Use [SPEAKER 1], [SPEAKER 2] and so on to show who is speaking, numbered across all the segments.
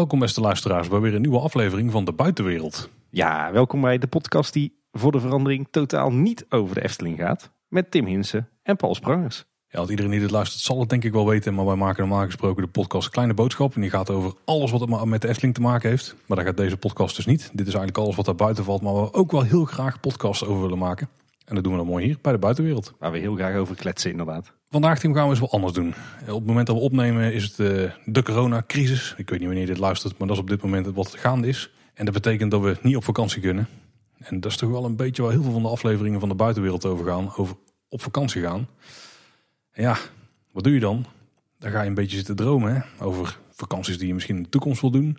[SPEAKER 1] Welkom beste luisteraars bij weer een nieuwe aflevering van De Buitenwereld.
[SPEAKER 2] Ja, welkom bij de podcast die voor de verandering totaal niet over de Efteling gaat. Met Tim Hinsen en Paul Sprangers.
[SPEAKER 1] Ja, want iedereen die dit luistert zal het denk ik wel weten, maar wij maken normaal gesproken de podcast Kleine Boodschap. En die gaat over alles wat met de Efteling te maken heeft. Maar dat gaat deze podcast dus niet. Dit is eigenlijk alles wat daar buiten valt, maar waar we ook wel heel graag podcasts over willen maken. En dat doen we dan mooi hier bij De Buitenwereld.
[SPEAKER 2] Waar we heel graag over kletsen inderdaad.
[SPEAKER 1] Vandaag Tim, gaan we eens wat anders doen. Op het moment dat we opnemen is het uh, de coronacrisis. Ik weet niet wanneer je dit luistert, maar dat is op dit moment wat gaande is. En dat betekent dat we niet op vakantie kunnen. En dat is toch wel een beetje waar heel veel van de afleveringen van de buitenwereld over gaan. Over op vakantie gaan. En ja, wat doe je dan? Dan ga je een beetje zitten dromen hè? over vakanties die je misschien in de toekomst wil doen.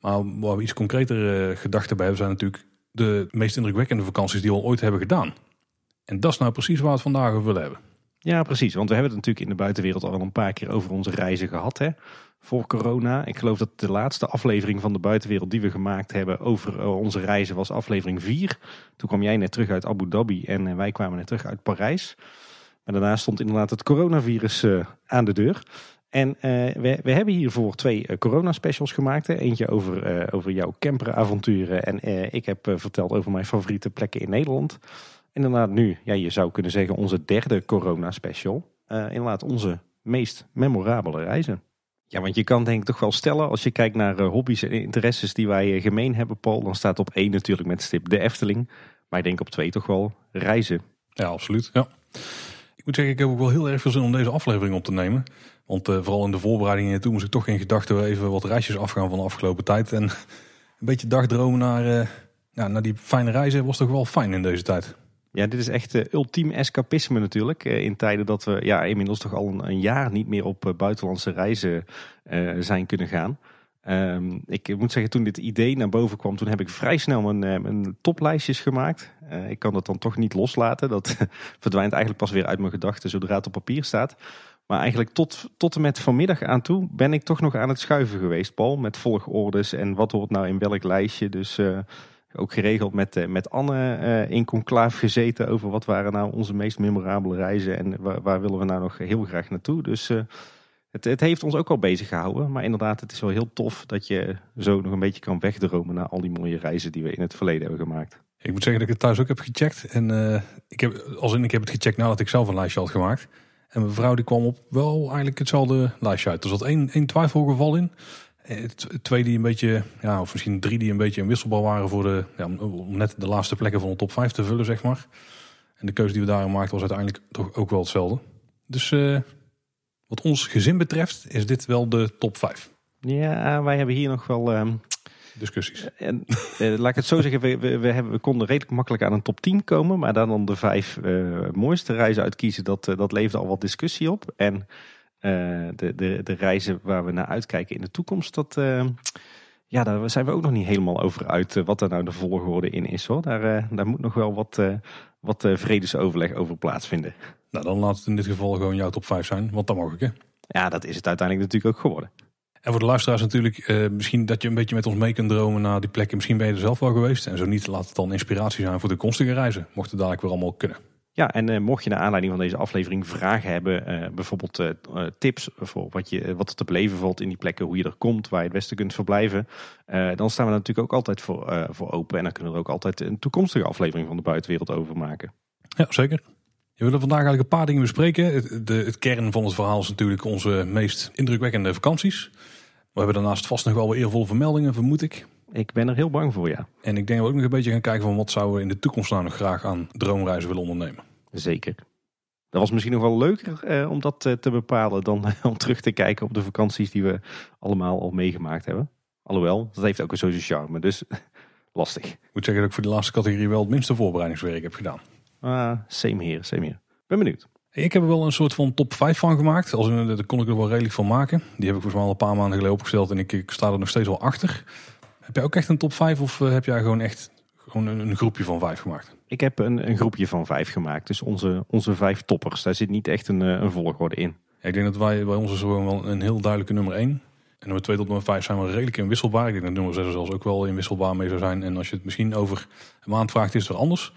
[SPEAKER 1] Maar waar we iets concreter uh, gedachten bij hebben zijn natuurlijk de meest indrukwekkende vakanties die we al ooit hebben gedaan. En dat is nou precies waar we het vandaag over willen hebben.
[SPEAKER 2] Ja, precies. Want we hebben het natuurlijk in de buitenwereld al wel een paar keer over onze reizen gehad. Hè? Voor corona. Ik geloof dat de laatste aflevering van de buitenwereld die we gemaakt hebben over eh, onze reizen was aflevering 4. Toen kwam jij net terug uit Abu Dhabi en eh, wij kwamen net terug uit Parijs. Maar daarna stond inderdaad het coronavirus uh, aan de deur. En we, we, hebben hiervoor twee corona-specials gemaakt. Hè. Eentje over, over jouw camperavonturen. En ik heb verteld over mijn favoriete plekken in Nederland. En inderdaad nu, ja, je zou kunnen zeggen onze derde corona-special. Uh, inderdaad onze meest memorabele reizen. Ja, want je kan denk ik toch wel stellen, als je kijkt naar uh, hobby's en interesses die wij uh, gemeen hebben, Paul, dan staat op één natuurlijk met stip de Efteling. Maar ik denk op twee toch wel reizen.
[SPEAKER 1] Ja, absoluut. Ja. Ik moet zeggen, ik heb ook wel heel erg veel zin om deze aflevering op te nemen. Want vooral in de voorbereidingen toen moest ik toch in gedachten even wat reisjes afgaan van de afgelopen tijd. En een beetje dagdromen naar, nou, naar die fijne reizen was toch wel fijn in deze tijd.
[SPEAKER 2] Ja, dit is echt uh, ultiem escapisme natuurlijk. Uh, in tijden dat we ja, inmiddels toch al een, jaar niet meer op uh, buitenlandse reizen zijn kunnen gaan. Um, ik moet zeggen, toen dit idee naar boven kwam, toen heb ik vrij snel mijn, mijn toplijstjes gemaakt. ik kan dat dan toch niet loslaten. Dat verdwijnt eigenlijk pas weer uit mijn gedachten zodra het op papier staat. Maar eigenlijk tot, tot en met vanmiddag aan toe ben ik toch nog aan het schuiven geweest, Paul. Met volgordes en wat hoort nou in welk lijstje. Dus ook geregeld met, eh, met Anne uh, in conclave gezeten over wat waren nou onze meest memorabele reizen en waar, waar willen we nou nog heel graag naartoe. Dus uh, het, het heeft ons ook al bezig gehouden. Maar inderdaad, het is wel heel tof dat je zo nog een beetje kan wegdromen naar al die mooie reizen die we in het verleden hebben gemaakt.
[SPEAKER 1] Ik moet zeggen dat ik het thuis ook heb gecheckt. En ik heb, als in, ik heb het gecheckt nadat ik zelf een lijstje had gemaakt. En mijn vrouw die kwam op wel eigenlijk hetzelfde lijstje uit. Er zat één, één twijfelgeval in. Eh, twee die een beetje, ja, of misschien drie die een beetje een wisselbal waren voor de, ja, om net de laatste plekken van de top 5 te vullen, zeg maar. En de keuze die we daarin maakten was uiteindelijk toch ook wel hetzelfde. Dus uh, wat ons gezin betreft is dit wel de top 5.
[SPEAKER 2] Ja, wij hebben hier nog wel um,
[SPEAKER 1] discussies.
[SPEAKER 2] En, uh, laat ik het zo zeggen, we, we, we, hebben, we, konden redelijk makkelijk aan een top 10 komen. Maar dan dan de vijf uh, mooiste reizen uitkiezen, dat, dat leverde al wat discussie op. En de, de, de reizen waar we naar uitkijken in de toekomst, dat, uh, ja, daar zijn we ook nog niet helemaal over uit uh, wat daar nou de volgorde in is. Hoor. Daar, daar moet nog wel wat, wat vredesoverleg over plaatsvinden.
[SPEAKER 1] Nou, dan laat het in dit geval gewoon jouw top 5 zijn, want dan mag ik hè.
[SPEAKER 2] Ja, dat is het uiteindelijk natuurlijk ook geworden.
[SPEAKER 1] En voor de luisteraars natuurlijk, misschien dat je een beetje met ons mee kunt dromen naar die plekken. Misschien ben je er zelf wel geweest. En zo niet, laat het dan inspiratie zijn voor de toekomstige reizen. Mocht het dadelijk weer allemaal kunnen.
[SPEAKER 2] Ja, en uh, mocht je naar aanleiding van deze aflevering vragen hebben, uh, bijvoorbeeld uh, tips voor wat, je, wat er te beleven valt in die plekken, hoe je er komt, waar je het beste kunt verblijven, dan staan we natuurlijk ook altijd voor, voor open. En dan kunnen we er ook altijd een toekomstige aflevering van de buitenwereld over maken.
[SPEAKER 1] Ja, zeker. We willen vandaag eigenlijk een paar dingen bespreken. Het, de, het kern van het verhaal is natuurlijk onze meest indrukwekkende vakanties. We hebben daarnaast vast nog wel weer eervolle vermeldingen, vermoed ik.
[SPEAKER 2] Ik ben er heel bang voor, ja.
[SPEAKER 1] En ik denk dat we ook nog een beetje gaan kijken van wat zouden we in de toekomst nou nog graag aan droomreizen willen ondernemen.
[SPEAKER 2] Zeker. Dat was misschien nog wel leuker eh, om dat eh, te bepalen dan eh, om terug te kijken op de vakanties die we allemaal al meegemaakt hebben. Alhoewel, dat heeft ook een social charme, dus lastig. Ik
[SPEAKER 1] moet zeggen dat ik voor de laatste categorie wel het minste voorbereidingswerk heb gedaan.
[SPEAKER 2] Ah, same hier, same hier. Ben benieuwd.
[SPEAKER 1] Ik heb er wel een soort van top 5 van gemaakt. Als, daar kon ik er wel redelijk van maken. Die heb ik volgens mij al een paar maanden geleden opgesteld en ik, ik sta er nog steeds wel achter. Heb jij ook echt een top 5 of eh, heb jij gewoon echt gewoon een, een groepje van vijf gemaakt?
[SPEAKER 2] Ik heb een, een, groepje van vijf gemaakt. Dus onze, onze vijf toppers. Daar zit niet echt een, eh, een volgorde in.
[SPEAKER 1] Ja, ik denk dat wij bij ons is gewoon wel een heel duidelijke nummer 1. En nummer 2 tot nummer 5 zijn we redelijk inwisselbaar. Ik denk dat nummer 6 er zelfs ook wel inwisselbaar mee zou zijn. En als je het misschien over een maand vraagt, is het weer anders.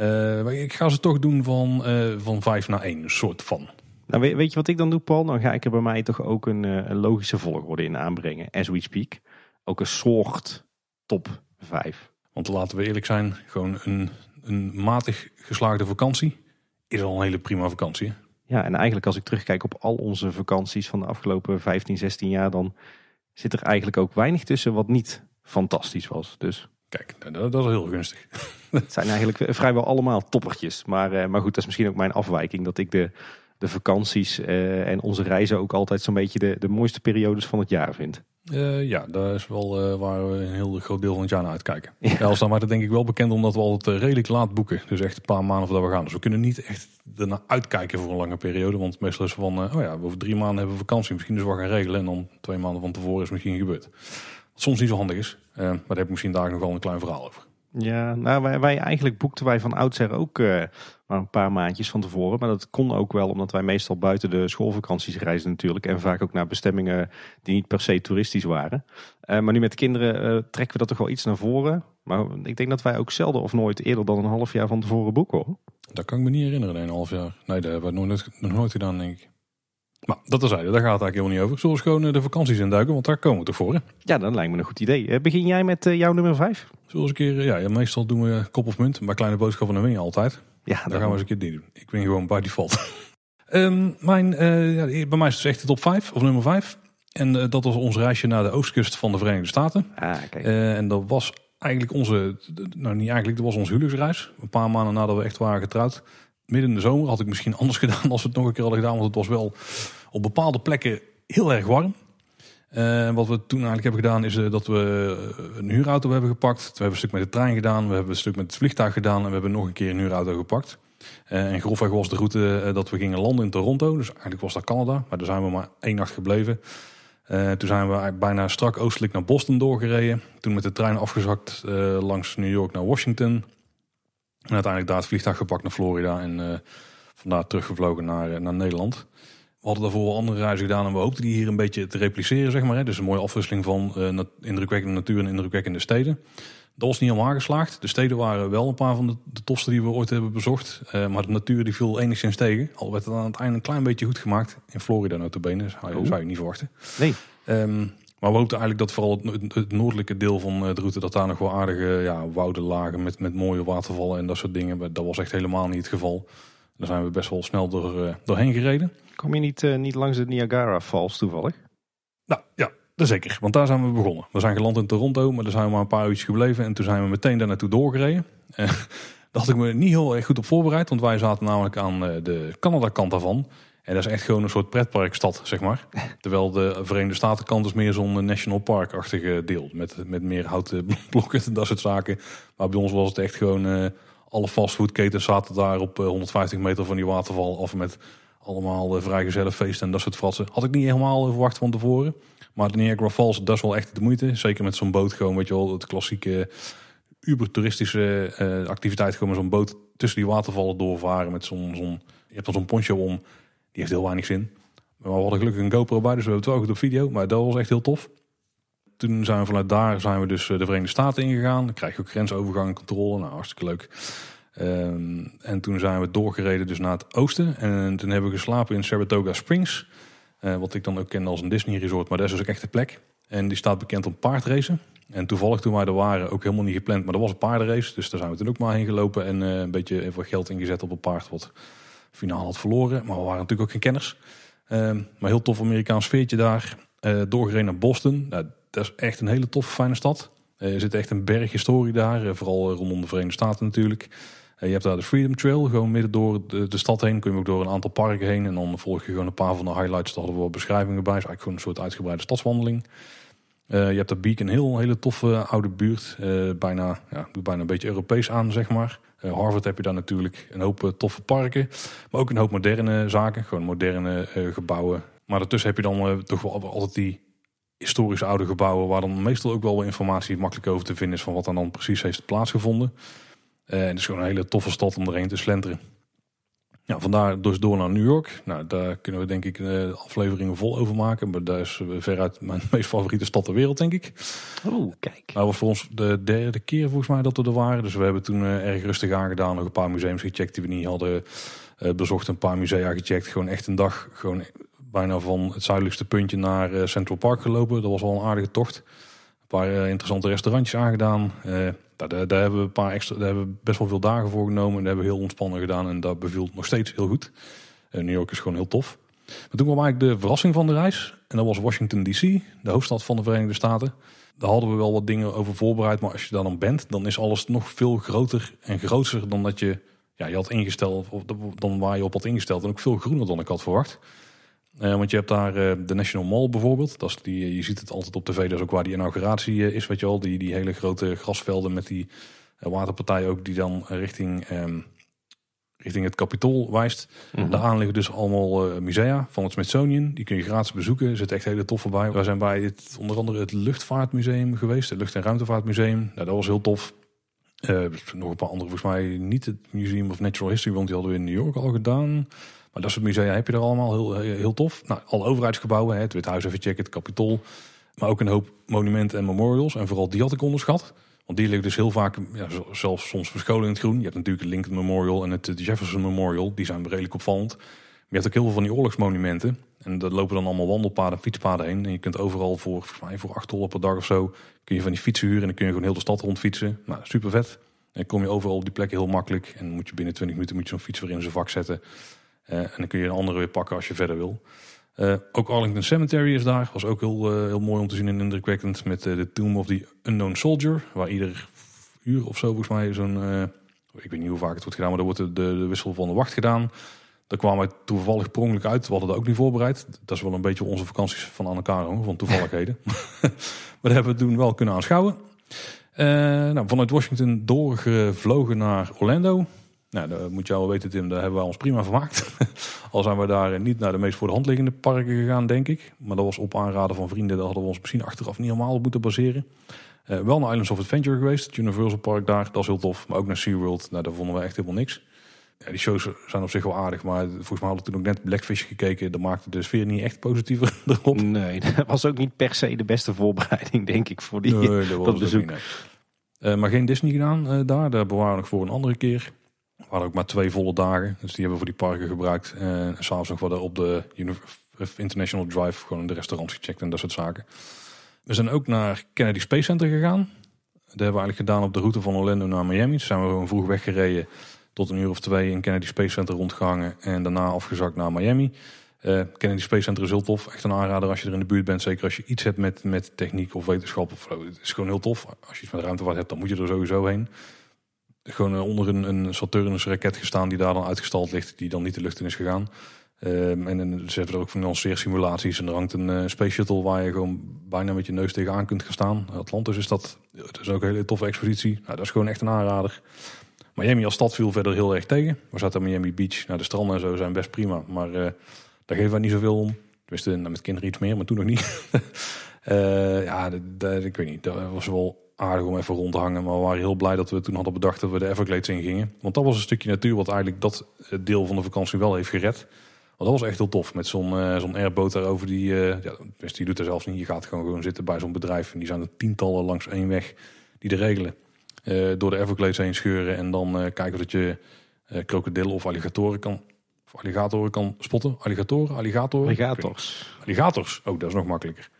[SPEAKER 1] Uh, ik ga ze toch doen van, uh, van 5 naar 1, een soort van.
[SPEAKER 2] Nou, weet, weet je wat ik dan doe, Paul? Dan ga ik er bij mij toch ook een, eh, een logische volgorde in aanbrengen. As we speak. Ook een soort top 5.
[SPEAKER 1] Want laten we eerlijk zijn, gewoon een, een matig geslaagde vakantie is al een hele prima vakantie. hè?
[SPEAKER 2] Ja, en eigenlijk als ik terugkijk op al onze vakanties van de afgelopen 15, 16 jaar, dan zit er eigenlijk ook weinig tussen wat niet fantastisch was. Dus
[SPEAKER 1] Kijk, nou, dat, dat is heel gunstig.
[SPEAKER 2] het zijn eigenlijk vrijwel allemaal toppertjes. Maar, eh, maar goed, dat is misschien ook mijn afwijking. Dat ik de, de vakanties eh, en onze reizen ook altijd zo'n beetje de, de mooiste periodes van het jaar vind.
[SPEAKER 1] Eh, ja, dat is wel eh, waar we een heel groot deel van het jaar naar uitkijken.
[SPEAKER 2] Ja.
[SPEAKER 1] Als dan maar dat denk ik wel bekend omdat we altijd eh, redelijk laat boeken. Dus echt een paar maanden voordat we gaan. Dus we kunnen niet echt ernaar uitkijken voor een lange periode. Want meestal is het van, oh ja, over drie maanden hebben we vakantie. Misschien is we gaan regelen. En dan twee maanden van tevoren is het misschien gebeurd. Wat soms niet zo handig is. Maar daar heb ik misschien daar nog wel een klein verhaal over.
[SPEAKER 2] Ja, nou, wij, wij eigenlijk boekten wij van oudsher ook eh, maar een paar maandjes van tevoren. Maar dat kon ook wel omdat wij meestal buiten de schoolvakanties reizen natuurlijk. En vaak ook naar bestemmingen die niet per se toeristisch waren. Eh, maar nu met kinderen eh, trekken we dat toch wel iets naar voren. Maar ik denk dat wij ook zelden of nooit eerder dan een half jaar van tevoren boeken hoor.
[SPEAKER 1] Dat kan ik me niet herinneren, een half jaar. Nee, dat hebben we nooit, nog nooit gedaan, denk ik. Maar dat terzijde, daar gaat het eigenlijk helemaal niet over. Zullen we eens gewoon eh, de vakanties induiken, want daar komen we toch voor. Hè?
[SPEAKER 2] Ja, dat lijkt me een goed idee. Eh, begin jij met eh, jouw nummer 5?
[SPEAKER 1] Zullen we eens een keer, ja, ja, meestal doen we kop of munt. Bij kleine boodschappen dan win je altijd.
[SPEAKER 2] Ja,
[SPEAKER 1] Daar gaan we eens een keer die doen. Ik win gewoon by default. Ehm, mijn, ja, bij mij is het echt de top 5 of nummer 5. En dat was ons reisje naar de oostkust van de Verenigde Staten.
[SPEAKER 2] Ah, kijk.
[SPEAKER 1] En dat was eigenlijk onze, nou niet eigenlijk, dat was onze huwelijksreis. Een paar maanden nadat we echt waren getrouwd. Midden in de zomer had ik misschien anders gedaan als we het nog een keer hadden gedaan. Want het was wel op bepaalde plekken heel erg warm. Eh, wat we toen eigenlijk hebben gedaan is eh, dat we eh, een huurauto hebben gepakt. We hebben een stuk met de trein gedaan. We hebben een stuk met het vliegtuig gedaan. En we hebben nog een keer een huurauto gepakt. En grofweg was de route dat we gingen landen in Toronto. Dus eigenlijk was dat Canada. Maar daar zijn we maar één nacht gebleven. Toen zijn we bijna strak oostelijk naar Boston doorgereden. Toen met de trein afgezakt langs New York naar Washington. En uiteindelijk daar het vliegtuig gepakt naar Florida. En eh, vandaar teruggevlogen naar, eh, naar Nederland. We hadden daarvoor wel andere reizen gedaan en we hoopten die hier een beetje te repliceren, zeg maar. Hè. Dus een mooie afwisseling van nat- indrukwekkende natuur en indrukwekkende steden. Dat was niet helemaal geslaagd. De steden waren wel een paar van de, de tofste die we ooit hebben bezocht. Maar de natuur die viel enigszins tegen. Al werd het aan het einde een klein beetje goed gemaakt. In Florida notabene, zou je,
[SPEAKER 2] Oh.
[SPEAKER 1] zou je niet verwachten.
[SPEAKER 2] Nee.
[SPEAKER 1] Ehm, maar we hoopten eigenlijk dat vooral het, het noordelijke deel van eh, de route... dat daar nog wel aardige ja, wouden lagen met, met mooie watervallen en dat soort dingen. Dat was echt helemaal niet het geval. Daar zijn we best wel snel door, eh, doorheen gereden.
[SPEAKER 2] Kom je niet, eh, niet langs de Niagara Falls toevallig?
[SPEAKER 1] Nou ja, dat zeker. Want daar zijn we begonnen. We zijn geland in Toronto, maar daar zijn we maar een paar uurtjes gebleven. En toen zijn we meteen daar naartoe doorgereden. Daar had ik me niet heel erg goed op voorbereid. Want wij zaten namelijk aan de Canada-kant daarvan. En dat is echt gewoon een soort pretparkstad, zeg maar. Terwijl de Verenigde Staten-kant is meer zo'n eh, national park-achtige deel. Met, met meer houten blokken en dat soort zaken. Maar bij ons was het echt gewoon... eh, alle fastfoodketens zaten daar op eh, 150 meter van die waterval af met allemaal uh, vrijgezellenfeesten en dat soort fratsen. Had ik niet helemaal verwacht van tevoren. Maar de Niagara Falls, dat is wel echt de moeite. Zeker met zo'n boot gewoon, weet je wel, het klassieke uber-toeristische eh, activiteit. Gewoon zo'n boot tussen die watervallen doorvaren met zo'n, zo'n je hebt dan zo'n poncho om. Die heeft heel weinig zin. Maar we hadden gelukkig een GoPro bij, dus we hebben het wel goed op video. Maar dat was echt heel tof. Toen zijn we vanuit daar zijn we dus eh, de Verenigde Staten ingegaan. Dan krijg je ook grensovergang en controle. Nou, hartstikke leuk. Ehm, en toen zijn we doorgereden dus naar het oosten. En toen hebben we geslapen in Saratoga Springs. Eh, wat ik dan ook kende als een Disney resort. Maar dat is dus ook echt de plek. En die staat bekend om paardracen. En toevallig toen wij er waren, ook helemaal niet gepland. Maar dat was een paardenrace. Dus daar zijn we toen ook maar heen gelopen. En eh, een beetje even geld ingezet op een paard wat finaal had verloren. Maar we waren natuurlijk ook geen kenners. Ehm, maar heel tof Amerikaans sfeertje daar. Eh, doorgereden naar Boston. Nou, dat is echt een hele toffe, fijne stad. Eh, er zit echt een berg historie daar. eh, vooral rondom de Verenigde Staten natuurlijk. Je hebt daar de Freedom Trail. Gewoon midden door de, stad heen. Kun je ook door een aantal parken heen. En dan volg je gewoon een paar van de highlights. Daar hadden we wat beschrijvingen bij. Is eigenlijk gewoon een soort uitgebreide stadswandeling. Je hebt daar Beacon Hill, een hele toffe oude buurt. Bijna, ja, bijna een beetje Europees aan, zeg maar. Eh, Harvard heb je daar natuurlijk een hoop eh, toffe parken. Maar ook een hoop moderne zaken. Gewoon moderne eh, gebouwen. Maar daartussen heb je dan toch wel altijd die historische oude gebouwen. Waar dan meestal ook wel informatie makkelijk over te vinden is. Van wat er dan precies heeft plaatsgevonden. En het is gewoon een hele toffe stad om erheen te slenteren. Ja, vandaar dus door naar New York. Nou, daar kunnen we denk ik uh, afleveringen vol over maken. Maar daar is veruit mijn meest favoriete stad ter wereld, denk ik.
[SPEAKER 2] Oh, kijk.
[SPEAKER 1] Dat was voor ons de derde keer volgens mij dat we er waren. Dus we hebben toen erg rustig aangedaan. Nog een paar museums gecheckt die we niet hadden bezocht. Een paar musea gecheckt. Gewoon echt een dag, gewoon bijna van het zuidelijkste puntje naar Central Park gelopen. Dat was wel een aardige tocht. Een paar interessante restaurantjes aangedaan. Daar, daar, hebben we een paar extra, daar hebben we best wel veel dagen voor genomen. En dat hebben we heel ontspannen gedaan. En dat beviel nog steeds heel goed. Uh, New York is gewoon heel tof. Maar toen kwam eigenlijk de verrassing van de reis. En dat was Washington DC, de hoofdstad van de Verenigde Staten. Daar hadden we wel wat dingen over voorbereid. Maar als je daar dan bent, dan is alles nog veel groter en groter dan dat je, ja, je had ingesteld. Of dan waar je op had ingesteld. En ook veel groener dan ik had verwacht. Uh, want je hebt daar uh, de National Mall bijvoorbeeld. Dat is die, je ziet het altijd op tv, dat is ook waar die inauguratie uh, is, weet je al. Die, die hele grote grasvelden met die waterpartij ook, die dan richting, um, richting het Capitool wijst. Mm -hmm. Daaraan liggen dus allemaal musea van het Smithsonian. Die kun je gratis bezoeken, er zit echt hele toffe bij. We zijn bij het, onder andere het Luchtvaartmuseum geweest, het Lucht- en Ruimtevaartmuseum. Nou, dat was heel tof. nog een paar andere, volgens mij niet het Museum of Natural History, want die hadden we in New York al gedaan. Maar dat soort musea heb je er allemaal heel, heel tof. Nou, alle overheidsgebouwen, het Wit Huis even checken, het Capitool. Maar ook een hoop monumenten en memorials. En vooral die had ik onderschat. Want die liggen dus heel vaak, ja, zelfs soms verscholen in het groen. Je hebt natuurlijk het Lincoln Memorial en het Jefferson Memorial. Die zijn redelijk opvallend. Maar je hebt ook heel veel van die oorlogsmonumenten. En daar lopen dan allemaal wandelpaden, fietspaden heen. En je kunt overal voor, volgens mij voor 8 dollar per dag of zo... kun je van die fietsen huren en dan kun je gewoon heel de stad rondfietsen. Nou, super vet. En kom je overal op die plekken heel makkelijk. En moet je binnen 20 minuten moet je zo'n fiets weer in zijn vak zetten. Uh, en dan kun je een andere weer pakken als je verder wil. Uh, ook Arlington Cemetery is daar. Was ook heel, uh, heel mooi om te zien en indrukwekkend. Met de Tomb of the Unknown Soldier. Waar ieder uur of zo volgens mij zo'n... ik weet niet hoe vaak het wordt gedaan, maar er wordt de, de, de wissel van de wacht gedaan. Daar kwamen wij toevallig prongelijk uit. We hadden dat ook niet voorbereid. Dat is wel een beetje onze vakanties van aan elkaar hoor, van toevalligheden. maar dat hebben we toen wel kunnen aanschouwen. nou, vanuit Washington doorgevlogen naar Orlando. Nou, dat moet je al weten, Tim, daar hebben we ons prima vermaakt. al zijn we daar niet naar de meest voor de hand liggende parken gegaan, denk ik. Maar dat was op aanraden van vrienden. Daar hadden we ons misschien achteraf niet helemaal op moeten baseren. Uh, wel naar Islands of Adventure geweest. Het Universal Park daar, dat is heel tof. Maar ook naar SeaWorld, nou, daar vonden we echt helemaal niks. Ja, die shows zijn op zich wel aardig. Maar volgens mij hadden we toen ook net Blackfish gekeken. Dat maakte de sfeer niet echt positiever erop.
[SPEAKER 2] Nee, dat was ook niet per se de beste voorbereiding, denk ik, voor die,
[SPEAKER 1] nee, dat, dat bezoek. Niet, nee. uh, maar geen Disney gedaan uh, daar. Daar bewaren we nog voor een andere keer. We hadden ook maar twee volle dagen. Dus die hebben we voor die parken gebruikt. En s'avonds nog wat op de International Drive gewoon in de restaurants gecheckt en dat soort zaken. We zijn ook naar Kennedy Space Center gegaan. Dat hebben we eigenlijk gedaan op de route van Orlando naar Miami. Dus zijn we gewoon vroeg weggereden tot een uur of twee in Kennedy Space Center rondgehangen. En daarna afgezakt naar Miami. Uh, Kennedy Space Center is heel tof. Echt een aanrader als je er in de buurt bent. Zeker als je iets hebt met, met techniek of wetenschap. Of, het is gewoon heel tof. Als je iets met ruimtevaart hebt, dan moet je er sowieso heen gewoon onder een, een Saturnus raket gestaan die daar dan uitgestald ligt, die dan niet de lucht in is gegaan. Um, en, ze hebben er ook van simulaties en er hangt een uh, space shuttle waar je gewoon bijna met je neus tegenaan kunt gaan staan. Atlantis is dat, dat is ook een hele toffe expositie. Nou, dat is gewoon echt een aanrader. Miami als stad viel verder heel erg tegen. We zaten aan Miami Beach. Nou, de stranden en zo zijn best prima, maar uh, daar geven wij niet zoveel om. Tenminste, met kinderen iets meer, maar toen nog niet. ja, ik weet niet. Dat was wel aardig om even rond te hangen. Maar we waren heel blij dat we toen hadden bedacht dat we de Everglades ingingen. Want dat was een stukje natuur wat eigenlijk dat deel van de vakantie wel heeft gered. Want dat was echt heel tof. Met zo'n uh, zo'n airboot daarover. Die, uh, ja, die doet er zelfs niet. Je gaat gewoon, gewoon zitten bij zo'n bedrijf. En die zijn er tientallen langs één weg die de regelen. Uh, door de Everglades heen scheuren. En dan kijken dat je krokodillen of alligatoren kan... Of alligatoren kan spotten. Alligatoren? Alligatoren?
[SPEAKER 2] Alligators.
[SPEAKER 1] Alligators. Oh, dat is nog makkelijker.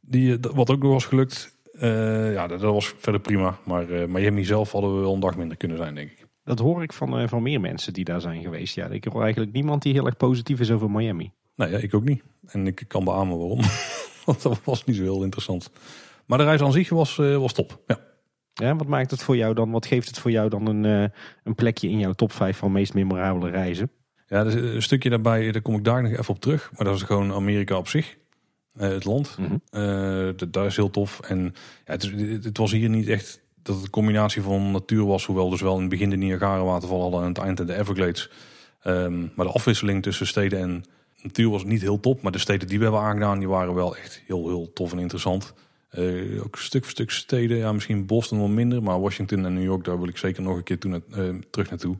[SPEAKER 1] Die, wat ook nog was gelukt uh, ja, dat, dat, was verder prima. Maar uh, Miami zelf hadden we wel een dag minder kunnen zijn, denk ik.
[SPEAKER 2] Dat hoor ik van, uh, van meer mensen die daar zijn geweest. Ja, ik hoor eigenlijk niemand die heel erg positief is over Miami.
[SPEAKER 1] Nee, ja, ik ook niet. En ik kan beamen waarom. Want dat was niet zo heel interessant. Maar de reis aan zich was, was top. Ja.
[SPEAKER 2] Ja, wat maakt het voor jou dan? Wat geeft het voor jou dan een, een plekje in jouw top 5 van meest memorabele reizen?
[SPEAKER 1] Ja, dus een stukje daarbij, daar kom ik daar nog even op terug. Maar dat is gewoon Amerika op zich. Eh, het land. Mm dat is heel tof. En ja, het, het, was hier niet echt dat het een combinatie van natuur was. Hoewel dus wel in het begin de Niagara waterval hadden en het eind de Everglades. Um, maar de afwisseling tussen steden en natuur was niet heel top. Maar de steden die we hebben aangedaan, die waren wel echt heel, heel tof en interessant. Uh, ook stuk voor stuk steden, ja, misschien Boston wel minder. Maar Washington en New York, daar wil ik zeker nog een keer toen, uh, terug naartoe.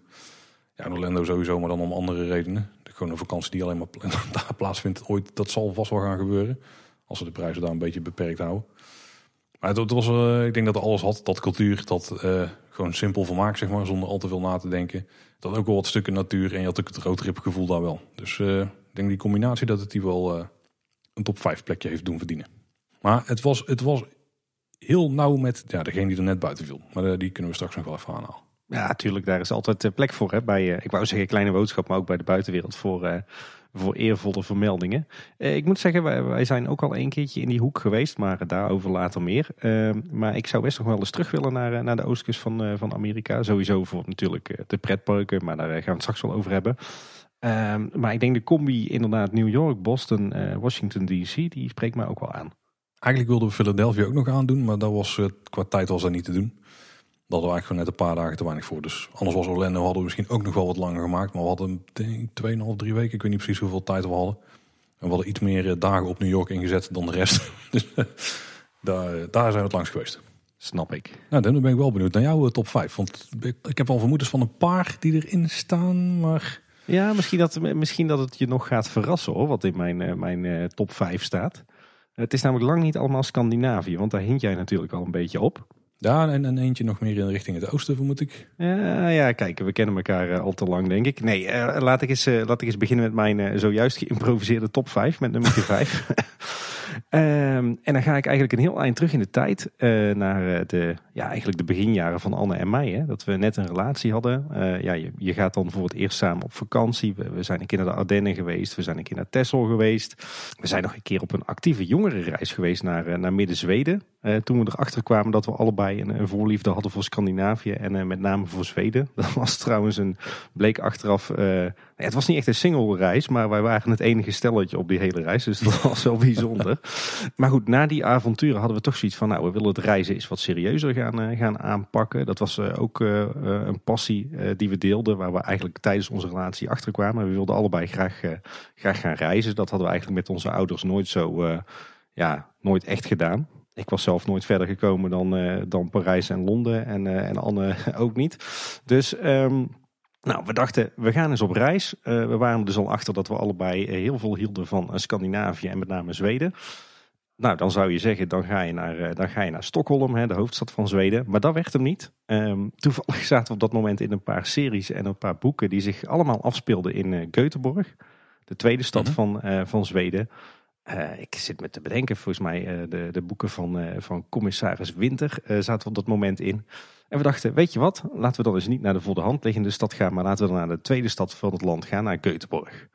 [SPEAKER 1] Ja, Orlando sowieso, maar dan om andere redenen. Gewoon een vakantie die alleen maar daar plaatsvindt. Ooit, dat zal vast wel gaan gebeuren. Als ze de prijzen daar een beetje beperkt houden. Maar het, was, uh, ik denk dat alles had. Dat cultuur, dat uh, gewoon simpel vermaak, zeg maar. Zonder al te veel na te denken. Dat ook wel wat stukken natuur. En je had ook het roadtrip gevoel daar wel. Dus uh, ik denk die combinatie dat het die wel een top 5 plekje heeft doen verdienen. Maar het was, het was heel nauw met ja, degene die er net buiten viel. Maar die kunnen we straks nog wel even aanhalen.
[SPEAKER 2] Ja, natuurlijk. Daar is altijd plek voor. Hè, bij, ik wou zeggen kleine boodschap, maar ook bij de buitenwereld voor voor eervolle vermeldingen. Eh, ik moet zeggen, wij, wij, zijn ook al een keertje in die hoek geweest, maar daarover later meer. Ehm, maar ik zou best nog wel eens terug willen naar, eh, naar de oostkust van, van Amerika. Sowieso voor natuurlijk de pretparken, maar daar gaan we het straks wel over hebben. Ehm, maar ik denk de combi inderdaad New York, Boston, Washington DC, die spreekt mij ook wel aan.
[SPEAKER 1] Eigenlijk wilden we Philadelphia ook nog aandoen, maar dat was, qua tijd was dat niet te doen. Dat hadden we eigenlijk gewoon net een paar dagen te weinig voor. Dus anders was Orlando hadden we misschien ook nog wel wat langer gemaakt. Maar we hadden denk, 2,5, 3 weken. Ik weet niet precies hoeveel tijd we hadden. En we hadden iets meer eh, dagen op New York ingezet dan de rest. dus eh, daar, daar zijn we het langs geweest.
[SPEAKER 2] Snap ik.
[SPEAKER 1] Nou, dan ben ik wel benieuwd naar jouw eh, top 5. Want ik heb al vermoedens van een paar die erin staan, maar...
[SPEAKER 2] Ja, misschien dat, misschien dat het je nog gaat verrassen hoor, wat in mijn, mijn top 5 staat. Het is namelijk lang niet allemaal Scandinavië, want daar hint jij natuurlijk al een beetje op.
[SPEAKER 1] Ja, en, en eentje nog meer in richting het oosten, vermoed ik.
[SPEAKER 2] Ja, ja kijk, we kennen elkaar uh, al te lang, denk ik. Nee, uh, laat, ik eens, uh, laat ik eens beginnen met mijn zojuist geïmproviseerde top 5, met nummer 5. Um, en dan ga ik eigenlijk een heel eind terug in de tijd uh, naar de, ja, eigenlijk de beginjaren van Anne en mij. Hè? Dat we net een relatie hadden. Uh, ja, je, je, gaat dan voor het eerst samen op vakantie. We, zijn een keer naar de Ardennen geweest. We zijn een keer naar Texel geweest. We zijn nog een keer op een actieve jongerenreis geweest naar, naar Midden-Zweden. Toen we erachter kwamen dat we allebei een, een voorliefde hadden voor Scandinavië en met name voor Zweden. Dat was trouwens een, bleek achteraf het was niet echt een single reis, maar wij waren het enige stelletje op die hele reis. Dus dat was wel bijzonder. maar goed, na die avonturen hadden we toch zoiets van, nou, we willen het reizen eens wat serieuzer gaan, uh, gaan aanpakken. Dat was uh, ook uh, een passie die we deelden, waar we eigenlijk tijdens onze relatie achter kwamen. We wilden allebei graag, graag gaan reizen. Dat hadden we eigenlijk met onze ouders nooit zo, ja, nooit echt gedaan. Ik was zelf nooit verder gekomen dan, dan Parijs en Londen en, en Anne ook niet. Dus... Um, nou, we dachten, we gaan eens op reis. Uh, we waren dus al achter dat we allebei eh, heel veel hielden van uh, Scandinavië en met name Zweden. Nou, dan zou je zeggen, dan ga je naar, dan ga je naar Stockholm, hè, de hoofdstad van Zweden. Maar dat werd hem niet. Um, toevallig zaten we op dat moment in een paar series en een paar boeken die zich allemaal afspeelden in Göteborg. De tweede stad mhm. van, van Zweden. Ik zit me te bedenken, volgens mij de, de boeken van, van commissaris Winter zaten op dat moment in. En we dachten, weet je wat, laten we dan eens niet naar de voor de hand liggende stad gaan, maar laten we dan naar de tweede stad van het land gaan, naar Göteborg.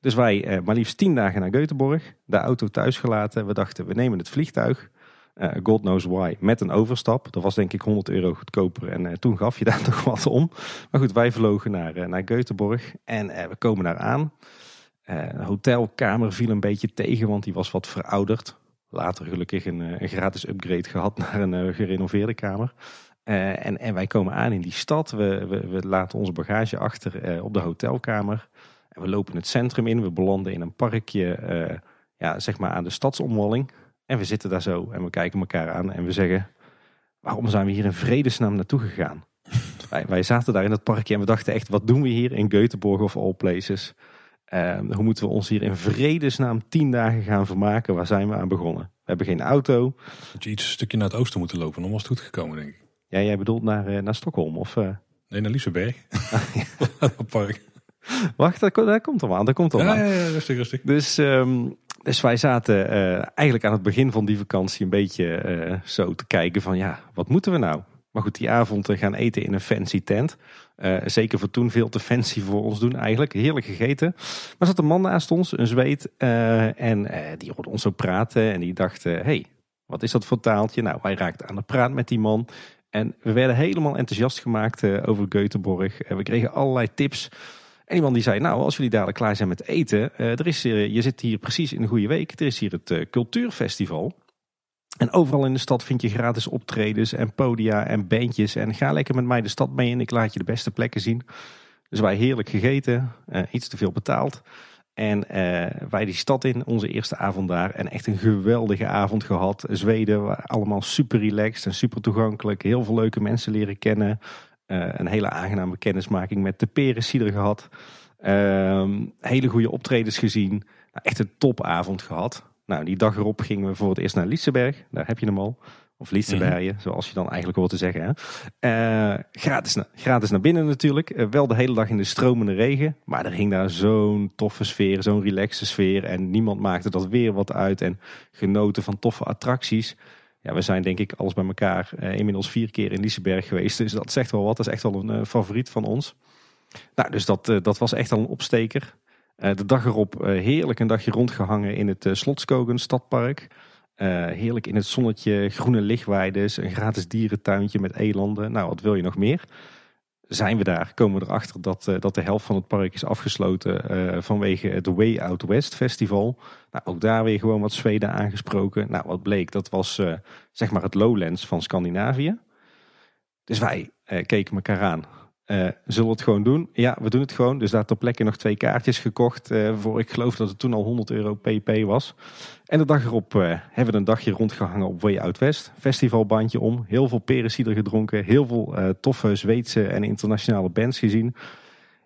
[SPEAKER 2] Dus wij eh, maar liefst tien dagen naar Göteborg, de auto thuis gelaten. We dachten, we nemen het vliegtuig, uh, God knows why, met een overstap. Dat was denk ik 100 euro goedkoper en uh, toen gaf je daar toch wat om. Maar goed, wij vlogen naar, uh, naar Göteborg en we komen daar aan. De hotelkamer viel een beetje tegen, want die was wat verouderd. Later gelukkig een, een gratis upgrade gehad naar een gerenoveerde kamer. En, en wij komen aan in die stad. We, we, laten onze bagage achter op de hotelkamer. En we lopen het centrum in. We belanden in een parkje, ja, zeg maar aan de stadsomwalling. En we zitten daar zo en we kijken elkaar aan en we zeggen: waarom zijn we hier in vredesnaam naartoe gegaan? wij, zaten daar in het parkje en we dachten echt: wat doen we hier in Göteborg of all places? Hoe moeten we ons hier in vredesnaam tien dagen gaan vermaken? Waar zijn we aan begonnen? We hebben geen auto.
[SPEAKER 1] Had je iets een stukje naar het oosten moeten lopen, dan was het goed gekomen, denk ik.
[SPEAKER 2] Ja, jij bedoelt naar, uh, naar Stockholm? Of, uh...
[SPEAKER 1] Nee, naar Liseberg. park.
[SPEAKER 2] Wacht, daar, daar komt al aan. Daar komt al
[SPEAKER 1] ja,
[SPEAKER 2] aan.
[SPEAKER 1] Ja, ja, rustig, rustig.
[SPEAKER 2] Dus, um, dus wij zaten uh, eigenlijk aan het begin van die vakantie een beetje zo te kijken van ja, wat moeten we nou? Maar goed, die avond gaan eten in een fancy tent. Uh, zeker voor toen veel te fancy voor ons doen eigenlijk. Heerlijk gegeten. Maar zat een man naast ons, een zweet. Uh, en die hoorde ons zo praten. En die dacht, hey, wat is dat voor taaltje? Nou, wij raakten aan de praat met die man. En we werden helemaal enthousiast gemaakt over Göteborg. We kregen allerlei tips. En iemand die zei, nou, als jullie dadelijk klaar zijn met eten, er is, je zit hier precies in een goede week. Er is hier het Cultuurfestival. En overal in de stad vind je gratis optredens en podia en bandjes. En ga lekker met mij de stad mee en ik laat je de beste plekken zien. Dus wij heerlijk gegeten, iets te veel betaald. En uh, wij die stad in, onze eerste avond daar. En echt een geweldige avond gehad. Zweden, allemaal super relaxed en super toegankelijk. Heel veel leuke mensen leren kennen. een hele aangename kennismaking met de Perensieder gehad. Ehm, hele goede optredens gezien. Nou, echt een topavond gehad. Nou, die dag erop gingen we voor het eerst naar Lietsenberg. Daar heb je hem al. Of Lietsenbergen, mm zoals je dan eigenlijk hoort te zeggen. Hè? Uh, gratis, gratis naar binnen natuurlijk. Uh, wel de hele dag in de stromende regen. Maar er hing daar zo'n toffe sfeer, zo'n relaxe sfeer. En niemand maakte dat weer wat uit. En genoten van toffe attracties. Ja, we zijn denk ik alles bij elkaar uh, inmiddels vier keer in Lietsenberg geweest. Dus dat zegt wel wat. Dat is echt wel een favoriet van ons. Nou, dus dat, dat was echt al een opsteker. De dag erop heerlijk een dagje rondgehangen in het Slotskogen stadpark. Heerlijk in het zonnetje, groene lichtweides, een gratis dierentuintje met elanden. Nou, wat wil je nog meer? Zijn we daar, komen we erachter dat, dat de helft van het park is afgesloten vanwege het Way Out West Festival. Nou, ook daar weer gewoon wat Zweden aangesproken. Nou, wat bleek, dat was zeg maar het Lowlands van Scandinavië. Dus wij keken elkaar aan. Uh, zullen we het gewoon doen? Ja, we doen het gewoon. Dus daar ter plekke nog twee kaartjes gekocht. Uh, voor ik geloof dat het toen al 100 euro pp was. En de dag erop uh, hebben we een dagje rondgehangen op Way Out West. Festivalbandje om. Heel veel perensieder gedronken. Heel veel toffe Zweedse en internationale bands gezien.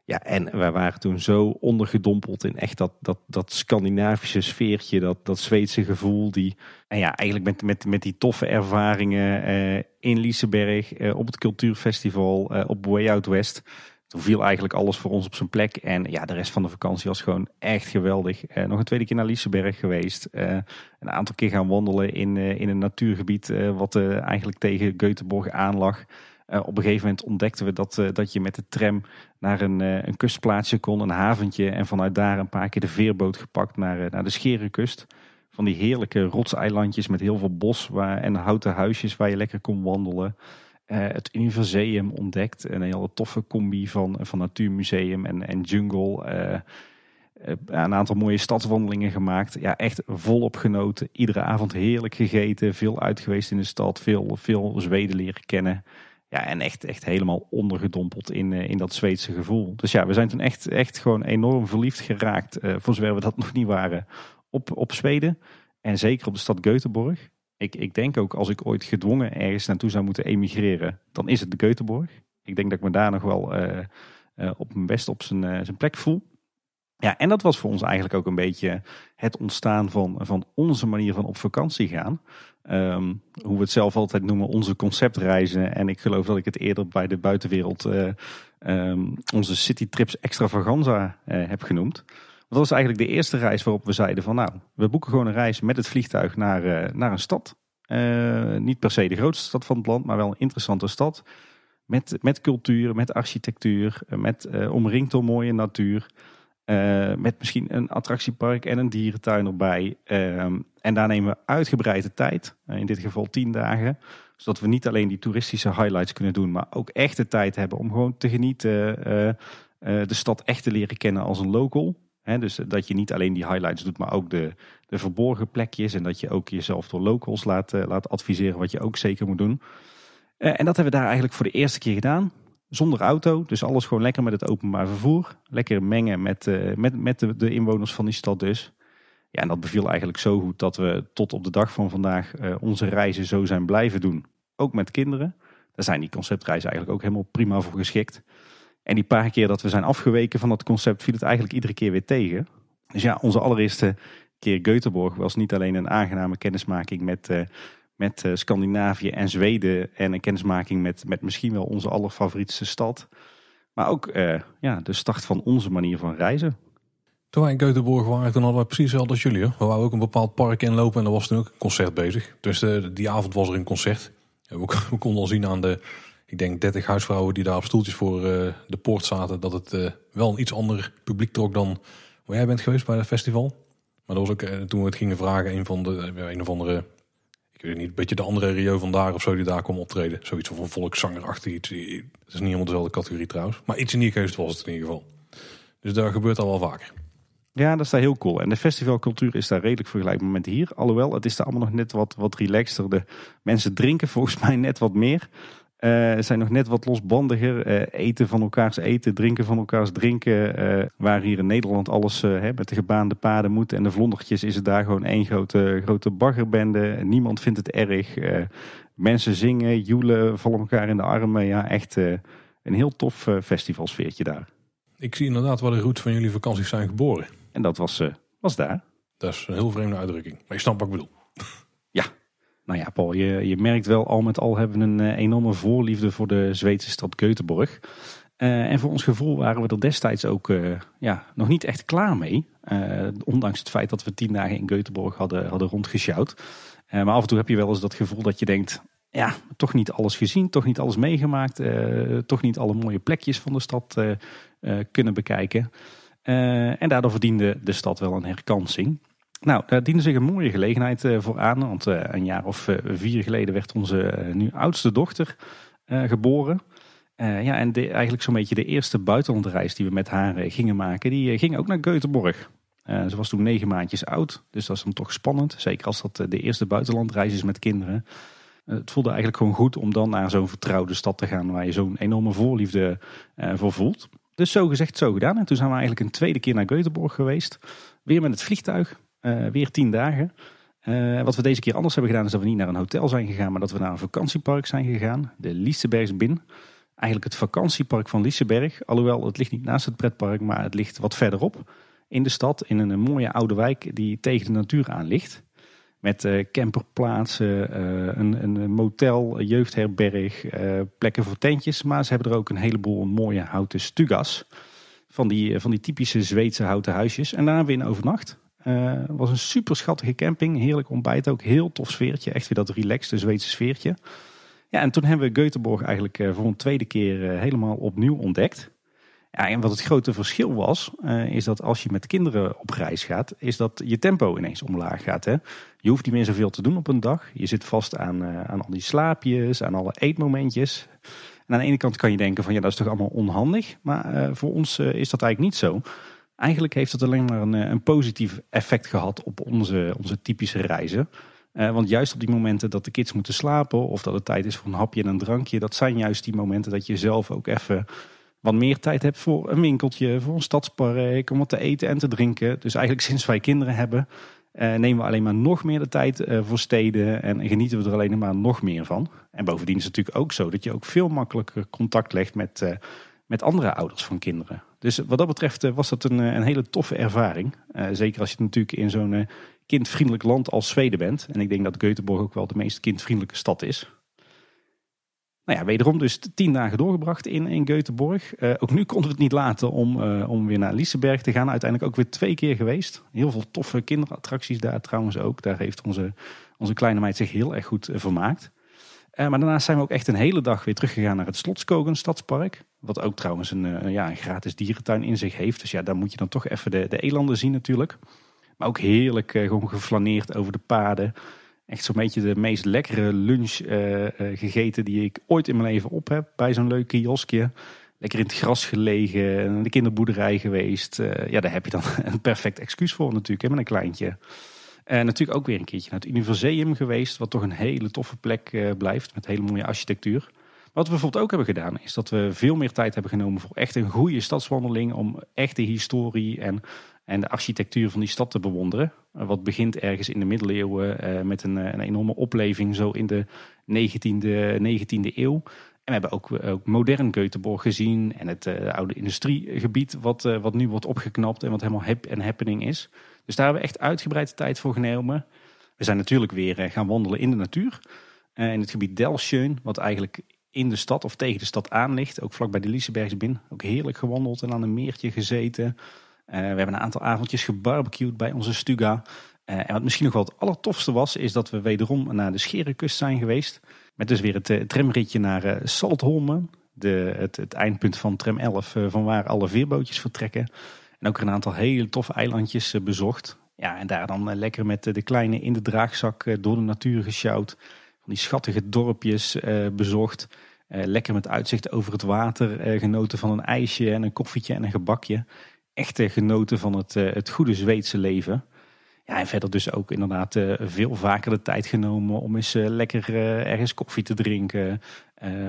[SPEAKER 2] Ja, en wij waren toen zo ondergedompeld in echt dat, dat, dat Scandinavische sfeertje, dat, dat Zweedse gevoel. Die, en ja, eigenlijk met, met, met die toffe ervaringen eh, in Liseberg, eh, op het Cultuurfestival, eh, op Way Out West. Toen viel eigenlijk alles voor ons op zijn plek. En ja, de rest van de vakantie was gewoon echt geweldig. Nog een tweede keer naar Liseberg geweest. Een aantal keer gaan wandelen in, in een natuurgebied wat eigenlijk tegen Göteborg aan lag. Uh, op een gegeven moment ontdekten we dat, uh, dat je met de tram naar een, uh, een kustplaatsje kon, een haventje. En vanuit daar een paar keer de veerboot gepakt naar, naar de Scherenkust. Van die heerlijke rotseilandjes met heel veel bos waar, en houten huisjes waar je lekker kon wandelen. het Universeum ontdekt. Een hele toffe combi van, van natuurmuseum en, en jungle. een aantal mooie stadswandelingen gemaakt. Ja, echt volop genoten. Iedere avond heerlijk gegeten. Veel uit geweest in de stad. Veel, veel Zweden leren kennen. Ja, en echt, echt helemaal ondergedompeld in, eh, in dat Zweedse gevoel. Dus ja, we zijn toen echt, echt gewoon enorm verliefd geraakt, uh, voor zover we dat nog niet waren, op, op Zweden. En zeker op de stad Göteborg. Ik, ik denk ook als ik ooit gedwongen ergens naartoe zou moeten emigreren, dan is het de Göteborg. Ik denk dat ik me daar nog wel uh, op mijn best op zijn, zijn plek voel. Ja, en dat was voor ons eigenlijk ook een beetje het ontstaan van, van onze manier van op vakantie gaan. Um, hoe we het zelf altijd noemen, onze conceptreizen. En ik geloof dat ik het eerder bij de buitenwereld uh, um, onze citytrips extravaganza uh, heb genoemd. Want dat was eigenlijk de eerste reis waarop we zeiden van nou, we boeken gewoon een reis met het vliegtuig naar, uh, naar een stad. niet per se de grootste stad van het land, maar wel een interessante stad. Met, met cultuur, met architectuur, met omringd door mooie natuur. Uh, met misschien een attractiepark en een dierentuin erbij. Uh, en daar nemen we uitgebreid de tijd. Uh, in dit geval tien dagen. Zodat we niet alleen die toeristische highlights kunnen doen. Maar ook echt de tijd hebben om gewoon te genieten. Eh, de stad echt te leren kennen als een local. Dus dat je niet alleen die highlights doet. Maar ook de, de verborgen plekjes. En dat je ook jezelf door locals laat, laat adviseren. Wat je ook zeker moet doen. en dat hebben we daar eigenlijk voor de eerste keer gedaan zonder auto. Dus alles gewoon lekker met het openbaar vervoer. Lekker mengen met, uh, met, met de, de, inwoners van die stad dus. Ja, en dat beviel eigenlijk zo goed dat we tot op de dag van vandaag uh, onze reizen zo zijn blijven doen. Ook met kinderen. Daar zijn die conceptreizen eigenlijk ook helemaal prima voor geschikt. En die paar keer dat we zijn afgeweken van dat concept viel het eigenlijk iedere keer weer tegen. Dus ja, onze allereerste keer Göteborg was niet alleen een aangename kennismaking met, uh, met uh, Scandinavië en Zweden. En een kennismaking met, met misschien wel onze allerfavorietste stad. Maar ook uh, ja, de start van onze manier van reizen.
[SPEAKER 1] Toen wij in Göteborg waren, toen hadden we precies hetzelfde als jullie. Hoor. We waren ook een bepaald park inlopen en er was toen ook een concert bezig. Dus uh, die avond was er een concert. We, we, konden al zien aan de, ik denk 30 huisvrouwen die daar op stoeltjes voor de poort zaten, dat het wel een iets ander publiek trok dan waar jij bent geweest bij het festival. Maar dat was ook toen we het gingen vragen, een van de een of andere weet niet, een beetje de andere Rio vandaag of zo die daar kwam optreden. Zoiets van een volkszangerachtig iets. Het is niet helemaal dezelfde categorie trouwens. Maar iets in die geest was het in ieder geval. Dus daar gebeurt al wel vaker.
[SPEAKER 2] Ja, dat is daar heel cool. En de festivalcultuur is daar redelijk vergelijkbaar met hier. Alhoewel, het is daar allemaal nog net wat, wat relaxter. De mensen drinken volgens mij net wat meer. Uh, zijn nog net wat losbandiger. Uh, eten van elkaars eten, drinken van elkaars drinken. Uh, waar hier in Nederland alles hè, met de gebaande paden moet. En de vlondertjes is het daar gewoon één grote, grote baggerbende. Niemand vindt het erg. mensen zingen, joelen, vallen elkaar in de armen. Ja, echt een heel tof festivalsfeertje daar.
[SPEAKER 1] Ik zie inderdaad waar de roots van jullie vakanties zijn geboren.
[SPEAKER 2] En dat was, was daar.
[SPEAKER 1] Dat is een heel vreemde uitdrukking. Maar je snapt wat ik bedoel.
[SPEAKER 2] Nou ja, Paul, je, merkt wel al met al hebben we een enorme voorliefde voor de Zweedse stad Göteborg. Uh, en voor ons gevoel waren we er destijds ook uh, ja, nog niet echt klaar mee. Ondanks het feit dat we tien dagen in Göteborg hadden, hadden rondgesjouwd. maar af en toe heb je wel eens dat gevoel dat je denkt... ja, toch niet alles gezien, toch niet alles meegemaakt. toch niet alle mooie plekjes van de stad kunnen bekijken. en daardoor verdiende de stad wel een herkansing. Nou, daar diende zich een mooie gelegenheid voor aan. Want een jaar of vier geleden werd onze nu oudste dochter geboren... Ja, en eigenlijk zo'n beetje de eerste buitenlandreis die we met haar gingen maken, die ging ook naar Göteborg. ze was toen negen maandjes oud, dus dat is dan toch spannend. Zeker als dat de eerste buitenlandreis is met kinderen. het voelde eigenlijk gewoon goed om dan naar zo'n vertrouwde stad te gaan waar je zo'n enorme voorliefde voor voelt. Dus zo gezegd, zo gedaan. En toen zijn we eigenlijk een tweede keer naar Göteborg geweest. Weer met het vliegtuig, weer tien dagen. wat we deze keer anders hebben gedaan is dat we niet naar een hotel zijn gegaan, maar dat we naar een vakantiepark zijn gegaan. De Lisebergsbin eigenlijk het vakantiepark van Liseberg. Alhoewel, het ligt niet naast het pretpark, maar het ligt wat verderop in de stad. In een mooie oude wijk die tegen de natuur aan ligt. Met uh, camperplaatsen, een, een, motel, een jeugdherberg, plekken voor tentjes. Maar ze hebben er ook een heleboel mooie houten stugas. Van die, van die typische Zweedse houten huisjes. En daar hebben we in overnacht. Het was een super schattige camping. Heerlijk ontbijt ook. Heel tof sfeertje. Echt weer dat relaxte Zweedse sfeertje. Ja, en toen hebben we Göteborg eigenlijk eh, voor een tweede keer eh, helemaal opnieuw ontdekt. Ja, en wat het grote verschil was, uh, is dat als je met kinderen op reis gaat, is dat je tempo ineens omlaag gaat. Hè? Je hoeft niet meer zoveel te doen op een dag. Je zit vast aan, uh, aan al die slaapjes, aan alle eetmomentjes. En aan de ene kant kan je denken van ja, dat is toch allemaal onhandig. Maar uh, voor ons is dat eigenlijk niet zo. Eigenlijk heeft het alleen maar een, een positief effect gehad op onze, onze typische reizen. Uh, want juist op die momenten dat de kids moeten slapen of dat het tijd is voor een hapje en een drankje, dat zijn juist die momenten dat je zelf ook even wat meer tijd hebt voor een winkeltje, voor een stadspark, om wat te eten en te drinken. Dus eigenlijk sinds wij kinderen hebben, uh, nemen we alleen maar nog meer de tijd voor steden en genieten we er alleen maar nog meer van. En bovendien is het natuurlijk ook zo dat je ook veel makkelijker contact legt met, met andere ouders van kinderen. Dus wat dat betreft was dat een, een hele toffe ervaring. zeker als je natuurlijk in zo'n kindvriendelijk land als Zweden bent. En ik denk dat Göteborg ook wel de meest kindvriendelijke stad is. Nou ja, wederom dus tien dagen doorgebracht in, in Göteborg. Ook nu konden we het niet laten om, om weer naar Liseberg te gaan. Uiteindelijk ook weer twee keer geweest. Heel veel toffe kinderattracties daar trouwens ook. Daar heeft onze, onze kleine meid zich heel erg goed vermaakt. maar daarnaast zijn we ook echt een hele dag weer teruggegaan naar het Slotskogen stadspark. Wat ook trouwens een, ja, een gratis dierentuin in zich heeft. Dus ja, daar moet je dan toch even de, de elanden zien natuurlijk. Maar ook heerlijk uh, gewoon geflaneerd over de paden. Echt zo'n beetje de meest lekkere lunch uh, gegeten die ik ooit in mijn leven op heb. Bij zo'n leuk kioskje. Lekker in het gras gelegen. De kinderboerderij geweest. ja, daar heb je dan een perfect excuus voor natuurlijk. Hè, met een kleintje. En natuurlijk ook weer een keertje naar het Universeum geweest. Wat toch een hele toffe plek blijft. Met hele mooie architectuur. Wat we bijvoorbeeld ook hebben gedaan, is dat we veel meer tijd hebben genomen voor echt een goede stadswandeling. Om echt de historie en en de architectuur van die stad te bewonderen. Eh, wat begint ergens in de middeleeuwen uh, met een, eh, een, enorme opleving zo in de 19e, 19e eeuw. En we hebben ook, ook modern Göteborg gezien en het oude industriegebied wat, wat nu wordt opgeknapt en wat helemaal hip en happening is. Dus daar hebben we echt uitgebreid tijd voor genomen. We zijn natuurlijk weer gaan wandelen in de natuur. in het gebied Delschön, wat eigenlijk in de stad of tegen de stad aan ligt. Ook vlakbij de Lisebergsbin. Ook heerlijk gewandeld en aan een meertje gezeten. Eh, we hebben een aantal avondjes gebarbecued bij onze Stuga. Eh, en wat misschien nog wel het allertofste was, is dat we wederom naar de Scherenkust zijn geweest. Met dus weer het uh, tramritje naar Saltholmen. De, het, het, eindpunt van tram 11, van waar alle veerbootjes vertrekken. En ook een aantal hele toffe eilandjes bezocht. Ja, en daar dan lekker met de kleine in de draagzak door de natuur gesjouwd. Van die schattige dorpjes bezocht. lekker met uitzicht over het water, genoten van een ijsje en een koffietje en een gebakje echte genoten van het, eh, het goede Zweedse leven. Ja, en verder dus ook inderdaad eh, veel vaker de tijd genomen om eens eh, lekker ergens koffie te drinken.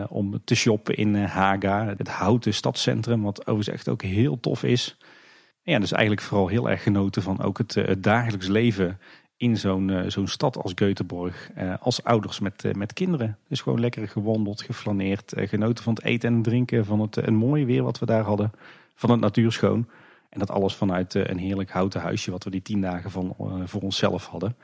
[SPEAKER 2] om te shoppen in Haga, het houten stadscentrum, wat overigens echt ook heel tof is. Ja, dus eigenlijk vooral heel erg genoten van ook het dagelijks leven in zo'n eh, zo'n stad als Göteborg eh, als ouders met, eh, met kinderen. Dus gewoon lekker gewandeld, geflaneerd, genoten van het eten en drinken, van het een mooie weer wat we daar hadden, van het natuurschoon. En dat alles vanuit een heerlijk houten huisje wat we die tien dagen van, voor onszelf hadden.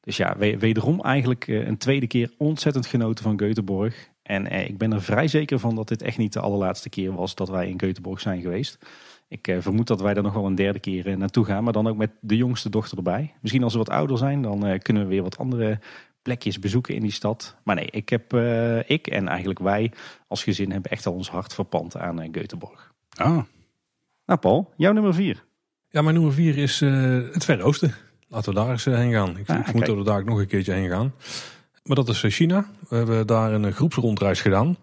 [SPEAKER 2] Dus ja, wederom eigenlijk een tweede keer ontzettend genoten van Göteborg. En ik ben er vrij zeker van dat dit echt niet de allerlaatste keer was dat wij in Göteborg zijn geweest. Ik uh, vermoed dat wij er nog wel een derde keer uh, naartoe gaan. Maar dan ook met de jongste dochter erbij. Misschien als we wat ouder zijn, dan uh, kunnen we weer wat andere plekjes bezoeken in die stad. Maar nee, ik, heb, ik en eigenlijk wij als gezin hebben echt al ons hart verpand aan Göteborg.
[SPEAKER 3] Ah.
[SPEAKER 2] Nou Paul, jouw nummer vier.
[SPEAKER 1] Ja, mijn nummer vier is het Verre Oosten. Laten we daar eens heen gaan. Ik, ah, dat we daar ook nog een keertje heen gaan. Maar dat is China. We hebben daar een groepsrondreis gedaan.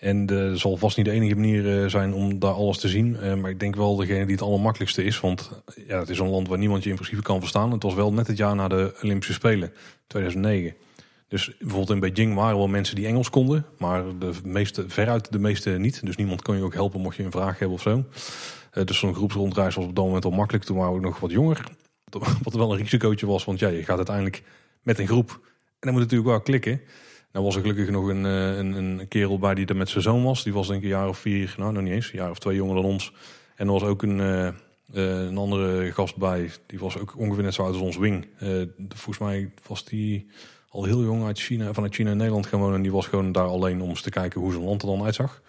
[SPEAKER 1] En er zal vast niet de enige manier eh, zijn om daar alles te zien. Eh, maar ik denk wel degene die het allermakkelijkste is. Want ja, het is een land waar niemand je in principe kan verstaan. Het was wel net het jaar na de Olympische Spelen, 2009. Dus bijvoorbeeld in Beijing waren wel mensen die Engels konden. Maar de meeste, veruit de meeste niet. Dus niemand kon je ook helpen mocht je een vraag hebben of zo. Uh, dus zo'n groepsrondreis was op dat moment al makkelijk. Toen waren we nog wat jonger. Wat wel een risicootje was. Want ja, je gaat uiteindelijk met een groep. En dan moet het natuurlijk wel klikken. Nou was er gelukkig nog een, eh, een, een kerel bij die er met zijn zoon was. Die was denk ik een jaar of vier, nou nog niet eens, een jaar of twee jonger dan ons. En er was ook een, uh, een andere gast bij. Die was ook ongeveer net zo oud als ons Wing. Volgens mij was die al heel jong uit China, vanuit China in Nederland wonen. En die was gewoon daar alleen om eens te kijken hoe zijn land er dan uitzag.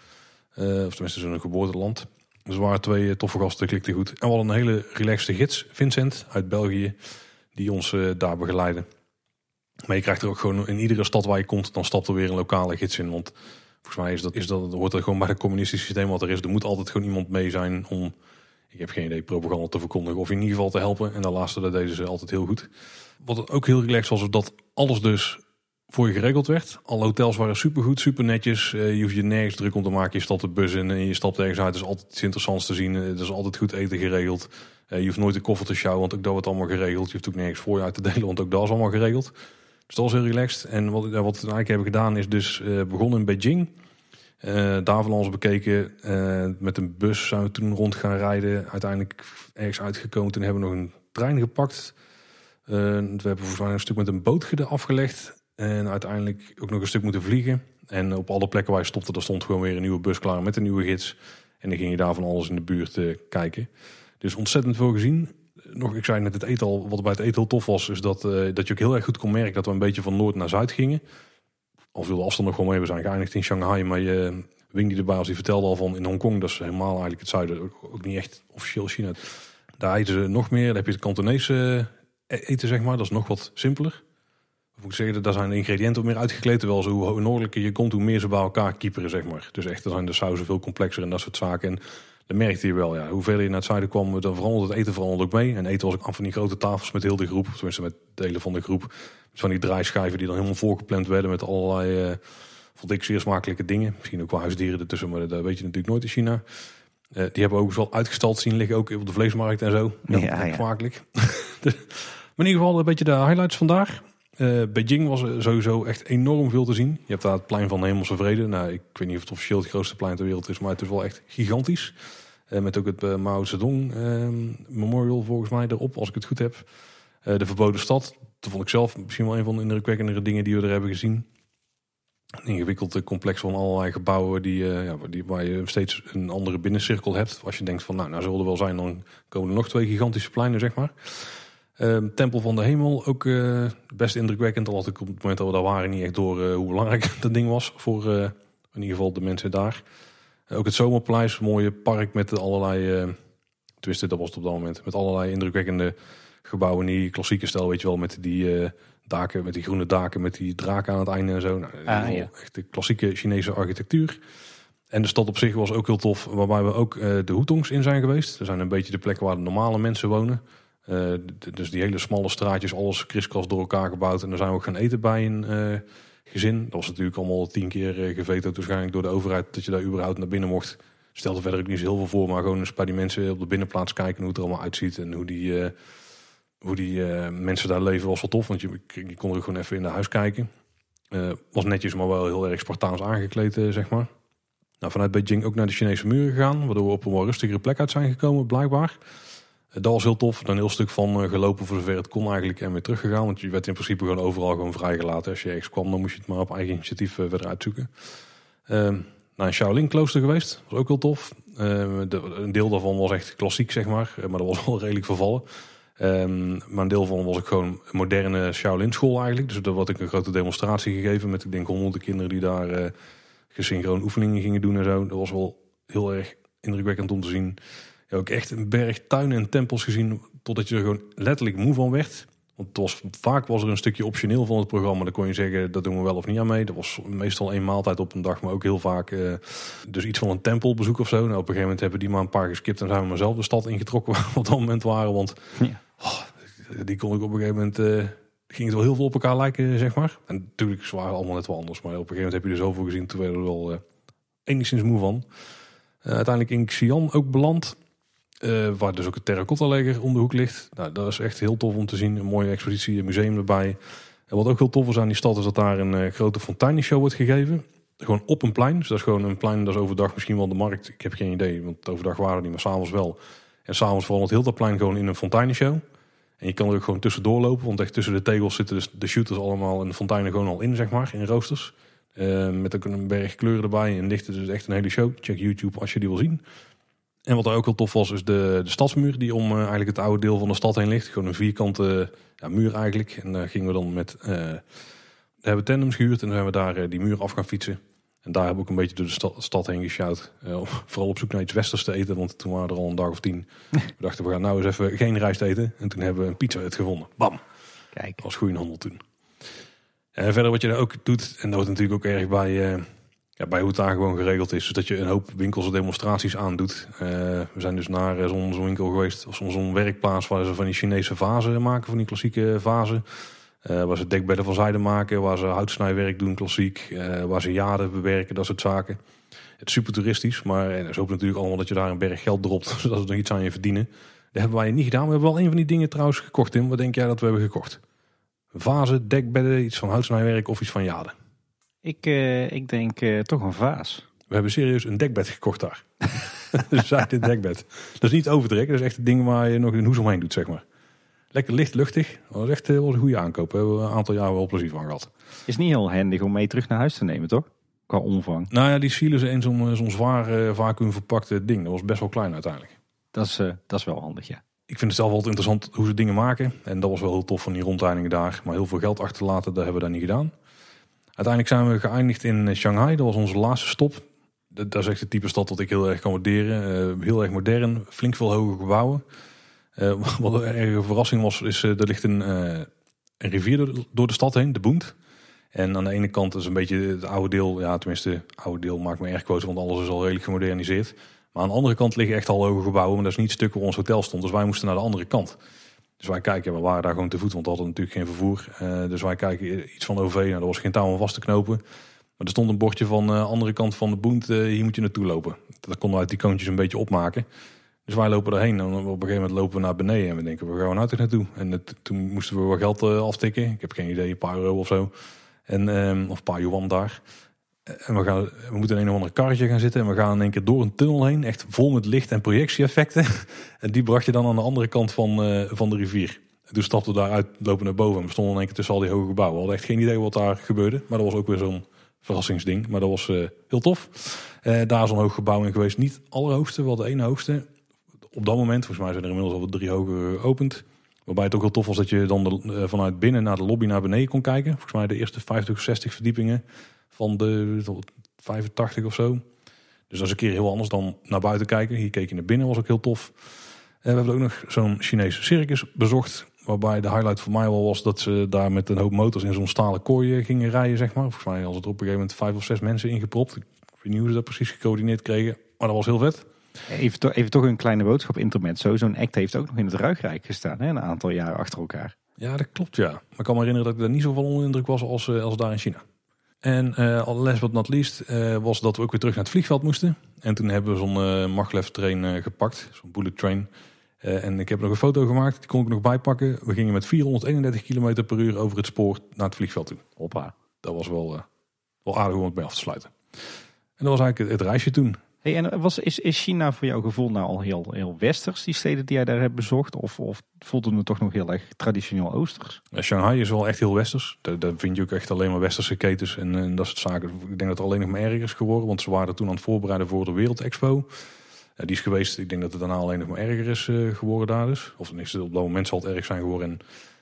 [SPEAKER 1] Of tenminste zijn geboorteland. Dus er waren twee toffe gasten, klikte goed. En we hadden een hele relaxte gids, Vincent uit België, die ons daar begeleidde. Maar je krijgt er ook gewoon in iedere stad waar je komt, dan stapt er weer een lokale gids in. Want volgens mij is dat, is dat, hoort er gewoon bij het communistische systeem wat er is. Er moet altijd gewoon iemand mee zijn om, ik heb geen idee, propaganda te verkondigen of in ieder geval te helpen. En de laatste, dat deden ze altijd heel goed. Wat ook heel relaxed was, was dat alles dus voor je geregeld werd. Alle hotels waren supergoed, super netjes. Eh, je hoeft je nergens druk om te maken. Je stapt de bus in en je stapt ergens uit. Het is altijd iets interessants te zien. Het is altijd goed eten geregeld. Eh, je hoeft nooit de koffer te sjouwen, want ook dat wordt allemaal geregeld. Je hoeft ook nergens voor je uit te delen, want ook dat is allemaal geregeld. Dus was heel relaxed. En wat, wat we eigenlijk hebben gedaan is dus uh, begonnen in Beijing. Uh, van ons bekeken. Uh, met een bus zijn we toen rond gaan rijden. Uiteindelijk ergens uitgekomen. Toen hebben we nog een trein gepakt. we hebben volgens mij een stuk met een boot afgelegd. En uiteindelijk ook nog een stuk moeten vliegen. En op alle plekken waar je stopte, daar stond gewoon weer een nieuwe bus klaar met een nieuwe gids. En dan ging je daar van alles in de buurt kijken. Dus ontzettend veel gezien nog, ik zei net het eten al, wat bij het eten heel tof was, is dat, uh, dat je ook heel erg goed kon merken dat we een beetje van noord naar zuid gingen. Al veel afstand nog gewoon mee, we zijn geëindigd in Shanghai, maar je, Wing die erbij was, die vertelde al van in Hongkong, dat is helemaal eigenlijk het zuiden, ook, niet echt officieel China. Daar eten ze nog meer, dan heb je het Kantonese eh, eten zeg maar, dat is nog wat simpeler. Of moet ik zeggen, daar zijn de ingrediënten meer uitgekleed, terwijl zo hoe noordelijker je komt, hoe meer ze bij elkaar kieperen zeg maar. Dus echt, dan zijn de sauzen veel complexer en dat soort zaken. En dan merkte je wel, ja, hoe verder je naar het zuiden kwam, dan veranderde het eten veranderde ook mee. En eten was ook af van die grote tafels met heel de groep, tenminste met delen van de groep. Met van die draaischijven die dan helemaal voorgepland werden met allerlei, uh, vond ik zeer smakelijke dingen. Misschien ook wel huisdieren ertussen, maar dat weet je natuurlijk nooit in China. Uh, die hebben ook wel uitgestald zien liggen, ook op de vleesmarkt en zo. Ja, ja, ja. Smakelijk. maar in ieder geval een beetje de highlights vandaag. Uh, Beijing was sowieso echt enorm veel te zien. Je hebt daar het plein van de Hemelse Vrede. Nou, ik weet niet of het officieel het grootste plein ter wereld is, maar het is wel echt gigantisch. Uh, met ook het uh, Mao Zedong ehm, Memorial volgens mij erop, als ik het goed heb. de Verboden Stad. Dat vond ik zelf misschien wel een van de indrukwekkendere dingen die we er hebben gezien. Een ingewikkeld complex van allerlei gebouwen die, ja, die, waar je steeds een andere binnencirkel hebt. Als je denkt van nou, nou zullen er wel zijn, dan komen er nog twee gigantische pleinen, zeg maar. Ehm, Tempel van de Hemel, ook best indrukwekkend. Al had ik op het moment dat we daar waren niet echt door hoe belangrijk dat ding was voor in ieder geval de mensen daar. Ook het Zomerpaleis, een mooie park met allerlei, tenminste dat was het op dat moment, met allerlei indrukwekkende gebouwen in die klassieke stijl, weet je wel, met die daken, met die groene daken, met die draken aan het einde en zo. Nou, ah, ja. Echt de klassieke Chinese architectuur. En de stad op zich was ook heel tof, waarbij we ook de Hoetongs in zijn geweest. Er zijn een beetje de plekken waar de normale mensen wonen. Uh, dus die hele smalle straatjes, alles kriskras door elkaar gebouwd. En dan zijn we ook gaan eten bij een gezin. Dat was natuurlijk allemaal tien keer uh, gevetoed waarschijnlijk door de overheid dat je daar überhaupt naar binnen mocht. Stelde verder ook niet zo heel veel voor, maar gewoon eens bij die mensen op de binnenplaats kijken hoe het er allemaal uitziet. En hoe die, hoe die mensen daar leven was wel tof, want je, je kon er gewoon even in de huis kijken. was netjes, maar wel heel erg Spartaans aangekleed, zeg maar. Nou, vanuit Beijing ook naar de Chinese muren gegaan, waardoor we op een wel rustigere plek uit zijn gekomen, blijkbaar. Dat was heel tof. Een heel stuk van gelopen voor zover het kon eigenlijk en weer teruggegaan. Want je werd in principe gewoon overal gewoon vrijgelaten. Als je ergens kwam, dan moest je het maar op eigen initiatief verder uitzoeken. Ehm, naar een Shaolin klooster geweest. was ook heel tof. Ehm, een deel daarvan was echt klassiek, zeg maar. Maar dat was wel redelijk vervallen. Um, maar een deel van was ook gewoon een moderne Shaolin school eigenlijk. Dus daar had ik een grote demonstratie gegeven met ik denk honderden kinderen die daar uh, gesynchroon oefeningen gingen doen en zo. Dat was wel heel erg indrukwekkend om te zien. Ook echt een berg tuinen en tempels gezien totdat je er gewoon letterlijk moe van werd. Want het was, vaak was er een stukje optioneel van het programma. Dan kon je zeggen, dat doen we wel of niet aan mee. Dat was meestal één maaltijd op een dag, maar ook heel vaak uh, dus iets van een tempelbezoek of zo. Nou, op een gegeven moment hebben die maar een paar geskipt en zijn we maar zelf de stad ingetrokken waar we op dat moment waren. Want ja. Oh, die kon ik op een gegeven moment. Uh, ging het wel heel veel op elkaar lijken, zeg maar. En natuurlijk, ze waren allemaal net wel anders. Maar op een gegeven moment heb je er zoveel gezien. Toen werden we er wel uh, enigszins moe van. Uh, uiteindelijk in Xi'an ook beland. Waar dus ook het terracotta leger om de hoek ligt. Nou, dat is echt heel tof om te zien. Een mooie expositie, een museum erbij. En wat ook heel tof is aan die stad is dat daar een grote fonteinenshow wordt gegeven. Gewoon op een plein. Dus dat is gewoon een plein, dat is overdag misschien wel de markt. Ik heb geen idee, want overdag waren niet, maar s'avonds wel. En s'avonds verandert heel dat plein gewoon in een fonteinenshow. En je kan er ook gewoon tussendoor lopen, want echt tussen de tegels zitten dus de shooters allemaal en de fonteinen gewoon al in, zeg maar, in roosters. Uh, met ook een berg kleuren erbij en lichten, dus echt een hele show. Check YouTube als je die wil zien. En wat er ook heel tof was, is de, de stadsmuur die om uh, eigenlijk het oude deel van de stad heen ligt. Gewoon een vierkante ja, muur eigenlijk. En daar gingen we dan met, uh, hebben we tandems gehuurd en dan hebben we daar die muur af gaan fietsen. En daar heb ik een beetje door de stad, stad heen gesjouwd. Uh, vooral op zoek naar iets westers te eten, want toen waren er al een dag of tien. we dachten, we gaan nou eens even geen rijst eten. En toen hebben we een pizza uitgevonden. Bam! Kijk. Dat was goede handel toen. En verder wat je daar ook doet, en dat wordt natuurlijk ook erg bij, bij hoe het daar gewoon geregeld is. Dat je een hoop winkels en demonstraties aandoet. Uh, we zijn dus naar zo'n zo winkel geweest, of zo'n werkplaats waar ze van die Chinese vazen maken, van die klassieke vazen. Uh, waar ze dekbedden van zijde maken, waar ze houtsnijwerk doen, klassiek. Waar ze jaden bewerken, dat soort zaken. Het is super toeristisch, maar en het is ook natuurlijk allemaal dat je daar een berg geld dropt, zodat ze nog iets aan je verdienen. Dat hebben wij niet gedaan. We hebben wel een van die dingen trouwens gekocht, Tim. Wat denk jij dat we hebben gekocht? Vazen, dekbedden, iets van houtsnijwerk of iets van jaden?
[SPEAKER 2] Ik, uh, ik denk toch een vaas.
[SPEAKER 1] We hebben serieus een dekbed gekocht daar. dus dit dekbed. Dat is niet overdrekken, dat is echt het ding waar je nog een hoes omheen doet, zeg maar. Lekker licht, luchtig. Dat was echt wel een goede aankoop. We hebben een aantal jaar wel plezier van gehad.
[SPEAKER 2] Is niet heel handig om mee terug naar huis te nemen, toch? Qua omvang.
[SPEAKER 1] Nou ja, die ze in zo'n zwaar uh, vacuüm verpakte ding. Dat was best wel klein uiteindelijk.
[SPEAKER 2] Dat is, uh, dat is wel handig, ja.
[SPEAKER 1] Ik vind het zelf altijd interessant hoe ze dingen maken. En dat was wel heel tof van die rondleidingen daar. Maar heel veel geld achterlaten, dat hebben we daar niet gedaan. Uiteindelijk zijn we geëindigd in eh, Shanghai. Dat was onze laatste stop. Dat is echt het type stad dat ik heel erg kan waarderen. Uh, heel erg modern, flink veel hoge gebouwen. Uh, wat een erge verrassing was, is er ligt een, een rivier door de, door de, stad heen, de Boent. En aan de ene kant is een beetje het oude deel, ja tenminste, het oude deel maakt me erg quote, want alles is al redelijk gemoderniseerd. Maar aan de andere kant liggen echt al hoge gebouwen, maar dat is niet het stuk waar ons hotel stond. Dus wij moesten naar de andere kant. Dus wij kijken, we waren daar gewoon te voet, want we hadden natuurlijk geen vervoer. dus wij kijken iets van OV, nou, er was geen touw om vast te knopen. Maar er stond een bordje van de andere kant van de Boent, hier moet je naartoe lopen. Dat konden we uit die koontjes een beetje opmaken. Dus wij lopen erheen en op een gegeven moment lopen we naar beneden en we denken, we gaan nou toch naartoe? En het, toen moesten we wat geld aftikken. Ik heb geen idee, een paar euro of zo. En, um, of een paar yuan daar. En we, gaan, we moeten in een of ander karretje gaan zitten en we gaan in één keer door een tunnel heen. Echt vol met licht en projectie-effecten. en die bracht je dan aan de andere kant van, uh, van de rivier. En toen stapten we daaruit, lopen naar boven en we stonden in één keer tussen al die hoge gebouwen. We hadden echt geen idee wat daar gebeurde. Maar dat was ook weer zo'n verrassingsding. Maar dat was uh, heel tof. daar is een hoog gebouw in geweest. Niet allerhoogste, wel de ene hoogste op dat moment, volgens mij zijn er inmiddels al drie hoger geopend. Waarbij het ook heel tof was dat je dan vanuit binnen naar de lobby naar beneden kon kijken. Volgens mij de eerste 50 of 60 verdiepingen van de 85 of zo. Dus dat is een keer heel anders dan naar buiten kijken. Hier keek je naar binnen, was ook heel tof. En we hebben ook nog zo'n Chinese circus bezocht. Waarbij de highlight voor mij wel was dat ze daar met een hoop motors in zo'n stalen kooi gingen rijden, zeg maar. Volgens mij was het op een gegeven moment vijf of zes mensen ingepropt. Ik weet niet hoe ze dat precies gecoördineerd kregen. Maar dat was heel vet.
[SPEAKER 2] Even, to even toch een kleine boodschap intermezzo. Zo'n act heeft ook nog in het Ruigrijk gestaan, hè, een aantal jaren achter elkaar.
[SPEAKER 1] Ja, dat klopt ja. Maar ik kan me herinneren dat ik daar niet zoveel onder indruk was als, uh, als daar in China. En uh, last but not least uh, was dat we ook weer terug naar het vliegveld moesten. En toen hebben we zo'n uh, maglev train gepakt, zo'n bullet train. en ik heb nog een foto gemaakt, die kon ik nog bijpakken. We gingen met 431 km per uur over het spoor naar het vliegveld toe.
[SPEAKER 2] Hoppa.
[SPEAKER 1] Dat was wel, wel aardig om het bij af te sluiten. En dat was eigenlijk het, het reisje toen.
[SPEAKER 2] En was, is, is China voor jouw gevoel nou al heel, heel westers, die steden die jij daar hebt bezocht? Of, of voelde het toch nog heel erg traditioneel oosters?
[SPEAKER 1] Shanghai is wel echt heel westers. Daar, vind je ook echt alleen maar westerse ketens en, en dat soort zaken. Ik denk dat het alleen nog maar erger is geworden, want ze waren toen aan het voorbereiden voor de Wereldexpo. Die is geweest, ik denk dat het daarna alleen nog maar erger is uh, geworden daar dus. Of tenminste, op dat moment zal het erg zijn geworden. En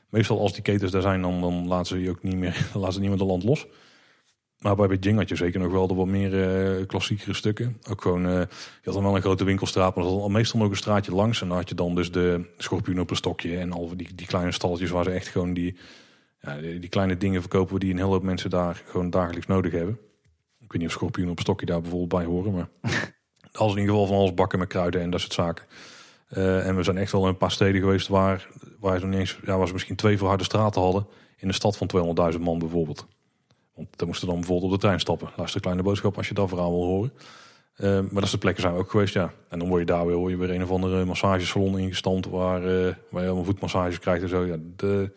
[SPEAKER 1] meestal als die ketens daar zijn, dan, dan laten ze je ook niet meer, laten ze meer de land los. Maar bij Beijing had je zeker nog wel de wat meer uh, klassiekere stukken. Ook gewoon, uh, je had dan wel een grote winkelstraat, maar dat al meestal nog een straatje langs. En dan had je dan dus de schorpioen op een stokje en al die, die kleine stalletjes waar ze echt gewoon die, ja, die, kleine dingen verkopen die een hele hoop mensen daar gewoon dagelijks nodig hebben. Ik weet niet of schorpioen op een stokje daar bijvoorbeeld bij horen, maar als in ieder geval van alles bakken met kruiden en dat soort zaken. Uh, en we zijn echt wel in een paar steden geweest waar, waar, ze, niet eens, ja, waar ze misschien twee verharde straten hadden. In een stad van 200.000 man bijvoorbeeld. Want daar moesten dan bijvoorbeeld op de trein stappen. Luister kleine boodschap als je dat verhaal wil horen. Uh, maar dat is de plekken zijn we ook geweest, ja. En dan word je daar weer, word je weer een of andere massagesalon ingestampt waar, uh, waar je allemaal voetmassages krijgt en zo. Ja, de,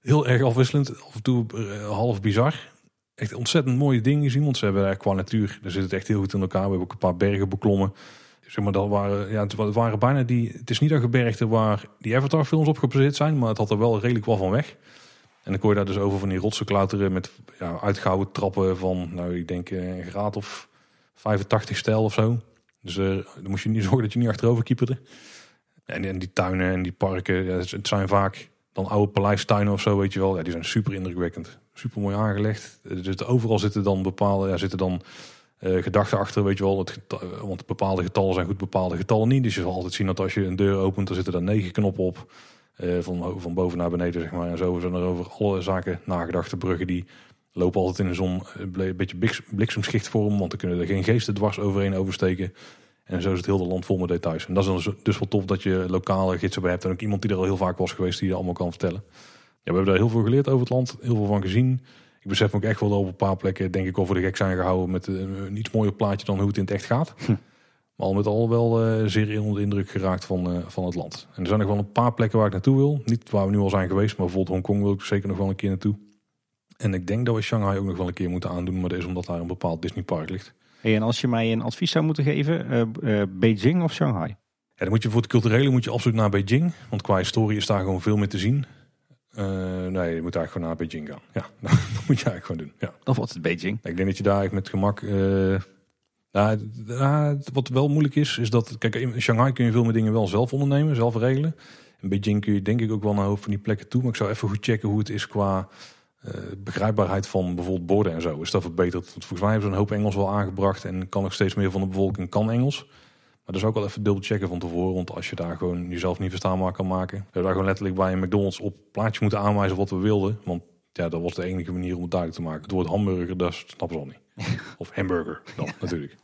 [SPEAKER 1] heel erg afwisselend, af en toe uh, half bizar. Echt ontzettend mooie dingen zien, want ze hebben qua natuur, daar zit het echt heel goed in elkaar. We hebben ook een paar bergen beklommen. Zeg maar, dat waren, ja, het waren bijna die, het is niet een gebergte waar die Avatar films op gebaseerd zijn, maar het had er wel redelijk wel van weg. En dan kon je daar dus over van die rotsen klauteren met ja, uitgehouwen trappen van, nou ik denk een graad of 85 stijl of zo. Dus uh, dan moest je niet zorgen dat je niet achterover kieperde. En, en die tuinen en die parken, het zijn vaak dan oude paleistuinen of zo, weet je wel. Ja, die zijn super indrukwekkend. Super mooi aangelegd. Dus overal zitten dan bepaalde, ja, zitten dan gedachten achter, weet je wel. Want bepaalde getallen zijn goed, bepaalde getallen niet. Dus je zal altijd zien dat als je een deur opent, dan zitten er negen knoppen op. Uh, van, van boven naar beneden, zeg maar. En zo zijn er over alle zaken nagedacht. De bruggen die lopen altijd in zon een beetje bliksemschichtvorm. Want dan kunnen er geen geesten dwars overheen oversteken. En zo is het heel de land vol met details. En dat is dus, dus wel tof dat je lokale gidsen bij hebt. En ook iemand die er al heel vaak was geweest, die je allemaal kan vertellen. Ja, we hebben daar heel veel geleerd over het land. Heel veel van gezien. Ik besef ook echt wel dat op een paar plekken, denk ik, over de gek zijn gehouden. Met een iets mooier plaatje dan hoe het in het echt gaat. Hm. Maar al met al wel uh, zeer onder de indruk geraakt van, uh, van het land. En er zijn nog wel een paar plekken waar ik naartoe wil. Niet waar we nu al zijn geweest, maar bijvoorbeeld Hongkong wil ik zeker nog wel een keer naartoe. En ik denk dat we Shanghai ook nog wel een keer moeten aandoen. Maar dat is omdat daar een bepaald Disneypark ligt.
[SPEAKER 2] Hey, en als je mij een advies zou moeten geven, uh, Beijing of Shanghai? Ja,
[SPEAKER 1] dan moet je voor het culturele moet je absoluut naar Beijing. Want qua historie is daar gewoon veel meer te zien. nee, je moet eigenlijk gewoon naar Beijing gaan. Ja, dat moet je eigenlijk gewoon doen. Ja.
[SPEAKER 2] Of wordt het Beijing?
[SPEAKER 1] Ik denk dat je daar met gemak nou, wat wel moeilijk is, is dat, kijk, in Shanghai kun je veel meer dingen wel zelf ondernemen, zelf regelen. In Beijing kun je denk ik ook wel naar hoofd van die plekken toe. Maar ik zou even goed checken hoe het is qua uh, begrijpbaarheid van bijvoorbeeld borden en zo. Is dat verbeterd? Want volgens mij hebben ze een hoop Engels wel aangebracht en kan nog steeds meer van de bevolking kan Engels. Maar dat is ook wel even dubbel checken van tevoren. Want als je daar gewoon jezelf niet verstaanbaar kan maken. We hebben daar gewoon letterlijk bij een McDonald's op plaatje moeten aanwijzen wat we wilden. Want ja, dat was de enige manier om het duidelijk te maken. Het woord hamburger, dat snappen ze al niet. of hamburger dan natuurlijk.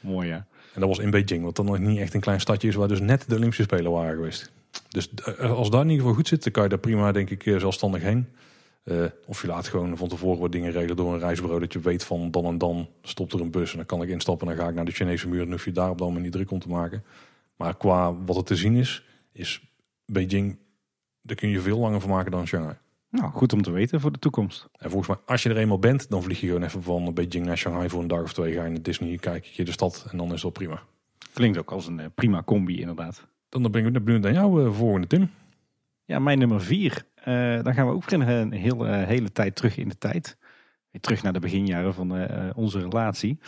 [SPEAKER 2] Mooi ja.
[SPEAKER 1] En dat was in Beijing, wat dan nog niet echt een klein stadje is waar dus net de Olympische Spelen waren geweest. Dus eh, als dat in ieder geval goed zit, dan kan je daar prima denk ik eh, zelfstandig heen. Uh, of je laat gewoon van tevoren wat dingen regelen door een reisbureau. Dat je weet van dan en dan stopt er een bus en dan kan ik instappen en dan ga ik naar de Chinese muur. En hoef je daar op dat moment niet druk om te maken. Maar qua wat er te zien is, is Beijing, daar kun je veel langer van maken dan Shanghai.
[SPEAKER 2] Nou, goed om te weten voor de toekomst.
[SPEAKER 1] En volgens mij, als je er eenmaal bent, dan vlieg je gewoon even van Beijing naar Shanghai voor een dag of twee. Ga je naar Disney, kijk je de stad en dan is dat prima.
[SPEAKER 2] Klinkt ook als een uh, prima combi, inderdaad.
[SPEAKER 1] Dan ben ik benieuwd naar jouw uh, volgende, Tim.
[SPEAKER 2] Ja, mijn nummer vier. Uh, dan gaan we ook een hele, hele tijd terug in de tijd terug naar de beginjaren van uh, onze relatie.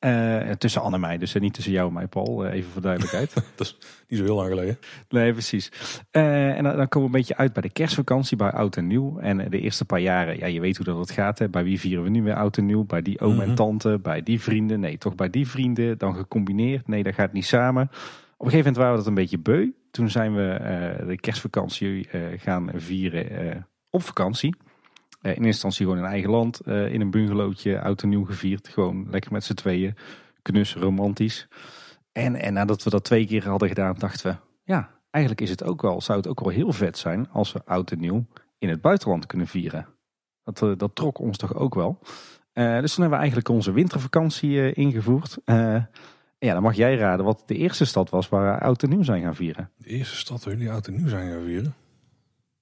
[SPEAKER 2] Uh, tussen Anne en mij, dus niet tussen jou en mij, Paul. Even voor duidelijkheid.
[SPEAKER 1] dat is niet zo heel lang geleden.
[SPEAKER 2] Nee, precies. en dan, dan, komen we een beetje uit bij de kerstvakantie, bij Oud en Nieuw. En de eerste paar jaren, ja, je weet hoe dat gaat. Hè. Bij wie vieren we nu weer Oud en Nieuw? Bij die oom en mhm. tante, bij die vrienden. Nee, toch bij die vrienden. Dan gecombineerd. Nee, dat gaat niet samen. Op een gegeven moment waren we dat een beetje beu. Toen zijn we de kerstvakantie gaan vieren op vakantie. Eh, in eerste instantie gewoon in eigen land, eh, in een bungalowtje, oud en nieuw gevierd. Gewoon lekker met z'n tweeën, knus, romantisch. En, en nadat we dat twee keer hadden gedaan, dachten we, ja, eigenlijk is het ook wel, zou het ook wel heel vet zijn als we oud en nieuw in het buitenland kunnen vieren. Dat, eh, dat trok ons toch ook wel. dus toen hebben we eigenlijk onze wintervakantie ingevoerd. ja, dan mag jij raden wat de eerste stad was waar we oud en nieuw zijn gaan vieren.
[SPEAKER 1] De eerste stad waar jullie oud en nieuw zijn gaan vieren?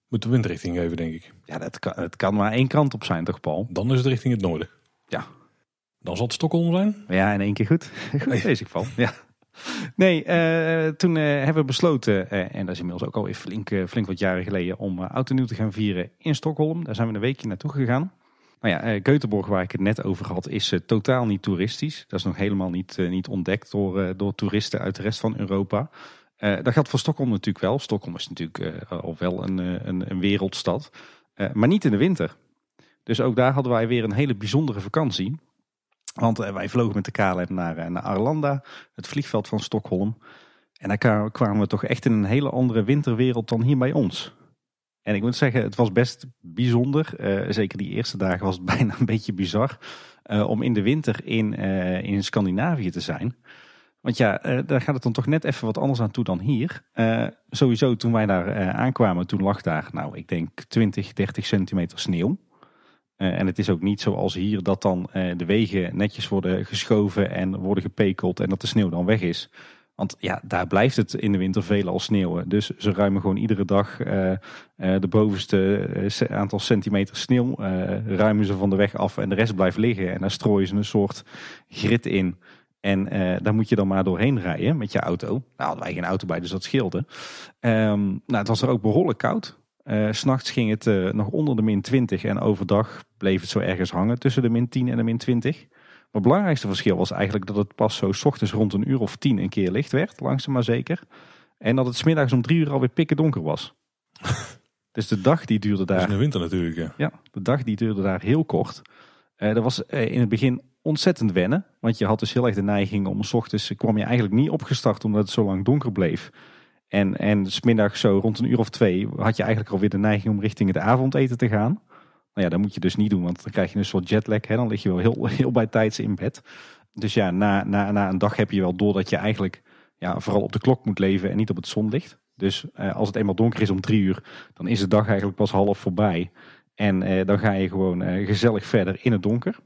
[SPEAKER 1] Moet de windrichting geven, denk ik.
[SPEAKER 2] Ja, dat kan, het kan maar één kant op zijn, toch, Paul?
[SPEAKER 1] Dan is het richting het noorden.
[SPEAKER 2] Ja.
[SPEAKER 1] Dan zal het Stockholm zijn.
[SPEAKER 2] Ja, in één keer goed. goed
[SPEAKER 1] Hey.
[SPEAKER 2] deze val. Ja. Nee, eh, toen eh, hebben we besloten, eh, en dat is inmiddels ook alweer flink, flink wat jaren geleden, om Oud en Nieuw te gaan vieren in Stockholm. Daar zijn we een weekje naartoe gegaan. Nou ja, Göteborg, waar ik het net over had, is totaal niet toeristisch. Dat is nog helemaal niet, niet ontdekt door, door toeristen uit de rest van Europa. Eh, dat geldt voor Stockholm natuurlijk wel. Stockholm is natuurlijk eh, al wel een, eh, een, een wereldstad. Maar niet in de winter. Dus ook daar hadden wij weer een hele bijzondere vakantie. Want wij vlogen met de KLM naar, naar Arlanda, het vliegveld van Stockholm. En daar kwa- kwamen we toch echt in een hele andere winterwereld dan hier bij ons. En ik moet zeggen, het was best bijzonder. Zeker die eerste dagen was het bijna een beetje bizar. om in de winter in, in Scandinavië te zijn. Want ja, eh, daar gaat het dan toch net even wat anders aan toe dan hier. Eh, sowieso toen wij daar eh, aankwamen, toen lag daar, nou ik denk 20, 30 centimeter sneeuw. En het is ook niet zoals hier dat dan de wegen netjes worden geschoven en worden gepekeld en dat de sneeuw dan weg is. Want ja, daar blijft het in de winter veelal sneeuwen. Dus ze ruimen gewoon iedere dag de bovenste aantal centimeter sneeuw ruimen ze van de weg af en de rest blijft liggen. En daar strooien ze een soort grit in. En eh, daar moet je dan maar doorheen rijden met je auto. Nou hadden wij geen auto bij, dus dat scheelde. Ehm, nou, het was er ook behoorlijk koud. S S'nachts ging het eh, nog onder de min 20 en overdag bleef het zo ergens hangen tussen de min 10 en de min 20. Maar het belangrijkste verschil was eigenlijk dat het pas zo 's ochtends rond een uur of tien een keer licht werd, langzaam maar zeker. En dat het smiddags om drie uur alweer pikken donker was. dus de dag die duurde
[SPEAKER 1] Dat is
[SPEAKER 2] daar,
[SPEAKER 1] in de winter natuurlijk. Ja.
[SPEAKER 2] ja, de dag die duurde daar heel kort. Eh dat was in het begin ontzettend wennen. Want je had dus heel erg de neiging om 's ochtends kwam je eigenlijk niet opgestart omdat het zo lang donker bleef. En, en smiddags zo rond een uur of twee had je eigenlijk alweer de neiging om richting het avondeten te gaan. Nou ja, dat moet je dus niet doen, want dan krijg je een soort jetlag. Hè? Dan lig je wel heel, heel bij tijds in bed. Dus ja, na, na, na een dag heb je wel door dat je eigenlijk ja, vooral op de klok moet leven en niet op het zonlicht. Dus eh, als het eenmaal donker is om drie uur, dan is de dag eigenlijk pas half voorbij. En eh, dan ga je gewoon eh, gezellig verder in het donker.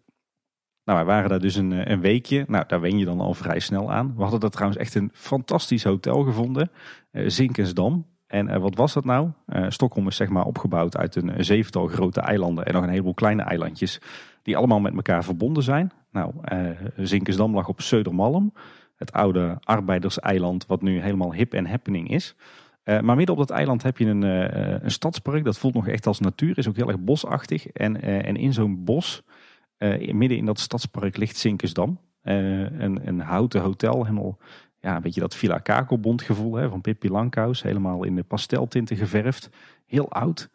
[SPEAKER 2] Nou, wij waren daar dus een, eh, een weekje. Nou, daar wen je dan al vrij snel aan. We hadden daar trouwens echt een fantastisch hotel gevonden. eh Zinkensdam. En eh, wat was dat nou? Eh, Stockholm is zeg maar opgebouwd uit een, zevental grote eilanden en nog een heleboel kleine eilandjes. Die allemaal met elkaar verbonden zijn. Nou, Zinkensdam lag op Södermalm. Het oude arbeiderseiland wat nu helemaal hip en happening is. Maar midden op dat eiland heb je een, eh, een stadspark. Dat voelt nog echt als natuur. Is ook heel erg bosachtig. En, en in zo'n bos, eh, midden in dat stadspark, ligt Zinkensdam. Eh, een, een houten hotel. Helemaal ja, een beetje dat Villa Kakelbond gevoel hè, van Pippi Langkous. Helemaal in de pasteltinten geverfd. Heel oud.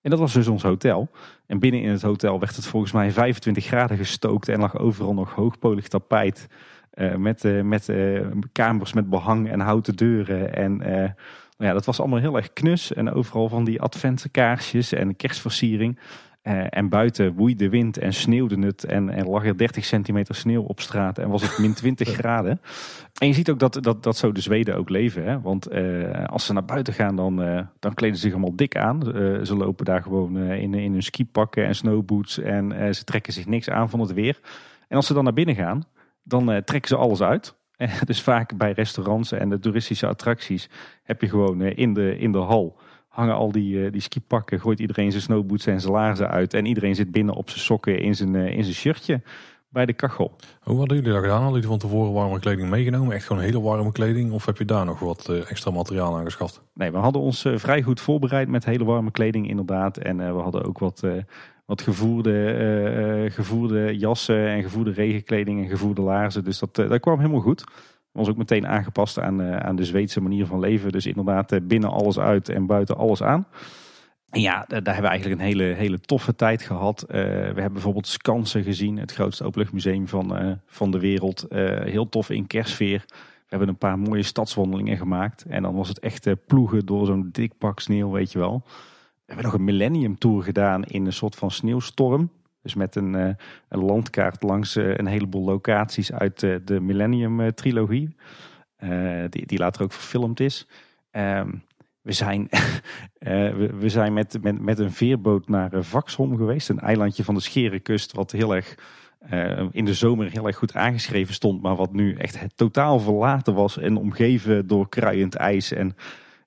[SPEAKER 2] En dat was dus ons hotel. En binnen in het hotel werd het volgens mij 25 graden gestookt. En lag overal nog hoogpolig tapijt. eh, met met kamers met behang en houten deuren. En nou ja, dat was allemaal heel erg knus. En overal van die adventkaarsjes en kerstversiering. Eh, en buiten woei de wind en sneeuwde het. En, en lag er 30 centimeter sneeuw op straat. En was het min 20 graden. En je ziet ook dat, dat, dat zo de Zweden ook leven. Hè? Want eh, als ze naar buiten gaan, dan, eh, dan kleden ze zich allemaal dik aan. Ze lopen daar gewoon in, in hun skipakken en snowboots. En ze trekken zich niks aan van het weer. En als ze dan naar binnen gaan, dan trekken ze alles uit. Dus vaak bij restaurants en de toeristische attracties heb je gewoon in, de, in de hal hangen al die, eh, die skipakken, gooit iedereen zijn snowboots en zijn laarzen uit. En iedereen zit binnen op zijn sokken in zijn, eh, in zijn shirtje bij de kachel.
[SPEAKER 1] Hoe hadden jullie dat gedaan? Hadden jullie van tevoren warme kleding meegenomen? Echt gewoon hele warme kleding? Of heb je daar nog wat eh, extra materiaal aangeschaft?
[SPEAKER 2] Nee, we hadden ons vrij goed voorbereid met hele warme kleding inderdaad. En we hadden ook wat, wat gevoerde, gevoerde jassen en gevoerde regenkleding en gevoerde laarzen. Dus dat, dat kwam helemaal goed. Was ook meteen aangepast aan, eh, aan de Zweedse manier van leven. Dus inderdaad eh, binnen alles uit en buiten alles aan. En ja, daar hebben we eigenlijk een hele, hele toffe tijd gehad. Eh, we hebben bijvoorbeeld Skansen gezien, het grootste openluchtmuseum van, van de wereld. Heel tof in kerstsfeer. We hebben een paar mooie stadswandelingen gemaakt. En dan was het echt ploegen door zo'n dik pak sneeuw, weet je wel. We hebben nog een Millennium Tour gedaan in een soort van sneeuwstorm. Dus met een, eh, een landkaart langs eh, een heleboel locaties uit eh, de Millennium trilogie. Die, die later ook verfilmd is. Ehm, we zijn, we, we zijn met, met, met een veerboot naar Vaxholm geweest. Een eilandje van de Scherenkust wat heel erg in de zomer heel erg goed aangeschreven stond. Maar wat nu echt totaal verlaten was en omgeven door kruiend ijs. En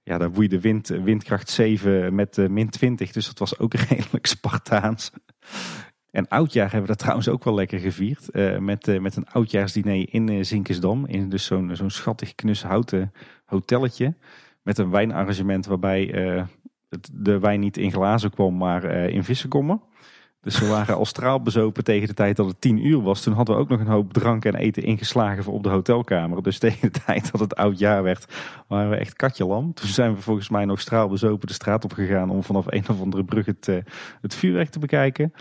[SPEAKER 2] ja, daar woeide wind, windkracht 7 met min 20. Dus dat was ook redelijk Spartaans. En oudjaar hebben we dat trouwens ook wel lekker gevierd. met, met een oudjaarsdiner in Zinkensdam. In dus zo'n zo'n schattig knus houten hotelletje. Met een wijnarrangement waarbij de wijn niet in glazen kwam, maar in vissenkommen. Dus we waren al straalbezopen tegen de tijd dat het tien uur was. Toen hadden we ook nog een hoop drank en eten ingeslagen voor op de hotelkamer. Dus tegen de tijd dat het oud jaar werd, waren we echt katje lam. Toen zijn we volgens mij nog straalbezopen de straat op gegaan om vanaf een of andere brug het, uh, het vuurwerk te bekijken.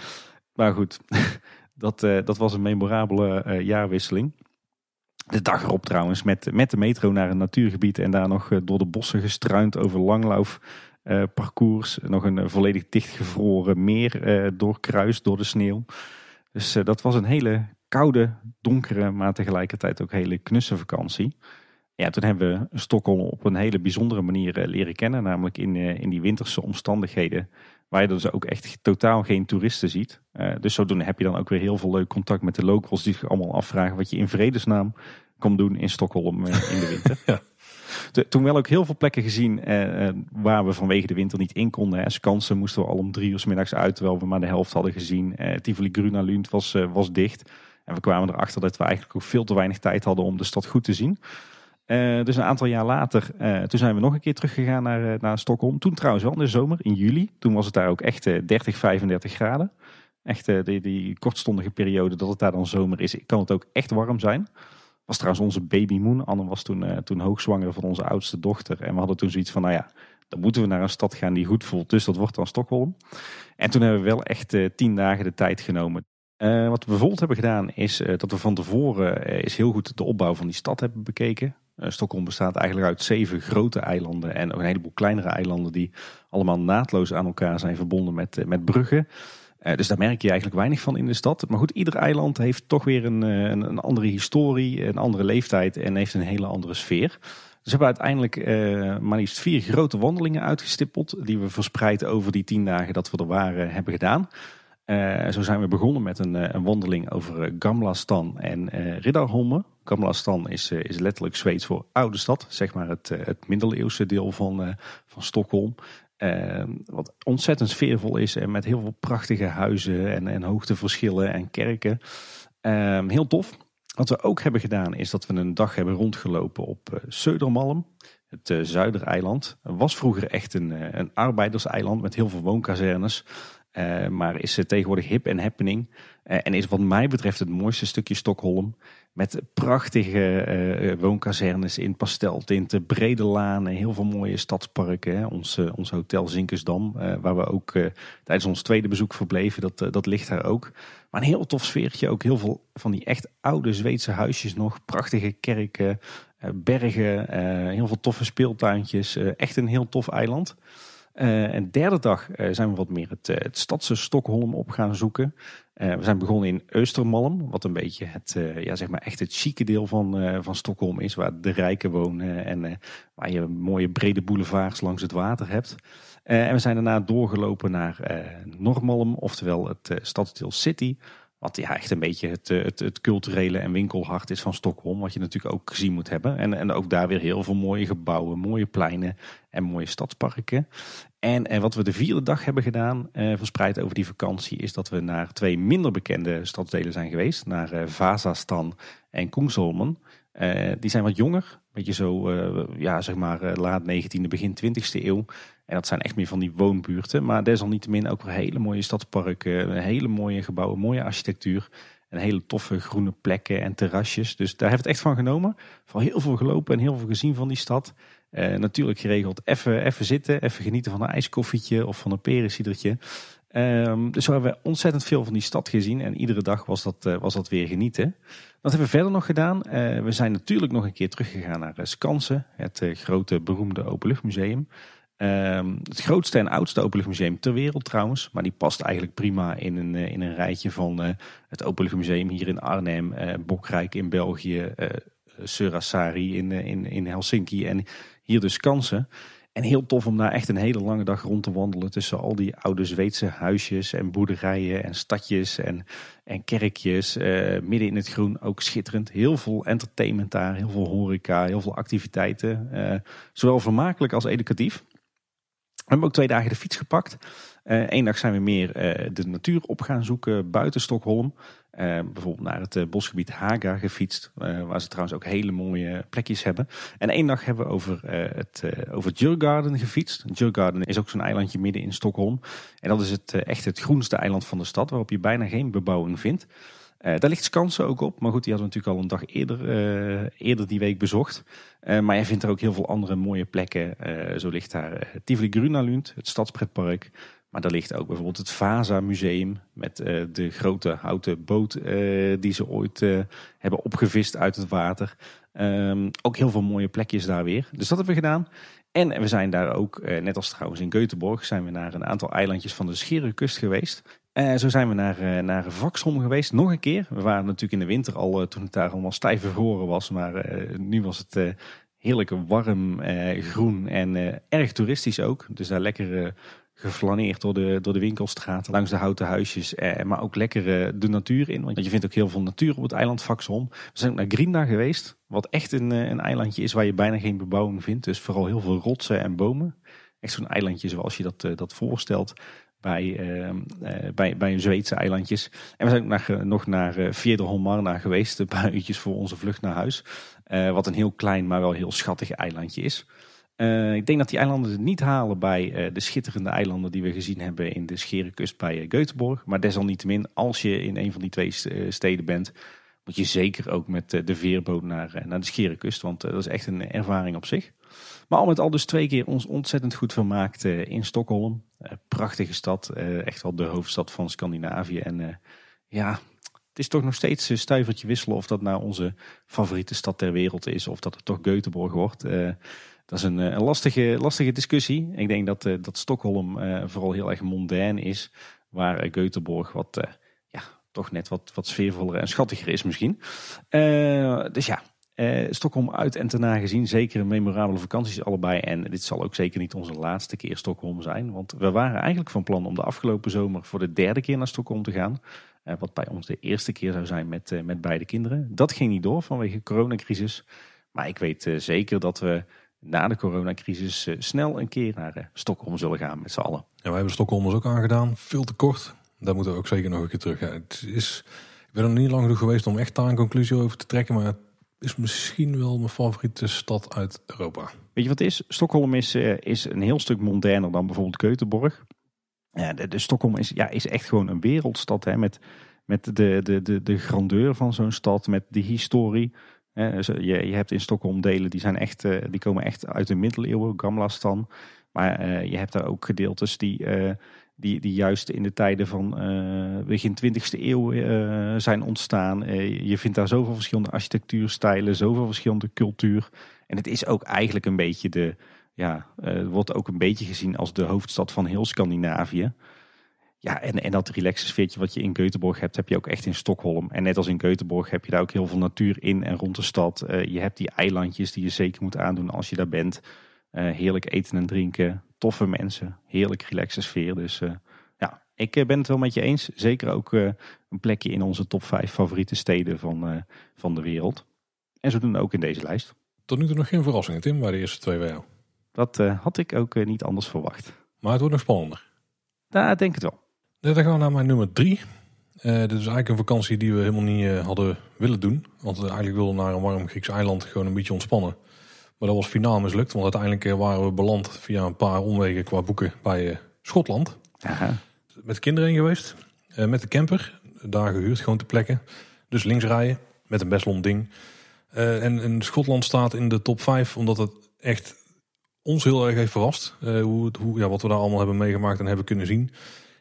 [SPEAKER 2] Maar goed, dat, uh, dat was een memorabele uh, jaarwisseling. De dag erop trouwens met, met de metro naar een natuurgebied en daar nog door de bossen gestruind over langlauf uh, parcours. Nog een volledig dichtgevroren meer uh, doorkruist door de sneeuw. Dus dat was een hele koude, donkere, maar tegelijkertijd ook hele knusse vakantie. Ja, toen hebben we Stockholm op een hele bijzondere manier leren kennen. Namelijk in, in die winterse omstandigheden. Waar je dus ook echt totaal geen toeristen ziet. dus zodoende heb je dan ook weer heel veel leuk contact met de locals. Die zich allemaal afvragen wat je in vredesnaam komt doen in Stockholm in de winter. ja toen wel ook heel veel plekken gezien eh, eh, waar we vanwege de winter niet in konden. Hè. Skansen moesten we al om drie uur s middags uit, terwijl we maar de helft hadden gezien. Eh, Tivoli Gruna Lund was, eh, was dicht. En we kwamen erachter dat we eigenlijk ook veel te weinig tijd hadden om de stad goed te zien. Uh, dus een aantal jaar later, uh, toen zijn we nog een keer teruggegaan naar, naar Stockholm. Toen trouwens wel in de zomer, in juli. Toen was het daar ook echt 30, 35 graden. Echt die, die kortstondige periode dat het daar dan zomer is, kan het ook echt warm zijn was trouwens onze baby Moon. Anne was toen, toen hoogzwanger van onze oudste dochter. En we hadden toen zoiets van, nou ja, dan moeten we naar een stad gaan die goed voelt. Dus dat wordt dan Stockholm. En toen hebben we wel echt tien dagen de tijd genomen. Wat we bijvoorbeeld hebben gedaan is dat we van tevoren is heel goed de opbouw van die stad hebben bekeken. Stockholm bestaat eigenlijk uit zeven grote eilanden en een heleboel kleinere eilanden die allemaal naadloos aan elkaar zijn verbonden met, met bruggen. Uh, dus daar merk je eigenlijk weinig van in de stad. Maar goed, ieder eiland heeft toch weer een, eh, een, een andere historie, een andere leeftijd en heeft een hele andere sfeer. Dus hebben uiteindelijk maar liefst vier grote wandelingen uitgestippeld. Die we verspreid over die tien dagen dat we er waren hebben gedaan. Uh, zo zijn we begonnen met een, een wandeling over Gamla Stan en uh. Gamla Stan is, is letterlijk Zweeds voor oude stad. Zeg maar het, het middeleeuwse deel van, van Stockholm. Uh, wat ontzettend sfeervol is en met heel veel prachtige huizen en, en hoogteverschillen en kerken. Uh, heel tof. Wat we ook hebben gedaan is dat we een dag hebben rondgelopen op uh, Södermalm. Het uh, Zuidereiland. was vroeger echt een, een arbeiderseiland met heel veel woonkazernes. maar is tegenwoordig hip en happening. en is wat mij betreft het mooiste stukje Stockholm. Met prachtige uh, woonkazernes in pasteltinten, brede lanen, heel veel mooie stadsparken. Hè. Ons, uh, ons hotel Zinkersdam, waar we ook tijdens ons tweede bezoek verbleven, dat, dat ligt daar ook. Maar een heel tof sfeertje, ook heel veel van die echt oude Zweedse huisjes nog. Prachtige kerken, bergen, heel veel toffe speeltuintjes. echt een heel tof eiland. En derde dag zijn we wat meer het, het stadse Stockholm op gaan zoeken. Uh, we zijn begonnen in Östermalm, wat een beetje het, uh, ja, zeg maar echt het chique deel van, uh, van Stockholm is, waar de rijken wonen en waar je mooie brede boulevards langs het water hebt. en we zijn daarna doorgelopen naar Norrmalm, oftewel het stadsdeel City, wat ja, echt een beetje het, het, het, culturele en winkelhart is van Stockholm. Wat je natuurlijk ook gezien moet hebben. En, en ook daar weer heel veel mooie gebouwen, mooie pleinen en mooie stadsparken. En, en wat we de vierde dag hebben gedaan, eh, verspreid over die vakantie, is dat we naar twee minder bekende stadsdelen zijn geweest. Naar eh, Vazastan en Kungsholmen. Uh, die zijn wat jonger, beetje zo, ja, zeg maar laat 19e, begin 20e eeuw. En dat zijn echt meer van die woonbuurten. Maar desalniettemin ook weer hele mooie stadsparken, hele mooie gebouwen, mooie architectuur. En hele toffe groene plekken en terrasjes. Dus daar hebben we het echt van genomen. Van heel veel gelopen en heel veel gezien van die stad. Uh, natuurlijk geregeld even, even zitten, even genieten van een ijskoffietje of van een perensiedertje. Um, dus zo hebben we ontzettend veel van die stad gezien en iedere dag was dat, uh, was dat weer genieten. Wat hebben we verder nog gedaan? Uh, we zijn natuurlijk nog een keer teruggegaan naar Skansen, het grote beroemde openluchtmuseum. Um, het grootste en oudste openluchtmuseum ter wereld trouwens. Maar die past eigenlijk prima in een, in een rijtje van het openluchtmuseum hier in Arnhem, uh, Bokrijk in België, uh, Surasari in, in, in Helsinki en hier dus kansen. En heel tof om daar echt een hele lange dag rond te wandelen tussen al die oude Zweedse huisjes en boerderijen en stadjes en, en kerkjes. midden in het groen ook schitterend. Heel veel entertainment daar, heel veel horeca, heel veel activiteiten. zowel vermakelijk als educatief. We hebben ook twee dagen de fiets gepakt. Eén dag zijn we meer de natuur op gaan zoeken buiten Stockholm. Bijvoorbeeld naar het bosgebied Haga gefietst. waar ze trouwens ook hele mooie plekjes hebben. En één dag hebben we over, het, over gefietst. Djurgarden is ook zo'n eilandje midden in Stockholm. En dat is het, echt het groenste eiland van de stad. Waarop je bijna geen bebouwing vindt. Daar ligt Skansen ook op. Maar goed, die hadden we natuurlijk al een dag eerder, eerder die week bezocht. Maar je vindt er ook heel veel andere mooie plekken. zo ligt daar Tivoli Grunalund, het stadspretpark. Maar daar ligt ook bijvoorbeeld het Vasa Museum. Met de grote houten boot die ze ooit hebben opgevist uit het water. Um, ook heel veel mooie plekjes daar weer. Dus dat hebben we gedaan. En we zijn daar ook, net als trouwens in Göteborg, zijn we naar een aantal eilandjes van de Scherenkust geweest. Zo zijn we naar, naar Vaxholm geweest, nog een keer. We waren natuurlijk in de winter al, toen het daar allemaal stijf verhoren was. Maar nu was het heerlijk warm, groen en erg toeristisch ook. Dus daar lekker geflaneerd door de, door de winkelstraten, langs de houten huisjes. maar ook lekker de natuur in, want je vindt ook heel veel natuur op het eiland Vaxholm. We zijn ook naar Grinda geweest, wat echt een, een eilandje is waar je bijna geen bebouwing vindt. Dus vooral heel veel rotsen en bomen. Echt zo'n eilandje zoals je dat, dat voorstelt bij, uh, bij, bij een Zweedse eilandjes. En we zijn ook naar, nog naar uh, geweest, een paar uurtjes voor onze vlucht naar huis. Uh, wat een heel klein, maar wel heel schattig eilandje is. Ik denk dat die eilanden het niet halen bij de schitterende eilanden die we gezien hebben in de Scherenkust bij Göteborg. Maar desalniettemin, als je in een van die twee steden bent, moet je zeker ook met de veerboot naar, naar de Scherenkust. Want dat is echt een ervaring op zich. Maar al met al dus twee keer ons ontzettend goed vermaakt in Stockholm. Eh, prachtige stad, eh, echt wel de hoofdstad van Scandinavië. En eh, ja, het is toch nog steeds een stuivertje wisselen of dat nou onze favoriete stad ter wereld is of dat het toch Göteborg wordt. Dat is een, een, lastige, lastige discussie. Ik denk dat, dat Stockholm vooral heel erg mondain is, waar Göteborg wat, ja, toch net wat, wat sfeervoller en schattiger is misschien. dus ja, uh, Stockholm uit en ten gezien. Zeker een memorabele vakanties allebei. En dit zal ook zeker niet onze laatste keer Stockholm zijn. Want we waren eigenlijk van plan om de afgelopen zomer voor de derde keer naar Stockholm te gaan. Wat bij ons de eerste keer zou zijn met, met beide kinderen. Dat ging niet door vanwege de coronacrisis. Maar ik weet zeker dat we na de coronacrisis snel een keer naar Stockholm zullen gaan met z'n allen.
[SPEAKER 1] Ja, wij hebben Stockholm ook aangedaan. Veel te kort. Daar moeten we ook zeker nog een keer terug. Ja, het is, ik ben er niet lang genoeg geweest om echt daar een conclusie over te trekken. Maar is misschien wel mijn favoriete stad uit Europa.
[SPEAKER 2] Weet je wat het is? Stockholm is, uh, is een heel stuk moderner dan bijvoorbeeld Göteborg. Ja, de, de, Stockholm is, ja, is echt gewoon een wereldstad hè, met, met de, de, de, de grandeur van zo'n stad, met de historie. Dus, je, je hebt in Stockholm delen die, zijn echt, uh, die komen echt uit de middeleeuwen, Gamla stan. Maar uh, je hebt daar ook gedeeltes die die, die juist in de tijden van begin 20e eeuw zijn ontstaan. Je vindt daar zoveel verschillende architectuurstijlen, zoveel verschillende cultuur. En het is ook eigenlijk een beetje de, ja, wordt ook een beetje gezien als de hoofdstad van heel Scandinavië. Ja, en, en dat relaxe sfeertje wat je in Göteborg hebt, heb je ook echt in Stockholm. En net als in Göteborg heb je daar ook heel veel natuur in en rond de stad. je hebt die eilandjes die je zeker moet aandoen als je daar bent. heerlijk eten en drinken, toffe mensen, heerlijk relaxe sfeer. Dus uh, ja, ik eh, ben het wel met je eens. Zeker ook een plekje in onze top 5 favoriete steden van, van de wereld. En zo doen we ook in deze lijst.
[SPEAKER 1] Tot nu toe nog geen verrassingen, Tim, bij de eerste twee bij jou.
[SPEAKER 2] Dat had ik ook niet anders verwacht.
[SPEAKER 1] Maar het wordt nog spannender.
[SPEAKER 2] Ik denk het wel.
[SPEAKER 1] Dan gaan we naar mijn nummer 3. dit is eigenlijk een vakantie die we helemaal niet hadden willen doen. Want we eigenlijk wilden naar een warm Grieks eiland gewoon een beetje ontspannen. Maar dat was finaal mislukt, want uiteindelijk eh, waren we beland via een paar omwegen qua boeken bij eh, Schotland.
[SPEAKER 2] Aha.
[SPEAKER 1] Met kinderen in geweest, eh, met de camper, daar gehuurd, gewoon te plekken. Dus links rijden, met een best lomp ding. en, en Schotland staat in de top 5, omdat het echt ons heel erg heeft verrast. hoe, hoe, ja, wat we daar allemaal hebben meegemaakt en hebben kunnen zien.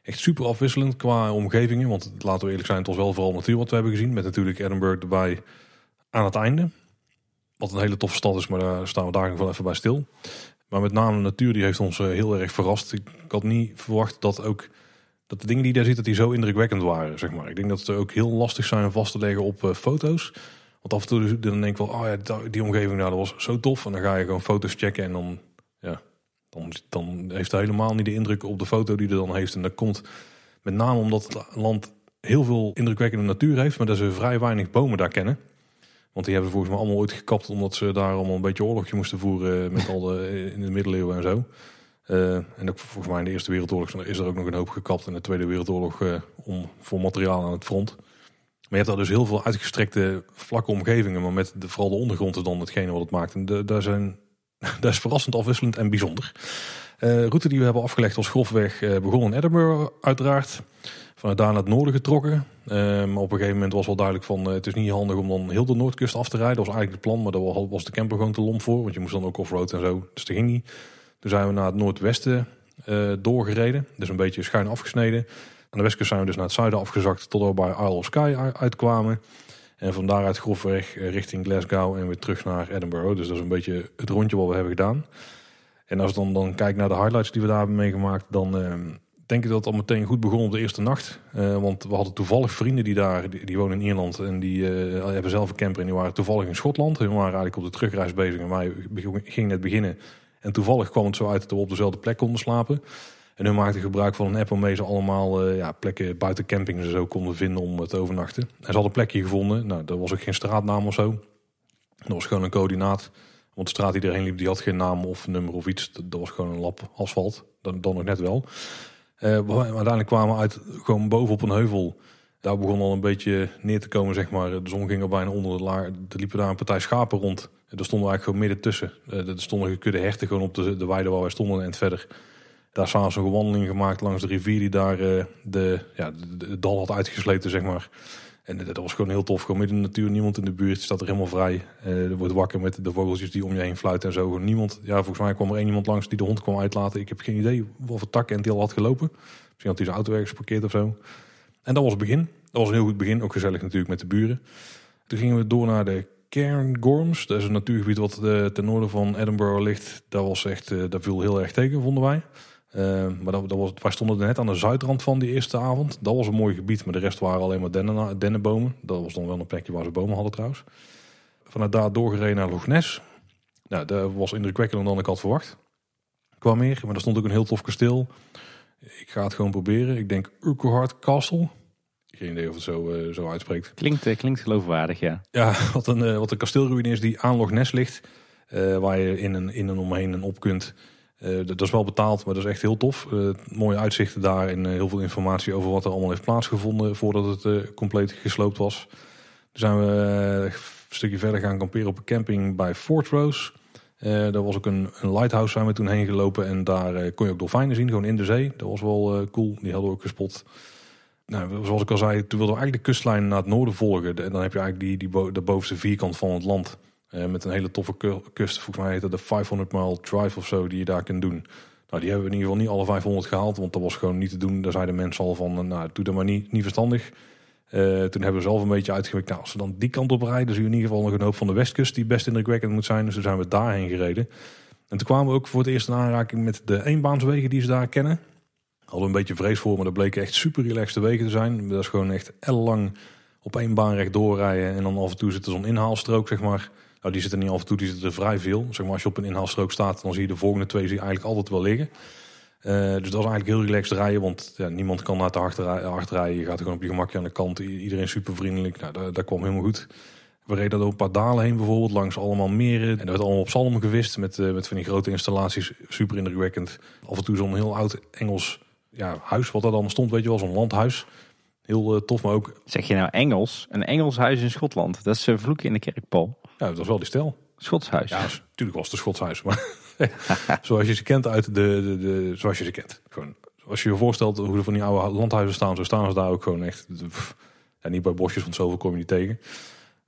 [SPEAKER 1] Echt super afwisselend qua omgevingen. Want laten we eerlijk zijn, het was wel vooral natuur wat we hebben gezien. Met natuurlijk Edinburgh erbij aan het einde. Wat een hele toffe stad is, maar daar staan we daar wel even bij stil. Maar met name de natuur die heeft ons eh, heel erg verrast. Ik had niet verwacht dat ook dat de dingen die daar zitten, die zo indrukwekkend waren. Zeg maar. Ik denk dat ze ook heel lastig zijn vast te leggen op uh, foto's. Want af en toe dan denk ik wel, oh ja, die omgeving daar was zo tof. En dan ga je gewoon foto's checken en dan, dan, dan heeft hij helemaal niet de indruk op de foto die er dan heeft. En dat komt met name omdat het land heel veel indrukwekkende natuur heeft, maar dat ze vrij weinig bomen daar kennen. Want die hebben volgens mij allemaal ooit gekapt omdat ze daar een beetje oorlogje moesten voeren met al de, in de middeleeuwen en zo. Uh, en ook volgens mij in de Eerste Wereldoorlog is er ook nog een hoop gekapt. In de Tweede Wereldoorlog uh, om, voor materiaal aan het front. Maar je hebt daar dus heel veel uitgestrekte vlakke omgevingen. Maar met vooral de ondergrond is dan hetgene wat het maakt. En daar, zijn, daar is verrassend afwisselend en bijzonder. Uh, route die we hebben afgelegd was grofweg begonnen in Edinburgh uiteraard. Vanuit daar naar het noorden getrokken. maar op een gegeven moment was wel duidelijk van het is niet handig om dan heel de noordkust af te rijden. Dat was eigenlijk het plan, maar daar was de camper gewoon te lomp voor. Want je moest dan ook offroad en zo. Dus dat ging niet. Toen zijn we naar het noordwesten uh, doorgereden. Dus een beetje schuin afgesneden. Aan de westkust zijn we dus naar het zuiden afgezakt tot we bij Isle of Skye uitkwamen. En van daaruit grofweg eh, richting Glasgow en weer terug naar Edinburgh. Dus dat is een beetje het rondje wat we hebben gedaan. En als ik dan, dan kijk naar de highlights die we daar hebben meegemaakt, dan uh, denk ik dat het al meteen goed begon op de eerste nacht. Uh, want we hadden toevallig vrienden die daar, die, die wonen in Ierland en die uh, hebben zelf een camper en die waren toevallig in Schotland. We waren eigenlijk op de terugreis bezig en wij gingen net beginnen en toevallig kwam het zo uit dat we op dezelfde plek konden slapen. En hun maakten gebruik van een app waarmee ze allemaal uh, ja, plekken buiten campings en zo konden vinden om te overnachten. En ze hadden een plekje gevonden. Nou, dat was ook geen straatnaam of zo. Dat was gewoon een coördinaat. Want de straat die erheen liep, die had geen naam of nummer of iets. Dat, was gewoon een lap asfalt. Dan, dan nog net wel. Uh, uiteindelijk kwamen we uit gewoon boven op een heuvel. Daar begon al een beetje neer te komen, zeg maar. De zon ging er bijna onder de. Er liepen daar een partij schapen rond. Daar stonden we eigenlijk gewoon midden tussen. Uh, er stonden gekudde herten gewoon op de, de weide waar wij stonden en verder. Daar s'avonds een wandeling gemaakt langs de rivier die daar uh, de, ja, de, dal had uitgesleten, zeg maar. En dat was gewoon heel tof. Gewoon midden in de natuur, niemand in de buurt. Je staat er helemaal vrij. Uh, er wordt wakker met de vogeltjes die om je heen fluiten en zo. Niemand. Ja, volgens mij kwam er één iemand langs die de hond kwam uitlaten. Ik heb geen idee wat voor tak en die al had gelopen. Misschien had hij zijn auto ergens geparkeerd of zo. En dat was het begin. Dat was een heel goed begin. Ook gezellig natuurlijk met de buren. Toen gingen we door naar de Cairngorms. Dat is een natuurgebied wat uh, ten noorden van Edinburgh ligt. Dat was echt, dat viel heel erg tegen, vonden wij. Uh, maar dat, dat was, wij stonden net aan de zuidrand van die eerste avond. Dat was een mooi gebied, maar de rest waren alleen maar dennen, dennenbomen. Dat was dan wel een plekje waar ze bomen hadden trouwens. Vanuit daar doorgereden naar Loch Ness. Nou, dat was indrukwekkender dan ik had verwacht. Qua meer, maar er stond ook een heel tof kasteel. Ik ga het gewoon proberen. Ik denk Urquhart Castle. Geen idee of het zo, uh, zo uitspreekt.
[SPEAKER 2] Klinkt, uh, klinkt geloofwaardig, ja.
[SPEAKER 1] Ja, wat een, wat een kasteelruïne is die aan Loch Ness ligt. waar je in en, in en omheen en op kunt. Dat is wel betaald, maar dat is echt heel tof. mooie uitzichten daar en heel veel informatie over wat er allemaal heeft plaatsgevonden voordat het compleet gesloopt was. Toen zijn we een stukje verder gaan kamperen op een camping bij Fort Rose. Daar was ook een, een, lighthouse zijn we toen heen gelopen en daar kon je ook dolfijnen zien, gewoon in de zee. Dat was wel cool, die hadden we ook gespot. Nou, zoals ik al zei, toen wilden we eigenlijk de kustlijn naar het noorden volgen. En dan heb je eigenlijk die, die de bovenste vierkant van het land. Met een hele toffe kust, volgens mij heette de 500 mile drive of zo, die je daar kunt doen. Nou, die hebben we in ieder geval niet alle 500 gehaald, want dat was gewoon niet te doen. Daar zeiden mensen al van, nou, doe dat maar niet, niet verstandig. toen hebben we zelf een beetje uitgewerkt. Nou, als we dan die kant op rijden, je in ieder geval nog een hoop van de westkust die best indrukwekkend moet zijn. Dus toen zijn we daarheen gereden. En toen kwamen we ook voor het eerst in aanraking met de eenbaanswegen die ze daar kennen. Hadden een beetje vrees voor, maar dat bleken echt super relaxte wegen te zijn. Dat is gewoon echt ellenlang op één baan recht doorrijden. En dan af en toe zit er zo'n inhaalstrook, zeg maar. Nou, die zitten niet af en toe, die zitten er vrij veel. Zeg maar, als je op een inhaalstrook staat, dan zie je de volgende twee zie eigenlijk altijd wel liggen. Uh, dus dat is eigenlijk heel relaxed rijden, want ja, niemand kan naar de achter rijden. Je gaat gewoon op je gemakje aan de kant. Iedereen super vriendelijk. Nou, dat, dat kwam helemaal goed. We reden door een paar dalen heen bijvoorbeeld, langs allemaal meren. En dat werd allemaal op zalm gewist met, uh, met van die grote installaties. Super indrukwekkend. Af en toe zo'n heel oud Engels ja, huis wat er dan stond, weet je wel, zo'n landhuis. Heel uh, tof, maar ook...
[SPEAKER 2] Zeg je nou Engels? Een Engels huis in Schotland. Dat is uh, vloek in de kerk, Paul.
[SPEAKER 1] Ja, dat was wel die stijl.
[SPEAKER 2] Schotshuis.
[SPEAKER 1] Ja, natuurlijk was het een Schotshuis. Maar zoals je ze kent uit de, de, de... Zoals je ze kent. Gewoon, als je je voorstelt hoe er van die oude landhuizen staan, zo staan ze daar ook gewoon echt... ja, niet bij bosjes, want zoveel kom je niet tegen.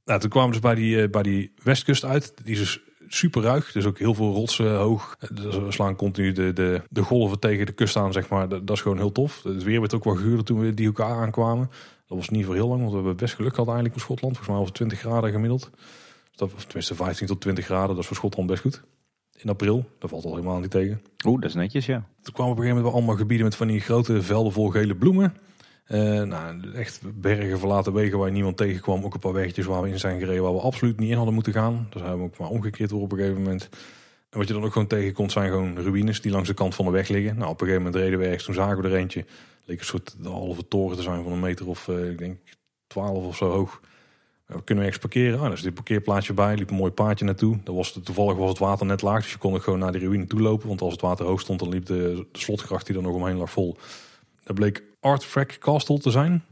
[SPEAKER 1] Nou, toen kwamen dus bij die, uh, bij die westkust uit. Die is dus super ruig. Dus ook heel veel rotsen hoog. Dus we slaan continu de, de, de golven tegen de kust aan, zeg maar. Dat, dat is gewoon heel tof. Het weer werd ook wel guurder toen we die hoek aankwamen. Dat was niet voor heel lang, want we hebben best geluk gehad eigenlijk voor Schotland. Volgens mij het 20 graden gemiddeld. Dat, of tenminste 15 tot 20 graden, dat is voor Schotland best goed. In april, dat valt al helemaal niet tegen.
[SPEAKER 2] Oeh, dat is netjes, ja.
[SPEAKER 1] Toen kwamen op een gegeven moment allemaal gebieden met van die grote velden vol gele bloemen. Uh, nou, echt bergen verlaten wegen waar niemand tegenkwam. Ook een paar weggetjes waar we in zijn gereden waar we absoluut niet in hadden moeten gaan. Daar zijn we ook maar omgekeerd door op een gegeven moment. En wat je dan ook gewoon tegenkomt zijn gewoon ruïnes die langs de kant van de weg liggen. Nou, op een gegeven moment reden we ergens, toen zagen we er eentje. leek een soort de halve toren te zijn van een meter of uh, ik denk 12 of zo hoog. We kunnen we ergens parkeren? Ah, daar is dit parkeerplaatsje bij. Liep een mooi paadje naartoe. Daar was toevallig was het water net laag. Dus je kon er gewoon naar de ruïne toe lopen. Want als het water hoog stond, dan liep de, de slotgracht die er nog omheen lag vol. Dat bleek Artifact Castle te zijn.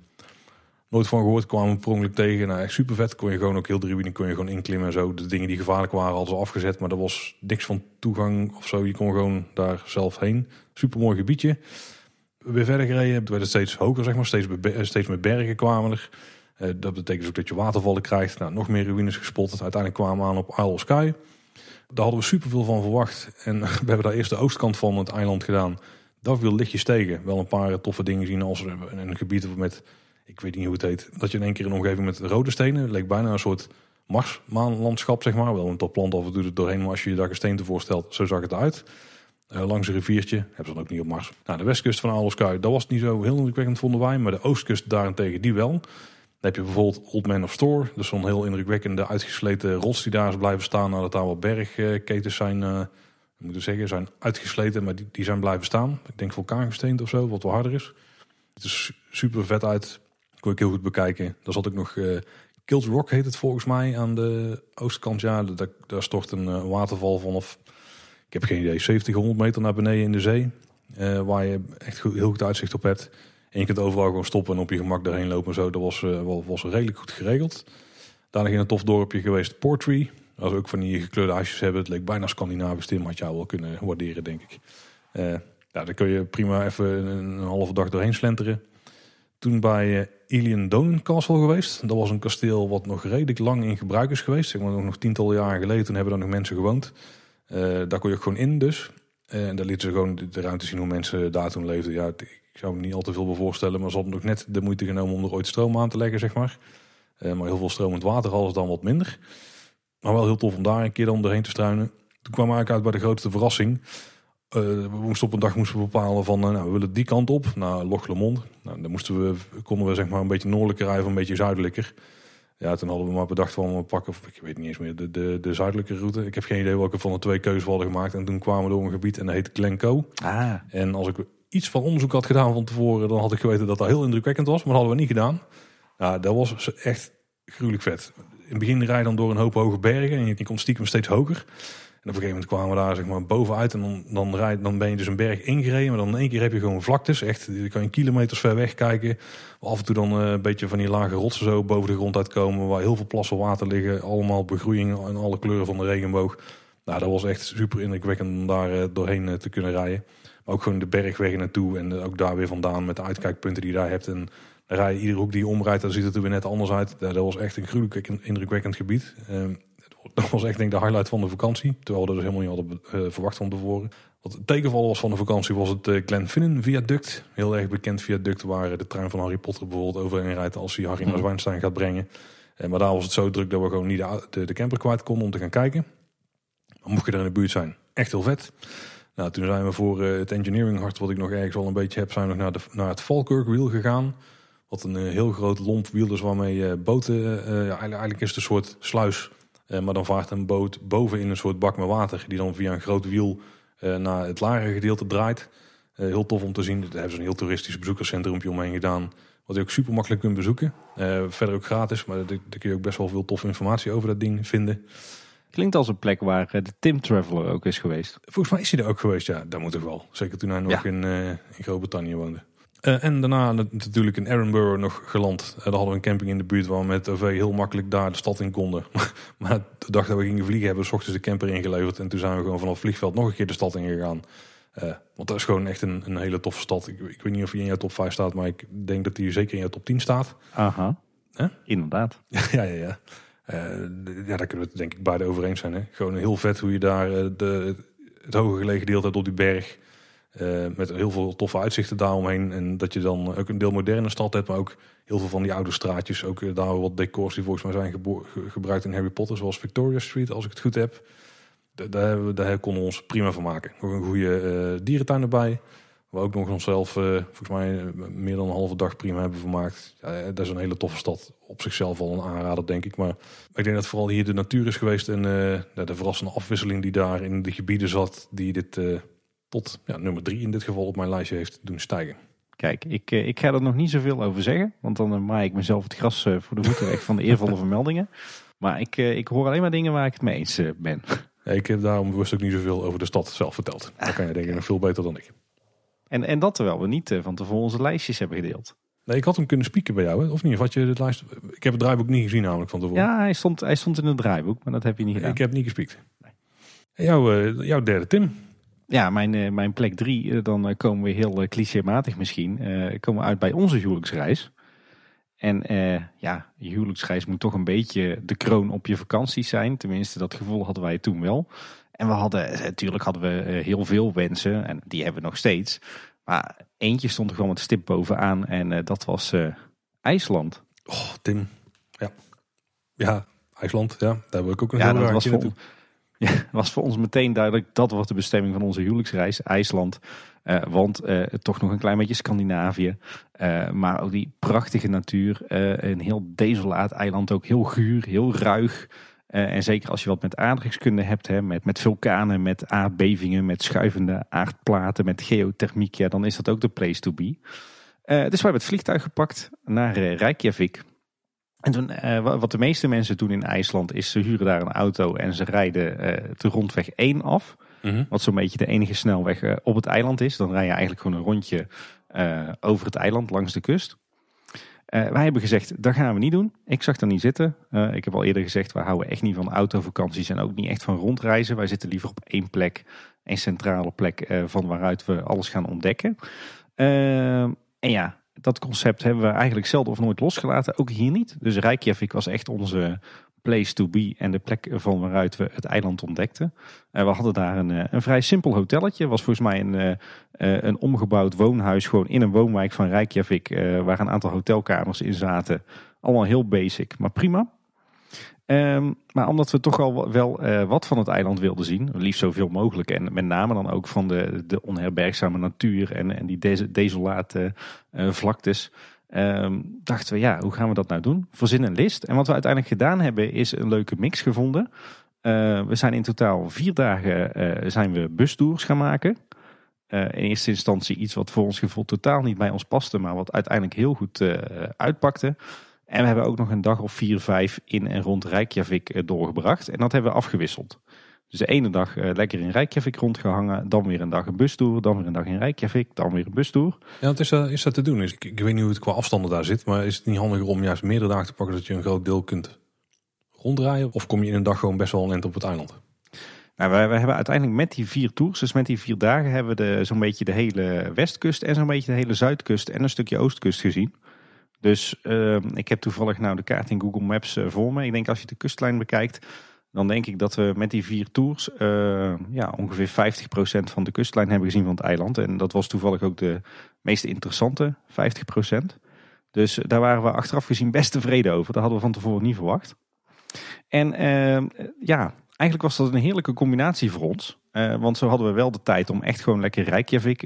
[SPEAKER 1] Nooit van gehoord, kwamen we per ongeluk tegen. Nou, echt super vet. Kon je gewoon ook heel de ruïne kon je gewoon inklimmen en zo. De dingen die gevaarlijk waren hadden ze afgezet. Maar er was niks van toegang of zo. Je kon gewoon daar zelf heen. Super mooi gebiedje. Weer verder gereden. Werd steeds hoger, zeg maar. Steeds, be- steeds bergen kwamen er. Eh, dat betekent dus ook dat je watervallen krijgt. Nou, nog meer ruïnes gespot. Uiteindelijk kwamen we aan op Isle of Skye. Daar hadden we superveel van verwacht. En we hebben daar eerst de oostkant van het eiland gedaan. Dat viel lichtjes tegen. Wel een paar toffe dingen zien als een, een gebied met, ik weet niet hoe het heet, dat je in één keer een omgeving met rode stenen. Het leek bijna een soort marsmaanlandschap, zeg maar. Wel een top plant af en toe er doorheen, maar als je je daar gesteente voorstelt, zo zag het eruit. Uh, langs een riviertje, hebben ze dan ook niet op Mars. Nou, de westkust van Skye, dat was niet zo heel indrukwekkend vonden wij. Maar de oostkust daarentegen, die wel. Dan heb je bijvoorbeeld Old Man of Store. Dus zo'n heel indrukwekkende uitgesleten rots die daar blijven staan. Nadat daar wat bergketens zijn, uh, moeten zeggen, zijn uitgesleten. Maar die, die zijn blijven staan. Ik denk vulkaangesteend of zo, wat wel harder is. Het is super vet uit. Kon ik heel goed bekijken. Daar zat ook nog uh, Kilt Rock heet het volgens mij aan de oostkant. Ja, daar, daar stort een uh, waterval vanaf, ik heb geen idee, 70, 100 meter naar beneden in de zee. Waar je echt goed, heel goed uitzicht op hebt. En je kunt overal gewoon stoppen en op je gemak daarheen lopen en zo. Dat was, uh, was redelijk goed geregeld. Daarna ging een tof dorpje geweest, Portree. Als we ook van die gekleurde huisjes hebben. Het leek bijna Scandinavisch. Tim had jou wel kunnen waarderen, denk ik. Uh, ja, daar kun je prima even een, halve dag doorheen slenteren. Toen bij uh, Ilian Donen Castle geweest. Dat was een kasteel wat nog redelijk lang in gebruik is geweest. Zeg maar nog tientallen jaren geleden. Hebben er nog mensen gewoond. Daar kon je ook gewoon in dus. En daar lieten ze gewoon de ruimte zien hoe mensen daar toen leefden. Ja, zou me niet al te veel bij voorstellen. Maar ze hadden nog net de moeite genomen om er ooit stroom aan te leggen, zeg maar. Uh, maar heel veel stromend water hadden ze dan wat minder. Maar wel heel tof om daar een keer dan doorheen te struinen. Toen kwam eigenlijk uit bij de grootste verrassing. Uh, we moesten op een dag moesten we bepalen van, uh, nou, we willen die kant op, naar Loch Lomond. Nou, dan moesten we, konden we zeg maar een beetje noordelijker rijden of een beetje zuidelijker. Ja, toen hadden we maar bedacht van, we pakken, ik weet niet eens meer, de, de, de zuidelijke route. Ik heb geen idee welke van de twee keuzes we hadden gemaakt. En toen kwamen we door een gebied en dat heet Glencoe.
[SPEAKER 2] Ah.
[SPEAKER 1] En als ik iets van onderzoek had gedaan van tevoren, dan had ik geweten dat dat heel indrukwekkend was. Maar dat hadden we niet gedaan. Ja, dat was echt gruwelijk vet. In het begin rij je door een hoop hoge bergen en je komt stiekem steeds hoger. En op een gegeven moment kwamen we daar zeg maar bovenuit en dan, dan, dan ben je dus een berg ingereden. Maar dan in één keer heb je gewoon vlaktes. Echt, je kan je kilometers ver weg kijken. Af en toe dan een beetje van die lage rotsen zo boven de grond uitkomen. Waar heel veel plassen water liggen. Allemaal begroeiing in alle kleuren van de regenboog. Nou, dat was echt super indrukwekkend om daar doorheen te kunnen rijden. Maar ook gewoon de bergwegen naartoe en ook daar weer vandaan met de uitkijkpunten die je daar hebt. En dan rij je iedere hoek die je omrijdt, dan ziet het er weer net anders uit. Dat was echt een gruwelijk indrukwekkend gebied. Dat was echt denk ik de highlight van de vakantie. Terwijl we dat dus helemaal niet hadden uh, verwacht van tevoren. Wat het tegenval was van de vakantie was het uh, Glenfinnan viaduct. Heel erg bekend viaduct waar de trein van Harry Potter bijvoorbeeld overheen rijdt als hij Harry naar Zwijnstein gaat brengen. Maar daar was het zo druk dat we gewoon niet de, de, de camper kwijt konden om te gaan kijken. Maar mocht je er in de buurt zijn, echt heel vet. Nou, toen zijn we voor het engineering hart, wat ik nog ergens al een beetje heb, zijn we nog naar, naar het Falkirk wiel gegaan. Wat een heel groot lomp wiel is waarmee boten, ja, eigenlijk is het een soort sluis maar dan vaart een boot boven in een soort bak met water. Die dan via een groot wiel naar het lagere gedeelte draait. Heel tof om te zien. Daar hebben ze een heel toeristisch bezoekerscentrumpje omheen gedaan. Wat je ook super makkelijk kunt bezoeken. verder ook gratis. Maar daar kun je ook best wel veel toffe informatie over dat ding vinden.
[SPEAKER 2] Klinkt als een plek waar de Tim Traveler ook is geweest.
[SPEAKER 1] Volgens mij is hij er ook geweest. Ja, dat moet ik wel. Zeker toen hij nog ja. in, in Groot-Brittannië woonde. Uh, en daarna natuurlijk in Edinburgh nog geland. Uh, daar hadden we een camping in de buurt waar we met OV heel makkelijk daar de stad in konden. maar de dag dat we gingen vliegen hebben we s ochtends de camper ingeleverd. En toen zijn we gewoon vanaf het vliegveld nog een keer de stad ingegaan. Uh, want dat is gewoon echt een, een hele toffe stad. Ik, ik, weet niet of hij in jouw top 5 staat, maar ik denk dat hij zeker in jouw top 10 staat.
[SPEAKER 2] Aha, huh? inderdaad.
[SPEAKER 1] ja, ja, ja. Ja, daar kunnen we het denk ik beide over eens zijn. Hè? Gewoon heel vet hoe je daar de, het hoge gelegen deel hebt op die berg... Uh, met heel veel toffe uitzichten daaromheen. En dat je dan ook een deel moderne stad hebt, maar ook heel veel van die oude straatjes. Ook daar wat decors die volgens mij zijn ge gebruikt in Harry Potter, zoals Victoria Street, als ik het goed heb. Daar, hebben we, daar konden we ons prima van maken. Nog een goede dierentuin erbij. We ook nog onszelf, volgens mij, meer dan een halve dag prima hebben vermaakt. Ja, dat is een hele toffe stad. Op zichzelf al een aanrader, denk ik. Maar ik denk dat vooral hier de natuur is geweest en de verrassende afwisseling die daar in de gebieden zat, die dit tot ja, nummer drie in dit geval op mijn lijstje heeft doen stijgen.
[SPEAKER 2] Kijk, ik, ik ga er nog niet zoveel over zeggen. Want dan maai ik mezelf het gras voor de voeten weg van de eervolle vermeldingen. Maar ik, ik hoor alleen maar dingen waar ik het mee eens ben.
[SPEAKER 1] ik heb daarom bewust ook niet zoveel over de stad zelf verteld. Daar kan je denk ik nog veel beter dan ik.
[SPEAKER 2] En, en dat terwijl we niet van tevoren onze lijstjes hebben gedeeld.
[SPEAKER 1] Nee, ik had hem kunnen spieken bij jou, hè? of niet? Of had je het lijst... Ik heb het draaiboek niet gezien namelijk van tevoren.
[SPEAKER 2] Ja, hij stond, hij stond in het draaiboek, maar dat heb je niet gedaan.
[SPEAKER 1] Ik heb niet gespiekt. Nee. Jouw, uh, jouw derde Tim.
[SPEAKER 2] Ja, mijn, uh, mijn plek drie, uh, dan komen we heel clichématig misschien, komen we uit bij onze huwelijksreis. En ja, je huwelijksreis moet toch een beetje de kroon op je vakanties zijn. Tenminste, dat gevoel hadden wij toen wel. En we hadden, natuurlijk hadden we heel veel wensen, en die hebben we nog steeds. Maar eentje stond er gewoon met stip bovenaan en uh, dat was uh, IJsland.
[SPEAKER 1] Oh, Tim. Ja. Ja, IJsland. Ja, daar hebben we ook een
[SPEAKER 2] ja,
[SPEAKER 1] heel
[SPEAKER 2] dat was voor, ja, was voor ons meteen duidelijk. Dat wordt de bestemming van onze huwelijksreis. IJsland. Uh, want toch nog een klein beetje Scandinavië. maar ook die prachtige natuur. een heel desolaat eiland. Ook heel guur, heel ruig. Uh, en zeker als je wat met aardrijkskunde hebt, hè, met, met vulkanen, met aardbevingen, met schuivende aardplaten, met geothermiek, ja, dan is dat ook de place to be. Uh, dus we hebben het vliegtuig gepakt naar uh, Reykjavik. En toen, wat de meeste mensen doen in IJsland is ze huren daar een auto en ze rijden de rondweg 1 af. Mm Wat zo'n beetje de enige snelweg op het eiland is. Dan rij je eigenlijk gewoon een rondje over het eiland langs de kust. Uh, wij hebben gezegd, dat gaan we niet doen. Ik zag er niet zitten. Uh, ik heb al eerder gezegd, we houden echt niet van autovakanties en ook niet echt van rondreizen. Wij zitten liever op één plek, één centrale plek uh, van waaruit we alles gaan ontdekken. en ja, dat concept hebben we eigenlijk zelden of nooit losgelaten. Ook hier niet. Dus Reykjavik was echt onze place to be en de plek van waaruit we het eiland ontdekten. Uh, we hadden daar een, eh, een vrij simpel hotelletje. was volgens mij een, uh, een omgebouwd woonhuis gewoon in een woonwijk van Reykjavik. waar een aantal hotelkamers in zaten. Allemaal heel basic, maar prima. Um, maar omdat we toch al wel wat van het eiland wilden zien, liefst zoveel mogelijk. En met name dan ook van de, de onherbergzame natuur en, en die des, desolate vlaktes. Um, dachten we, ja, hoe gaan we dat nou doen? Verzin een list. En wat we uiteindelijk gedaan hebben, is een leuke mix gevonden. Uh, we zijn in totaal vier dagen uh, zijn we bustours gaan maken. Uh, in eerste instantie iets wat voor ons gevoel totaal niet bij ons paste, maar wat uiteindelijk heel goed uitpakte. En we hebben ook nog een dag of vier, vijf in en rond Reykjavik doorgebracht. En dat hebben we afgewisseld. Dus de ene dag uh, lekker in Reykjavik rondgehangen. Dan weer een dag een bustoer. Dan weer een dag in Reykjavik. Dan weer een bustoer.
[SPEAKER 1] Ja, wat is dat, is dat te doen? ik, ik, weet niet hoe het qua afstanden daar zit. Maar is het niet handiger om juist meerdere dagen te pakken... dat je een groot deel kunt ronddraaien? Of kom je in een dag gewoon best wel een end op het eiland?
[SPEAKER 2] Nou, wij, wij, hebben uiteindelijk met die vier tours, dus met die vier dagen... hebben we zo'n beetje de hele westkust en zo'n beetje de hele zuidkust... en een stukje oostkust gezien. Dus uh, ik heb toevallig nou de kaart in Google Maps uh, voor me. Ik denk als je de kustlijn bekijkt dan denk ik dat we met die vier tours uh, ja, ongeveer 50% van de kustlijn hebben gezien van het eiland. En dat was toevallig ook de meest interessante 50%. Dus daar waren we achteraf gezien best tevreden over. Dat hadden we van tevoren niet verwacht. En uh, ja, eigenlijk was dat een heerlijke combinatie voor ons. Uh, want zo hadden we wel de tijd om echt gewoon lekker Reykjavik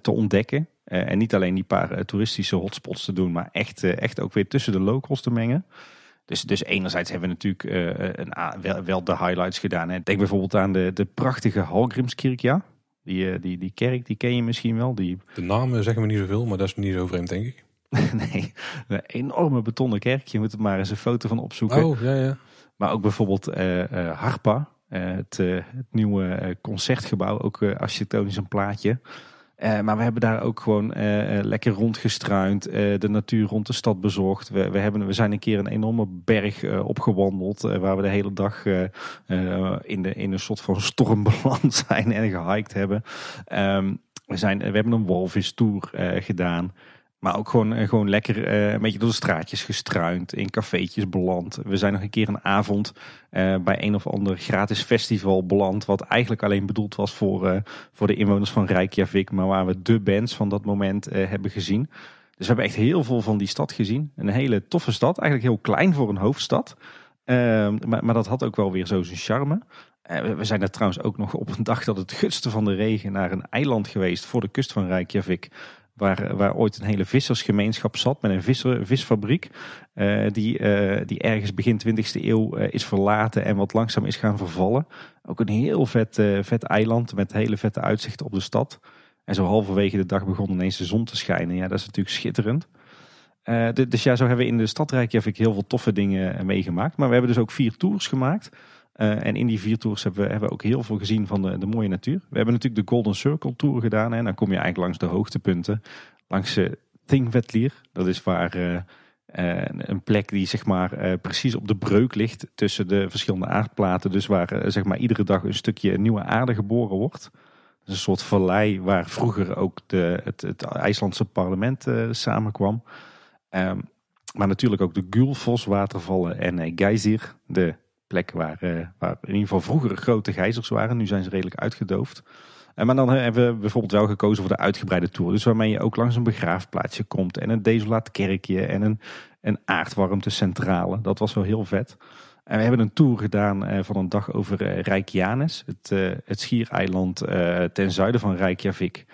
[SPEAKER 2] te ontdekken. en niet alleen die paar toeristische hotspots te doen, maar echt, echt ook weer tussen de locals te mengen. Dus, dus enerzijds hebben we natuurlijk uh, een, wel, wel, de highlights gedaan. Hè. Denk bijvoorbeeld aan de, de prachtige Hallgrimskirkja. Die, uh, die, die kerk, die ken je misschien wel. Die...
[SPEAKER 1] De namen zeggen we niet zoveel, maar dat is niet zo vreemd, denk ik.
[SPEAKER 2] nee, een enorme betonnen kerk. Je moet er maar eens een foto van opzoeken.
[SPEAKER 1] Oh, ja, ja.
[SPEAKER 2] Maar ook bijvoorbeeld Harpa, het, het, nieuwe concertgebouw. Ook architectonisch een plaatje. Uh, maar we hebben daar ook gewoon uh, lekker rondgestruind, de natuur rond de stad bezocht. We, we, hebben, we zijn een keer een enorme berg opgewandeld, waar we de hele dag in, de, in een soort van storm beland zijn en gehiked hebben. Um, we, zijn, we hebben een walvis tour gedaan. Maar ook gewoon, eh, gewoon lekker uh, een beetje door de straatjes gestruind, in cafeetjes beland. We zijn nog een keer een avond uh, bij een of ander gratis festival beland. Wat eigenlijk alleen bedoeld was voor, voor de inwoners van Reykjavik. Maar waar we de bands van dat moment hebben gezien. Dus we hebben echt heel veel van die stad gezien. Een hele toffe stad. Eigenlijk heel klein voor een hoofdstad. Ehm, maar, maar dat had ook wel weer zo zijn charme. we zijn er trouwens ook nog op een dag dat het gutste van de regen naar een eiland geweest voor de kust van Reykjavik. Waar, waar ooit een hele vissersgemeenschap zat met een visser, visfabriek. Uh, die, uh, die ergens begin 20e eeuw uh, is verlaten en wat langzaam is gaan vervallen. Ook een heel vet, vet eiland met hele vette uitzichten op de stad. En zo halverwege de dag begon ineens de zon te schijnen. Ja, dat is natuurlijk schitterend. Uh, dus ja, zo hebben we in de stad Reykjavik heel veel toffe dingen meegemaakt. Maar we hebben dus ook vier tours gemaakt. Uh, en in die vier tours hebben we, hebben we ook heel veel gezien van de, de mooie natuur. We hebben natuurlijk de Golden Circle Tour gedaan. En dan kom je eigenlijk langs de hoogtepunten. Langs uh, Thingvellir. Dat is waar uh, een plek die zeg maar precies op de breuk ligt tussen de verschillende aardplaten. Dus waar zeg maar iedere dag een stukje nieuwe aarde geboren wordt. Dat is een soort vallei waar vroeger ook de, het, het IJslandse parlement samenkwam. Um, maar natuurlijk ook de Gulfos watervallen en Geysir, de plek waar, uh, waar in ieder geval vroeger grote gijzers waren. Nu zijn ze redelijk uitgedoofd. Uh, maar dan hebben we bijvoorbeeld wel gekozen voor de uitgebreide tour. Dus waarmee je ook langs een begraafplaatsje komt en een desolaat kerkje en een, een aardwarmtecentrale. Dat was wel heel vet. En we hebben een tour gedaan van een dag over uh, Reykjanes, het, het schiereiland ten zuiden van Reykjavik.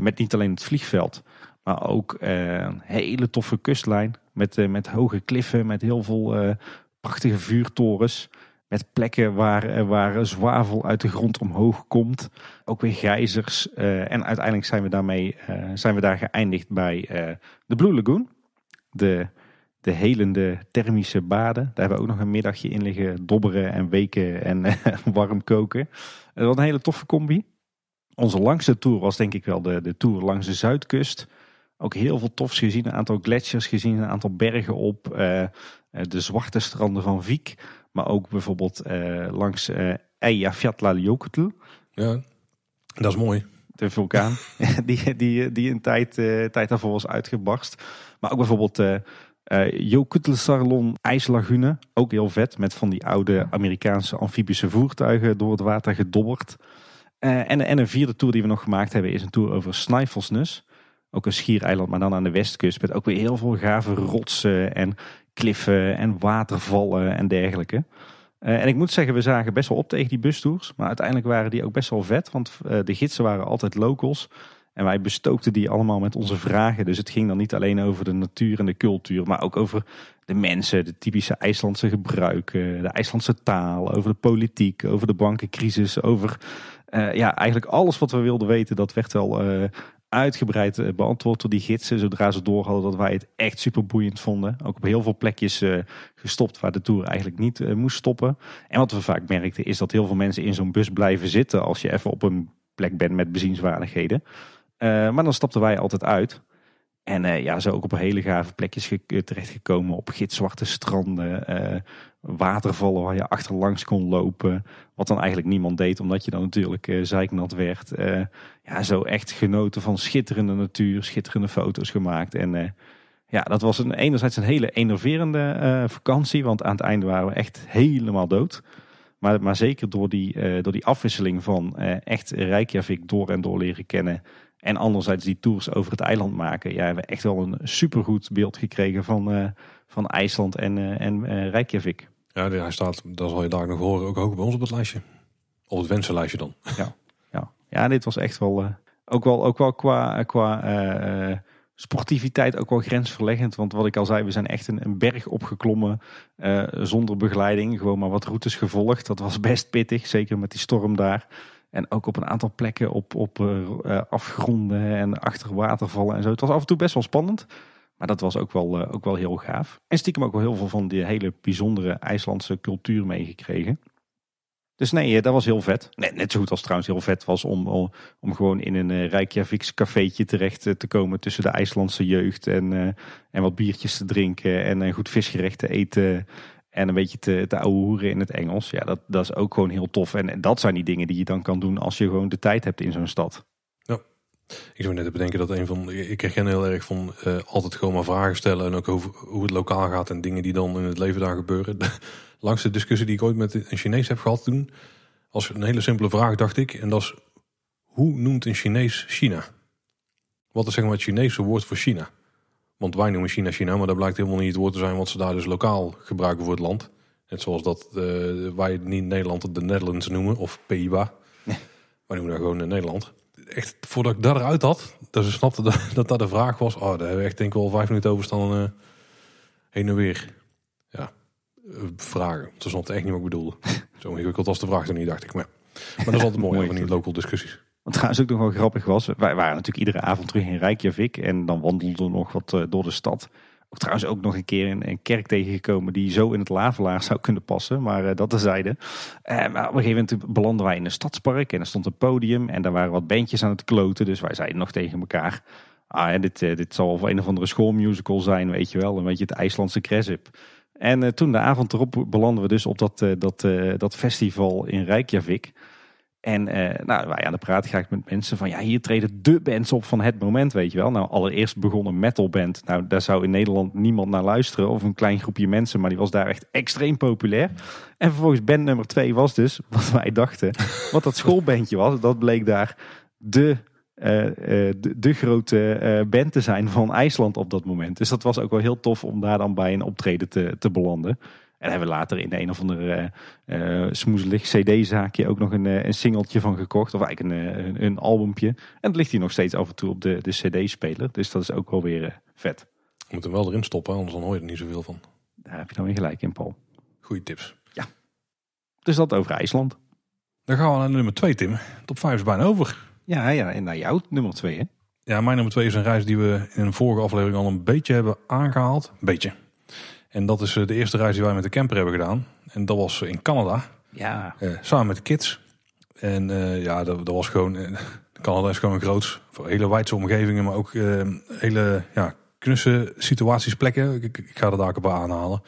[SPEAKER 2] met niet alleen het vliegveld, maar ook een hele toffe kustlijn met, met hoge kliffen, met heel veel prachtige vuurtorens. Met plekken waar, eh, waar zwavel uit de grond omhoog komt. Ook weer gijzers. Uh, en uiteindelijk zijn we, daarmee, uh, zijn we daar geëindigd bij de Blue Lagoon. De, de helende thermische baden. Daar hebben we ook nog een middagje in liggen dobberen en weken en warm koken. Dat was een hele toffe combi. Onze langste tour was denk ik wel de, de tour langs de zuidkust. Ook heel veel tofs gezien. Een aantal gletsjers gezien. Een aantal bergen op. Eh, de zwarte stranden van Viek. Maar ook bijvoorbeeld eh, langs uh, Eyjafjallajökull.
[SPEAKER 1] Ja, dat is mooi.
[SPEAKER 2] De vulkaan die, die, die een tijd, tijd daarvoor was uitgebarst. Maar ook bijvoorbeeld uh, uh, IJslagune. Ook heel vet met van die oude Amerikaanse amfibische voertuigen door het water gedobberd. Uh, en, en een vierde tour die we nog gemaakt hebben is een tour over Snæfellsnes. Ook een schiereiland, maar dan aan de westkust. Met ook weer heel veel gave rotsen en kliffen en watervallen en dergelijke. Uh, en ik moet zeggen, we zagen best wel op tegen die bustours. Maar uiteindelijk waren die ook best wel vet. Want uh, de gidsen waren altijd locals. En wij bestookten die allemaal met onze vragen. Dus het ging dan niet alleen over de natuur en de cultuur. Maar ook over de mensen, de typische IJslandse gebruiken. De IJslandse taal, over de politiek, over de bankencrisis. Over uh, ja, eigenlijk alles wat we wilden weten. Dat werd wel uitgebreid eh, beantwoord door die gidsen. Zodra ze door hadden dat wij het echt super boeiend vonden. Ook op heel veel plekjes uh, gestopt waar de tour eigenlijk niet uh, moest stoppen. En wat we vaak merkten is dat heel veel mensen in zo'n bus blijven zitten als je even op een plek bent met bezienswaardigheden. maar dan stapten wij altijd uit. En uh, ja, zo ook op hele gave plekjes terechtgekomen. Op gitzwarte stranden, watervallen waar je achterlangs kon lopen. Wat dan eigenlijk niemand deed, omdat je dan natuurlijk uh, zeiknat werd. ja, zo echt genoten van schitterende natuur, schitterende foto's gemaakt. En ja, dat was een, enerzijds een hele enerverende vakantie. Want aan het einde waren we echt helemaal dood. Maar, maar zeker door die, door die afwisseling van echt Reykjavik door en door leren kennen en anderzijds die tours over het eiland maken. Ja, we hebben echt wel een supergoed beeld gekregen van, van IJsland en, en Reykjavik.
[SPEAKER 1] Ja, hij staat, dat zal je daar nog horen, ook hoog bij ons op het lijstje. Op het wensenlijstje dan.
[SPEAKER 2] Ja, ja. ja dit was echt wel, ook wel, ook wel qua, qua sportiviteit ook wel grensverleggend. Want wat ik al zei, we zijn echt een, een berg opgeklommen zonder begeleiding. Gewoon maar wat routes gevolgd. Dat was best pittig, zeker met die storm daar. En ook op een aantal plekken op, op afgronden en achter watervallen en zo. Het was af en toe best wel spannend. Maar dat was ook wel, uh, ook wel heel gaaf. En stiekem ook wel heel veel van die hele bijzondere IJslandse cultuur meegekregen. Dus nee, dat was heel vet. Net, net zo goed als trouwens heel vet was om, om gewoon in een uh, Reykjaviks cafeetje terecht te komen tussen de IJslandse jeugd. En, en wat biertjes te drinken en een goed visgerecht te eten. En een beetje te, te in het Engels. Ja, dat, dat is ook gewoon heel tof. En, en dat zijn die dingen die je dan kan doen als je gewoon de tijd hebt in zo'n stad.
[SPEAKER 1] Ik zou net bedenken dat een van. Ik herken heel erg van uh, altijd gewoon maar vragen stellen. En ook over hoe het lokaal gaat en dingen die dan in het leven daar gebeuren. Langste discussie die ik ooit met een Chinees heb gehad toen. Als een hele simpele vraag, dacht ik. En dat is: hoe noemt een Chinees China? Wat is zeg maar het Chinese woord voor China? Want wij noemen China China, maar dat blijkt helemaal niet het woord te zijn wat ze daar dus lokaal gebruiken voor het land. Net zoals dat uh, wij niet Nederland de Netherlands noemen of PIBA. Nee. Wij noemen daar gewoon uh, Nederland. Echt, voordat ik dat eruit had, dat ze snapte dat, dat dat de vraag was. Oh, daar hebben we echt denk ik wel vijf minuten over staan uh, heen en weer. Ja, vragen. Ze snapte echt niet wat ik bedoelde. Zo ingewikkeld als de vraag er niet, dacht ik. Maar, maar dat is altijd mooi van die local discussies.
[SPEAKER 2] Wat trouwens ook nog wel grappig was, wij waren natuurlijk iedere avond terug in Reykjavik en dan wandelden we nog wat eh, door de stad. Trouwens ook nog een keer een, een kerk tegengekomen die zo in het lavelaar zou kunnen passen, maar uh, dat terzijde. Uh, maar op een gegeven moment belanden wij in een stadspark en er stond een podium en daar waren wat bandjes aan het kloten. Dus wij zeiden nog tegen elkaar, ah, dit, dit zal voor een of andere schoolmusical zijn, weet je wel. Een beetje het IJslandse Cresip. En toen de avond erop belanden we dus op dat, dat, dat festival in Reykjavik. En nou, wij aan de praat ga ik met mensen van ja, hier treden de bands op van het moment, weet je wel. Nou, allereerst begon een metalband. Nou, daar zou in Nederland niemand naar luisteren of een klein groepje mensen, maar die was daar echt extreem populair. En vervolgens band nummer twee was dus, wat wij dachten, wat dat schoolbandje was. Dat bleek daar de uh, uh, de, grote uh, band te zijn van IJsland op dat moment. Dus dat was ook wel heel tof om daar dan bij een optreden te, te belanden. En hebben we later in de een of andere smoezelig cd-zaakje ook nog een, een singeltje van gekocht. Of eigenlijk een, een, een albumpje. En het ligt hier nog steeds af en toe op de, de cd-speler. Dus dat is ook wel weer vet.
[SPEAKER 1] Je moet hem wel erin stoppen, anders dan hoor je er niet zoveel van.
[SPEAKER 2] Daar heb je dan weer gelijk in, Paul.
[SPEAKER 1] Goeie tips.
[SPEAKER 2] Ja. Dus dat over IJsland.
[SPEAKER 1] Dan gaan we naar nummer 2, Tim. Top 5 is bijna over.
[SPEAKER 2] Ja, ja, en naar jou, nummer twee hè?
[SPEAKER 1] Ja, mijn nummer twee is een reis die we in een vorige aflevering al een beetje hebben aangehaald. Een beetje. En dat is de eerste reis die wij met de camper hebben gedaan. En dat was in Canada.
[SPEAKER 2] Ja.
[SPEAKER 1] Uh, samen met de kids. En uh, ja, dat, dat, was gewoon... Canada is gewoon groot. Voor hele wijdse omgevingen, maar ook hele ja, knusse situaties, plekken. Ik, ik, ga er daar ook op aanhalen.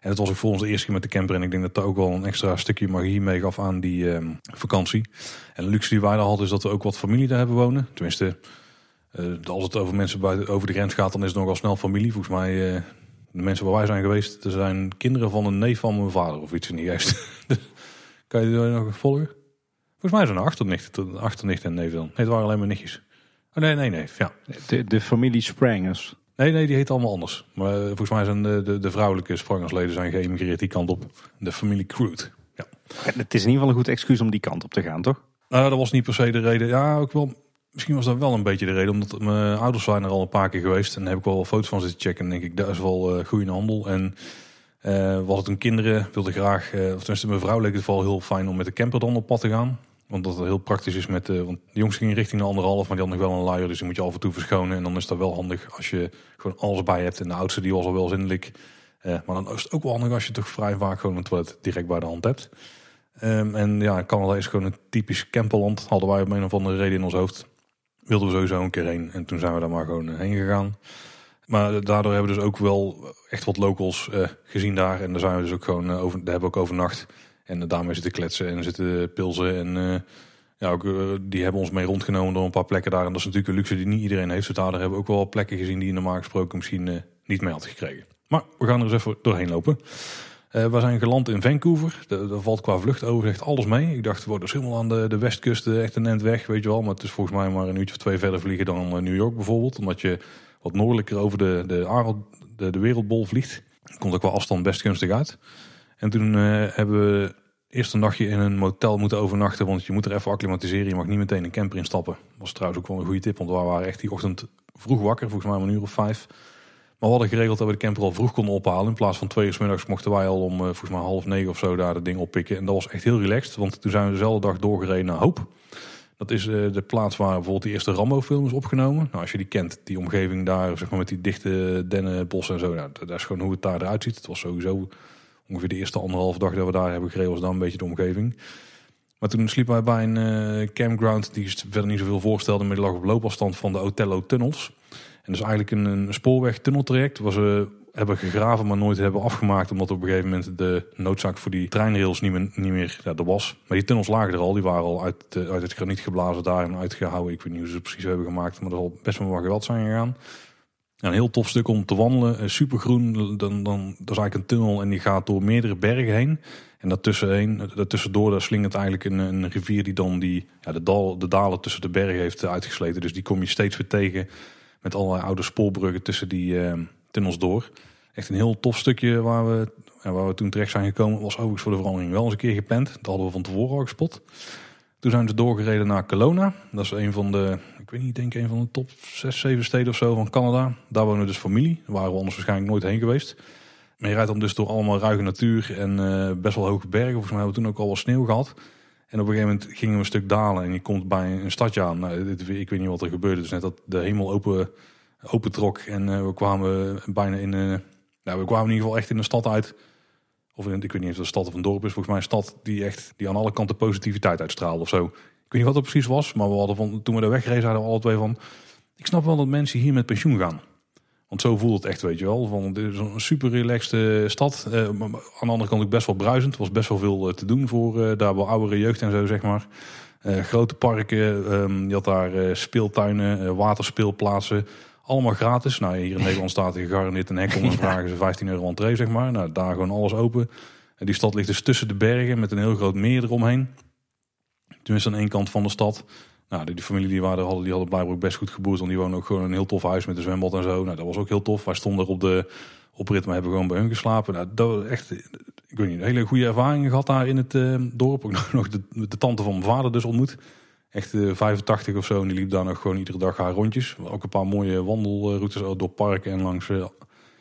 [SPEAKER 1] En het was ook voor ons de eerste keer met de camper. En ik denk dat dat ook wel een extra stukje magie meegaf aan die um, vakantie. En de luxe die wij daar hadden is dat we ook wat familie daar hebben wonen. Tenminste, uh, als het over mensen buiten, over de grens gaat, dan is het nogal snel familie. Volgens mij, uh, de mensen waar wij zijn geweest, er zijn kinderen van een neef van mijn vader of iets in die geest. kan je dat nog volgen? Volgens mij zijn er achternichten, achternichten en neef dan. Nee, het waren alleen maar nichtjes. Oh, nee, nee, nee. Ja.
[SPEAKER 2] De, de familie Sprangers.
[SPEAKER 1] Nee, nee, die heet allemaal anders. Maar uh, volgens mij zijn de, de, de vrouwelijke Sprangersleden zijn geëmigreerd die kant op. De familie Crude. Ja.
[SPEAKER 2] Het is in ieder geval een goed excuus om die kant op te gaan, toch?
[SPEAKER 1] Nou, dat was niet per se de reden. Ja, ook wel. Misschien was dat wel een beetje de reden, omdat mijn ouders zijn er al een paar keer geweest. En daar heb ik wel foto's van zitten checken. En denk ik, dat is wel uh, goede handel. En uh, was het een kinderen, wilde graag, uh, of tenminste mijn vrouw leek het vooral heel fijn om met de camper dan op pad te gaan. Want dat heel praktisch is met, want de jongens gingen richting de anderhalf, maar die had nog wel een luier, dus die moet je af en toe verschonen. En dan is dat wel handig als je gewoon alles bij hebt. En de oudste die was al wel zindelijk. Uh, maar dan is het ook wel handig als je toch vrij vaak gewoon een toilet direct bij de hand hebt. Um, en ja, Canada is gewoon een typisch camperland. Hadden wij op een of andere reden in ons hoofd. Wilden we sowieso een keer heen. En toen zijn we daar maar gewoon heen gegaan. Maar daardoor hebben we dus ook wel echt wat locals uh, gezien daar. En daar zijn we dus ook gewoon over, daar hebben we ook overnacht. En daarmee zitten kletsen en zitten pilsen. En ja, ook, die hebben ons mee rondgenomen door een paar plekken daar. En dat is natuurlijk een luxe die niet iedereen heeft. Dus daar hebben we ook wel plekken gezien die normaal gesproken misschien niet mee had gekregen. Maar we gaan er eens even doorheen lopen. We zijn geland in Vancouver. Daar valt qua vlucht over echt alles mee. Ik dacht, we worden dus helemaal aan de, westkust echt een end weg, weet je wel. Maar het is volgens mij maar een uurtje of twee verder vliegen dan New York bijvoorbeeld. Omdat je wat noordelijker over de, de, de, wereldbol vliegt. Komt ook wel afstand best gunstig uit. En toen hebben we eerst een nachtje in een motel moeten overnachten. Want je moet er even acclimatiseren. Je mag niet meteen een camper instappen. Dat was trouwens ook wel een goede tip. Want we waren echt die ochtend vroeg wakker. Volgens mij om een uur of vijf. Maar we hadden geregeld dat we de camper al vroeg konden ophalen. In plaats van twee uur middags mochten wij al om volgens mij half negen of zo daar de ding oppikken. En dat was echt heel relaxed. Want toen zijn we dezelfde dag doorgereden naar Hoop. Dat is de plaats waar bijvoorbeeld die eerste Rambo-film is opgenomen. Nou, als je die kent, die omgeving daar, zeg maar met die dichte dennenbossen en zo. Nou, dat is gewoon hoe het daar eruit ziet. Het was sowieso ongeveer de eerste anderhalf dag dat we daar hebben gereden was dan een beetje de omgeving. Maar toen sliepen wij bij een uh, campground die verder niet zoveel voorstelde, maar die lag op loopafstand van de Otello tunnels. En dat is eigenlijk een, een spoorweg tunneltraject waar ze hebben gegraven, maar nooit hebben afgemaakt, omdat op een gegeven moment de noodzaak voor die treinrails niet meer, niet meer ja, er was. Maar die tunnels lagen er al, die waren al uit, uit het graniet geblazen daar en uitgehouden. Ik weet niet hoe ze het precies hebben gemaakt, maar dat zal best wel wat geweld zijn gegaan. Een heel tof stuk om te wandelen. Supergroen. Dan, dan, dat is eigenlijk een tunnel en die gaat door meerdere bergen heen. En daartussenheen, daartussendoor daar slingert eigenlijk een, een rivier die dan die, ja, de, dal, de dalen tussen de bergen heeft uitgesleten. Dus die kom je steeds weer tegen met allerlei oude spoorbruggen tussen die uh, tunnels door. Echt een heel tof stukje waar we, waar we toen terecht zijn gekomen. Was overigens voor de verandering wel eens een keer gepland. Dat hadden we van tevoren al gespot. Toen zijn ze doorgereden naar Kelowna. Dat is een van de, ik weet niet, denk een van de top 6, 7 steden of zo van Canada. Daar wonen dus familie. Daar waren we anders waarschijnlijk nooit heen geweest. Maar je rijdt dan dus door allemaal ruige natuur en uh, best wel hoge bergen. Volgens mij hebben we toen ook al wat sneeuw gehad. En op een gegeven moment gingen we een stuk dalen en je komt bij een stadje aan. Nou, ik weet niet wat er gebeurde. Dus net dat de hemel open, open trok en uh, we kwamen bijna in... Uh, nou, we kwamen in ieder geval echt in een stad uit. Of in, ik weet niet of het een stad of een dorp is. Volgens mij een stad die echt die aan alle kanten positiviteit uitstraalde of zo. Ik weet niet wat het precies was, maar we hadden van, toen we daar wegreden hadden we alle twee van... Ik snap wel dat mensen hier met pensioen gaan. Want zo voelt het echt, weet je wel. Van, dit is een super relaxte stad. Uh, aan de andere kant ook best wel bruisend. Er was best wel veel te doen voor daar wel oudere jeugd en zo, zeg maar. grote parken, um, je had daar speeltuinen, waterspeelplaatsen. Allemaal gratis. Nou, hier in Nederland staat er gegarandeerd een hek om en vragen ze 15 euro entree, zeg maar. Nou, daar gewoon alles open. En die stad ligt dus tussen de bergen met een heel groot meer eromheen. Tenminste aan één kant van de stad. Nou, die, familie die waren hadden, die hadden blijkbaar best goed geboerd. Want die wonen ook gewoon een heel tof huis met een zwembad en zo. Nou, dat was ook heel tof. Wij stonden op de oprit, maar hebben gewoon bij hun geslapen. Nou, dat echt, ik weet niet, een hele goede ervaring gehad daar in het uh, dorp. Ook nog de, de tante van mijn vader dus ontmoet. Echt uh, eh, 85 of zo. En die liep daar nog gewoon iedere dag haar rondjes. Ook een paar mooie wandelroutes door parken en langs uh,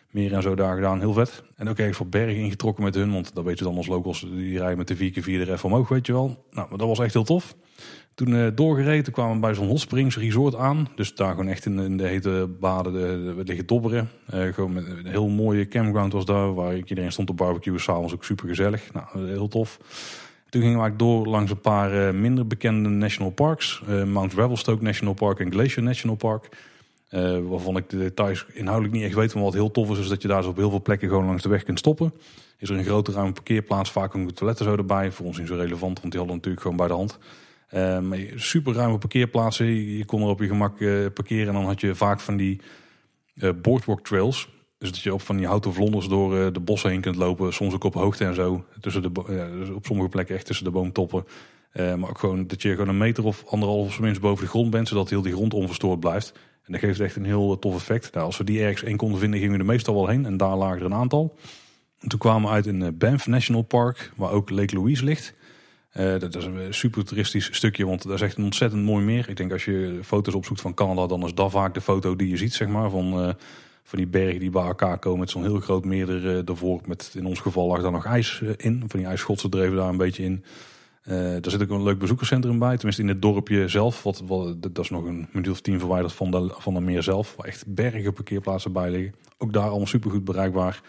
[SPEAKER 1] meer en zo daar gedaan. Heel vet. En ook even voor bergen ingetrokken met hun. Want dat weet je dan als locals. Die rijden met de 4x4 er even omhoog, weet je wel. Nou, maar dat was echt heel tof. Toen uh, doorgereden, kwamen we bij zo'n hot springs resort aan. Dus daar gewoon echt in, de hete baden de, liggen dobberen. Uh, gewoon met een heel mooie campground was daar. Waar iedereen stond te barbecuen. S'avonds ook super gezellig. Nou, heel tof. Toen gingen we door langs een paar minder bekende national parks. Mount Revelstoke National Park en Glacier National Park. waarvan ik de details inhoudelijk niet echt weet. Maar wat heel tof is, is dat je daar dus op heel veel plekken gewoon langs de weg kunt stoppen. Is er een grote ruime parkeerplaats. Vaak ook de toiletten zo erbij. Voor ons niet zo relevant, want die hadden natuurlijk gewoon bij de hand. Uh, super ruime parkeerplaatsen. Je kon er op je gemak uh, parkeren. En dan had je vaak van die uh, boardwalk trails. Dus dat je op van die houten vlonders door de bossen heen kunt lopen. Soms ook op hoogte en zo. Tussen de, dus op sommige plekken echt tussen de boomtoppen. maar ook gewoon dat je gewoon een meter of anderhalf minst boven de grond bent. Zodat heel die grond onverstoord blijft. En dat geeft echt een heel tof effect. Nou, als we die ergens één konden vinden, gingen we er meestal wel heen. En daar lagen er een aantal. En toen kwamen we uit in Banff National Park. Waar ook Lake Louise ligt. Uh, dat is een super toeristisch stukje, want dat is echt een ontzettend mooi meer. Ik denk als je foto's opzoekt van Canada, dan is dat vaak de foto die je ziet, zeg maar. Van, uh, van die bergen die bij elkaar komen met zo'n heel groot meer er, ervoor. Met, in ons geval lag daar nog ijs in. Van die ijsschotsen dreven daar een beetje in. daar zit ook een leuk bezoekerscentrum bij. Tenminste in het dorpje zelf. Wat, dat is nog een minuut of tien verwijderd van de, van de meer zelf. Waar echt bergen parkeerplaatsen bij liggen. Ook daar allemaal super goed bereikbaar.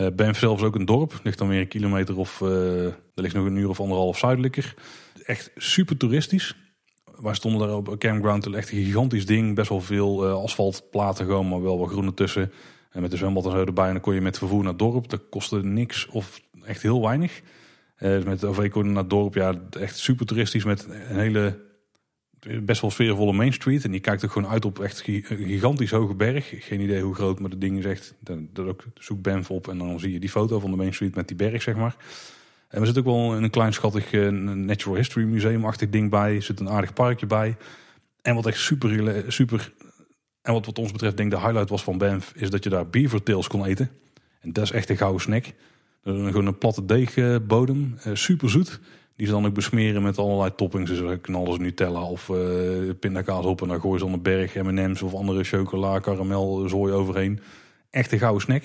[SPEAKER 1] Uh, Banff zelf is ook een dorp. Ligt dan weer een kilometer of... Uh, er ligt nog een uur of anderhalf zuidelijker. Echt super toeristisch. Wij stonden daar op een campground. Echt een gigantisch ding. Best wel veel uh, asfaltplaten gewoon, maar wel wat groen tussen. En met de zwembad en zo erbij. En dan kon je met vervoer naar het dorp. Dat kostte niks of echt heel weinig. Uh, met de OV kon je naar het dorp. Ja, echt super toeristisch met een hele best wel sfeervolle Main Street. En die kijkt ook gewoon uit op echt een gigantisch hoge berg. Geen idee hoe groot, maar de ding is echt... Dat ook, zoek Banff op en dan zie je die foto van de Main Street met die berg, zeg maar. En we zitten ook wel een klein schattig uh, Natural History Museum-achtig ding bij. Er zit een aardig parkje bij. En wat echt super... super en wat wat ons betreft denk de highlight was van Banff... is dat je daar beaver tails kon eten. En dat is echt een gouden snack. Gewoon een platte deegbodem. Uh, super zoet. Die ze dan ook besmeren met allerlei toppings. Dus knallen ze Nutella of uh, pindakaas op. En dan gooien ze dan een berg M&M's of andere chocola, karamel, zooi overheen. Echt een gouden snack.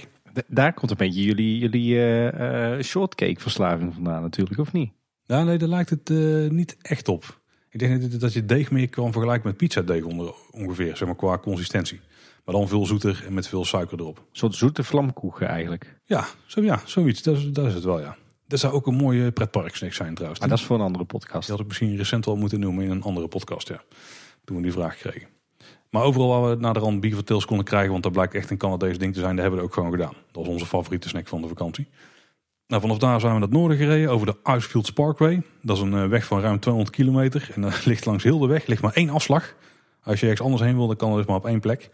[SPEAKER 2] Daar komt een beetje jullie, jullie uh, uh, shortcake verslaving vandaan natuurlijk, of niet?
[SPEAKER 1] Ja, nee, daar lijkt het niet echt op. Ik denk dat je deeg meer kan vergelijken met pizza deeg ongeveer, zeg maar qua consistentie. Maar dan veel zoeter en met veel suiker erop. Een
[SPEAKER 2] soort zoete vlamkoeken eigenlijk.
[SPEAKER 1] Ja, zo, ja zoiets. Dat is, dat is het wel, ja. Dat zou ook een mooie pretparksnack zijn trouwens.
[SPEAKER 2] Maar dat is voor een andere podcast.
[SPEAKER 1] Die had ik misschien recent al moeten noemen in een andere podcast, ja. Toen we die vraag kregen. Maar overal waar we naar de rand beaver tails konden krijgen, want dat blijkt echt een Canadees ding te zijn, dat hebben we ook gewoon gedaan. Dat was onze favoriete snack van de vakantie. Nou, vanaf daar zijn we naar het noorden gereden, over de Icefields Parkway. Dat is een eh, weg van ruim 200 kilometer en er ligt langs heel de weg ligt maar één afslag. Als je ergens anders heen wil, dan kan dat dus maar op één plek.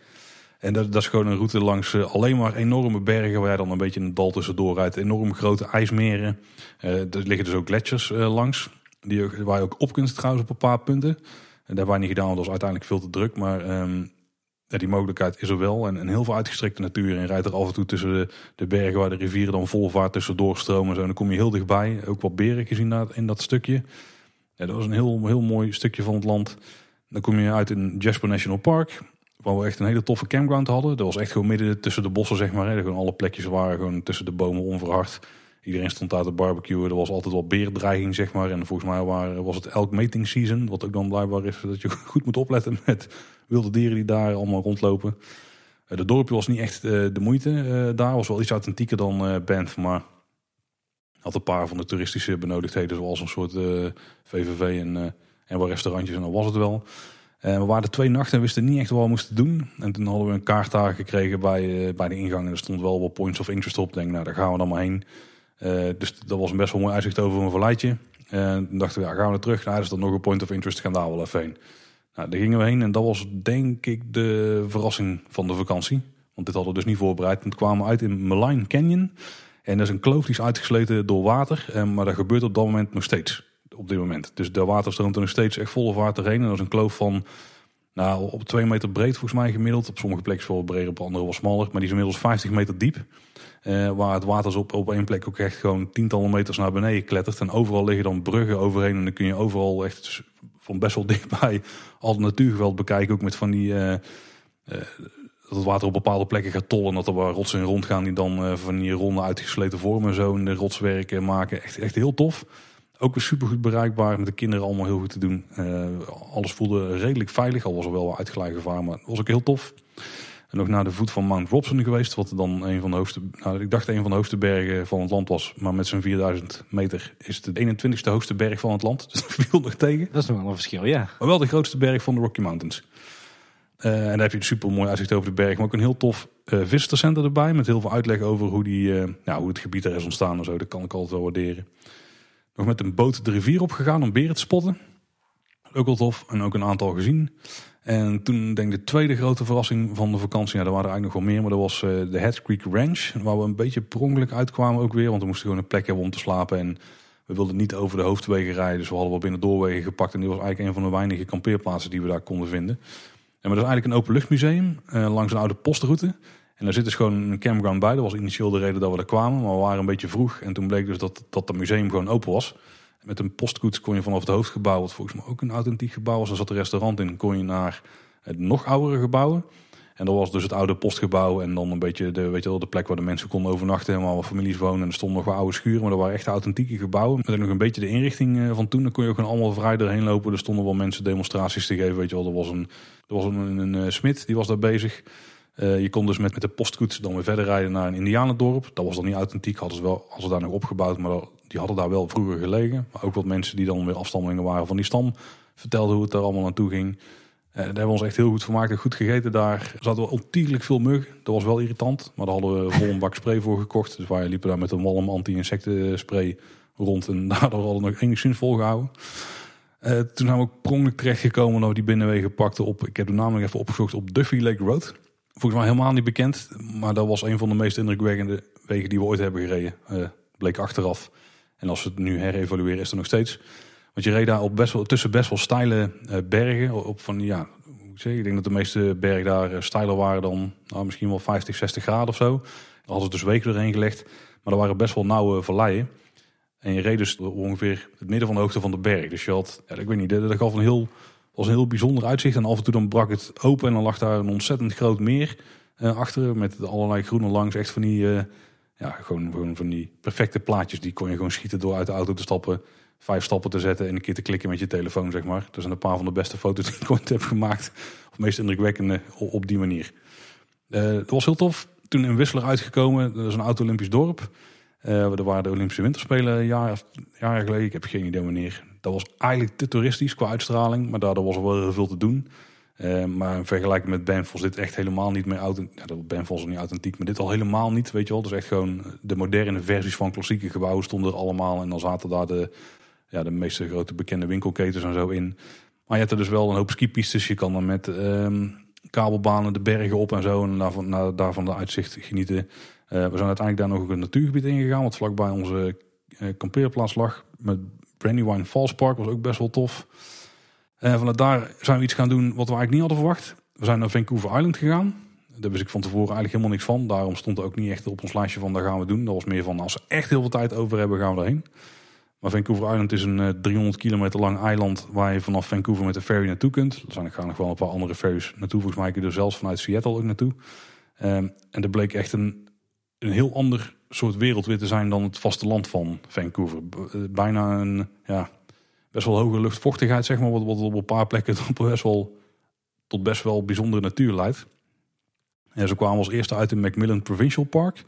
[SPEAKER 1] En dat, dat, is gewoon een route langs uh, alleen maar enorme bergen waar je dan een beetje een dal tussendoor rijdt. Enorm grote ijsmeren. Er liggen dus ook gletsjers uh, langs. Die, waar je ook op kunt trouwens op een paar punten. En hebben wij niet gedaan, want dat was uiteindelijk veel te druk. Maar ja, die mogelijkheid is er wel. En, heel veel uitgestrekte natuur. En rijdt er af en toe tussen de, de, bergen waar de rivieren dan vol vaart tussendoor stromen. En, zo. en dan kom je heel dichtbij. Ook wat beren gezien in dat stukje. Ja, dat was een heel, heel mooi stukje van het land. Dan kom je uit in Jasper National Park. Waar we echt een hele toffe campground hadden. Dat was echt gewoon midden tussen de bossen, zeg maar. Hè. Alle plekjes waren gewoon tussen de bomen onverhard. Iedereen stond daar te barbecuen. Er was altijd wel beerdreiging, zeg maar. En volgens mij waren, was het elk mating season. Wat ook dan blijkbaar is dat je goed moet opletten met wilde dieren die daar allemaal rondlopen. Uh, de dorpje was niet echt uh, de moeite uh, daar. Was wel iets authentieker dan Banff, maar had een paar van de toeristische benodigdheden. Zoals een soort VVV en, en wat restaurantjes. En dan was het wel. We waren twee nachten en wisten niet echt wat we moesten doen. En toen hadden we een kaart daar gekregen bij, bij de ingang. En er stond wel wat points of interest op. Denk, nou, daar gaan we dan maar heen. Uh, dus dat was een best wel mooi uitzicht over een verleidje. En toen dachten we, ja, gaan we er terug? Nou, is dat nog een point of interest, gaan daar wel even heen. Nou, daar gingen we heen en dat was denk ik de verrassing van de vakantie. Want dit hadden we dus niet voorbereid. En toen kwamen we uit in Malign Canyon. En dat is een kloof die is uitgesleten door water. Eh, maar dat gebeurt op dat moment nog steeds. Op dit moment. Dus de water stroomt er nog steeds echt volle vaart erheen. En dat is een kloof van nou, op twee meter breed volgens mij gemiddeld. Op sommige plekken wel breder, op andere wat smaller. Maar die is inmiddels 50 meter diep. Uh, waar het water op, op één plek ook echt gewoon tientallen meters naar beneden klettert. En overal liggen dan bruggen overheen. En dan kun je overal echt van best wel dichtbij al natuurgeweld bekijken. Ook met van die... Uh, uh, dat het water op bepaalde plekken gaat tollen. Dat er waar rotsen rondgaan die dan van die ronde uitgesleten vormen zo in de rotswerken maken. Echt, echt heel tof. Ook weer super goed bereikbaar. Met de kinderen allemaal heel goed te doen. alles voelde redelijk veilig. Al was er wel wat uitgeleid gevaar. Maar het was ook heel tof. En ook naar de voet van Mount Robson geweest. Wat dan een van de hoogste, nou, ik dacht een van de hoogste bergen van het land was. Maar met zijn 4000 meter is het de 21ste hoogste berg van het land. Dus dat viel nog tegen.
[SPEAKER 2] Dat is nog wel een verschil, ja.
[SPEAKER 1] Maar wel de grootste berg van de Rocky Mountains. Uh, en daar heb je een super mooi uitzicht over de berg. Maar ook een heel tof uh, visitorcenter erbij. Met heel veel uitleg over hoe, die, uh, nou, hoe het gebied er is ontstaan en zo. Dat kan ik altijd wel waarderen. Nog met een boot de rivier opgegaan om beren te spotten. Ook wel tof. En ook een aantal gezien. En toen denk ik de tweede grote verrassing van de vakantie, ja, er waren er eigenlijk nog wel meer, maar dat was uh, de Head Creek Ranch. Waar we een beetje prongelijk uitkwamen ook weer, want we moesten gewoon een plek hebben om te slapen. En we wilden niet over de hoofdwegen rijden, dus we hadden wel binnen doorwegen gepakt. En die was eigenlijk een van de weinige kampeerplaatsen die we daar konden vinden. En maar dat is eigenlijk een openluchtmuseum uh, langs een oude postroute. En daar zit dus gewoon een campground bij. Dat was initieel de reden dat we er kwamen, maar we waren een beetje vroeg. En toen bleek dus dat, dat het museum gewoon open was. Met een postkoets kon je vanaf het hoofdgebouw, wat volgens mij ook een authentiek gebouw was, er zat een restaurant in, kon je naar het nog oudere gebouwen. En dat was dus het oude postgebouw en dan een beetje de, weet je wel, de plek waar de mensen konden overnachten en waar families wonen. En er stonden nog wel oude schuren, maar dat waren echt authentieke gebouwen. Met nog een beetje de inrichting eh, van toen. Dan kon je ook gewoon allemaal vrij doorheen lopen. Er stonden wel mensen demonstraties te geven, weet je wel. Er was een, er was een, een, een eh, smid, die was daar bezig. Uh, je kon dus met, met de postkoets dan weer verder rijden naar een indianendorp. Dat was dan niet authentiek, hadden ze wel, als ze daar nog opgebouwd, maar die hadden daar wel vroeger gelegen. Maar ook wat mensen die dan weer afstammelingen waren van die stam, vertelden hoe het er allemaal naartoe ging. Uh, daar hebben we ons echt heel goed vermaakt en goed gegeten daar. Er zat wel ontiegelijk veel mug. Dat was wel irritant, maar daar hadden we vol een bak spray voor gekocht. Dus wij liepen daar met een walm anti-insectenspray rond en daardoor hadden we nog enigszins volgehouden. Uh, toen zijn we ook prongelijk terechtgekomen dat we die binnenwegen pakten op, ik heb naam nog even opgezocht, op Duffy Lake Road volgens mij helemaal niet bekend. Maar dat was een van de meest indrukwekkende wegen die we ooit hebben gereden. Uh, bleek achteraf. En als we het nu herevalueren is er nog steeds. Want je reed daar op best wel, tussen best wel steile uh, bergen. Op van, ja, ik, zeg, ik denk dat de meeste bergen daar uh, steiler waren dan nou, misschien wel 50, 60 graden of zo. Daar hadden ze dus weken doorheen gelegd. Maar er waren best wel nauwe valleien. En je reed dus ongeveer het midden van de hoogte van de berg. Dus je had, ja, ik weet niet, dat gaf een heel was een heel bijzonder uitzicht. En af en toe dan brak het open en dan lag daar een ontzettend groot meer uh, achter. Met allerlei groene langs. Echt van die, uh, ja, gewoon, van die perfecte plaatjes. Die kon je gewoon schieten door uit de auto te stappen. Vijf stappen te zetten en een keer te klikken met je telefoon, zeg maar. Dat zijn een paar van de beste foto's die ik ooit heb gemaakt. Of meest indrukwekkende op die manier. Uh, dat was heel tof. Toen in Wissler uitgekomen. Dat is een auto-Olympisch dorp. Uh, er waren de Olympische Winterspelen jaren, jaren geleden. Ik heb geen idee wanneer. Dat was eigenlijk te toeristisch qua uitstraling, maar daardoor was er wel heel veel te doen. Uh, maar in vergelijking met Banff was dit echt helemaal niet meer authentiek. Ja, Banff was niet authentiek, maar dit al helemaal niet, weet je wel. Dus echt gewoon de moderne versies van klassieke gebouwen stonden er allemaal. En dan zaten daar de, ja, de meeste grote bekende winkelketens en zo in. Maar je hebt er dus wel een hoop skipistes. Je kan dan met uh, kabelbanen de bergen op en zo. En daarvan, daarvan de uitzicht genieten. Uh, we zijn uiteindelijk daar nog een natuurgebied in gegaan. Wat vlakbij onze kampeerplaats lag. Met Brandywine Falls Park was ook best wel tof. En vanuit daar zijn we iets gaan doen wat we eigenlijk niet hadden verwacht. We zijn naar Vancouver Island gegaan. Daar wist ik van tevoren eigenlijk helemaal niks van. Daarom stond er ook niet echt op ons lijstje van daar gaan we doen. Dat was meer van als we echt heel veel tijd over hebben gaan we erheen. Maar Vancouver Island is een 300 eh, kilometer lang eiland waar je vanaf Vancouver met de ferry naartoe kunt. Er zijn gaan nog wel een paar andere ferries naartoe. Volgens mij er zelfs vanuit Seattle ook naartoe. Um, en dat bleek echt een, een heel ander soort wereldwit te zijn dan het vasteland van Vancouver. Bijna een ja, best wel hoge luchtvochtigheid, zeg maar, wat, op een paar plekken best wel, tot best wel bijzondere natuur leidt. En ze kwamen als eerste uit in Macmillan Provincial Park.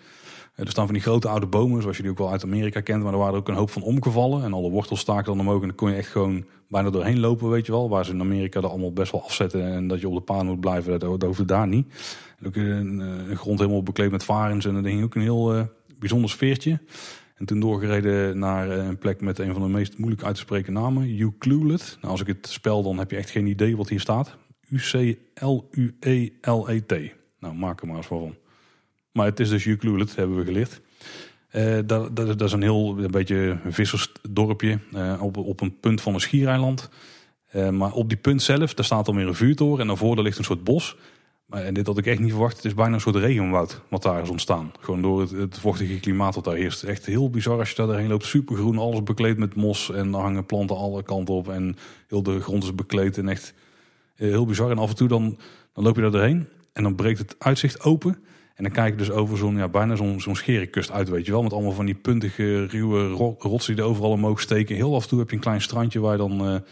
[SPEAKER 1] Er staan van die grote oude bomen, zoals je die ook wel uit Amerika kent. Maar er waren ook een hoop van omgevallen. En alle wortels staken dan omhoog. En dan kon je echt gewoon bijna doorheen lopen, weet je wel. Waar ze in Amerika er allemaal best wel afzetten. En dat je op de paan moet blijven, dat, hoefde daar niet. En ook een, een, grond helemaal bekleed met varens. En er hing ook een heel bijzonder sfeertje. En toen doorgereden naar eh, een plek met een van de meest moeilijk uit te spreken namen. Ucluelet. Nou, als ik het spel, dan heb je echt geen idee wat hier staat. U-C-L-U-E-L-E-T. Nou, maak er maar eens van. Maar het is dus Ucluelet, hebben we geleerd. Dat, dat, dat, is een heel een beetje een vissersdorpje uh, op, op een punt van een schiereiland. Maar op die punt zelf, daar staat dan weer een vuurtoren en daarvoor daar ligt een soort bos. En dit had ik echt niet verwacht. Het is bijna een soort regenwoud wat daar is ontstaan. Gewoon door het, vochtige klimaat wat daar heerst. Echt heel bizar als je daar doorheen loopt. Supergroen, alles bekleed met mos en er hangen planten alle kanten op. En heel de grond is bekleed en echt heel bizar. En af en toe dan, dan loop je daar doorheen en dan breekt het uitzicht open. En dan kijk je dus over zo'n ja, bijna zo'n zo'n uit, weet je wel. Met allemaal van die puntige, ruwe rotsen die er overal omhoog steken. Heel af en toe heb je een klein strandje waar je dan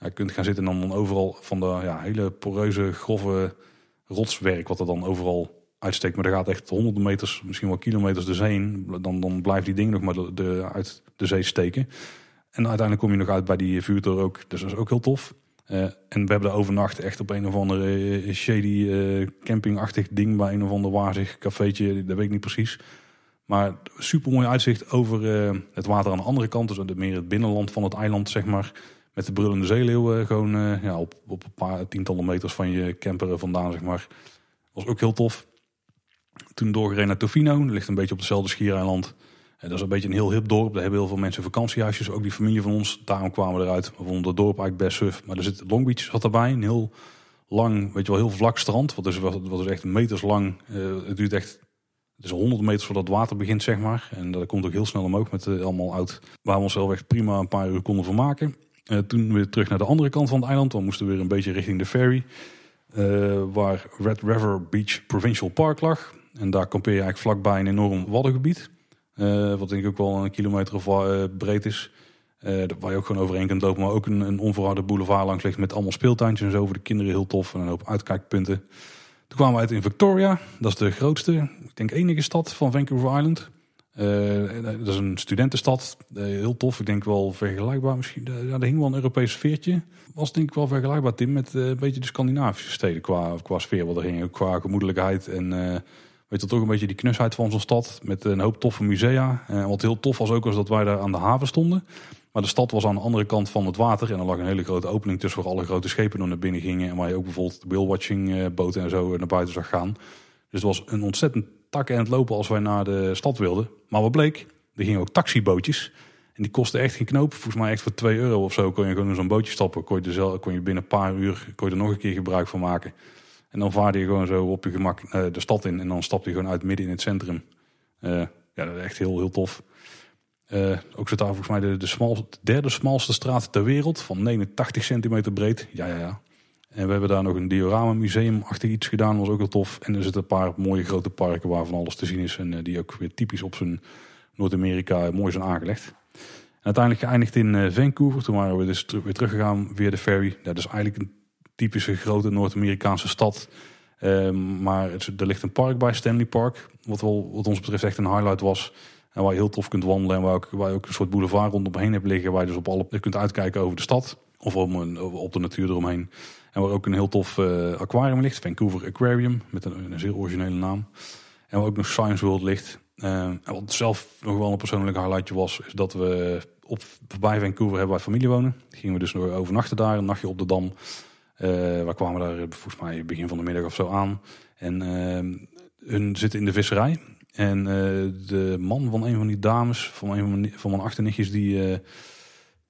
[SPEAKER 1] ja, kunt gaan zitten. En dan, overal van de ja, hele poreuze, grove rotswerk wat er dan overal uitsteekt. Maar er gaat echt honderden meters, misschien wel kilometers de zee in. Dan, dan blijven die dingen nog maar de, uit de zee steken. En uiteindelijk kom je nog uit bij die vuurtoren ook. Dus dat is ook heel tof. Uh, en we hebben daar overnacht echt op een of andere uh, shady uh, campingachtig ding bij een of ander wazig cafeetje, dat weet ik niet precies. Maar super mooi uitzicht over het water aan de andere kant, dus meer het binnenland van het eiland, zeg maar. Met de brullende zeeleeuwen gewoon ja, op, op een paar tientallen meters van je camper vandaan, zeg maar. Was ook heel tof. Toen doorgereden naar Tofino, dat ligt een beetje op hetzelfde schiereiland. Dat is een beetje een heel hip dorp. Daar hebben heel veel mensen vakantiehuisjes. Ook die familie van ons. Daarom kwamen we eruit. We vonden het dorp eigenlijk best suf. Maar er zit Long Beach zat erbij. Een heel lang, weet je wel, heel vlak strand. Wat is, wat is echt meters lang. Het duurt echt. Het is 100 meters voordat het water begint, zeg maar. En dat komt ook heel snel omhoog met allemaal oud. Waar we onszelf echt prima een paar uur konden vermaken. Uh, toen weer terug naar de andere kant van het eiland. Dan moesten we weer een beetje richting de ferry. waar Red River Beach Provincial Park lag. En daar kampeer je eigenlijk vlakbij een enorm waddengebied. Uh, wat denk ik ook wel een kilometer of breed is. Waar je ook gewoon overheen kunt lopen. Maar ook een, een onverharde boulevard langs ligt met allemaal speeltuintjes en zo. Voor de kinderen heel tof. En een hoop uitkijkpunten. Toen kwamen we uit in Victoria. Dat is de grootste, ik denk enige stad van Vancouver Island. Dat is een studentenstad. heel tof. Ik denk wel vergelijkbaar misschien. er hing wel een Europees sfeertje. Was denk ik wel vergelijkbaar Tim met een beetje de Scandinavische steden qua, qua sfeer. Wat er. Qua gemoedelijkheid en weet je toch een beetje die knusheid van zo'n stad. Met een hoop toffe musea. En wat heel tof was ook was dat wij daar aan de haven stonden. Maar de stad was aan de andere kant van het water. En er lag een hele grote opening tussen waar alle grote schepen naar binnen gingen. En waar je ook bijvoorbeeld de eh, boten en zo naar buiten zag gaan. Dus het was een ontzettend tak en het lopen als wij naar de stad wilden. Maar wat bleek, er gingen ook taxibootjes. En die kostten echt geen knoop. Volgens mij echt voor 2 euro of zo kon je gewoon in zo'n bootje stappen. Kon je, er kon je binnen een paar uur kon je er nog een keer gebruik van maken. En dan vaarde je gewoon zo op je gemak uh, de stad in. En dan stapte je gewoon uit midden in het centrum. Uh, ja, dat is echt heel, heel tof. Uh, ook zit daar volgens mij de, de, smalste, de derde smalste straat ter wereld. Van 89 centimeter breed. Ja, ja, ja. En we hebben daar nog een diorama museum achter iets gedaan. was ook heel tof. En er zitten een paar mooie grote parken waarvan alles te zien is. En die ook weer typisch op zijn Noord-Amerika mooi zijn aangelegd. En uiteindelijk geëindigd in Vancouver. Toen waren we dus weer teruggegaan via de ferry. Dat is eigenlijk een typische grote Noord-Amerikaanse stad. Ehm, maar er ligt een park bij, Stanley Park. Wat, wel, wat ons betreft echt een highlight was. En waar je heel tof kunt wandelen. En waar, ook, waar je ook een soort boulevard rondom hebt liggen. Waar je dus op alle kunt uitkijken over de stad. Of op, op de natuur eromheen. En waar ook een heel tof uh, aquarium ligt. Vancouver Aquarium. Met een, een, zeer originele naam. En waar ook nog Science World ligt. Ehm, en wat zelf nog wel een persoonlijk highlightje was. Is dat we op, voorbij Vancouver hebben wij familie wonen. Gingen we dus nog overnachten daar. Een nachtje op de Dam. Uh, we kwamen daar volgens mij begin van de middag of zo aan. En uh, hun zitten in de visserij. En uh, de man van een van die dames, van een van van mijn achternichtjes, die,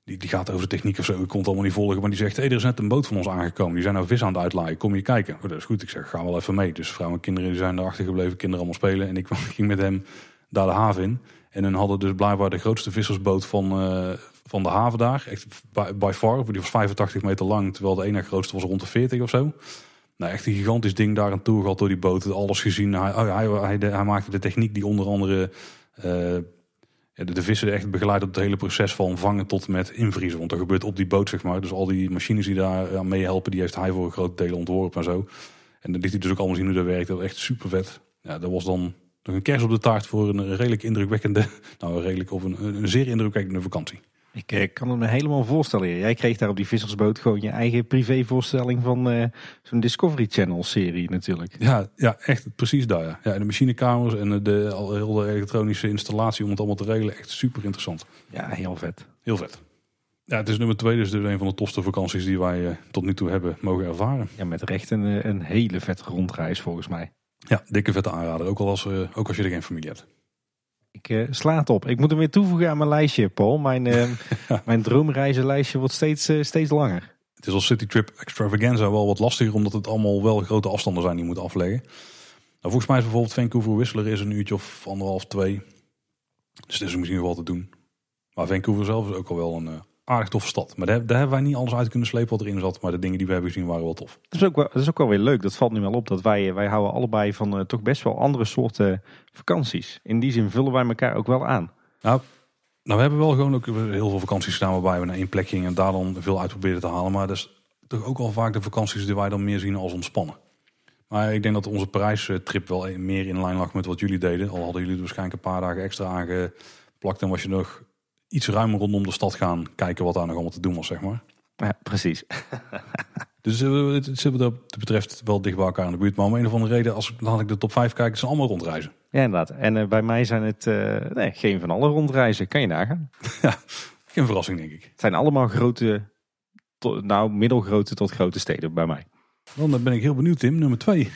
[SPEAKER 1] die, die gaat over de techniek of zo. Ik kon het allemaal niet volgen. Maar die zegt, hey, er is net een boot van ons aangekomen. Die zijn nou vis aan het uitlaaien. Kom je kijken? Oh, dat is goed. Ik zeg, ga wel even mee. Dus vrouwen en kinderen die zijn daar achtergebleven. Kinderen allemaal spelen. En ik ging met hem daar de haven in. En hun hadden dus blijkbaar de grootste vissersboot van, van de haven daar. Echt by, far. Die was 85 meter lang, terwijl de ene grootste was rond de 40 of zo. Nou, echt een gigantisch ding daar aan toe gehad door die boot. Alles gezien. Hij, oh hij, hij, maakte de techniek die onder andere Eh, de, vissen echt begeleid op het hele proces van vangen tot met invriezen. Want er gebeurt op die boot, zeg maar. Dus al die machines die daar aan meehelpen, die heeft hij voor een groot deel ontworpen en zo. En dan liet hij dus ook allemaal zien hoe dat werkt. Dat was echt super vet. Ja, dat was dan nog een kers op de taart voor een redelijk indrukwekkende, nou redelijk of een zeer indrukwekkende vakantie.
[SPEAKER 2] Ik eh, kan het me helemaal voorstellen. Jij kreeg daar op die vissersboot gewoon je eigen privévoorstelling van eh, zo'n Discovery Channel serie natuurlijk.
[SPEAKER 1] Ja, ja echt precies daar. Ja. ja de machinekamers en de, al heel de elektronische installatie om het allemaal te regelen. Echt super interessant.
[SPEAKER 2] Ja, heel vet.
[SPEAKER 1] Heel vet. Ja, het is nummer twee, dus dit is een van de tofste vakanties die wij uh, tot nu toe hebben mogen ervaren.
[SPEAKER 2] Ja, met recht een, een hele vette rondreis volgens mij.
[SPEAKER 1] Ja, dikke vette aanrader. Ook, al als, ook als je er geen familie hebt.
[SPEAKER 2] Ik uh, sla het op. Ik moet hem weer toevoegen aan mijn lijstje, Paul. Mijn, uh, mijn droomreizenlijstje wordt steeds, uh, steeds langer.
[SPEAKER 1] Het is als City Trip Extravaganza wel wat lastiger, omdat het allemaal wel grote afstanden zijn die je moet afleggen. Nou, volgens mij is bijvoorbeeld Vancouver Whistler is een uurtje of anderhalf, twee. Dus dat is misschien wel te doen. Maar Vancouver zelf is ook al wel een aardig toffe stad. Maar daar, daar, hebben wij niet alles uit kunnen slepen wat erin zat. Maar de dingen die we hebben gezien waren wel tof.
[SPEAKER 2] Dat is ook wel, dat is ook wel weer leuk. Dat valt nu wel op. Dat wij, wij houden allebei van uh, toch best wel andere soorten vakanties. In die zin vullen wij elkaar ook wel aan.
[SPEAKER 1] Nou, nou we hebben wel gewoon ook heel veel vakanties gedaan waarbij we naar één plek gingen. En daar dan veel uit proberen te halen. Maar dat is toch ook wel vaak de vakanties die wij dan meer zien als ontspannen. Maar ik denk dat onze prijstrip wel meer in lijn lag met wat jullie deden. Al hadden jullie waarschijnlijk een paar dagen extra aangeplakt. En was je nog iets ruimer rondom de stad gaan kijken wat daar nog allemaal te doen was, zeg maar.
[SPEAKER 2] Ja, precies.
[SPEAKER 1] dus uh, het zit wat dat betreft wel dicht bij elkaar in de buurt. Maar om een of andere reden, als dan ik de top 5 kijk, zijn allemaal rondreizen.
[SPEAKER 2] Ja, inderdaad. En uh, bij mij zijn het uh, nee, geen van alle rondreizen. Kan je nagaan.
[SPEAKER 1] ja, geen verrassing denk ik.
[SPEAKER 2] Het zijn allemaal grote, tot, nou middelgrote tot grote steden bij mij.
[SPEAKER 1] Dan ben ik heel benieuwd Tim, nummer 2.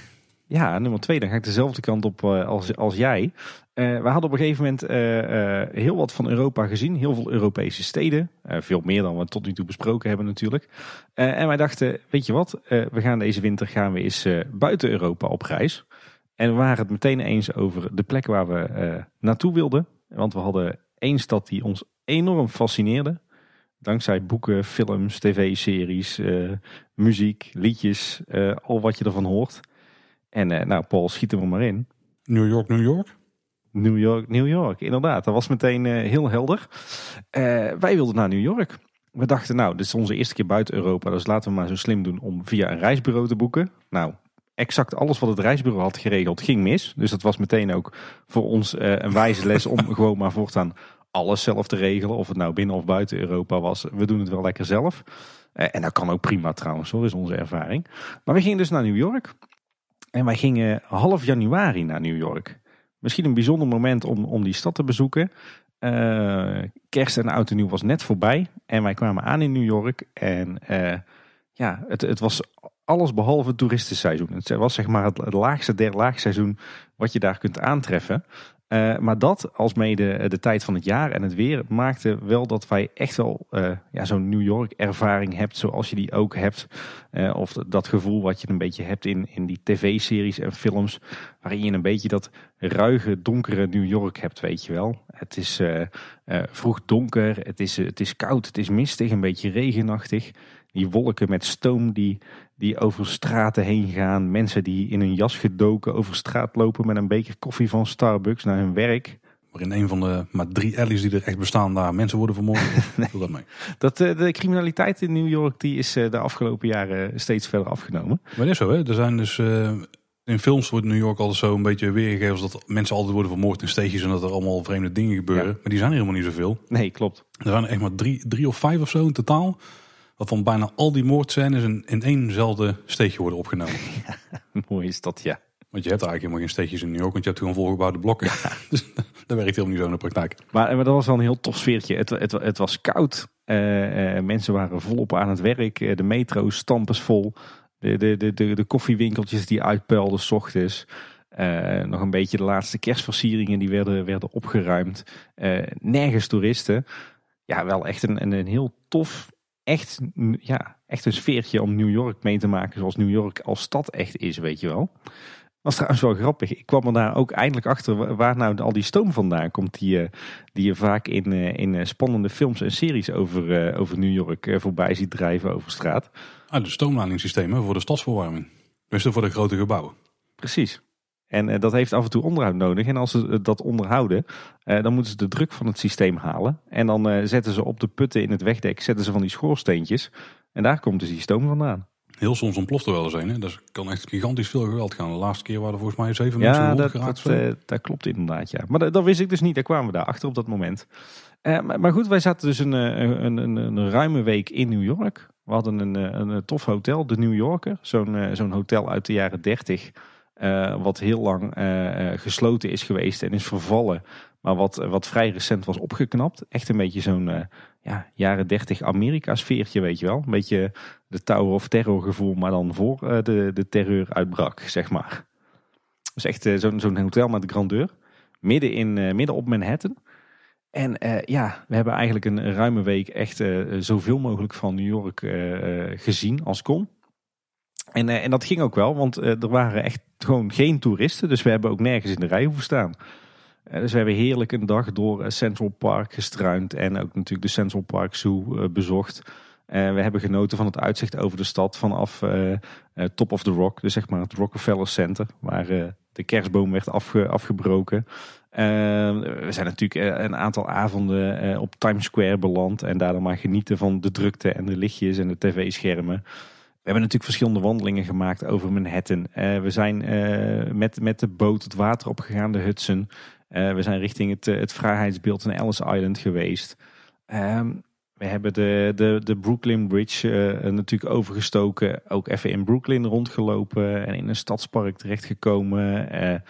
[SPEAKER 2] Ja, nummer twee, dan ga ik dezelfde kant op als, als jij. Uh, we hadden op een gegeven moment uh, heel wat van Europa gezien. Heel veel Europese steden. veel meer dan we tot nu toe besproken hebben natuurlijk. en wij dachten, weet je wat, we gaan deze winter gaan we eens buiten Europa op reis. En we waren het meteen eens over de plek waar we naartoe wilden. Want we hadden één stad die ons enorm fascineerde. Dankzij boeken, films, tv-series, muziek, liedjes, al wat je ervan hoort. En nou, Paul, schiet er maar in.
[SPEAKER 1] New York, New York?
[SPEAKER 2] New York, New York. Inderdaad, dat was meteen uh, heel helder. Uh, wij wilden naar New York. We dachten, nou, dit is onze eerste keer buiten Europa. Dus laten we maar zo slim doen om via een reisbureau te boeken. Nou, exact alles wat het reisbureau had geregeld ging mis. Dus dat was meteen ook voor ons een wijze les om gewoon maar voortaan alles zelf te regelen. Of het nou binnen of buiten Europa was. We doen het wel lekker zelf. en dat kan ook prima trouwens hoor, is onze ervaring. Maar we gingen dus naar New York. En wij gingen half januari naar New York. Misschien een bijzonder moment om, om die stad te bezoeken. Uh, kerst en oud en nieuw was net voorbij. En wij kwamen aan in New York. En uh, ja, het, het was alles behalve toeristenseizoen. Het was zeg maar het, het laagste der laagseizoen wat je daar kunt aantreffen. Uh, maar dat, als mede de tijd van het jaar en het weer, maakte wel dat wij echt wel uh, ja, zo'n New York ervaring hebt zoals je die ook hebt. Of dat gevoel wat je een beetje hebt in, in die tv-series en films, waarin je een beetje dat ruige, donkere New York hebt, weet je wel. Het is vroeg donker, het is, het is koud, het is mistig, een beetje regenachtig. Die wolken met stoom die, die over straten heen gaan. Mensen die in een jas gedoken over straat lopen met een beker koffie van Starbucks naar hun werk.
[SPEAKER 1] Maar in een van de maar drie alleys die er echt bestaan daar mensen worden vermoord. nee. dat mee.
[SPEAKER 2] Dat, uh, de criminaliteit in New York die is uh, de afgelopen jaren steeds verder afgenomen.
[SPEAKER 1] Maar dat is zo hè. Er zijn dus... Uh, in films wordt New York altijd zo een beetje weergegeven als dat mensen altijd worden vermoord in steegjes en dat er allemaal vreemde dingen gebeuren. Ja. Maar die zijn er helemaal niet zoveel.
[SPEAKER 2] Nee, klopt.
[SPEAKER 1] Er zijn echt maar drie, drie of vijf of zo in totaal waarvan bijna al die moordscènes in, in éénzelfde steegje worden opgenomen.
[SPEAKER 2] Ja, mooi is dat, ja.
[SPEAKER 1] Want je hebt eigenlijk helemaal geen steegjes in New York, want je hebt gewoon volgebouwde blokken. Ja. dus dat werkt helemaal niet zo in de praktijk.
[SPEAKER 2] Maar, maar dat was wel een heel tof sfeertje. Het, het, het was koud. Uh, uh, mensen waren volop aan het werk. Uh, de metro stampers vol. De, de, de, de, de koffiewinkeltjes die uitpuilden s ochtends. nog een beetje de laatste kerstversieringen die werden, werden opgeruimd. nergens toeristen. Ja, wel echt een, een, een heel tof echt, ja, echt een sfeertje om New York mee te maken zoals New York als stad echt is, weet je wel. Was trouwens wel grappig. Ik kwam er daar ook eindelijk achter waar nou al die stoom vandaan komt. Die, eh, die je vaak in, eh, in eh, spannende films en series over, over New York voorbij ziet drijven over straat.
[SPEAKER 1] Ah, de stoomladingssystemen voor de stadsverwarming. Dus voor de grote gebouwen.
[SPEAKER 2] Precies. En eh, dat heeft af en toe onderhoud nodig. En als ze dat onderhouden, eh, dan moeten ze de druk van het systeem halen. En dan eh, zetten ze op de putten in het wegdek, zetten ze van die schoorsteentjes. En daar komt dus die stoom vandaan.
[SPEAKER 1] Heel soms ontploft er wel eens een. Hè? Dat kan echt gigantisch veel geweld gaan. De laatste keer waren er volgens mij zeven mensen
[SPEAKER 2] Ja, dat,
[SPEAKER 1] geraakt.
[SPEAKER 2] dat, eh, dat klopt inderdaad. Ja. Maar dat, dat wist ik dus niet. Daar kwamen we daar achter op dat moment. Eh, maar, maar goed, wij zaten dus een, eh, een, een, een ruime week in New York. We hadden een, eh, tof hotel, de New Yorker. Zo'n eh, zo'n hotel uit de jaren 30. Eh, wat heel lang eh, eh, gesloten is geweest en is vervallen. Maar wat, wat vrij recent was opgeknapt. Echt een beetje zo'n ja, jaren 30 Amerika sfeertje, weet je wel. Een beetje de Tower of Terror gevoel, maar dan voor de, de terreur uitbrak, zeg maar. Dus echt zo'n zo'n hotel met de grandeur. Midden, in, midden op Manhattan. En ja, we hebben eigenlijk een ruime week echt zoveel mogelijk van New York gezien als kon. En, eh, en dat ging ook wel, want eh, er waren echt gewoon geen toeristen. Dus we hebben ook nergens in de rij hoeven staan. Eh, dus we hebben heerlijk een dag door Central Park gestruind. En ook natuurlijk de Central Park Zoo bezocht. Eh, we hebben genoten van het uitzicht over de stad vanaf Top of the Rock. Dus zeg maar het Rockefeller Center. Waar de kerstboom werd afge- afgebroken. Eh, we zijn natuurlijk een aantal avonden op Times Square beland. En daardoor maar genieten van de drukte en de lichtjes en de tv-schermen. We hebben natuurlijk verschillende wandelingen gemaakt over Manhattan. Eh, we zijn eh, met, met de boot het water opgegaan, de Hudson. Eh, we zijn richting het, het vrijheidsbeeld in Ellis Island geweest. Ehm, we hebben de, de, de Brooklyn Bridge natuurlijk overgestoken. Ook even in Brooklyn rondgelopen en in een stadspark terechtgekomen. We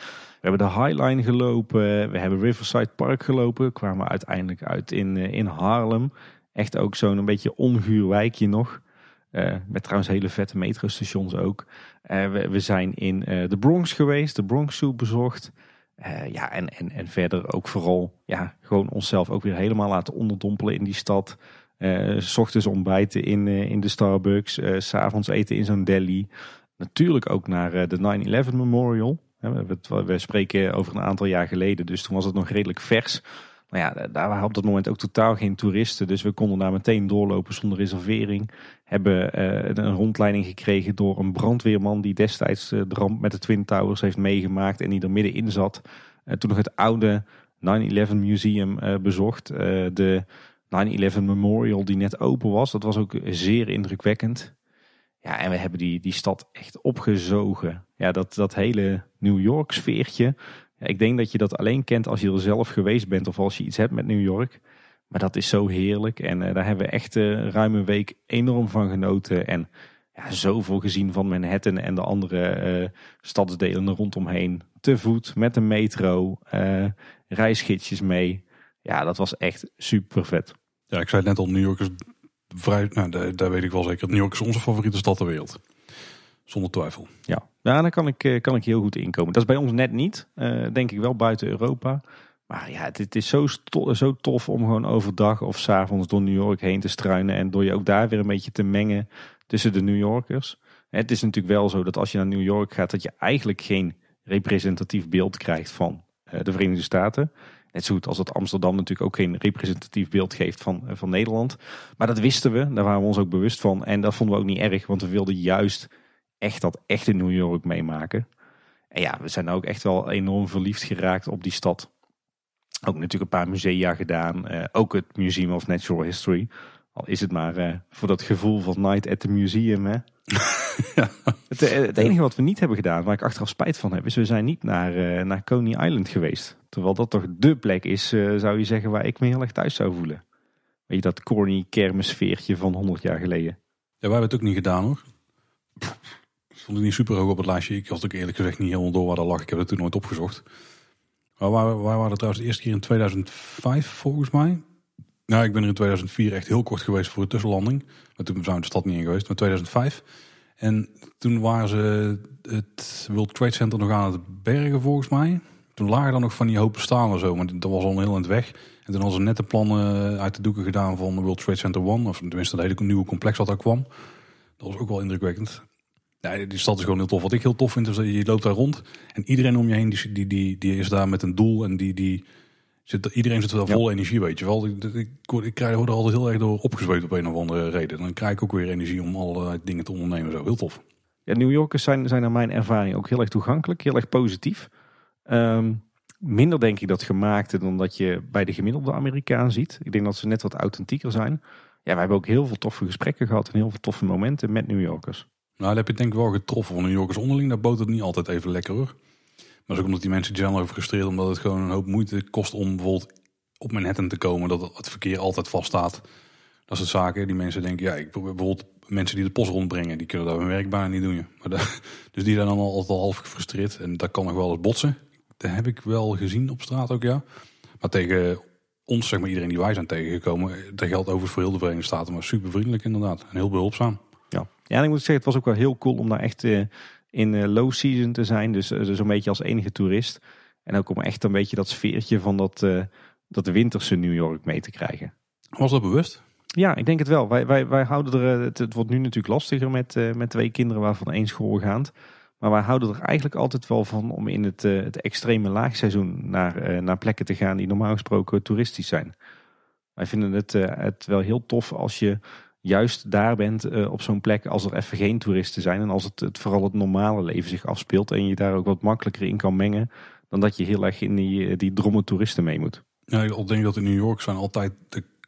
[SPEAKER 2] hebben de High Line gelopen. We hebben Riverside Park gelopen. Kwamen uiteindelijk uit in, in Harlem. Echt ook zo'n een beetje onguur wijkje nog. Eh, met trouwens hele vette metrostations ook. Eh, we, zijn in eh, de Bronx geweest. De Bronx Zoo bezocht. Ja, en, en, en verder ook vooral ja, gewoon onszelf ook weer helemaal laten onderdompelen in die stad. S ochtends ontbijten in, in de Starbucks. s s'avonds eten in zo'n deli. Natuurlijk ook naar de 9-11 Memorial. We spreken over een aantal jaar geleden, dus toen was het nog redelijk vers. Nou ja, daar waren op dat moment ook totaal geen toeristen. Dus we konden daar meteen doorlopen zonder reservering. Hebben eh, een rondleiding gekregen door een brandweerman die destijds eh, de ramp met de Twin Towers heeft meegemaakt en die er middenin zat. Eh, toen nog het oude 9-11 Museum bezocht. De 9-11 Memorial die net open was. Dat was ook zeer indrukwekkend. Ja, en we hebben die, die stad echt opgezogen. Ja, dat, dat hele New York sfeertje. Ik denk dat je dat alleen kent als je er zelf geweest bent of als je iets hebt met New York. Maar dat is zo heerlijk. En eh, daar hebben we echt uh, ruim een week enorm van genoten. En ja, zoveel gezien van Manhattan en de andere eh, stadsdelen rondomheen. Te voet, met de metro, reisgidsjes mee. Ja, dat was echt super vet.
[SPEAKER 1] Ja, ik zei net al, New York is vrij, nou, daar, daar weet ik wel zeker. New York is onze favoriete stad ter wereld. Zonder twijfel.
[SPEAKER 2] Ja, ja daar kan ik, eh, kan ik heel goed inkomen. Dat is bij ons net niet. eh, denk ik wel buiten Europa. Maar ja, het, is zo, zo tof om gewoon overdag of s'avonds door New York heen te struinen. En door je ook daar weer een beetje te mengen tussen de New Yorkers. Het is natuurlijk wel zo dat als je naar New York gaat, dat je eigenlijk geen representatief beeld krijgt van eh, de Verenigde Staten. Net zo goed als dat Amsterdam natuurlijk ook geen representatief beeld geeft van, van Nederland. Maar dat wisten we, daar waren we ons ook bewust van. En dat vonden we ook niet erg, want we wilden juist echt dat echte New York meemaken. En ja, we zijn ook echt wel enorm verliefd geraakt op die stad. Ook natuurlijk een paar musea gedaan. Eh, ook het Museum of Natural History. Al is het maar eh, voor dat gevoel van Night at the Museum. Hè?
[SPEAKER 1] Ja.
[SPEAKER 2] Het, eh, het enige wat we niet hebben gedaan, waar ik achteraf spijt van heb, is we zijn niet naar, naar Coney Island geweest. Terwijl dat toch dé plek is, zou je zeggen, waar ik me heel erg thuis zou voelen. Weet je, dat corny kermisfeertje van 100 jaar geleden.
[SPEAKER 1] Ja, wij hebben het ook niet gedaan hoor. Pff, Stond niet super hoog op het lijstje. Ik had ook eerlijk gezegd niet helemaal door waar dat lag. Ik heb het toen nooit opgezocht. Maar wij, wij waren trouwens de eerste keer in 2005 volgens mij. Nou, ik ben er in 2004 echt heel kort geweest voor een tussenlanding. Maar toen zijn we de stad niet in geweest, maar 2005. En toen waren ze het World Trade Center nog aan het bergen volgens mij. Toen lagen er nog van die hopen stalen zo, maar dat was al heel in het weg. En toen hadden ze net de plannen uit de doeken gedaan van de World Trade Center One. Of tenminste dat hele nieuwe complex wat daar kwam. Dat was ook wel indrukwekkend. Ja, die stad is gewoon heel tof. Wat ik heel tof vind is dat je loopt daar rond. En iedereen om je heen die, die, die, die is daar met een doel. En die, die zit, iedereen zit wel vol energie, weet je wel. Ik, ik, ik, krijg er altijd heel erg door opgezweet op een of andere reden. Dan krijg ik ook weer energie om allerlei dingen te ondernemen. Zo, heel tof.
[SPEAKER 2] Ja, New Yorkers zijn, zijn naar mijn ervaring ook heel erg toegankelijk, heel erg positief. Ehm, minder denk ik dat gemaakte dan dat je bij de gemiddelde Amerikaan ziet. Ik denk dat ze net wat authentieker zijn. Ja, we hebben ook heel veel toffe gesprekken gehad en heel veel toffe momenten met New Yorkers.
[SPEAKER 1] Nou, dat heb je denk ik wel getroffen van New Yorkers onderling. Daar boot het niet altijd even lekker hoor. Maar ook omdat die mensen zijn gefrustreerd omdat het gewoon een hoop moeite kost om bijvoorbeeld op Manhattan te komen. Dat het verkeer altijd vaststaat. Dat soort zaken. Die mensen denken, ja, ik probeer bijvoorbeeld mensen die de post rondbrengen, die kunnen daar hun werk bijna niet doen. Ja. Maar dus die zijn dan al, altijd al half gefrustreerd. En dat kan nog wel eens botsen. Dat heb ik wel gezien op straat ook, ja. Maar tegen ons, zeg maar iedereen die wij zijn tegengekomen, dat geldt overigens voor heel de Verenigde Staten, maar super vriendelijk inderdaad. En heel behulpzaam.
[SPEAKER 2] Ja, en ik moet zeggen, het was ook wel heel cool om daar echt uh, in uh, low season te zijn. Dus uh, zo'n beetje als enige toerist. En ook om echt een beetje dat sfeertje van dat, dat winterse New York mee te krijgen.
[SPEAKER 1] Was dat bewust?
[SPEAKER 2] Ja, ik denk het wel. Wij, wij, wij houden er, het, het wordt nu natuurlijk lastiger met, met twee kinderen waarvan één schoolgaand. Maar wij houden er eigenlijk altijd wel van om in het, uh, het extreme laagseizoen naar, uh, naar plekken te gaan die normaal gesproken toeristisch zijn. Wij vinden het, het wel heel tof als je juist daar bent op zo'n plek als er even geen toeristen zijn. En als het, het, vooral het normale leven zich afspeelt en je daar ook wat makkelijker in kan mengen. Dan dat je heel erg in die, die drommen toeristen mee moet.
[SPEAKER 1] Ja, ik denk dat in New York zijn altijd,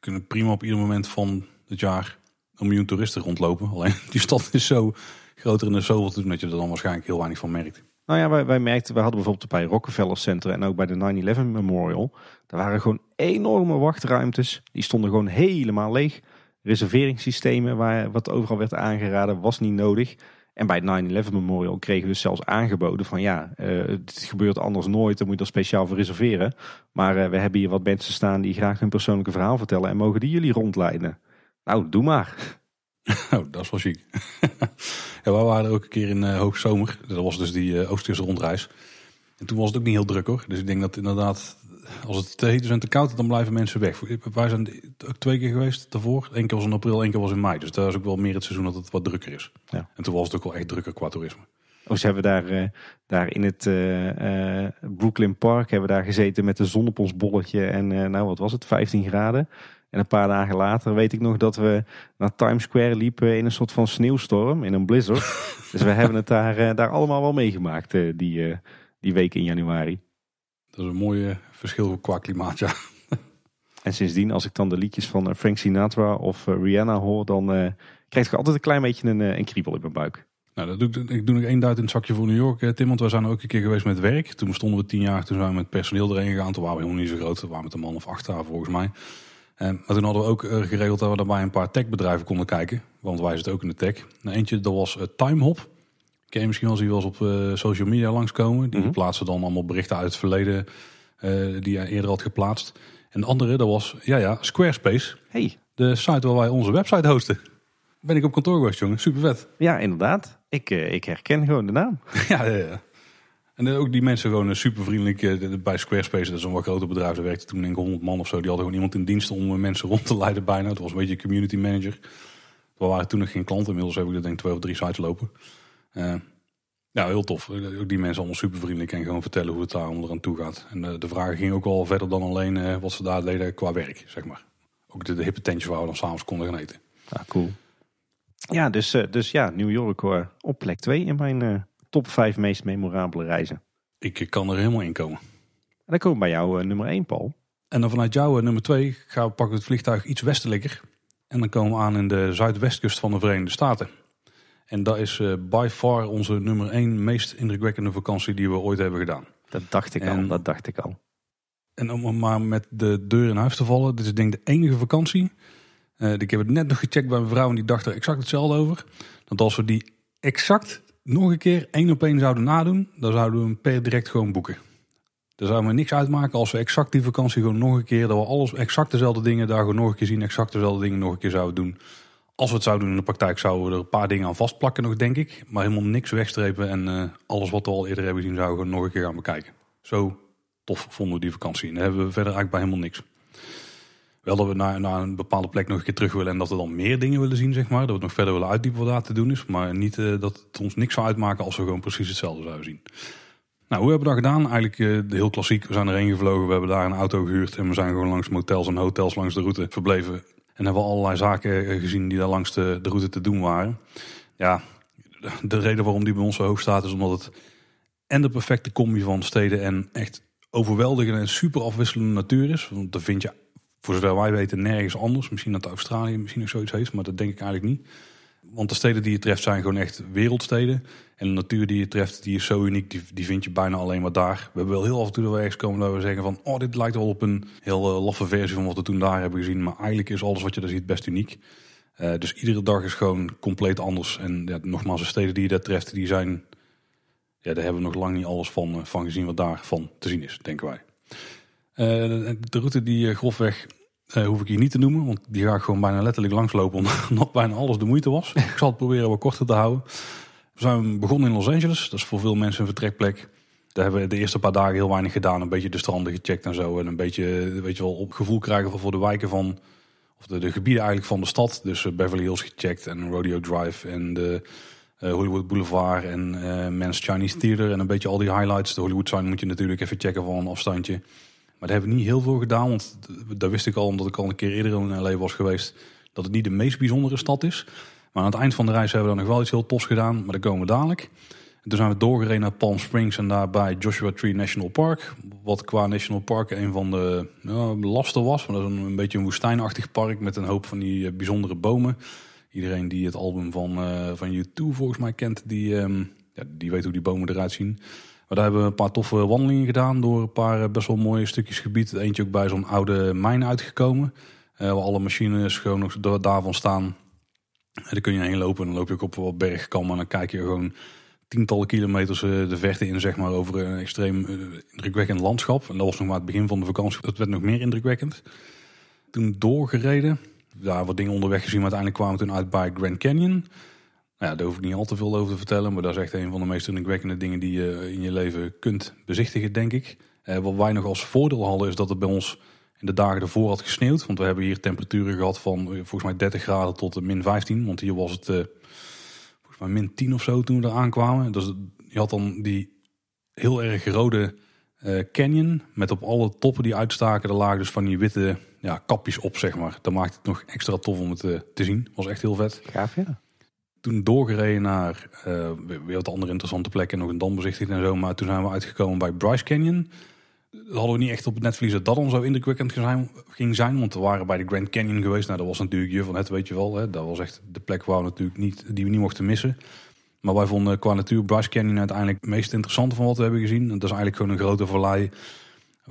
[SPEAKER 1] kunnen prima op ieder moment van het jaar een miljoen toeristen rondlopen. Alleen die stad is zo groter in de zoveel te doen dat je er dan waarschijnlijk heel weinig van merkt.
[SPEAKER 2] Nou ja, wij, wij merkten, we hadden bijvoorbeeld bij Rockefeller Center en ook bij de 9-11 Memorial. Daar waren gewoon enorme wachtruimtes. Die stonden gewoon helemaal leeg. Reserveringssystemen, waar, wat overal werd aangeraden, was niet nodig. En bij het 9-11 Memorial kregen we zelfs aangeboden van ja, uh, het gebeurt anders nooit, dan moet je er speciaal voor reserveren. Maar uh, we hebben hier wat mensen staan die graag hun persoonlijke verhaal vertellen en mogen die jullie rondleiden. Nou, doe maar.
[SPEAKER 1] Oh, dat is wel chic. ja, we waren er ook een keer in uh, hoogzomer. Dat was dus die uh, rondreis. En toen was het ook niet heel druk hoor. Dus ik denk dat inderdaad, als het te heet is en te koud is, dan blijven mensen weg. Wij zijn ook twee keer geweest daarvoor. Eén keer was in april, één keer was in mei. Dus daar is ook wel meer het seizoen dat het wat drukker is. Ja. En toen was het ook wel echt drukker qua toerisme.
[SPEAKER 2] Oh, ze hebben daar, uh, daar in het uh, Brooklyn Park hebben we daar gezeten met een zon op ons bolletje. En nou, wat was het, 15 graden. En een paar dagen later weet ik nog dat we naar Times Square liepen in een soort van sneeuwstorm, in een blizzard. dus we hebben het daar, daar allemaal wel meegemaakt die, die week in januari.
[SPEAKER 1] Dat is een mooi verschil qua klimaat, ja.
[SPEAKER 2] en sindsdien, als ik dan de liedjes van Frank Sinatra of Rihanna hoor, dan krijg ik altijd een klein beetje een, een kriebel in mijn buik.
[SPEAKER 1] Nou, dat doe ik, ik doe nog één duit in het zakje voor New York, Tim. Want we zijn ook een keer geweest met werk. Toen stonden we tien jaar, toen zijn we met personeel erheen gegaan. Toen waren we helemaal niet zo groot. We waren met een man of acht daar volgens mij. Uh, maar toen hadden we ook uh, geregeld dat we daarbij een paar techbedrijven konden kijken. Want wij zitten ook in de tech. Nou, eentje, dat was uh, Timehop. Ken je misschien wel eens op social media langskomen. Die mm -hmm. plaatsen dan allemaal berichten uit het verleden die hij eerder had geplaatst. En de andere, dat was, ja ja, Squarespace.
[SPEAKER 2] Hey.
[SPEAKER 1] De site waar wij onze website hosten. Ben ik op kantoor geweest, jongen. Super vet.
[SPEAKER 2] Ja, inderdaad. Ik, ik herken gewoon de naam.
[SPEAKER 1] ja, ja, ja. En ook die mensen gewoon super vriendelijk. Bij Squarespace, dat is een wat groter bedrijf. Daar werkte toen denk ik 100 man of zo. Die hadden gewoon iemand in dienst om mensen rond te leiden bijna. Het was een beetje community manager. We waren toen nog geen klanten. Inmiddels heb ik er denk ik twee of drie sites lopen. Uh, ja, heel tof. Ook die mensen allemaal super vriendelijk en gewoon vertellen hoe het daar onder aan toe gaat. En de, de vragen gingen ook al verder dan alleen uh, wat ze daar deden qua werk, zeg maar. Ook de, de hippe tentjes waar we dan s'avonds konden gaan eten.
[SPEAKER 2] Ja, cool. Ja, dus, uh, dus ja, New York op plek 2 in mijn top 5 meest memorabele reizen.
[SPEAKER 1] Ik kan er helemaal in komen.
[SPEAKER 2] En dan komen we bij jou uh, nummer 1, Paul.
[SPEAKER 1] En dan vanuit jou uh, nummer 2 gaan we pakken het vliegtuig iets westelijker. En dan komen we aan in de zuidwestkust van de Verenigde Staten. En dat is uh, by far onze nummer 1 meest indrukwekkende vakantie die we ooit hebben gedaan.
[SPEAKER 2] Dat dacht ik en, al, dat dacht ik al.
[SPEAKER 1] En om maar met de deur in huis te vallen, dit is denk ik de enige vakantie. ik heb het net nog gecheckt bij mijn vrouw en die dacht er exact hetzelfde over. Dat als we die exact nog een keer één op één zouden nadoen, dan zouden we hem per direct gewoon boeken. Er zou me niks uitmaken als we exact die vakantie gewoon nog een keer, dat we alles exact dezelfde dingen daar gewoon nog een keer zien, exact dezelfde dingen nog een keer zouden doen. Als we het zouden doen in de praktijk, zouden we er een paar dingen aan vastplakken nog, denk ik. Maar helemaal niks wegstrepen en uh, alles wat we al eerder hebben gezien, zouden we nog een keer gaan bekijken. Zo tof vonden we die vakantie. En dan hebben we verder eigenlijk bij helemaal niks. Wel dat we naar, naar een bepaalde plek nog een keer terug willen en dat we dan meer dingen willen zien, zeg maar. Dat we het nog verder willen uitdiepen wat daar te doen is. Maar niet uh, dat het ons niks zou uitmaken als we gewoon precies hetzelfde zouden zien. Nou, hoe hebben we dat gedaan? Eigenlijk uh, heel klassiek. We zijn erheen gevlogen, we hebben daar een auto gehuurd en we zijn gewoon langs motels en hotels langs de route verbleven. En hebben we allerlei zaken gezien die daar langs de, de route te doen waren. Ja, de reden waarom die bij ons zo hoog staat is omdat het en de perfecte combi van steden en echt overweldigende en super afwisselende natuur is. Want dat vind je, voor zover wij weten, nergens anders. Misschien dat Australië misschien nog zoiets heeft, maar dat denk ik eigenlijk niet. Want de steden die je treft zijn gewoon echt wereldsteden. En de natuur die je treft, die is zo uniek, die, die vind je bijna alleen maar daar. We hebben wel heel af en toe dat we ergens komen dat we zeggen van... oh, dit lijkt wel op een heel uh, laffe versie van wat we toen daar hebben gezien. Maar eigenlijk is alles wat je daar ziet best uniek. Uh, dus iedere dag is gewoon compleet anders. En ja, nogmaals, de steden die je daar treft, die zijn... Ja, daar hebben we nog lang niet alles van, uh, van gezien wat daarvan te zien is, denken wij. de route die grofweg hoef ik hier niet te noemen, want die ga ik gewoon bijna letterlijk langslopen omdat bijna alles de moeite was. ik zal het proberen wat korter te houden. We zijn begonnen in Los Angeles, dat is voor veel mensen een vertrekplek. Daar hebben we de eerste paar dagen heel weinig gedaan. Een beetje de stranden gecheckt en zo. En een beetje, weet je wel, op gevoel krijgen voor de wijken van, of de, de gebieden eigenlijk van de stad. Dus uh, Beverly Hills gecheckt en Rodeo Drive en de uh, Hollywood Boulevard en uh, Men's Chinese Theater. En een beetje al die highlights. De Hollywood sign moet je natuurlijk even checken van een afstandje. Maar daar hebben we niet heel veel gedaan, want daar wist ik al, omdat ik al een keer eerder in LA was geweest, dat het niet de meest bijzondere stad is. Maar aan het eind van de reis hebben we dan nog wel iets heel tofs gedaan, maar daar komen we dadelijk. En toen zijn we doorgereden naar Palm Springs en daarbij Joshua Tree National Park. Wat qua National Park een van de ja, lasten was. Want dat is een, beetje een woestijnachtig park met een hoop van die uh, bijzondere bomen. Iedereen die het album van, uh, van U2 volgens mij kent, die, um, ja, die weet hoe die bomen eruit zien. Maar daar hebben we een paar toffe wandelingen gedaan door een paar eh, best wel mooie stukjes gebied. Eentje ook bij zo'n oude mijn uitgekomen. Uh, waar alle machines gewoon nog daarvan staan. En daar kun je heen lopen en dan loop je ook op wat bergkammen. En dan kijk je gewoon tientallen kilometers eh, de verte in, zeg maar, over een extreem indrukwekkend landschap. En dat was nog maar het begin van de vakantie. Dat werd nog meer indrukwekkend. Toen doorgereden. Daar wat dingen onderweg gezien, maar uiteindelijk kwamen we toen uit bij Grand Canyon. Nou ja, daar hoef ik niet al te veel over te vertellen. Maar dat is echt een van de meest indrukwekkende dingen die je in je leven kunt bezichtigen, denk ik. Eh, wat wij nog als voordeel hadden is dat het bij ons de dagen ervoor had gesneeuwd. Want we hebben hier temperaturen gehad van eh, volgens mij 30 graden tot min 15. Want hier was het uh, volgens mij min 10 of zo toen we er aankwamen. Dus je had dan die heel erg rode uh, canyon. Met op alle toppen die uitstaken, er lagen dus van die witte ja, kapjes op, zeg maar. Dat maakt het nog extra tof om het te zien. Was echt heel vet.
[SPEAKER 2] Gaaf, ja
[SPEAKER 1] toen doorgereden naar weer wat andere interessante plekken. Nog een dam bezichtigd en zo. Maar toen zijn we uitgekomen bij Bryce Canyon. Hadden we niet echt op het netvlies dat dat dan zo indrukwekkend ging zijn. Want we waren bij de Grand Canyon geweest. Nou, dat was natuurlijk je van het, weet je wel. Hè. Dat was echt de plek waar we natuurlijk niet, die we niet mochten missen. Maar wij vonden qua natuur Bryce Canyon uiteindelijk het meest interessante van wat we hebben gezien. Dat is eigenlijk gewoon een grote vallei.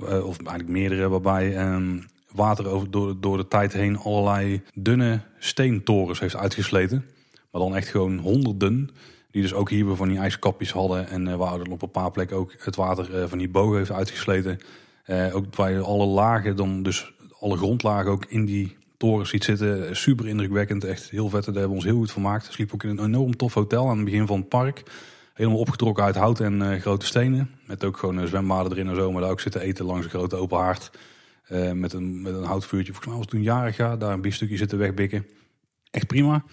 [SPEAKER 1] Uh, of eigenlijk meerdere, waarbij um, water over, door, door de tijd heen allerlei dunne steentorens heeft uitgesleten. Maar dan echt gewoon honderden. Die dus ook hier weer van die ijskapjes hadden. En uh, waar op een paar plekken ook het water uh, van die bogen heeft uitgesleten. Uh, ook waar je alle lagen, dan dus alle grondlagen ook in die toren ziet zitten. Super indrukwekkend, echt heel vet. Daar hebben we ons heel goed vermaakt. Sliep ook in een enorm tof hotel aan het begin van het park. Helemaal opgetrokken uit hout en grote stenen. Met ook gewoon zwembaden erin en zo. Maar daar ook zitten eten langs een grote open haard. met, een, met een houtvuurtje. Volgens mij was het toen jarig ga. Daar een biefstukje zitten wegbikken. Echt prima.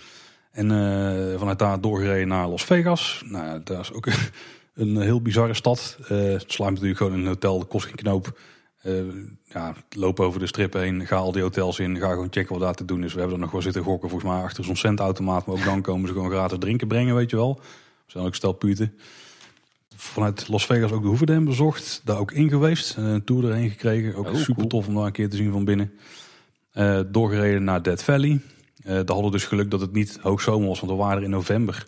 [SPEAKER 1] En uh, vanuit daar doorgereden naar Las Vegas. Nou, dat is ook een heel bizarre stad. Uh, het sluit natuurlijk gewoon een hotel, de kost geen knoop. Uh, ja, loop over de strip heen, ga al die hotels in, ga gewoon checken wat daar te doen is. We hebben er nog wel zitten gokken, volgens mij achter zo'n centautomaat. Maar ook dan komen ze gewoon gratis drinken brengen, weet je wel. We zijn ook stel puten. Vanuit Las Vegas ook de Hoeverdam bezocht. Daar ook in geweest. Een tour erheen gekregen. Ook oh, super tof om daar een keer te zien van binnen. doorgereden naar Dead Valley. Uh, daar hadden we dus geluk dat het niet hoogzomer was, want we waren er in november.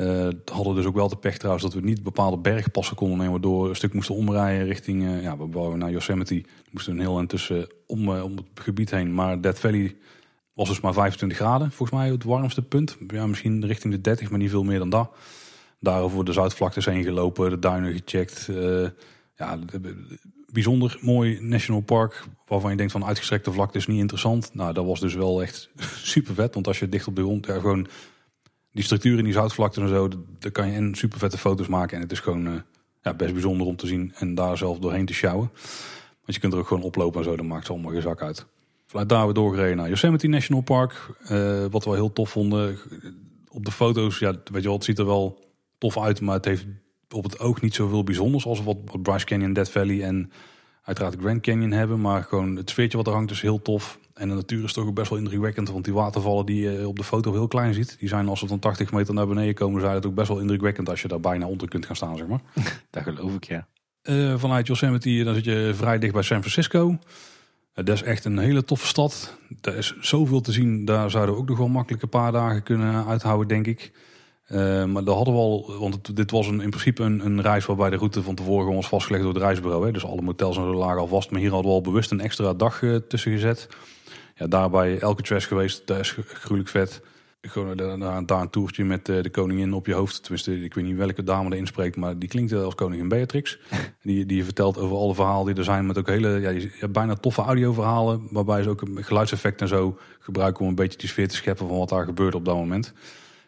[SPEAKER 1] Uh, hadden dus ook wel de pech trouwens dat we niet bepaalde bergpassen konden nemen. Waardoor we een stuk moesten omrijden richting, uh, ja, we wouden naar Yosemite. We moesten een heel intussen om, om het gebied heen. Maar Death Valley was dus maar 25 graden, volgens mij het warmste punt. Ja, misschien richting de 30, maar niet veel meer dan dat. Daarover de Zuidvlaktes heen gelopen, de duinen gecheckt. ja, bijzonder mooi national park. Waarvan je denkt van uitgestrekte vlakte is niet interessant. Nou, dat was dus wel echt super vet. Want als je dicht op de grond, ja, gewoon die structuur in die zoutvlakte en zo. Daar kan je en super vette foto's maken. En het is gewoon uh, ja, best bijzonder om te zien. En daar zelf doorheen te sjouwen. Want je kunt er ook gewoon oplopen en zo. Dan maakt het allemaal geen zak uit. Vanuit daar we doorgereden naar Yosemite National Park. Uh, wat we heel tof vonden. Op de foto's, ja, weet je wel, het ziet er wel tof uit. Maar het heeft op het oog niet zoveel bijzonders als wat, Bryce Canyon, Death Valley en uiteraard Grand Canyon hebben. Maar gewoon het sfeertje wat er hangt is heel tof. En de natuur is toch ook best wel indrukwekkend. Want die watervallen die je op de foto heel klein ziet. Die zijn als ze van 80 meter naar beneden komen. Zijn het ook best wel indrukwekkend als je daar bijna onder kunt gaan staan zeg maar.
[SPEAKER 2] Dat geloof ik ja.
[SPEAKER 1] Uh, vanuit Yosemite dan zit je vrij dicht bij San Francisco. Uh, dat is echt een hele toffe stad. Er is zoveel te zien. Daar zouden we ook nog wel makkelijk een paar dagen kunnen uithouden denk ik. Uh, maar daar hadden we al, want dit was een, in principe een, een, reis waarbij de route van tevoren was vastgelegd door het reisbureau. Hè. Dus alle motels en zo lagen al vast. Maar hier hadden we al bewust een extra dag uh, tussen gezet. Ja, daarbij elke trash geweest, dat is gruwelijk vet. Gewoon daar, daar een toertje met uh, de koningin op je hoofd. Tenminste, ik weet niet welke dame erin spreekt, maar die klinkt als koningin Beatrix. die, die vertelt over alle verhalen die er zijn. Met ook hele, ja, bijna toffe audioverhalen. Waarbij ze ook een geluidseffect en zo gebruiken om een beetje die sfeer te scheppen van wat daar gebeurt op dat moment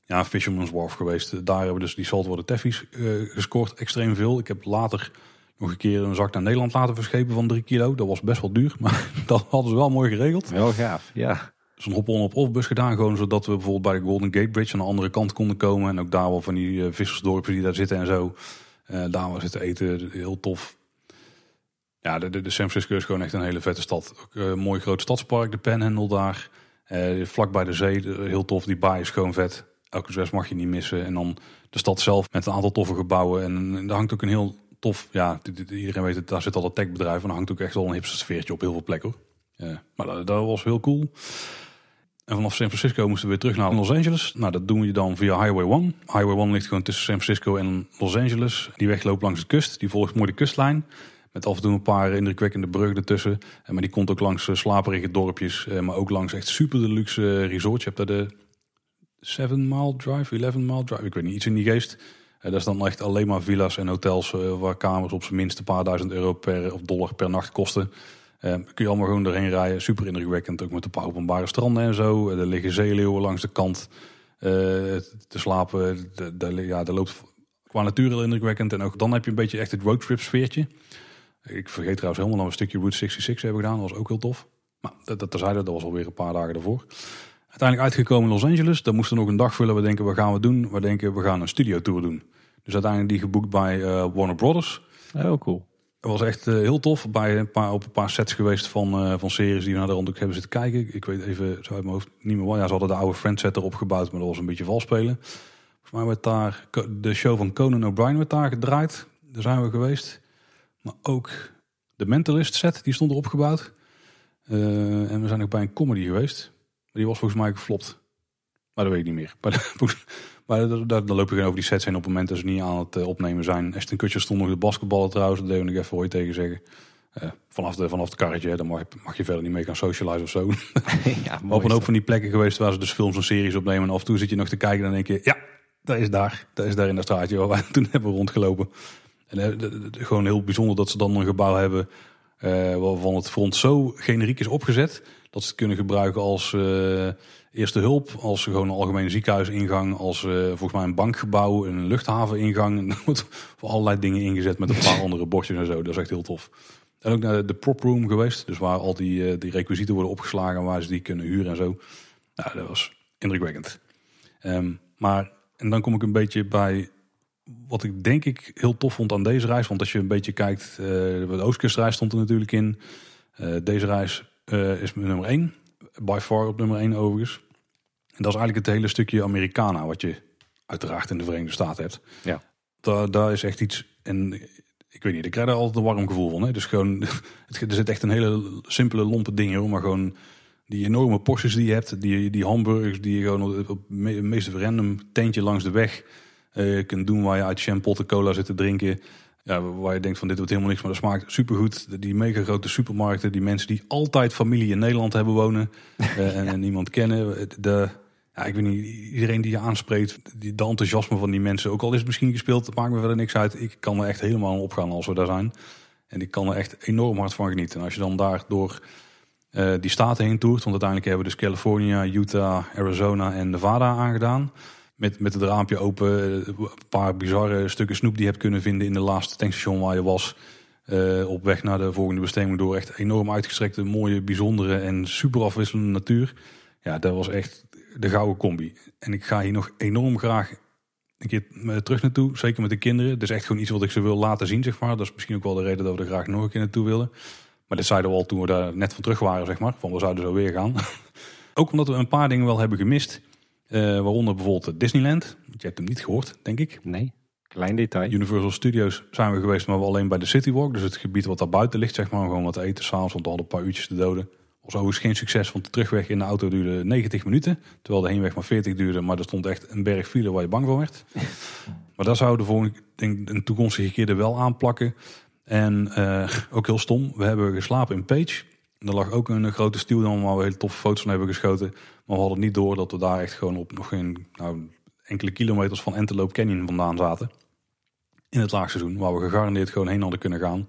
[SPEAKER 1] ja, Fisherman's Wharf geweest. Daar hebben dus die saltwater teffies uh, gescoord. Extreem veel. Ik heb later nog een keer een zak naar Nederland laten verschepen van 3 kilo. Dat was best wel duur, maar dat hadden ze wel mooi geregeld.
[SPEAKER 2] Wel gaaf, ja.
[SPEAKER 1] Dus een hop-on op-off bus gedaan, gewoon zodat we bijvoorbeeld bij de Golden Gate Bridge aan de andere kant konden komen. En ook daar wel van die uh, vissersdorpen die daar zitten en zo. Uh, daar was zitten eten, heel tof. Ja, de, de, de, San Francisco is gewoon echt een hele vette stad. Ook een mooi groot stadspark, de Panhandle daar. vlak bij de zee, heel tof. Die baai is gewoon vet elke zes mag je niet missen. En dan de stad zelf met een aantal toffe gebouwen. En daar hangt ook een heel tof, ja, iedereen weet het, daar zit al een techbedrijf. En daar hangt ook echt wel een hipster sfeertje op heel veel plekken. Ja, maar dat, dat, was heel cool. En vanaf San Francisco moesten we weer terug naar Los Angeles. Nou, dat doen we dan via Highway 1. Highway 1 ligt gewoon tussen San Francisco en Los Angeles. Die weg loopt langs de kust. Die volgt mooi de kustlijn. Met af en toe een paar indrukwekkende bruggen ertussen. Maar die komt ook langs slaperige dorpjes. Maar ook langs echt super deluxe resorts. Je hebt daar de 7 mile drive, 11 mile drive, ik weet niet, iets in die geest. Uh, dat is dan echt alleen maar villa's en hotels uh, waar kamers op zijn minst een paar duizend euro per of dollar per nacht kosten. Uh, kun je allemaal gewoon doorheen rijden. Super indrukwekkend, ook met een paar openbare stranden en zo. er liggen zeeleeuwen langs de kant te slapen. De, ja, dat loopt qua natuur heel indrukwekkend. En ook dan heb je een beetje echt het roadtrip sfeertje. Ik vergeet trouwens helemaal we een stukje Route 66 hebben gedaan. Dat was ook heel tof. Maar dat, dat terzijde, dat was alweer een paar dagen daarvoor. Uiteindelijk uitgekomen in Los Angeles. Dan moesten we nog een dag vullen. We denken, wat gaan we doen? We denken, we gaan een studio tour doen. Dus uiteindelijk die geboekt bij uh, Warner Brothers.
[SPEAKER 2] Heel oh, cool.
[SPEAKER 1] Het was echt uh, heel tof. Bij een paar, op een paar sets geweest van, uh, van series die we naar de rond ook hebben zitten kijken. Ik weet even zo uit mijn hoofd niet meer wat. Ja, ze hadden de oude Friends set erop gebouwd, maar dat was een beetje vals spelen. Volgens mij werd daar de show van Conan O'Brien werd daar gedraaid. Daar zijn we geweest. Maar ook de Mentalist set, die stond erop gebouwd. en we zijn ook bij een comedy geweest die was volgens mij geflopt. Maar dat weet ik niet meer. Maar, maar daar, loop je gewoon over die sets heen op het moment dat ze niet aan het uh, opnemen zijn. Ashton Kutcher stond nog de basketballen trouwens. Dat deden we nog even ooit tegen zeggen. Uh, vanaf, de, vanaf het karretje, dan mag, mag, je verder niet mee gaan socializen of zo. ja, op een hoop van die plekken geweest waar ze dus films en series opnemen. En af en toe zit je nog te kijken en dan denk je, ja, dat is daar. Dat is daar in dat straatje waar wij toen hebben rondgelopen. En uh, gewoon heel bijzonder dat ze dan een gebouw hebben waarvan het front zo generiek is opgezet dat ze het kunnen gebruiken als uh, eerste hulp, als gewoon een algemene ziekenhuisingang, als uh, volgens mij een bankgebouw, een luchthaveningang. En wordt voor allerlei dingen ingezet met een paar andere bordjes en zo. Dat is echt heel tof. En ook naar de prop room geweest, dus waar al die, uh, die requisieten worden opgeslagen, waar ze die kunnen huren en zo. Nou, dat was indrukwekkend. Um, maar, en dan kom ik een beetje bij wat ik denk ik heel tof vond aan deze reis. Want als je een beetje kijkt, de Oostkustreis stond er natuurlijk in. deze reis uh, is nummer 1. By far op nummer 1 overigens. En dat is eigenlijk het hele stukje Americana wat je uiteraard in de Verenigde Staten hebt.
[SPEAKER 2] Ja.
[SPEAKER 1] Daar, daar is echt iets. En ik weet niet, ik krijg er altijd een warm gevoel van. Hè? Dus gewoon, er zit echt een hele simpele, lompe dingen maar gewoon die enorme porties die je hebt, die, die hamburgers die je gewoon op het meest random tentje langs de weg uh, kunt doen waar je uit champagne cola zit te drinken ja, waar je denkt van dit wordt helemaal niks, maar dat smaakt supergoed. Die mega grote supermarkten, die mensen die altijd familie in Nederland hebben wonen uh, en, niemand kennen. De, ja, ik weet niet, iedereen die je aanspreekt, die, de enthousiasme van die mensen, ook al is het misschien gespeeld, dat maakt me verder niks uit. Ik kan er echt helemaal op gaan als we daar zijn. En ik kan er echt enorm hard van genieten. En als je dan daar door uh, die staten heen toert, want uiteindelijk hebben we dus California, Utah, Arizona en Nevada aangedaan met, met het raampje open een paar bizarre stukken snoep die je hebt kunnen vinden in de laatste tankstation waar je was. Uh, op weg naar de volgende bestemming door echt enorm uitgestrekte, mooie, bijzondere en super afwisselende natuur. Ja, dat was echt de gouden combi. En ik ga hier nog enorm graag een keer terug naartoe, zeker met de kinderen. Het is echt gewoon iets wat ik ze wil laten zien, zeg maar. Dat is misschien ook wel de reden dat we er graag nog een keer naartoe willen. Maar dit zeiden we al toen we daar net van terug waren, zeg maar. Van we zouden zo weer gaan. Ook omdat we een paar dingen wel hebben gemist. Uh, waaronder bijvoorbeeld Disneyland. Je hebt hem niet gehoord, denk ik.
[SPEAKER 2] Nee, klein detail.
[SPEAKER 1] Universal Studios zijn we geweest, maar we alleen bij de City Walk. Dus het gebied wat daar buiten ligt, zeg maar. Gewoon wat eten s'avonds, want we hadden een paar uurtjes te doden. Was overigens geen succes, want de terugweg in de auto duurde 90 minuten. Terwijl de heenweg maar 40 duurde. Maar er stond echt een berg file waar je bang voor werd. maar daar zouden we de volgende, denk, een toekomstige keer er wel aanplakken. En uh, ook heel stom, we hebben geslapen in Page. Er lag ook een grote stuwdam waar we hele toffe foto's van hebben geschoten. Maar we hadden niet door dat we daar echt gewoon op nog geen nou, enkele kilometers van Antelope Canyon vandaan zaten. In het laagseizoen, waar we gegarandeerd gewoon heen hadden kunnen gaan.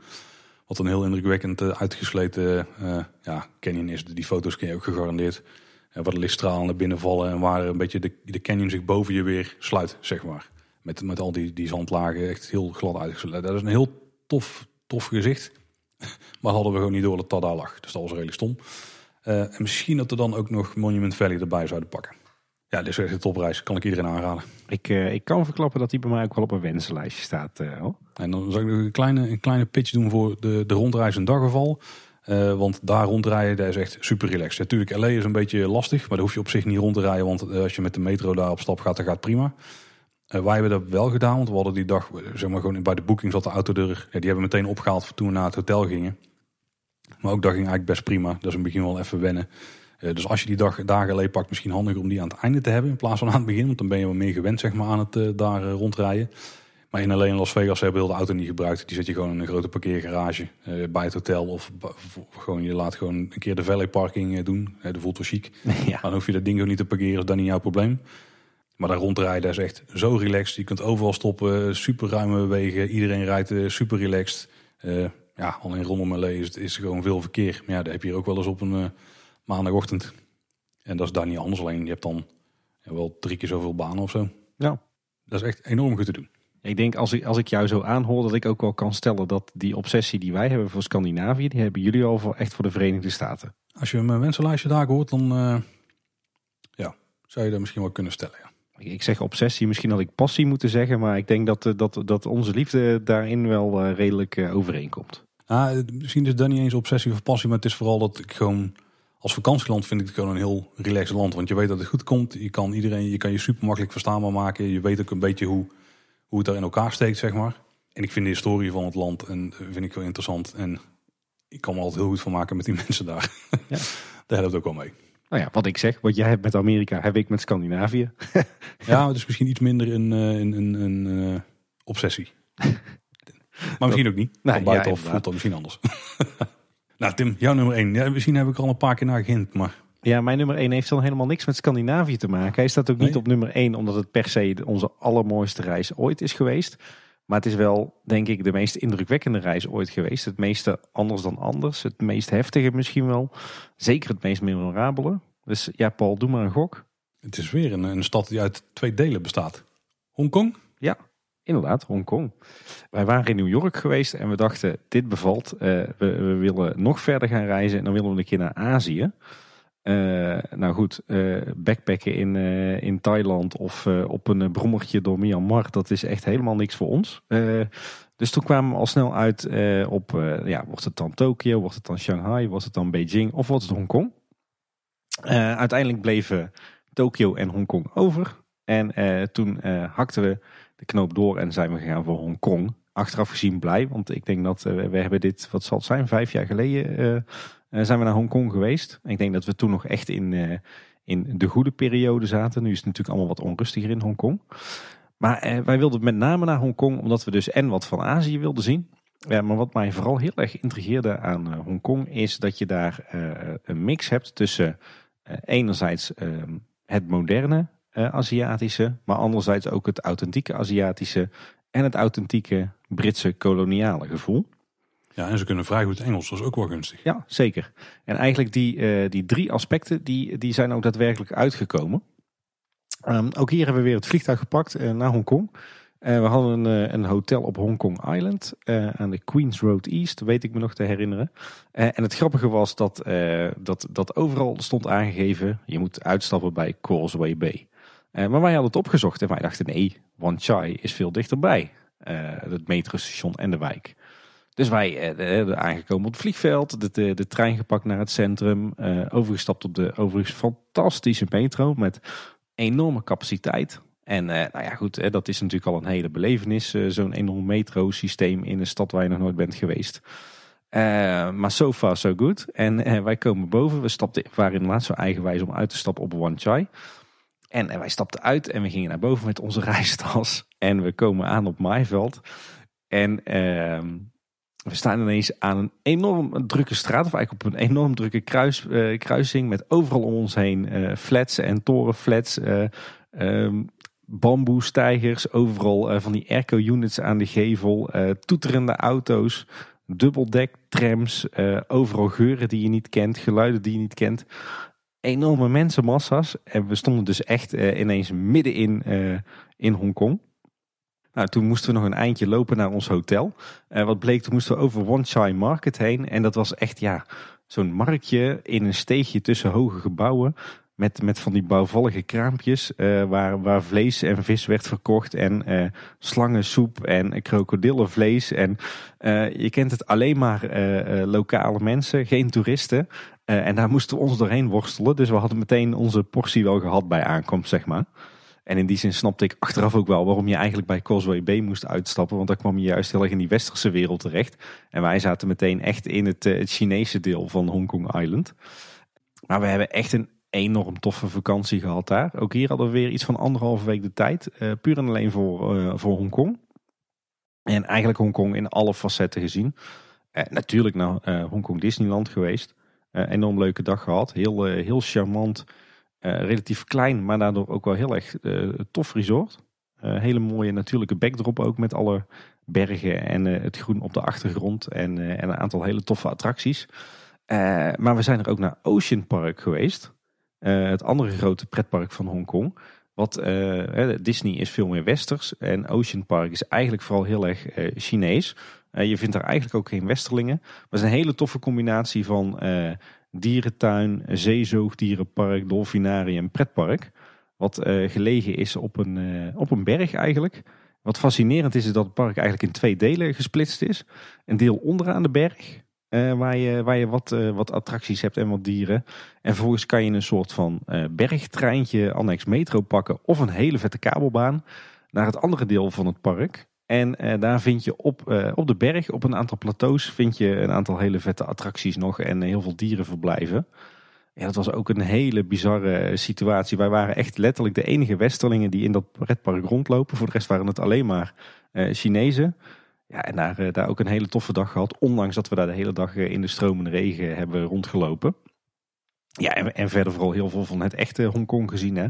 [SPEAKER 1] Wat een heel indrukwekkend uh, uitgesleten uh, ja, canyon is. Die foto's kun je ook gegarandeerd. Uh, waar de lichtstralen naar binnen vallen en waar een beetje de, de canyon zich boven je weer sluit, zeg maar. Met, met al die, die zandlagen echt heel glad uitgesloten. Dat is een heel tof, tof gezicht. maar hadden we gewoon niet door dat dat daar lag. Dus dat was redelijk stom. en misschien dat we dan ook nog Monument Valley erbij zouden pakken. Ja, dit is echt een topreis. Kan ik iedereen aanraden.
[SPEAKER 2] Ik, uh, ik kan verklappen dat die bij mij ook wel op een wensenlijstje staat. Uh,
[SPEAKER 1] En dan zal ik nog een kleine, een kleine pitch doen voor de, de rondreis in daggeval. Uh, want daar rondrijden, dat is echt super relaxed. Natuurlijk, LA is een beetje lastig, maar daar hoef je op zich niet rond te rijden. Want als je met de metro daar op stap gaat, dan gaat prima. Wij hebben dat wel gedaan, want we hadden die dag, zeg maar gewoon bij de boeking zat de autodeur. Ja, die hebben we meteen opgehaald toen we naar het hotel gingen. Maar ook dat ging eigenlijk best prima. Dat is een begin wel even wennen. Uh, dus als je die dag, dagen alleen pakt, misschien handiger om die aan het einde te hebben in plaats van aan het begin. Want dan ben je wel meer gewend zeg maar, aan het uh, daar rondrijden. Maar in alleen Las Vegas hebben we de auto niet gebruikt. Die zet je gewoon in een grote parkeergarage bij het hotel. Of gewoon, je laat gewoon een keer de valet parking doen. dat voelt wel chic. Ja. Dan hoef je dat ding ook niet te parkeren, is dan niet jouw probleem. Maar daar rondrijden is echt zo relaxed. Je kunt overal stoppen, super ruime wegen. Iedereen rijdt super relaxed. ja, alleen rondom LA is het is gewoon veel verkeer. Maar ja, daar heb je hier ook wel eens op een maandagochtend. En dat is daar niet anders. Alleen je hebt dan ja, wel drie keer zoveel banen of zo.
[SPEAKER 2] Ja.
[SPEAKER 1] Dat is echt enorm goed te doen.
[SPEAKER 2] Ik denk als ik, als ik jou zo aanhoor dat ik ook wel kan stellen dat die obsessie die wij hebben voor Scandinavië, die hebben jullie al voor, echt voor de Verenigde Staten.
[SPEAKER 1] Als je mijn wensenlijstje daar hoort, dan uh, ja, zou je dat misschien wel kunnen stellen. Ja.
[SPEAKER 2] Ik zeg obsessie, misschien had ik passie moeten zeggen, maar ik denk dat, eh, dat, dat onze liefde daarin wel uh, redelijk overeenkomt.
[SPEAKER 1] Ah, misschien is dat niet eens obsessie of passie, maar het is vooral dat ik gewoon als vakantieland vind ik het gewoon een heel relaxed land. Want je weet dat het goed komt. Je kan iedereen, je kan je super makkelijk verstaanbaar maken. Je weet ook een beetje hoe, hoe het daar in elkaar steekt, zeg maar. En ik vind de historie van het land en vind ik heel interessant. En ik kan me altijd heel goed van maken met die mensen daar. Ja. daar helpt ook wel mee.
[SPEAKER 2] Nou ja, wat ik zeg, wat jij hebt met Amerika, heb ik met Scandinavië.
[SPEAKER 1] ja, het is misschien iets minder een, eh, een, een, een uh, obsessie. maar misschien ook niet. Nee, buitenaf ja, voelt dat misschien anders. Nou Tim, jouw nummer 1. Ja, misschien heb ik al een paar keer naar gehind, maar...
[SPEAKER 2] Ja, mijn nummer 1 heeft dan helemaal niks met Scandinavië te maken. Hij staat ook niet op nummer 1 omdat het per se onze allermooiste reis ooit is geweest. Maar het is wel, denk ik, de meest indrukwekkende reis ooit geweest. Het meeste anders dan anders. Het meest heftige misschien wel. Zeker het meest memorabele. Dus ja, Paul, doe maar een gok.
[SPEAKER 1] Het is weer een, een stad die uit twee delen bestaat. Hongkong?
[SPEAKER 2] Ja, Inderdaad, Hongkong. Wij waren in New York geweest en we dachten, dit bevalt. Uh, we, we, willen nog verder gaan reizen en dan willen we een keer naar Azië. Uh, nou goed, uh, backpacken in, in Thailand of op een brommertje door Myanmar, dat is echt helemaal niks voor ons. dus toen kwamen we al snel uit op, ja, wordt het dan Tokio, wordt het dan Shanghai, wordt het dan Beijing of wordt het Hongkong? uiteindelijk bleven Tokio en Hongkong over. En toen hakten we de knoop door en zijn we gegaan voor Hongkong. Achteraf gezien blij, want ik denk dat we hebben dit, wat zal het zijn, vijf jaar geleden zijn we naar Hongkong geweest. Ik denk dat we toen nog echt in, in de goede periode zaten. Nu is het natuurlijk allemaal wat onrustiger in Hongkong. Maar wij wilden met name naar Hongkong omdat we dus en wat van Azië wilden zien. Ja, maar wat mij vooral heel erg intrigeerde aan Hongkong is dat je daar een mix hebt tussen enerzijds ehm, het moderne Aziatische, maar anderzijds ook het authentieke Aziatische en het authentieke Britse koloniale gevoel.
[SPEAKER 1] Ja, en ze kunnen vrij goed Engels, dat is ook wel gunstig.
[SPEAKER 2] Ja, zeker. En eigenlijk die, uh, die drie aspecten, die, die zijn ook daadwerkelijk uitgekomen. Um, ook hier hebben we weer het vliegtuig gepakt uh, naar Hongkong. Uh, we hadden een, een, hotel op Hongkong Island aan de Queens Road East, weet ik me nog te herinneren. en het grappige was dat, dat, dat overal stond aangegeven, je moet uitstappen bij Causeway Bay. Maar wij hadden het opgezocht en wij dachten nee, Wan Chai is veel dichterbij. Het metrostation en de wijk. Dus wij uh, aangekomen op het vliegveld, de, de, trein gepakt naar het centrum, uh, overgestapt op de overigens fantastische metro met enorme capaciteit. En uh, nou ja, goed, dat is natuurlijk al een hele belevenis, zo'n enorm metrosysteem in een stad waar je nog nooit bent geweest. maar so far so good. En wij komen boven, we stapten, waren inderdaad zo eigenwijs om uit te stappen op Wan Chai. En, wij stapten uit en we gingen naar boven met onze reistas. En we komen aan op Maaiveld. En ehm, we staan ineens aan een enorm drukke straat, of eigenlijk op een enorm drukke kruis, uh, kruising met overal om ons heen uh, flats en torenflats, uh, um, bamboestijgers, overal van die airco-units aan de gevel, toeterende auto's, dubbeldek trams, overal geuren die je niet kent, geluiden die je niet kent. Enorme mensenmassa's en we stonden dus echt ineens midden in, in Hongkong. Nou, toen moesten we nog een eindje lopen naar ons hotel. Uh, wat bleek, toen moesten we over One Chai Market heen. En dat was echt, ja, zo'n marktje in een steegje tussen hoge gebouwen. Met, met van die bouwvallige kraampjes uh, waar, waar vlees en vis werd verkocht. En uh, slangensoep en krokodillenvlees. En je kent het alleen maar lokale mensen, geen toeristen. en daar moesten we ons doorheen worstelen. Dus we hadden meteen onze portie wel gehad bij aankomst, zeg maar. En in die zin snapte ik achteraf ook wel waarom je eigenlijk bij Causeway Bay moest uitstappen. Want daar kwam je juist heel erg in die westerse wereld terecht. En wij zaten meteen echt in het, eh, Chinese deel van Hong Kong Island. Maar we hebben echt een enorm toffe vakantie gehad daar. Ook hier hadden we weer iets van anderhalve week de tijd. Uh, puur en alleen voor, uh, voor Hongkong. En eigenlijk Hongkong in alle facetten gezien. Natuurlijk naar Hongkong Disneyland geweest. enorm leuke dag gehad. Heel, heel charmant eh, relatief klein, maar daardoor ook wel heel erg uh, tof resort. Uh, hele mooie natuurlijke backdrop ook met alle bergen en het groen op de achtergrond en, en een aantal hele toffe attracties. maar we zijn er ook naar Ocean Park geweest. het andere grote pretpark van Hongkong. Wat Disney is veel meer westers en Ocean Park is eigenlijk vooral heel erg Chinees. je vindt daar eigenlijk ook geen westerlingen. Maar het is een hele toffe combinatie van dierentuin, zeezoogdierenpark, dolfinarium pretpark. Wat uh, gelegen is op een, uh, op een berg eigenlijk. Wat fascinerend is, is dat het park eigenlijk in twee delen gesplitst is. Een deel onderaan de berg, uh, waar je, waar je wat, wat attracties hebt en wat dieren. En vervolgens kan je een soort van bergtreintje, annex metro pakken of een hele vette kabelbaan naar het andere deel van het park. En uh, daar vind je op, uh, op de berg, op een aantal plateaus, vind je een aantal hele vette attracties nog en heel veel dierenverblijven. Ja, dat was ook een hele bizarre situatie. Wij waren echt letterlijk de enige Westerlingen die in dat pretpark rondlopen. Voor de rest waren het alleen maar uh, Chinezen. Ja, en daar, daar ook een hele toffe dag gehad. Ondanks dat we daar de hele dag in de stromende regen hebben rondgelopen. Ja, en, en verder vooral heel veel van het echte Hongkong gezien. Hè.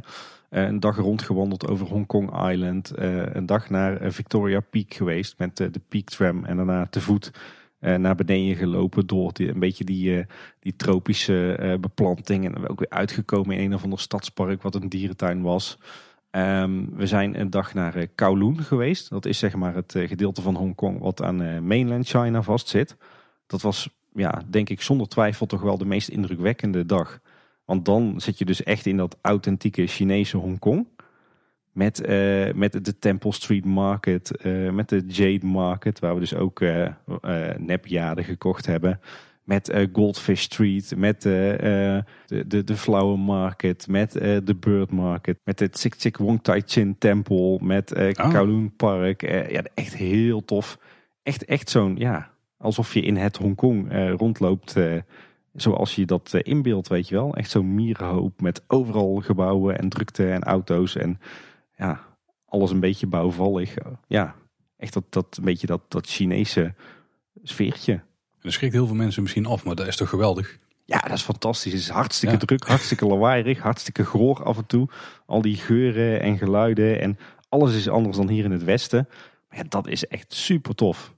[SPEAKER 2] Eh, een dag rondgewandeld over Hong Kong Island. Eh, een dag naar eh, Victoria Peak geweest met de Peak Tram. En daarna te voet naar beneden gelopen door die, een beetje die, die tropische beplanting. En we ook weer uitgekomen in een of ander stadspark wat een dierentuin was. Ehm, we zijn een dag naar Kowloon geweest. Dat is zeg maar het gedeelte van Hongkong wat aan mainland China vastzit. Dat was, ja, denk ik zonder twijfel toch wel de meest indrukwekkende dag. Want dan zit je dus echt in dat authentieke Chinese Hongkong. Met, uh, met de Temple Street Market, uh, met de Jade Market, waar we dus ook uh, nepjaden gekocht hebben. Met Goldfish Street, met de, de, de Flower Market, met de Bird Market, met het Sik Sik Wong Tai Chin Temple, met oh. Kowloon Park. ja, echt heel tof. Echt, echt zo'n, ja, alsof je in het Hongkong rondloopt zoals je dat eh, inbeeldt, weet je wel. Echt zo'n mierenhoop met overal gebouwen en drukte en auto's en ja, alles een beetje bouwvallig. Ja, echt dat, dat een beetje dat, dat Chinese sfeertje. En
[SPEAKER 1] dat schrikt heel veel mensen misschien af, maar dat is toch geweldig?
[SPEAKER 2] Ja, dat is fantastisch. Het is hartstikke druk, hartstikke lawaaierig, hartstikke goor af en toe. Al die geuren en geluiden en alles is anders dan hier in het westen. Maar ja, dat is echt super tof.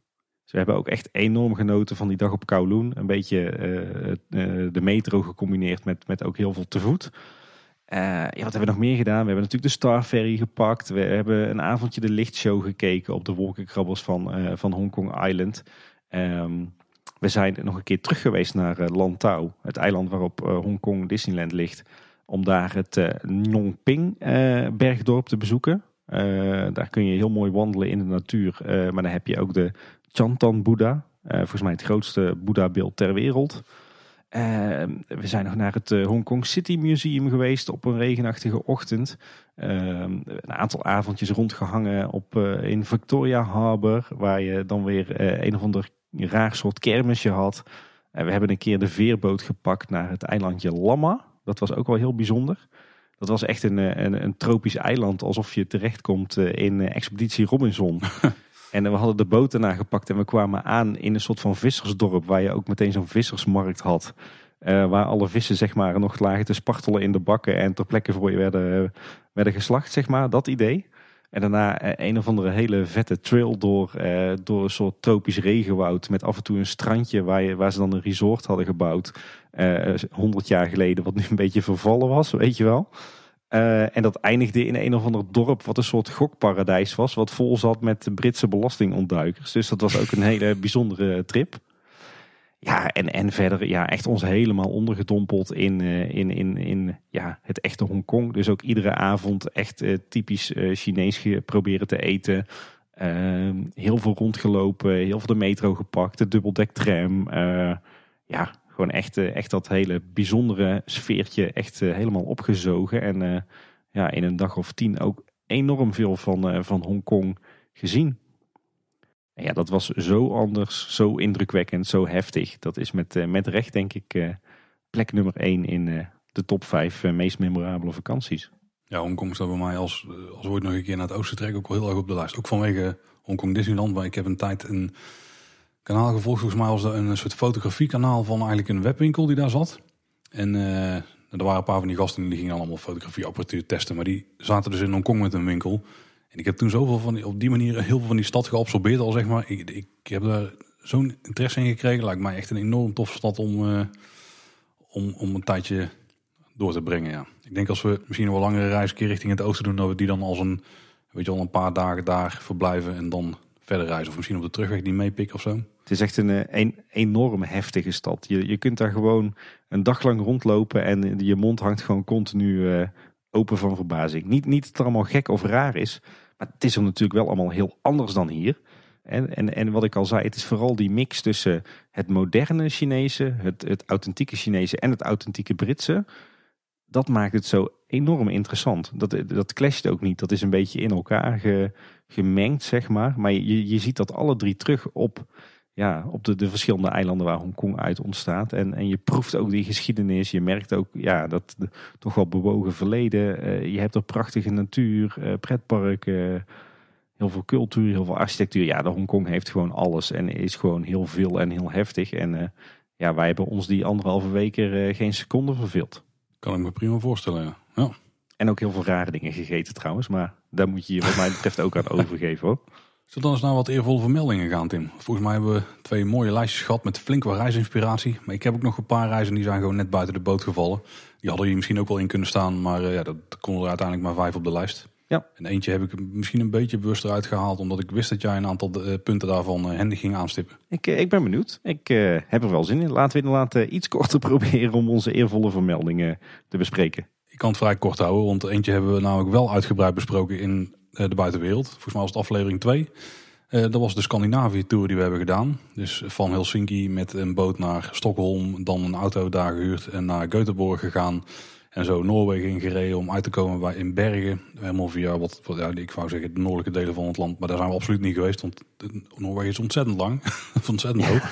[SPEAKER 2] Ze hebben ook echt enorm genoten van die dag op Kowloon. Een beetje uh, de metro gecombineerd met, met ook heel veel te voet. Ja, wat hebben we nog meer gedaan? We hebben natuurlijk de Star Ferry gepakt. We hebben een avondje de lichtshow gekeken op de wolkenkrabbers van, uh, van Hong Kong Island. Um, we zijn nog een keer terug geweest naar Lantau, het eiland waarop Hong Kong Disneyland ligt. Om daar het Nongping bergdorp te bezoeken. daar kun je heel mooi wandelen in de natuur. maar dan heb je ook de Chantan Boeddha. volgens mij het grootste Boeddha-beeld ter wereld. we zijn nog naar het Hong Kong City Museum geweest op een regenachtige ochtend. een aantal avondjes rondgehangen op, in Victoria Harbour, waar je dan weer een of ander raar soort kermisje had. we hebben een keer de veerboot gepakt naar het eilandje Lama. Dat was ook wel heel bijzonder. Dat was echt een, eh, een, een tropisch eiland, alsof je terechtkomt eh, in eh, Expeditie Robinson. en we hadden de boot erna gepakt en we kwamen aan in een soort van vissersdorp, waar je ook meteen zo'n vissersmarkt had. waar alle vissen zeg maar nog lagen te spartelen in de bakken en ter plekke voor je werden, werden geslacht, zeg maar. Dat idee. En daarna een of andere hele vette trail door, door een soort tropisch regenwoud. Met af en toe een strandje waar, waar ze dan een resort hadden gebouwd. 100 jaar geleden, wat nu een beetje vervallen was, weet je wel. Uh, en dat eindigde in een of ander dorp wat een soort gokparadijs was. Wat vol zat met Britse belastingontduikers. Dus dat was ook een hele bijzondere trip. Ja, en, en verder ja, echt ons helemaal ondergedompeld in, uh, in, in, in ja, het echte Hongkong. Dus ook iedere avond echt uh, typisch Chinees proberen te eten. Ehm, heel veel rondgelopen, heel veel de metro gepakt, de dubbeldek-tram. ja, gewoon echt, eh, echt dat hele bijzondere sfeertje echt eh, helemaal opgezogen. En eh, ja, in een dag of tien ook enorm veel van, van Hongkong gezien. En ja, dat was zo anders, zo indrukwekkend, zo heftig. Dat is met, met recht denk ik plek nummer één in de top vijf meest memorabele vakanties.
[SPEAKER 1] Ja, Hongkong staat bij mij als, als ooit nog een keer naar het oosten trek ook wel heel erg op de lijst. Ook vanwege Hongkong Disneyland, waar ik heb een tijd een kanaal gevolgd. Volgens mij was dat een soort fotografiekanaal van eigenlijk een webwinkel die daar zat. En uh, er waren een paar van die gasten die gingen allemaal fotografieapparatuur testen. Maar die zaten dus in Hongkong met een winkel. En ik heb toen zoveel van die, op die manier heel veel van die stad geabsorbeerd al zeg maar. Ik, ik heb daar zo'n interesse in gekregen. Lijkt mij echt een enorm toffe stad om, uh, om, om een tijdje door te brengen. Ja. Ik denk als we misschien een wel langere reis een keer richting het oosten doen, dat we die dan als een, weet je wel, een paar dagen daar verblijven en dan verder reizen. Of misschien op de terugweg die meepikken of zo.
[SPEAKER 2] Het is echt een, eh, enorm heftige stad. Je, je kunt daar gewoon een dag lang rondlopen en je mond hangt gewoon continu uh, open van verbazing. Niet, niet dat het allemaal gek of raar is, maar het is er natuurlijk wel allemaal heel anders dan hier. En, en, en wat ik al zei, het is vooral die mix tussen het moderne Chinese, het, het authentieke Chinese en het authentieke Britse. Dat maakt het zo enorm interessant. Dat, dat clasht ook niet. Dat is een beetje in elkaar ge, gemengd, zeg maar. Maar je, je ziet dat alle drie terug op, ja, op de, de verschillende eilanden waar Hongkong uit ontstaat. En, en je proeft ook die geschiedenis. Je merkt ook ja, dat de, toch wel bewogen verleden. Uh, je hebt er prachtige natuur, uh, pretparken, heel veel cultuur, heel veel architectuur. Ja, de Hongkong heeft gewoon alles en is gewoon heel veel en heel heftig. En uh, ja, wij hebben ons die anderhalve weken geen seconde verveeld.
[SPEAKER 1] Kan ik me prima voorstellen, ja. ja.
[SPEAKER 2] En ook heel veel rare dingen gegeten trouwens. Maar daar moet je je wat mij betreft ook aan overgeven hoor.
[SPEAKER 1] Zullen dan eens naar wat eervolle vermeldingen gaan, Tim? Volgens mij hebben we twee mooie lijstjes gehad met flink wat reisinspiratie. Maar ik heb ook nog een paar reizen die zijn gewoon net buiten de boot gevallen. Die hadden hier misschien ook wel in kunnen staan, maar uh, ja, dat konden er uiteindelijk maar vijf op de lijst.
[SPEAKER 2] Ja.
[SPEAKER 1] En eentje heb ik misschien een beetje bewust eruit gehaald, omdat ik wist dat jij een aantal uh, punten daarvan uh, handig ging aanstippen.
[SPEAKER 2] Ik, ik ben benieuwd. Ik heb er wel zin in. Laten we inderdaad iets korter proberen om onze eervolle vermeldingen te bespreken.
[SPEAKER 1] Ik kan het vrij kort houden, want eentje hebben we namelijk wel uitgebreid besproken in de buitenwereld. Volgens mij was het aflevering 2. Uh, dat was de Scandinavië-tour die we hebben gedaan. Dus van Helsinki met een boot naar Stockholm, dan een auto daar gehuurd en naar Göteborg gegaan. En zo Noorwegen ingereden om uit te komen bij in Bergen. Helemaal via wat, wat ja, ik wou zeggen de noordelijke delen van het land. Maar daar zijn we absoluut niet geweest, want Noorwegen is ontzettend lang. ontzettend hoog.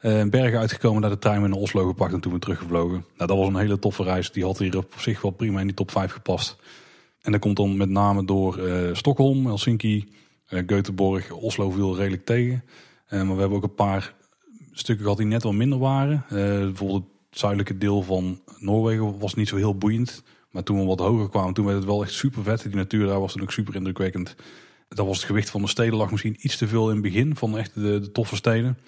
[SPEAKER 1] Uh, Bergen uitgekomen, naar de trein in Oslo gepakt en toen weer teruggevlogen. Nou, dat was een hele toffe reis. Die had hier op zich wel prima in die top 5 gepast. En dat komt dan met name door uh, Stockholm, Helsinki, uh, Göteborg, Oslo viel redelijk tegen. maar we hebben ook een paar stukken gehad die net wel minder waren. bijvoorbeeld het zuidelijke deel van Noorwegen was niet zo heel boeiend. Maar toen we wat hoger kwamen, toen werd het wel echt super vet. Die natuur daar was dan ook super indrukwekkend. Dat was het gewicht van de steden lag misschien iets te veel in het begin van echt de, de toffe steden.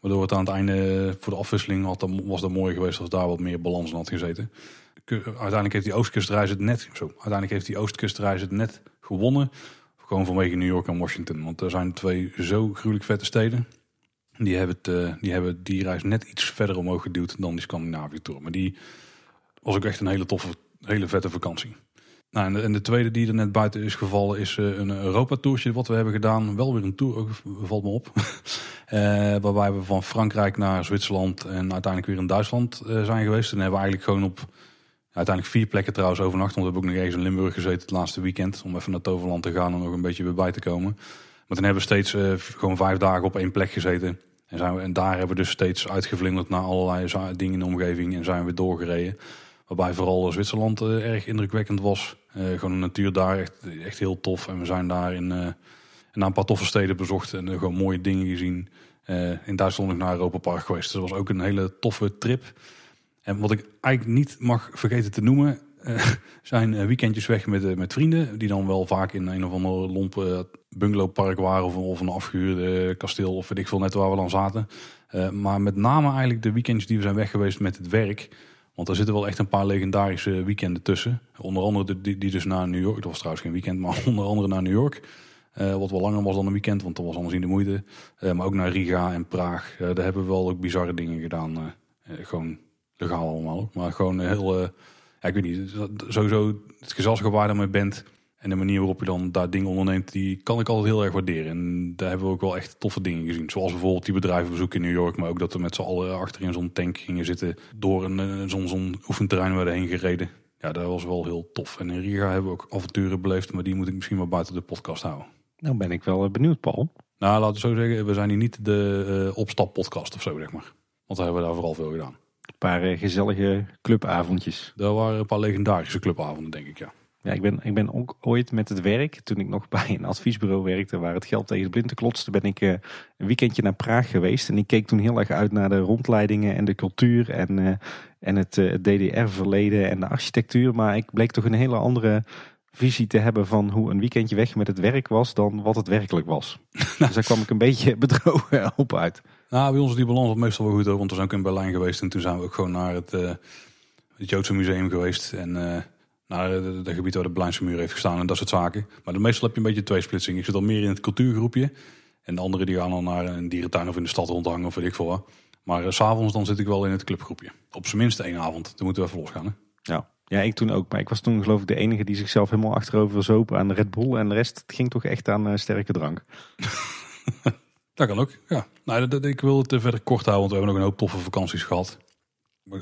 [SPEAKER 1] Waardoor het aan het einde voor de afwisseling had, was dat mooi geweest als daar wat meer balans in had gezeten. Uiteindelijk heeft die Oostkustreis het net, zo, uiteindelijk heeft die Oostkustreis het net gewonnen. Gewoon vanwege New York en Washington. Want er zijn twee zo gruwelijk vette steden. Die hebben, het, eh, die hebben die reis net iets verder omhoog geduwd dan die Scandinavië Tour. Maar die was ook echt een hele toffe, hele vette vakantie. Nou, en, de, tweede die er net buiten is gevallen is uh, een Europa-tourtje wat we hebben gedaan. Wel weer een tour, valt me op. waarbij we van Frankrijk naar Zwitserland en uiteindelijk weer in Duitsland zijn geweest. En hebben we eigenlijk gewoon op uiteindelijk vier plekken trouwens overnacht. Want we hebben ook nog eens in Limburg gezeten het laatste weekend. Om even naar Toverland te gaan en nog een beetje weer bij te komen. Maar toen hebben we steeds gewoon vijf dagen op één plek gezeten. En, zijn we, en daar hebben we dus steeds uitgevlinderd naar allerlei dingen in de omgeving. En zijn we doorgereden. Waarbij vooral Zwitserland erg indrukwekkend was. gewoon de natuur daar echt, heel tof. En we zijn daar in, een paar toffe steden bezocht. En gewoon mooie dingen gezien. in Duitsland nog naar Europa Park geweest. Dus dat was ook een hele toffe trip. En wat ik eigenlijk niet mag vergeten te noemen, uh, zijn weekendjes weg met, met vrienden. Die dan wel vaak in een of andere lompe bungalowpark waren of, of een afgehuurde kasteel of weet ik veel net waar we dan zaten. Maar met name eigenlijk de weekendjes die we zijn weg geweest met het werk. Want er zitten wel echt een paar legendarische weekenden tussen. Onder andere die, die dus naar New York. Dat was trouwens geen weekend, maar onder andere naar New York. Wat wel langer was dan een weekend, want dat was anders in de moeite. Maar ook naar Riga en Praag. daar hebben we wel ook bizarre dingen gedaan. gewoon legaal allemaal. Maar gewoon heel, uh, ja, ik weet niet, sowieso het gezelschap waar je daarmee bent en de manier waarop je dan daar dingen onderneemt, die kan ik altijd heel erg waarderen. En daar hebben we ook wel echt toffe dingen gezien. Zoals bijvoorbeeld die bedrijvenbezoek in New York, maar ook dat we met z'n allen achterin zo'n tank gingen zitten, door een zo'n zo'n oefenterrein werden heen gereden. Ja, dat was wel heel tof. En in Riga hebben we ook avonturen beleefd, maar die moet ik misschien wel buiten de podcast houden.
[SPEAKER 2] Nou ben ik wel eh, benieuwd, Paul.
[SPEAKER 1] Nou, laten we zo zeggen, we zijn hier niet de uh, opstap podcast of zo, zeg maar. Want daar hebben we daar vooral veel gedaan.
[SPEAKER 2] Een paar eh, gezellige clubavondjes.
[SPEAKER 1] Dat waren een paar legendarische clubavonden, denk ik, ja.
[SPEAKER 2] Ja, ik ben, ik ben ook ooit met het werk, toen ik nog bij een adviesbureau werkte, waar het geld tegen de blind klotste, ben ik uh, een weekendje naar Praag geweest. En ik keek toen heel erg uit naar de rondleidingen en de cultuur en, uh, en het, uh, DDR-verleden en de architectuur. Maar ik bleek toch een hele andere visie te hebben van hoe een weekendje weg met het werk was dan wat het werkelijk was. dus daar kwam ik een beetje bedrogen op uit.
[SPEAKER 1] Nou, bij ons is die balans meestal wel goed hoor, want we zijn ook in Berlijn geweest en toen zijn we ook gewoon naar het, uh, het Joodse museum geweest en uh, naar de, de, gebied waar de Berlijnse muur heeft gestaan en dat soort zaken. Maar de meestal heb je een beetje twee splitsing. Ik zit al meer in het cultuurgroepje en de anderen die gaan dan naar een dierentuin of in de stad rondhangen of weet ik veel wat. Maar uh, s'avonds dan zit ik wel in het clubgroepje. Op zijn minst één avond. Dan moeten we even losgaan hè.
[SPEAKER 2] Ja. Ja, ik toen ook. Maar ik was toen geloof ik de enige die zichzelf helemaal achterover zopen aan de Red Bull. En de rest ging toch echt aan sterke drank.
[SPEAKER 1] Dat kan ook, ja. Nou, dat, ik wil het verder kort houden, want we hebben nog een hoop toffe vakanties gehad.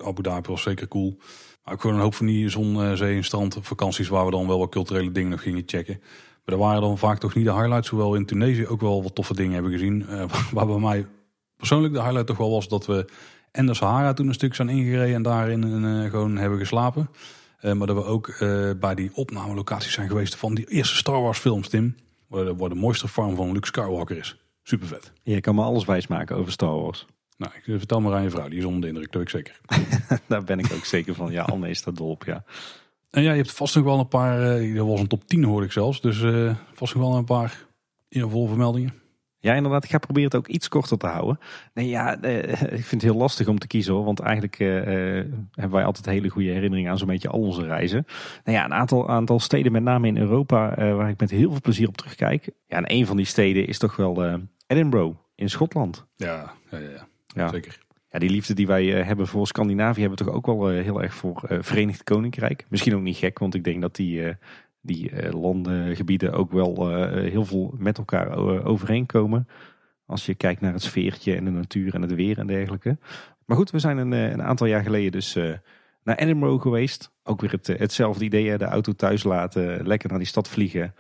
[SPEAKER 1] Abu Dhabi was zeker cool. Maar ook gewoon een hoop van die zon, eh, zee en strand vakanties waar we dan wel wat culturele dingen nog gingen checken. Maar daar waren dan vaak toch niet de highlights. Hoewel in Tunesië ook wel wat toffe dingen hebben gezien. Uh, waar bij mij persoonlijk de highlight toch wel was dat we en de Sahara toen een stuk zijn ingereden en daarin uh, gewoon hebben geslapen. maar dat we ook bij die opnamelocaties zijn geweest van die eerste Star Wars films, Tim. Waar, waar de mooiste farm van Luke Skywalker is. Super vet.
[SPEAKER 2] Je kan me alles wijsmaken over Star Wars.
[SPEAKER 1] Nou, ik eh, vertel maar aan je vrouw, die is onder de indruk, dat ik zeker.
[SPEAKER 2] Daar ben ik ook zeker van. Ja, Anne is daar dol op, ja.
[SPEAKER 1] En ja, je hebt vast nog wel een paar, uh, dat was een top 10 hoorde ik zelfs, dus uh, vast nog wel een paar eervolle vermeldingen.
[SPEAKER 2] Ja, inderdaad. Ik ga proberen het ook iets korter te houden. Nee, ja, eh, ik vind het heel lastig om te kiezen hoor. Want eigenlijk eh, hebben wij altijd hele goede herinneringen aan zo'n beetje al onze reizen. Nou ja, een aantal, aantal steden, met name in Europa, waar ik met heel veel plezier op terugkijk. Ja, en een van die steden is toch wel Edinburgh in Schotland.
[SPEAKER 1] Ja, ja, ja, ja. zeker.
[SPEAKER 2] Ja, die liefde die wij hebben voor Scandinavië hebben we toch ook wel heel erg voor Verenigd Koninkrijk. Misschien ook niet gek, want ik denk dat die die uh, landengebieden ook wel uh, heel veel met elkaar eh, overeenkomen. Als je kijkt naar het sfeertje en de natuur en het weer en dergelijke. Maar goed, we zijn een, een aantal jaar geleden dus naar Edinburgh geweest. Ook weer het, hetzelfde idee, de auto thuis laten, lekker naar die stad vliegen.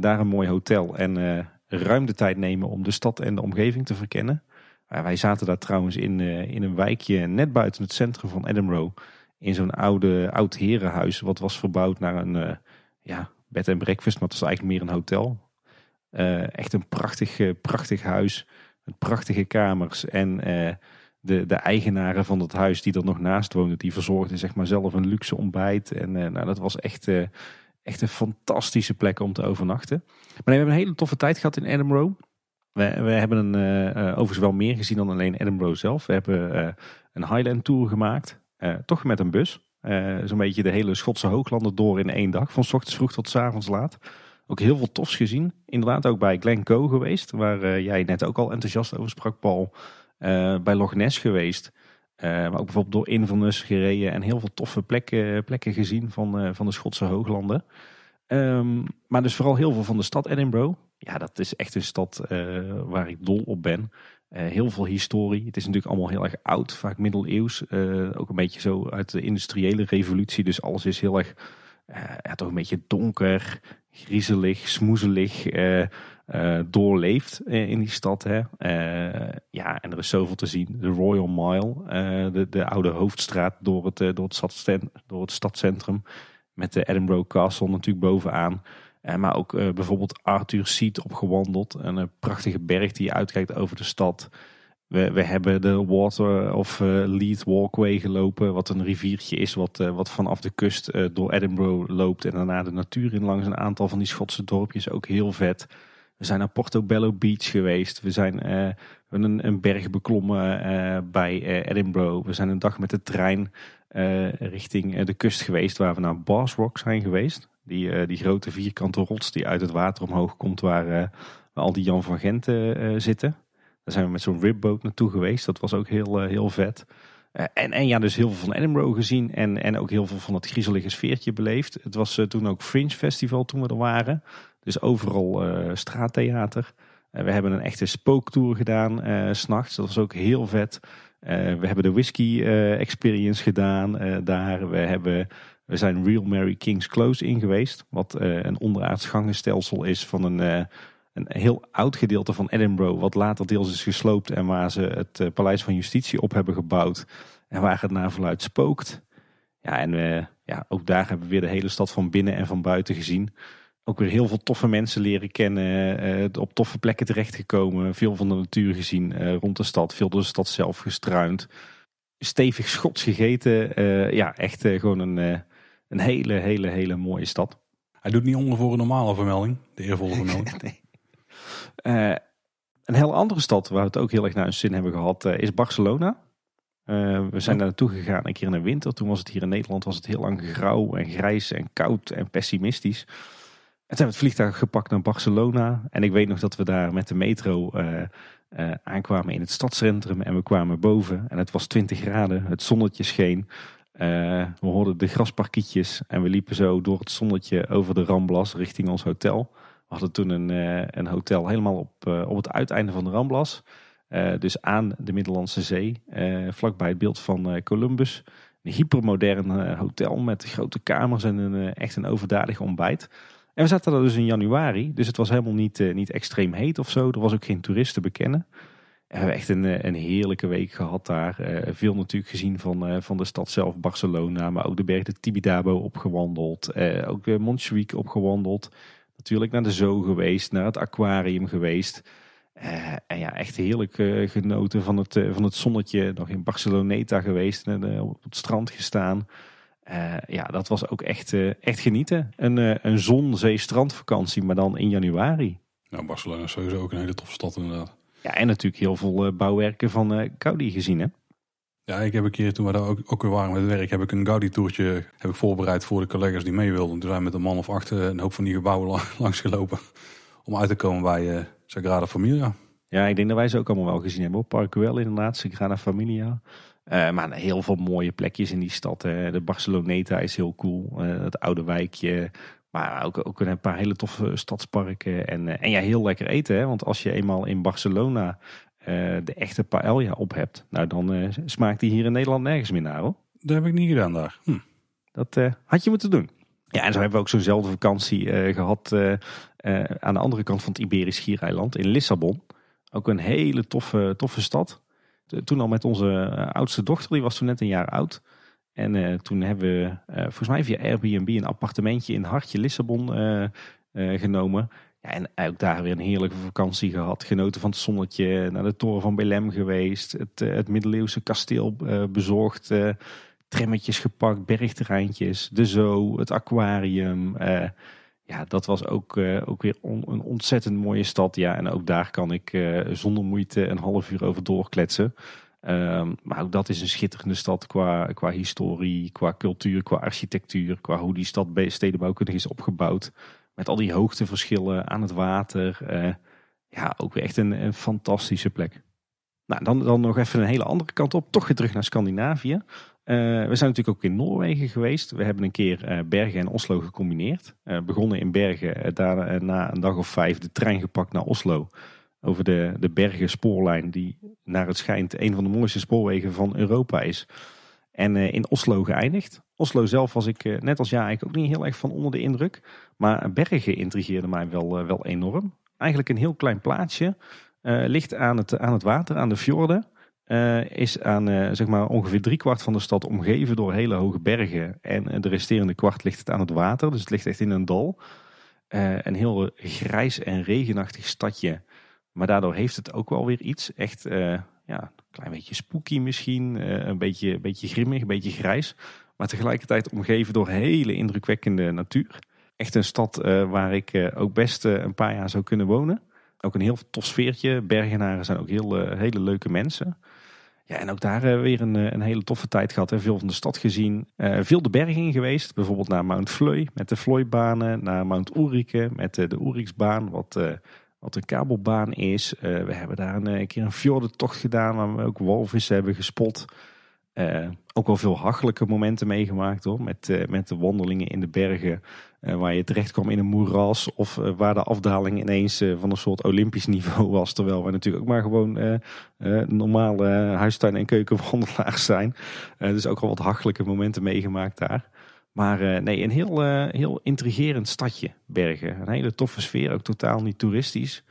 [SPEAKER 2] daar een mooi hotel en ruim de tijd nemen om de stad en de omgeving te verkennen. wij zaten daar trouwens in, in een wijkje net buiten het centrum van Edinburgh. In zo'n oude, oud herenhuis wat was verbouwd naar een ja, bed en breakfast, maar het was eigenlijk meer een hotel. Uh, echt een prachtig, uh, prachtig huis. Met prachtige kamers. En uh, de, de eigenaren van dat huis die er nog naast woonden, die verzorgden zeg maar zelf een luxe ontbijt. En nou, dat was echt, echt een fantastische plek om te overnachten. Maar we hebben een hele toffe tijd gehad in Edinburgh. We, we hebben een, overigens wel meer gezien dan alleen Edinburgh zelf. We hebben een Highland Tour gemaakt. toch met een bus. Uh, Zo'n beetje de hele Schotse hooglanden door in één dag. Van s ochtends vroeg tot s avonds laat. Ook heel veel tofs gezien. Inderdaad ook bij Glencoe geweest. Waar uh, jij net ook al enthousiast over sprak, Paul. Uh, bij Loch Ness geweest. maar ook bijvoorbeeld door Inverness gereden. En heel veel toffe plekken, plekken gezien van, van de Schotse hooglanden. Um, maar dus vooral heel veel van de stad Edinburgh. ja, dat is echt een stad waar ik dol op ben. Heel veel historie. Het is natuurlijk allemaal heel erg oud, vaak middeleeuws. ook een beetje zo uit de industriële revolutie. Dus alles is heel erg, ja, toch een beetje donker, griezelig, smoezelig uh, doorleeft in die stad. Hè. Ja, en er is zoveel te zien. De Royal Mile, de, de oude hoofdstraat door het, door, het door het stadcentrum. Met de Edinburgh Castle natuurlijk bovenaan. Maar ook bijvoorbeeld Arthur Seat opgewandeld. Een prachtige berg die uitkijkt over de stad. We, we hebben de Water of Lead Walkway gelopen. Wat een riviertje is wat, wat vanaf de kust door Edinburgh loopt. En daarna de natuur in langs een aantal van die Schotse dorpjes. Ook heel vet. We zijn naar Portobello Beach geweest. We zijn een, een, berg beklommen bij Edinburgh. We zijn een dag met de trein richting de kust geweest, waar we naar Bars Rock zijn geweest. Die, die grote vierkante rots die uit het water omhoog komt, waar, waar al die Jan van Gent zitten. Daar zijn we met zo'n ribboat naartoe geweest. Dat was ook heel, heel vet. en, en ja, dus heel veel van Edinburgh gezien en, en ook heel veel van het griezelige sfeertje beleefd. Het was toen ook Fringe Festival toen we er waren. Dus overal straattheater. We hebben een echte spooktour gedaan uh, s'nachts. Dat was ook heel vet. we hebben de whisky experience gedaan daar. We, hebben, we zijn Real Mary King's Close in geweest. Wat een onderaards gangenstelsel is van een, een heel oud gedeelte van Edinburgh. Wat later deels is gesloopt en waar ze het Paleis van Justitie op hebben gebouwd. En waar het naar verluid spookt. Ja, en ja, ook daar hebben we weer de hele stad van binnen en van buiten gezien ook weer heel veel toffe mensen leren kennen. Op toffe plekken terechtgekomen. Veel van de natuur gezien rond de stad. Veel door de stad zelf gestruind. Stevig schots gegeten. Ja, echt gewoon een, een hele, hele, hele mooie stad.
[SPEAKER 1] Hij doet niet onder voor een normale vermelding. De eervolle vermelding.
[SPEAKER 2] nee. een heel andere stad waar we het ook heel erg naar een zin hebben gehad is Barcelona. we zijn daar naartoe gegaan een keer in de winter. Toen was het hier in Nederland was het heel lang grauw en grijs en koud en pessimistisch. En toen hebben we het vliegtuig gepakt naar Barcelona. En ik weet nog dat we daar met de metro uh, uh, aankwamen in het stadscentrum. En we kwamen boven en het was 20 graden. Het zonnetje scheen. Uh, we hoorden de grasparkietjes. En we liepen zo door het zonnetje over de Ramblas richting ons hotel. We hadden toen een, een hotel helemaal op, op het uiteinde van de Ramblas. dus aan de Middellandse Zee. vlakbij het beeld van Columbus. Een hypermodern hotel met grote kamers en een, echt een overdadig ontbijt. En we zaten er dus in januari, dus het was helemaal niet, niet extreem heet of zo. Er was ook geen toeristen bekennen. We hebben echt een, eh, een heerlijke week gehad daar. Uh, veel natuurlijk gezien van, uh, van de stad zelf, Barcelona, maar ook de berg de Tibidabo opgewandeld. ook Montjuïc opgewandeld. Natuurlijk naar de Zoo geweest, naar het aquarium geweest. en ja, echt heerlijk genoten van het, van het zonnetje. Nog in Barceloneta geweest en op het strand gestaan. Ja, dat was ook echt, echt genieten. Een, een zon, zee, strandvakantie, maar dan in januari.
[SPEAKER 1] Nou, Barcelona is sowieso ook een hele toffe stad inderdaad.
[SPEAKER 2] Ja, en natuurlijk heel veel bouwwerken van Gaudi gezien hè?
[SPEAKER 1] Ja, ik heb een keer, toen we daar ook, ook weer waren met het werk, heb ik een Gaudi-toertje heb ik voorbereid voor de collega's die mee wilden. Toen zijn we met een man of acht een hoop van die gebouwen langs gelopen om uit te komen bij Sagrada Familia.
[SPEAKER 2] Ja, ik denk dat wij ze ook allemaal wel gezien hebben. Parkwell inderdaad, Sagrada Familia. Uh, maar heel veel mooie plekjes in die stad. De Barceloneta is heel cool. Uh, het oude wijkje. Maar ook, ook een paar hele toffe stadsparken. En, uh, en ja, heel lekker eten. Hè? Want als je eenmaal in Barcelona de echte paella op hebt. Nou, dan smaakt die hier in Nederland nergens meer naar hoor.
[SPEAKER 1] Dat heb ik niet gedaan daar. Hm.
[SPEAKER 2] Dat had je moeten doen. Ja, en zo hebben we ook zo'nzelfde vakantie gehad aan de andere kant van het Iberisch Schiereiland in Lissabon. Ook een hele toffe, toffe stad toen al met onze eh, oudste dochter, die was toen net een jaar oud. En uh, toen hebben we uh, volgens mij via Airbnb een appartementje in Hartje Lissabon uh, genomen. Ja, en ook daar weer een heerlijke vakantie gehad. Genoten van het zonnetje, naar de toren van Belém geweest. Het, middeleeuwse kasteel bezocht. trammetjes gepakt, bergterreintjes, de zoo, het aquarium ja, dat was ook, ook weer een ontzettend mooie stad. Ja, en ook daar kan ik zonder moeite een half uur over doorkletsen. Um, maar ook dat is een schitterende stad qua, qua historie, qua cultuur, qua architectuur, qua hoe die stad stedenbouwkundig is opgebouwd. Met al die hoogteverschillen aan het water. Uh, ja, ook weer echt een, een fantastische plek. Nou, dan, dan nog even een hele andere kant op. Toch weer terug naar Scandinavië. we zijn natuurlijk ook in Noorwegen geweest. We hebben een keer Bergen en Oslo gecombineerd. begonnen in Bergen, daarna na een dag of vijf de trein gepakt naar Oslo. Over de, de Bergen spoorlijn, die naar het schijnt een van de mooiste spoorwegen van Europa is. En in Oslo geëindigd. Oslo zelf was ik, net als jij, eigenlijk ook niet heel erg van onder de indruk. Maar Bergen intrigeerde mij wel, wel enorm. Eigenlijk een heel klein plaatsje. ligt aan het, aan het water, aan de fjorden. Is aan zeg maar ongeveer driekwart van de stad omgeven door hele hoge bergen. En de resterende kwart ligt het aan het water. Dus het ligt echt in een dal. een heel grijs en regenachtig stadje. Maar daardoor heeft het ook wel weer iets. Echt ja, een klein beetje spooky misschien. een beetje, beetje grimmig, een beetje grijs. Maar tegelijkertijd omgeven door hele indrukwekkende natuur. Echt een stad waar ik ook best een paar jaar zou kunnen wonen. Ook een heel tof sfeertje. Bergenaren zijn ook heel, hele leuke mensen. Ja, en ook daar weer een, eh, een hele toffe tijd gehad. Hè. Veel van de stad gezien. Veel de bergen in geweest. Bijvoorbeeld naar Mount Fleu met de Floybanen. Naar Mount Ulrike met de Ulriksbaan. Wat, wat een kabelbaan is. we hebben daar een, een keer een fjordentocht gedaan. Waar we ook walvissen hebben gespot. ook wel veel hachelijke momenten meegemaakt hoor. Met, met de wandelingen in de bergen. Waar je terecht kwam in een moeras. Of waar de afdaling ineens van een soort olympisch niveau was. Terwijl wij natuurlijk ook maar gewoon normale huistuin- en keukenwandelaars zijn. dus ook al wat hachelijke momenten meegemaakt daar. Maar nee, een heel, heel intrigerend stadje, Bergen. Een hele toffe sfeer, ook totaal niet toeristisch.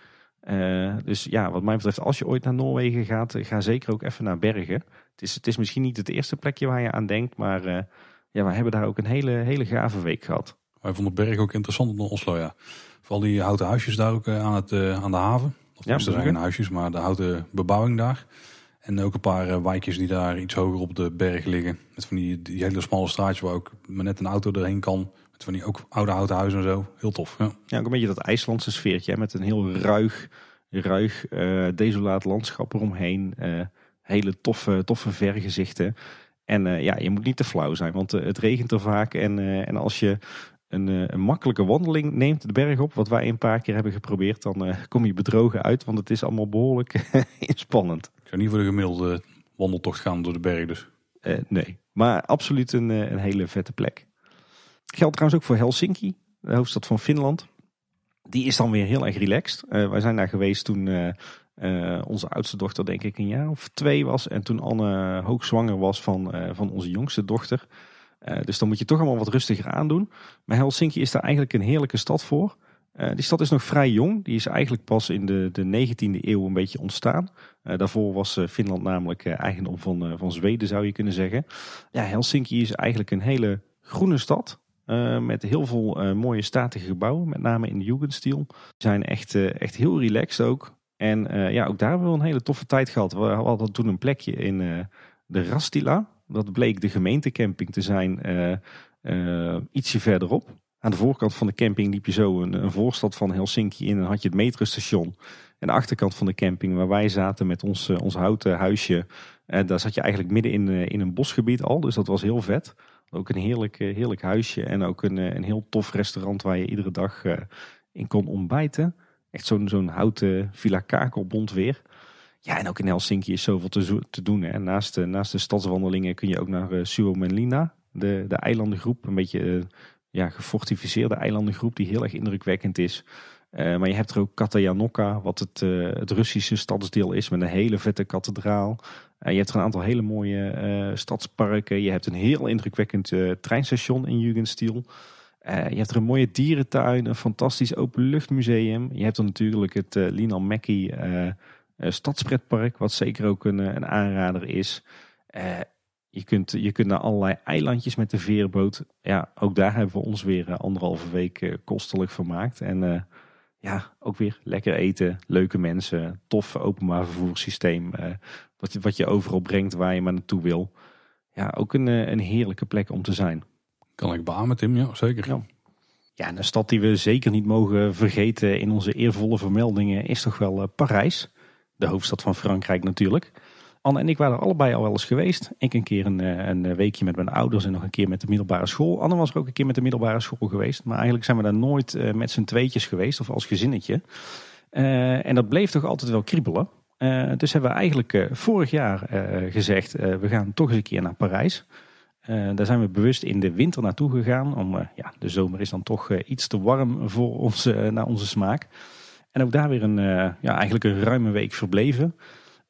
[SPEAKER 2] dus ja, wat mij betreft, als je ooit naar Noorwegen gaat, ga zeker ook even naar Bergen. Het is, het is misschien niet het eerste plekje waar je aan denkt, maar ja, we hebben daar ook een hele, hele gave week gehad.
[SPEAKER 1] Wij vonden Berg ook interessant dan Oslo, ja. Vooral die houten huisjes daar ook eh, aan, het, aan de haven. Of ja, er zijn geen huisjes, maar de houten bebouwing daar. En ook een paar uh, wijkjes die daar iets hoger op de berg liggen. Met van die, die hele smalle straatjes waar ook maar net een auto erheen kan. Met van die ook oude houten huizen en zo. Heel tof. Ja,
[SPEAKER 2] ja ook een beetje dat IJslandse sfeertje. Met een heel ruig, ruig uh, desolaat landschap eromheen. hele toffe, toffe vergezichten. En ja, je moet niet te flauw zijn, want het regent er vaak. En, en als je een, eh, een, makkelijke wandeling neemt de berg op, wat wij een paar keer hebben geprobeerd, dan uh, kom je bedrogen uit, want het is allemaal behoorlijk inspannend.
[SPEAKER 1] Ik zou niet voor de gemiddelde wandeltocht gaan door de berg dus.
[SPEAKER 2] Uh, nee, maar absoluut een, een hele vette plek. Geldt trouwens ook voor Helsinki, de hoofdstad van Finland. Die is dan weer heel erg relaxed. wij zijn daar geweest toen onze oudste dochter denk ik een jaar of twee was. En toen Anne hoogzwanger was van, van onze jongste dochter. Uh, dus dan moet je toch allemaal wat rustiger aandoen. Maar Helsinki is daar eigenlijk een heerlijke stad voor. Uh, die stad is nog vrij jong. Die is eigenlijk pas in de, de 19e eeuw een beetje ontstaan. Uh, daarvoor was Finland namelijk eigendom van, van Zweden, zou je kunnen zeggen. Ja, Helsinki is eigenlijk een hele groene stad. met heel veel mooie statige gebouwen, met name in de Jugendstil. Die zijn echt, echt heel relaxed ook. En ja, ook daar hebben we een hele toffe tijd gehad. We hadden toen een plekje in de Rastila. Dat bleek de gemeentecamping te zijn uh, uh, ietsje verderop. Aan de voorkant van de camping liep je zo een, een voorstad van Helsinki in en had je het metrostation. En de achterkant van de camping waar wij zaten met ons, uh, ons houten huisje. Daar zat je eigenlijk midden in, in een bosgebied al, dus dat was heel vet. Ook een heerlijk, heerlijk huisje en ook een, een heel tof restaurant waar je iedere dag in kon ontbijten. Echt zo'n zo'n houten Villa Kakelbond weer. Ja, en ook in Helsinki is zoveel te, te doen. Hè. Naast, de, naast de stadswandelingen kun je ook naar uh, Suomenlinna, de, de eilandengroep. Een beetje uh, ja, gefortificeerde eilandengroep die heel erg indrukwekkend is. Uh, maar je hebt er ook Katajanokka, wat het, het Russische stadsdeel is met een hele vette kathedraal. je hebt er een aantal hele mooie stadsparken. Je hebt een heel indrukwekkend treinstation in Jugendstil. je hebt er een mooie dierentuin, een fantastisch openluchtmuseum. Je hebt er natuurlijk het uh, Linan Mackie uh, stadspretpark, wat zeker ook een, eh, een aanrader is. Uh, je, kunt, je kunt naar allerlei eilandjes met de veerboot. Ja, ook daar hebben we ons weer anderhalve week kostelijk vermaakt. En ja, ook weer lekker eten, leuke mensen, tof openbaar vervoerssysteem. wat, je, wat je overal brengt waar je maar naartoe wil. Ja, ook een, een heerlijke plek om te zijn.
[SPEAKER 1] Kan ik beamen, Tim, ja, zeker.
[SPEAKER 2] Ja. Ja, een stad die we zeker niet mogen vergeten in onze eervolle vermeldingen is toch wel Parijs de hoofdstad van Frankrijk natuurlijk. Anne en ik waren er allebei al wel eens geweest. Ik een keer een, eh, een weekje met mijn ouders en nog een keer met de middelbare school. Anne was er ook een keer met de middelbare school geweest. Maar eigenlijk zijn we daar nooit eh, met z'n tweetjes geweest of als gezinnetje. Uh, en dat bleef toch altijd wel kriebelen. Dus hebben we eigenlijk vorig jaar gezegd, we gaan toch eens een keer naar Parijs. daar zijn we bewust in de winter naartoe gegaan. Om, ja, de zomer is dan toch iets te warm voor ons, naar onze smaak. En ook daar weer een, ja, eigenlijk een ruime week verbleven.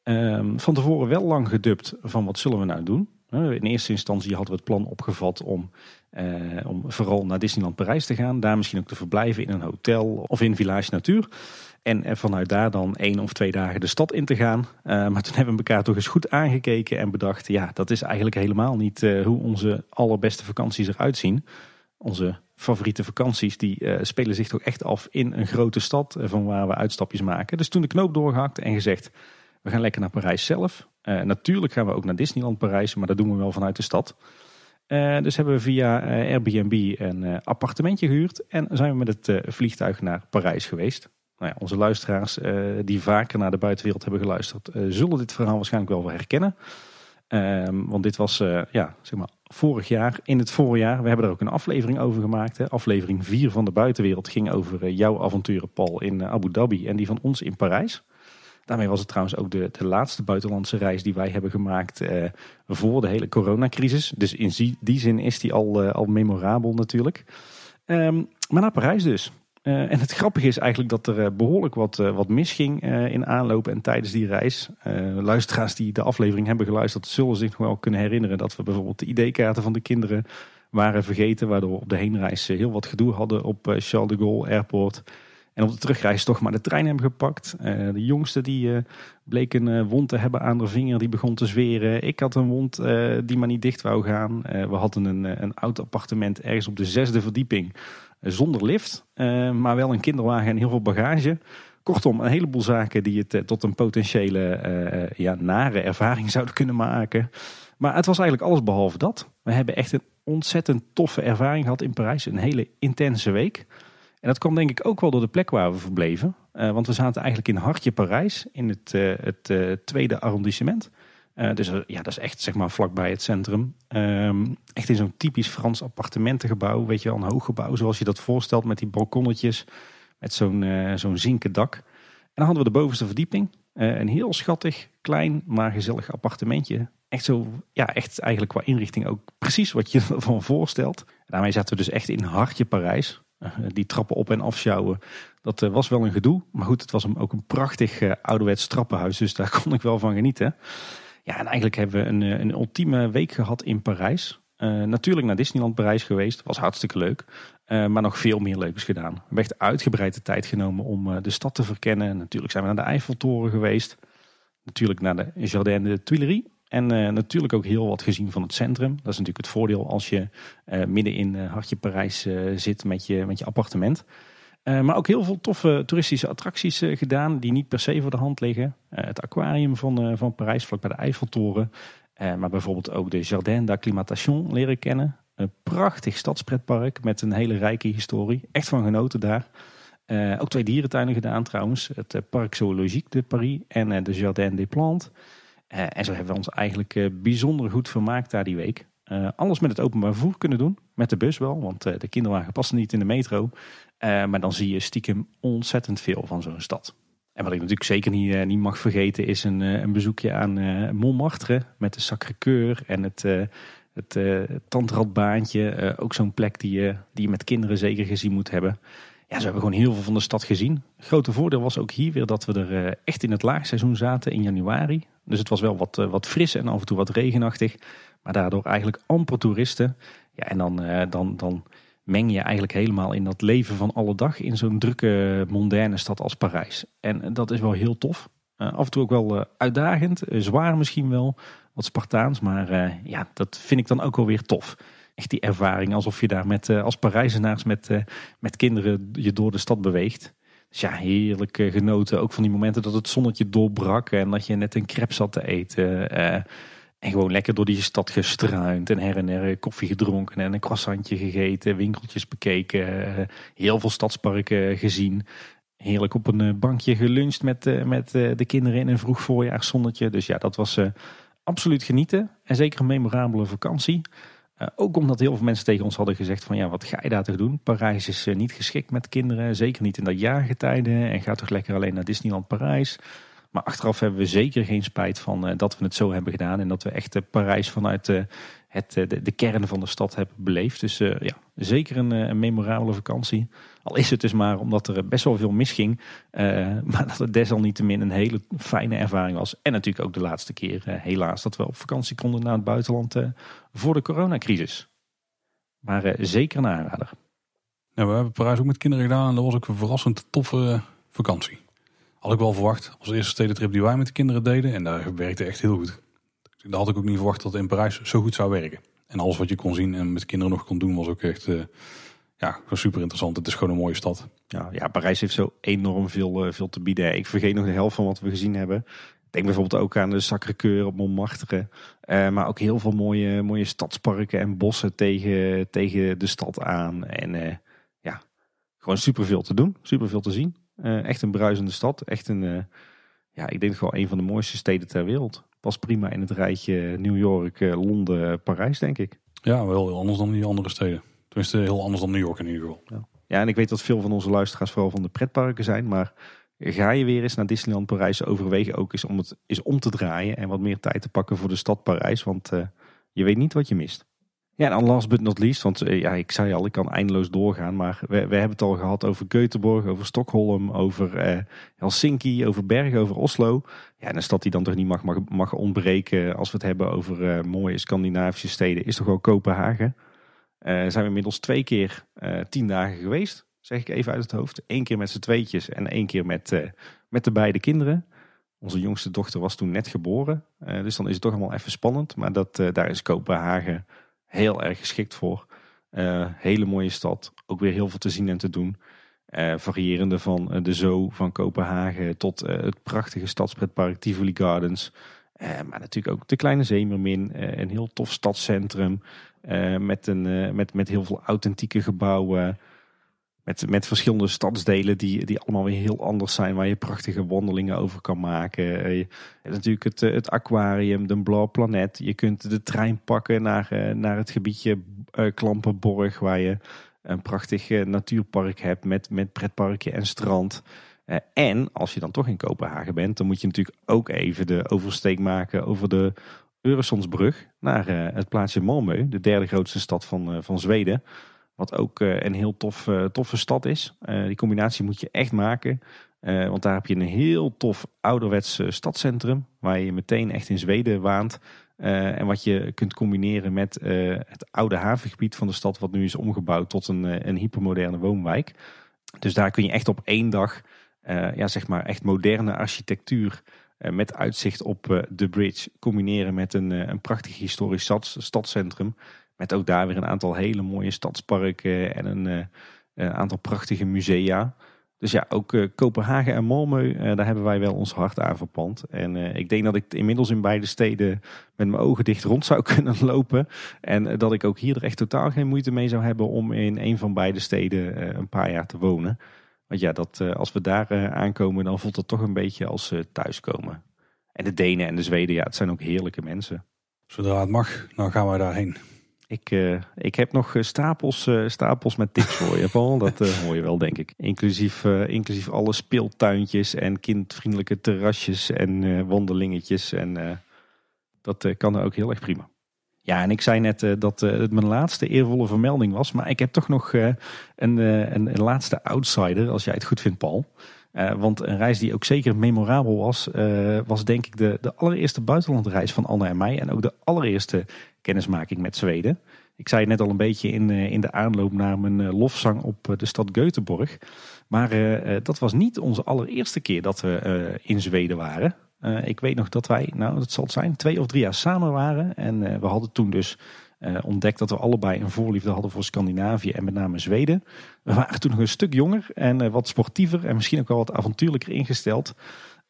[SPEAKER 2] Ehm, van tevoren wel lang gedubt van wat zullen we nou doen. In eerste instantie hadden we het plan opgevat om, eh, om vooral naar Disneyland Parijs te gaan. Daar misschien ook te verblijven in een hotel of in Village Natuur. En vanuit daar dan één of twee dagen de stad in te gaan. Uh, maar toen hebben we elkaar toch eens goed aangekeken en bedacht... ja, dat is eigenlijk helemaal niet hoe onze allerbeste vakanties eruit zien. Onze favoriete vakanties die uh, spelen zich toch echt af in een grote stad... van waar we uitstapjes maken. Dus toen de knoop doorgehakt en gezegd... we gaan lekker naar Parijs zelf. natuurlijk gaan we ook naar Disneyland Parijs, maar dat doen we wel vanuit de stad... Dus hebben we via Airbnb een appartementje gehuurd en zijn we met het vliegtuig naar Parijs geweest. Nou ja, onze luisteraars die vaker naar de buitenwereld hebben geluisterd, zullen dit verhaal waarschijnlijk wel herkennen. Ehm, want dit was ja, zeg maar vorig jaar, in het voorjaar. We hebben er ook een aflevering over gemaakt. Hè. Aflevering 4 van de buitenwereld ging over jouw avonturen, Paul, in Abu Dhabi en die van ons in Parijs. Daarmee was het trouwens ook de, de laatste buitenlandse reis die wij hebben gemaakt voor de hele coronacrisis. Dus in die, zin is die al, al memorabel natuurlijk. Um, maar naar Parijs dus. Uh, en het grappige is eigenlijk dat er behoorlijk wat, wat misging in aanloop en tijdens die reis. luisteraars die de aflevering hebben geluisterd zullen zich nog wel kunnen herinneren dat we bijvoorbeeld de ID-kaarten van de kinderen waren vergeten. Waardoor we op de heenreis heel wat gedoe hadden op Charles de Gaulle Airport. En op de terugreis toch maar de trein hebben gepakt. De jongste die bleek een wond te hebben aan de vinger. Die begon te zweren. Ik had een wond die maar niet dicht wou gaan. we hadden een, een oud appartement ergens op de zesde verdieping. Zonder lift. maar wel een kinderwagen en heel veel bagage. Kortom, een heleboel zaken die het tot een potentiële ja, nare ervaring zouden kunnen maken. Maar het was eigenlijk alles behalve dat. We hebben echt een ontzettend toffe ervaring gehad in Parijs. Een hele intense week. En dat kwam denk ik ook wel door de plek waar we verbleven. Want we zaten eigenlijk in Hartje Parijs, in het, het tweede arrondissement. Dus ja, dat is echt zeg maar vlakbij het centrum. Um, echt in zo'n typisch Frans appartementengebouw. Weet je wel, een hoog gebouw zoals je dat voorstelt met die balkonnetjes. Met zo'n zo'n zinken dak. En dan hadden we de bovenste verdieping. een heel schattig, klein, maar gezellig appartementje. Echt zo, ja, echt eigenlijk qua inrichting ook precies wat je ervan voorstelt. daarmee zaten we dus echt in Hartje Parijs. Eh, die trappen op en afsjouwen, dat eh, was wel een gedoe. Maar goed, het was ook een prachtig ouderwets trappenhuis, dus daar kon ik wel van genieten. Ja, en eigenlijk hebben we een, een ultieme week gehad in Parijs. natuurlijk naar Disneyland Parijs geweest, was hartstikke leuk. maar nog veel meer leuks gedaan. We hebben echt uitgebreid de tijd genomen om de stad te verkennen. Natuurlijk zijn we naar de Eiffeltoren geweest. Natuurlijk naar de Jardin de Tuileries. En natuurlijk ook heel wat gezien van het centrum. Dat is natuurlijk het voordeel als je midden in Hartje Parijs zit met je, met je appartement. Maar ook heel veel toffe toeristische attracties gedaan die niet per se voor de hand liggen. het aquarium van, van Parijs, vlak bij de Eiffeltoren. maar bijvoorbeeld ook de Jardin d'Acclimatation leren kennen. Een prachtig stadspretpark met een hele rijke historie. Echt van genoten daar. ook twee dierentuinen gedaan trouwens. Het Parc Zoologique de Paris en de Jardin des Plantes. Eh, en zo hebben we ons eigenlijk eh, bijzonder goed vermaakt daar die week. Alles met het openbaar vervoer kunnen doen. Met de bus wel, want de kinderwagen past niet in de metro. Maar dan zie je stiekem ontzettend veel van zo'n stad. En wat ik natuurlijk zeker niet, niet mag vergeten is een, een bezoekje aan Montmartre. Met de Sacré-Cœur en het, het tandradbaantje. ook zo'n plek die, je, die je met kinderen zeker gezien moet hebben. Ja, ze hebben gewoon heel veel van de stad gezien. Grote voordeel was ook hier weer dat we er echt in het laagseizoen zaten in januari. Dus het was wel wat, eh, wat fris en af en toe wat regenachtig. Maar daardoor eigenlijk amper toeristen. Ja, en dan, eh, dan, dan meng je eigenlijk helemaal in dat leven van alle dag in zo'n drukke, mondaine stad als Parijs. En dat is wel heel tof. Uh, af en toe ook wel uitdagend, zwaar misschien wel, wat Spartaans. Maar ja, dat vind ik dan ook wel weer tof. Echt die ervaring alsof je daar met, als Parijzenaars met, met kinderen je door de stad beweegt. Dus ja, heerlijk eh, genoten. Ook van die momenten dat het zonnetje doorbrak en dat je net een crepe zat te eten. En gewoon lekker door die stad gestruind en her en her koffie gedronken en een croissantje gegeten, winkeltjes bekeken, uh, heel veel stadsparken gezien. Heerlijk op een bankje geluncht met, met de kinderen in een vroeg voorjaarszonnetje. Dus ja, dat was absoluut genieten en zeker een memorabele vakantie. Ook omdat heel veel mensen tegen ons hadden gezegd van ja, wat ga je daar toch doen? Parijs is niet geschikt met kinderen, zeker niet in dat jaargetijden. En ga toch lekker alleen naar Disneyland Parijs. Maar achteraf hebben we zeker geen spijt van uh, dat we het zo hebben gedaan. En dat we echt Parijs vanuit het, de, kern van de stad heb beleefd. Dus ja, zeker een, een, memorabele vakantie. Al is het dus maar omdat er best wel veel misging. maar dat het desalniettemin een hele fijne ervaring was. En natuurlijk ook de laatste keer helaas dat we op vakantie konden naar het buitenland voor de coronacrisis. Maar zeker een aanrader.
[SPEAKER 1] Nou, we hebben Parijs ook met kinderen gedaan en dat was ook een verrassend toffe vakantie. Had ik wel verwacht als eerste stedentrip die wij met de kinderen deden. En dat werkte echt heel goed. Daar had ik ook niet verwacht dat het in Parijs zo goed zou werken. En alles wat je kon zien en met kinderen nog kon doen was ook echt uh, ja, super interessant. Het is gewoon een mooie stad.
[SPEAKER 2] Ja, ja Parijs heeft zo enorm veel, uh, veel te bieden. Ik vergeet nog de helft van wat we gezien hebben. Denk bijvoorbeeld ook aan de Sacré-Cœur op Montmartre. Uh, maar ook heel veel mooie, mooie stadsparken en bossen tegen, tegen de stad aan. En ja, gewoon super veel te doen. Super veel te zien. Uh, echt een bruisende stad. Echt een, uh, ja, ik denk gewoon een van de mooiste steden ter wereld. Pas prima in het rijtje New York, uh, Londen, Parijs, denk ik.
[SPEAKER 1] Ja, wel heel anders dan die andere steden. Tenminste, heel anders dan New York in ieder geval.
[SPEAKER 2] Ja. ja, en ik weet dat veel van onze luisteraars vooral van de pretparken zijn. Maar ga je weer eens naar Disneyland Parijs, overwegen ook eens om het eens om te draaien. En wat meer tijd te pakken voor de stad Parijs. Want je weet niet wat je mist. Ja, en last but not least, want eh, ja, ik zei al, ik kan eindeloos doorgaan. Maar we, we hebben het al gehad over Göteborg, over Stockholm, over eh, Helsinki, over Bergen, over Oslo. Ja, en een stad die dan toch niet mag, mag, mag ontbreken als we het hebben over uh, mooie Scandinavische steden, is toch wel Kopenhagen. Uh, zijn we inmiddels twee keer uh, tien dagen geweest, zeg ik even uit het hoofd. Eén keer met z'n tweetjes en één keer met, met de beide kinderen. Onze jongste dochter was toen net geboren, dus dan is het toch allemaal even spannend. Maar dat, daar is Kopenhagen heel erg geschikt voor. Uh, hele mooie stad, ook weer heel veel te zien en te doen. Uh, variërende van uh, de Zoo van Kopenhagen tot het prachtige stadspretpark Tivoli Gardens. maar natuurlijk ook de Kleine Zeemermin, een heel tof stadscentrum met, een, met, met heel veel authentieke gebouwen. Met, met verschillende stadsdelen die, die allemaal weer heel anders zijn. Waar je prachtige wandelingen over kan maken. Eh, je natuurlijk het, eh, het aquarium, de Blauw Planet. Je kunt de trein pakken naar, eh, naar het gebiedje Klampenborg. Waar je een prachtig natuurpark hebt met, met pretparkje en strand. en als je dan toch in Kopenhagen bent, dan moet je natuurlijk ook even de oversteek maken over de Øresundsbrug naar het plaatsje Malmö, de derde grootste stad van, van Zweden. Wat ook eh, een heel tof, eh, toffe stad is. Eh, die combinatie moet je echt maken. want daar heb je een heel tof ouderwets stadcentrum. Waar je meteen echt in Zweden waant. en wat je kunt combineren met het oude havengebied van de stad. Wat nu is omgebouwd tot een, een hypermoderne woonwijk. Dus daar kun je echt op één dag ja, zeg maar echt moderne architectuur met uitzicht op de bridge combineren met een, een prachtig historisch stads, stadscentrum. Met ook daar weer een aantal hele mooie stadsparken en een, eh, aantal prachtige musea. Dus ja, ook uh, Kopenhagen en Malmö, uh, daar hebben wij wel ons hart aan verpand. En ik denk dat ik inmiddels in beide steden met mijn ogen dicht rond zou kunnen lopen. En dat ik ook hier er echt totaal geen moeite mee zou hebben om in een van beide steden een paar jaar te wonen. Want ja, dat, als we daar aankomen, dan voelt het toch een beetje als thuiskomen. En de Denen en de Zweden, ja, het zijn ook heerlijke mensen.
[SPEAKER 1] Zodra het mag, dan gaan wij daarheen.
[SPEAKER 2] Ik, uh, ik heb nog eh, stapels, uh, stapels met tips voor je, Paul. Dat uh, hoor je wel, denk ik. Inclusief, inclusief alle speeltuintjes en kindvriendelijke terrasjes en wandelingetjes. En dat kan er ook heel erg prima. Ja, en ik zei net dat het mijn laatste eervolle vermelding was. Maar ik heb toch nog een, een, een, laatste outsider, als jij het goed vindt, Paul. Want een reis die ook zeker memorabel was, was denk ik de, de allereerste buitenlandreis van Anne en mij. En ook de allereerste kennismaking met Zweden. Ik zei het net al een beetje in, eh, in de aanloop naar mijn eh, lofzang op eh, de stad Göteborg. Maar dat was niet onze allereerste keer dat we in Zweden waren. ik weet nog dat wij, nou dat zal het zijn, twee of drie jaar samen waren. En we hadden toen dus ontdekt dat we allebei een voorliefde hadden voor Scandinavië en met name Zweden. We waren toen nog een stuk jonger en wat sportiever en misschien ook wel wat avontuurlijker ingesteld.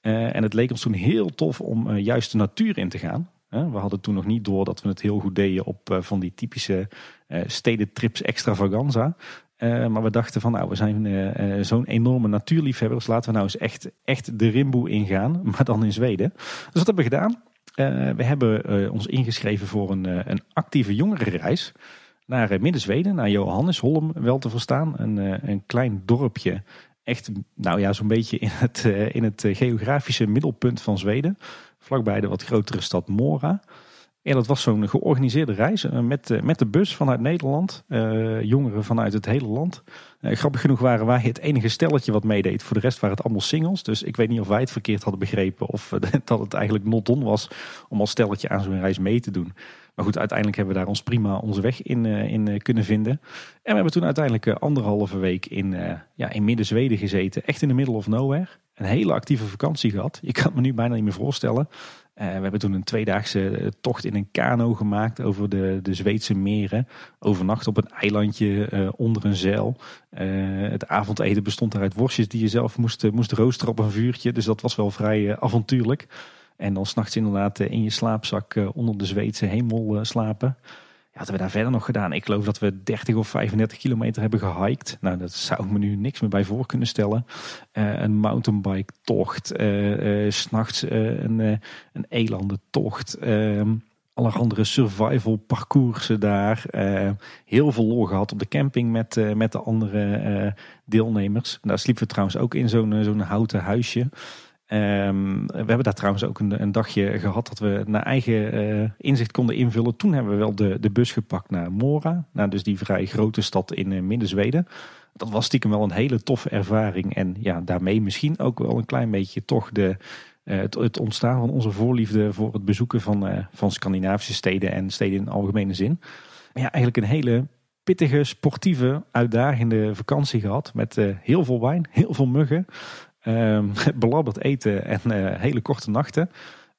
[SPEAKER 2] en het leek ons toen heel tof om juist de natuur in te gaan. We hadden toen nog niet door dat we het heel goed deden op eh, van die typische eh, stedentrips extravaganza. Uh, maar we dachten van nou, we zijn uh, zo'n enorme natuurliefhebbers. Laten we nou eens echt, echt de rimboe ingaan, maar dan in Zweden. Dus wat hebben we gedaan? We hebben ons ingeschreven voor een, een actieve jongerenreis naar Midden-Zweden, naar Johannesholm wel te verstaan. Een, een klein dorpje, echt nou ja, zo'n beetje in het, in het geografische middelpunt van Zweden vlakbij de wat grotere stad Mora. Ja, dat was zo'n georganiseerde reis eh, met, eh, met de bus vanuit Nederland. Uh, jongeren vanuit het hele land. grappig genoeg waren wij het enige stelletje wat meedeed. Voor de rest waren het allemaal singles. Dus ik weet niet of wij het verkeerd hadden begrepen. Of dat het eigenlijk not on was om als stelletje aan zo'n reis mee te doen. Maar goed, uiteindelijk hebben we daar ons prima onze weg in, in kunnen vinden. En we hebben toen uiteindelijk anderhalve week in, ja, in midden-Zweden gezeten. Echt in de middle of nowhere. Een hele actieve vakantie gehad. Je kan het me nu bijna niet meer voorstellen. Uh, we hebben toen een tweedaagse eh, tocht in een kano gemaakt over de, de Zweedse meren. Overnacht op een eilandje uh, onder een zeil. Uh, het avondeten bestond uit worstjes die je zelf moest, moest roosteren op een vuurtje. Dus dat was wel vrij avontuurlijk. En dan s'nachts inderdaad in je slaapzak onder de Zweedse hemel slapen hadden we daar verder nog gedaan? Ik geloof dat we 30 of 35 kilometer hebben gehiked. Nou, dat zou ik me nu niks meer bij voor kunnen stellen. Uh, een mountainbike tocht. Uh, uh, S'nachts een, een elandentocht. Ehm, allerhande survival parcoursen daar. heel veel lol gehad op de camping met, met de andere deelnemers. Daar sliepen we trouwens ook in zo'n zo'n houten huisje. Um, we hebben daar trouwens ook een, een, dagje gehad dat we naar eigen uh, inzicht konden invullen. Toen hebben we wel de, de bus gepakt naar Mora. Naar dus die vrij grote stad in uh, Midden-Zweden. Dat was stiekem wel een hele toffe ervaring. En ja, daarmee misschien ook wel een klein beetje toch de, het, het, ontstaan van onze voorliefde voor het bezoeken van, van Scandinavische steden en steden in algemene zin. Maar ja, eigenlijk een hele pittige, sportieve, uitdagende vakantie gehad. Met heel veel wijn, heel veel muggen. Um, belabberd eten en uh, hele korte nachten.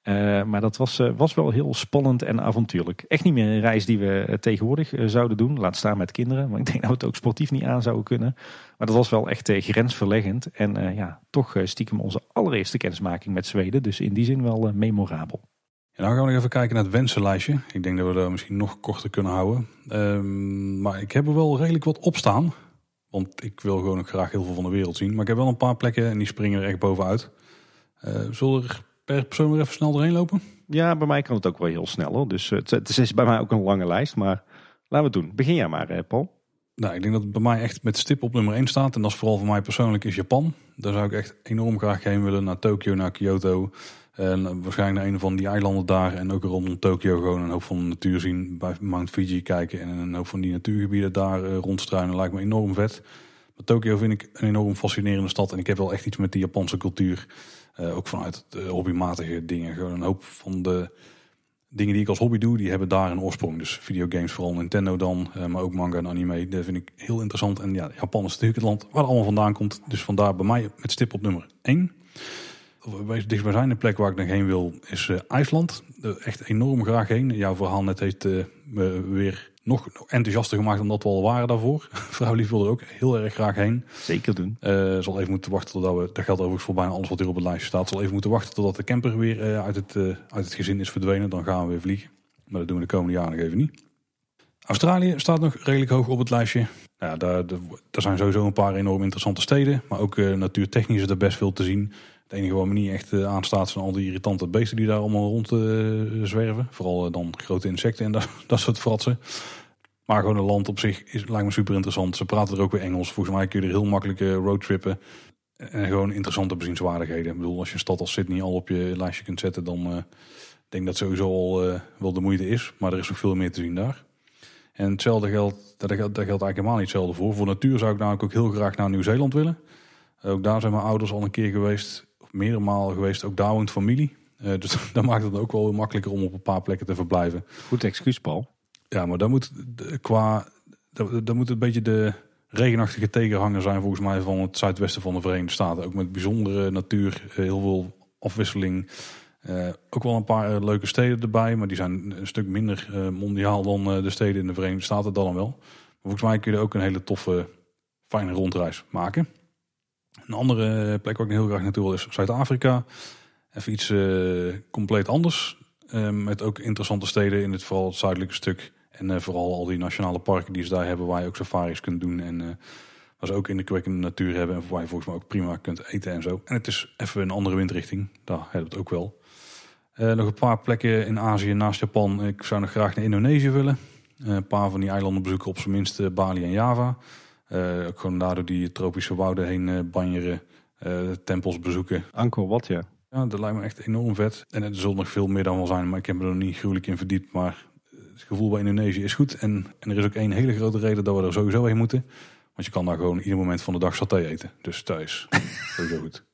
[SPEAKER 2] Uh, maar dat was, uh, was wel heel spannend en avontuurlijk. Echt niet meer een reis die we tegenwoordig zouden doen. Laat staan met kinderen. Maar ik denk dat we het ook sportief niet aan zouden kunnen. Maar dat was wel echt grensverleggend. En ja, toch stiekem onze allereerste kennismaking met Zweden. Dus in die zin wel memorabel.
[SPEAKER 1] En dan gaan we nog even kijken naar het wensenlijstje. Ik denk dat we dat misschien nog korter kunnen houden. Um, maar ik heb er wel redelijk wat op staan. Want ik wil gewoon ook graag heel veel van de wereld zien. Maar ik heb wel een paar plekken en die springen er echt bovenuit. Uh, zullen we er per persoon weer even snel doorheen lopen?
[SPEAKER 2] Ja, bij mij kan het ook wel heel snel hoor. Dus het, het is bij mij ook een lange lijst. Maar laten we het doen. Begin jij maar, eh, Paul.
[SPEAKER 1] Nou, ik denk dat het bij mij echt met stip op nummer 1 staat. En dat is vooral voor mij persoonlijk is Japan. Daar zou ik echt enorm graag heen willen. Naar Tokio, naar Kyoto. En waarschijnlijk naar een van die eilanden daar. En ook rondom Tokio gewoon een hoop van de natuur zien. Bij Mount Fuji kijken. En een hoop van die natuurgebieden daar uh, rondstruinen. Lijkt me enorm vet. Maar Tokio vind ik een enorm fascinerende stad. En ik heb wel echt iets met die Japanse cultuur. Uh, ook vanuit de hobbymatige dingen. Gewoon een hoop van de dingen die ik als hobby doe, die hebben daar een oorsprong. Dus videogames, vooral Nintendo dan, uh, maar ook manga en anime. Dat vind ik heel interessant. En ja, Japan is natuurlijk het land waar het allemaal vandaan komt. Dus vandaar bij mij met stip op nummer 1 dichtstbijzijnde plek waar ik nog heen wil is uh, IJsland. echt enorm graag heen. Jouw verhaal net heeft uh, me weer nog enthousiaster gemaakt dan dat we al waren daarvoor. Vrouw Lief wil er ook heel erg graag heen.
[SPEAKER 2] Zeker doen.
[SPEAKER 1] Uh, zal even moeten wachten totdat we, dat geldt overigens voor bijna alles wat hier op het lijstje staat. Zal even moeten wachten totdat de camper weer uit, het, uit het gezin is verdwenen. Dan gaan we weer vliegen. Maar dat doen we de komende jaren nog even niet. Australië staat nog redelijk hoog op het lijstje. Nou ja, daar, daar zijn sowieso een paar enorm interessante steden. Maar ook natuurtechnisch is er best veel te zien. Het enige me niet echt eh, aanstaat zijn al die irritante beesten die daar allemaal rond uh, zwerven. Vooral eh, dan grote insecten en dat, dat soort fratsen. Maar gewoon een land op zich is, lijkt me super interessant. Ze praten er ook weer Engels. Volgens mij kun je er heel makkelijk roadtrippen. En gewoon interessante bezienswaardigheden. Ik bedoel, als je een stad als Sydney al op je lijstje kunt zetten, dan uh, denk dat sowieso al wel de moeite is. Maar er is nog veel meer te zien daar. En hetzelfde geldt, daar geldt, daar geldt eigenlijk helemaal niet hetzelfde voor. Voor natuur zou ik namelijk ook heel graag naar Nieuw-Zeeland willen. Ook daar zijn mijn ouders al een keer geweest meerdere malen geweest. Ook daar woont familie. Uh, dus dat maakt het ook wel makkelijker om op een paar plekken te verblijven.
[SPEAKER 2] Goed excuus, Paul.
[SPEAKER 1] Ja, maar dan moet qua. Dan moet een beetje de regenachtige tegenhanger zijn, volgens mij, van het zuidwesten van de Verenigde Staten. Ook met bijzondere natuur, eh, heel veel afwisseling. Uh, ook wel een paar leuke steden erbij, maar die zijn een stuk minder uh, mondiaal dan de steden in de Verenigde Staten, dan wel. Maar volgens mij kun je ook een hele toffe, fijne rondreis maken. Een andere plek waar ik heel graag naartoe wil is Zuid-Afrika. Even iets uh, compleet anders. Uh, met ook interessante steden in het vooral het zuidelijke stuk. En uh, vooral al die nationale parken die ze daar hebben waar je ook safaris kunt doen. En waar ze ook in de kwekkende natuur hebben. En waar je volgens mij ook prima kunt eten en zo. En het is even een andere windrichting. Daar hebben we het ook wel. nog een paar plekken in Azië naast Japan. Ik zou nog graag naar Indonesië willen. een paar van die eilanden bezoeken op zijn minst Bali en Java. Uh, ook gewoon daardoor die tropische wouden heen uh, banjeren, uh, tempels bezoeken.
[SPEAKER 2] Angkor wat ja.
[SPEAKER 1] Ja, dat lijkt me echt enorm vet. En er zal nog veel meer dan wel zijn, maar ik heb er nog niet gruwelijk in verdiept. Maar het gevoel bij Indonesië is goed. En, en er is ook één hele grote reden dat we er sowieso heen moeten. Want je kan daar gewoon ieder moment van de dag saté eten. Dus thuis. sowieso goed.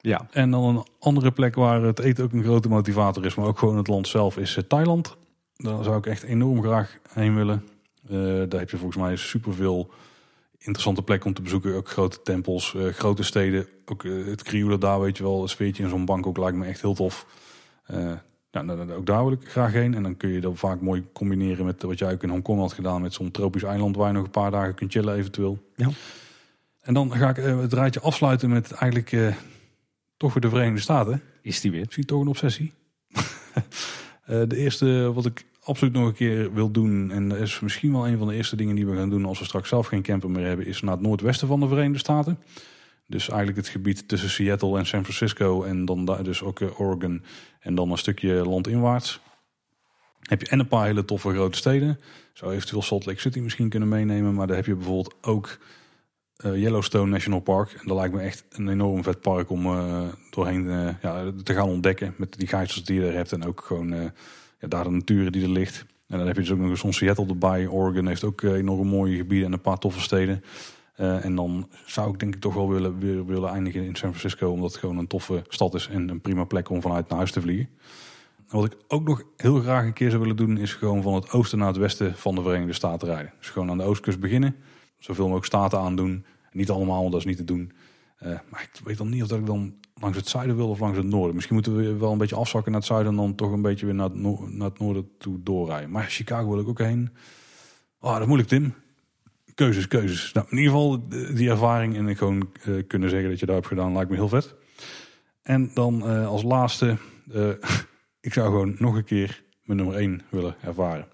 [SPEAKER 2] Ja.
[SPEAKER 1] En dan een andere plek waar het eten ook een grote motivator is, maar ook gewoon het land zelf, is eh, Thailand. Daar zou ik echt enorm graag heen willen. Eh, daar heb je volgens mij superveel interessante plekken om te bezoeken. Ook grote tempels, eh, grote steden. Ook het Kriula daar, weet je wel, een sfeertje in zo'n bank ook lijkt me echt heel tof. nou, nou, ook daar wil ik graag heen. En dan kun je dat vaak mooi combineren met wat jij ook in Hongkong had gedaan. Met zo'n tropisch eiland waar je nog een paar dagen kunt chillen eventueel.
[SPEAKER 2] Ja.
[SPEAKER 1] En dan ga ik het rijtje afsluiten met eigenlijk toch weer de Verenigde Staten.
[SPEAKER 2] Is die weer?
[SPEAKER 1] Misschien toch een obsessie. uh, de eerste wat ik absoluut nog een keer wil doen, en dat is misschien wel een van de eerste dingen die we gaan doen als we straks zelf geen camper meer hebben, is naar het noordwesten van de Verenigde Staten. Dus eigenlijk het gebied tussen Seattle en San Francisco en dan daar dus ook eh, Oregon en dan een stukje landinwaarts. Heb je en een paar hele toffe grote steden. Zou eventueel Salt Lake City misschien kunnen meenemen, maar daar heb je bijvoorbeeld ook uh, Yellowstone National Park. En dat lijkt me echt een enorm vet park om uh, doorheen te gaan ontdekken. Met die gijzels die je er hebt. En ook gewoon daar de natuur die er ligt. En dan heb je dus ook nog eens Seattle erbij. Oregon heeft ook enorm mooie gebieden en een paar toffe steden. en dan zou ik denk ik toch wel willen, willen, willen eindigen in San Francisco. Omdat het gewoon een toffe stad is en een prima plek om vanuit naar huis te vliegen. En wat ik ook nog heel graag een keer zou willen doen, is gewoon van het oosten naar het westen van de Verenigde Staten rijden. Dus gewoon aan de oostkust beginnen zoveel mogelijk staten aandoen. Niet allemaal, want dat is niet te doen. Uh, maar ik weet dan niet of dat ik dan langs het zuiden wil of langs het noorden. Misschien moeten we wel een beetje afzakken naar het zuiden en dan toch een beetje weer naar het, naar het noorden toe doorrijden. Maar Chicago wil ik ook heen. Oh, dat is moeilijk, Tim. Keuzes, keuzes. Nou, in ieder geval die ervaring en ik gewoon uh, kunnen zeggen dat je daar hebt gedaan, lijkt me heel vet. En dan als laatste, ik zou gewoon nog een keer mijn nummer 1 willen ervaren.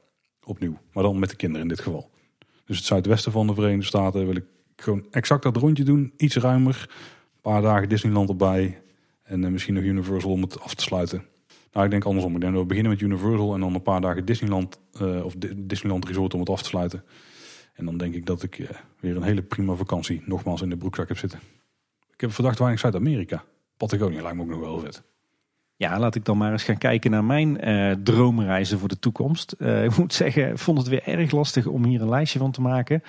[SPEAKER 1] Opnieuw. Maar dan met de kinderen in dit geval. Dus het zuidwesten van de Verenigde Staten wil ik gewoon exact dat rondje doen. Iets ruimer. Een paar dagen Disneyland erbij. En uh, misschien nog Universal om het af te sluiten. Nou, ik denk andersom. Ik denk dat we beginnen met Universal en dan een paar dagen Disneyland uh, of Disneyland Resort om het af te sluiten. En dan denk ik dat ik uh, weer een hele prima vakantie nogmaals in de broekzak heb zitten. Ik heb verdacht weinig Zuid-Amerika. Patagonia lijkt me ook nog wel vet.
[SPEAKER 2] Ja, laat ik dan maar eens gaan kijken naar mijn uh, droomreizen voor de toekomst. Ik moet zeggen, ik vond het weer erg lastig om hier een lijstje van te maken.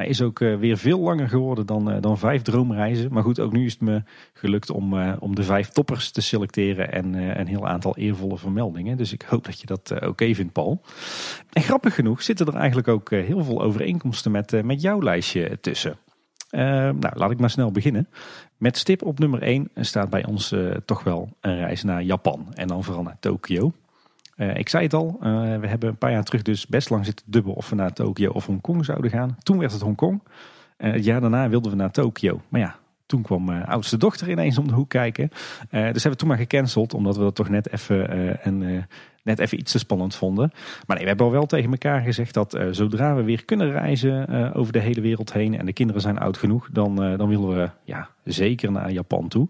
[SPEAKER 2] Hij is ook uh, weer veel langer geworden dan, dan vijf droomreizen. Maar goed, ook nu is het me gelukt om, om de vijf toppers te selecteren en een heel aantal eervolle vermeldingen. Dus ik hoop dat je dat oké vindt, Paul. En grappig genoeg zitten er eigenlijk ook heel veel overeenkomsten met, met jouw lijstje tussen. Nou, laat ik maar snel beginnen. Met stip op nummer 1 staat bij ons toch wel een reis naar Japan. En dan vooral naar Tokio. Uh, ik zei het al, we hebben een paar jaar terug dus best lang zitten dubben of we naar Tokio of Hongkong zouden gaan. Toen werd het Hongkong. het jaar daarna wilden we naar Tokio. Maar ja, toen kwam mijn oudste dochter ineens om de hoek kijken. dus hebben we toen maar gecanceld, omdat we dat toch net even een net even iets te spannend vonden. Maar nee, we hebben al wel tegen elkaar gezegd dat uh, zodra we weer kunnen reizen uh, over de hele wereld heen en de kinderen zijn oud genoeg, dan, uh, dan willen we ja, zeker naar Japan toe.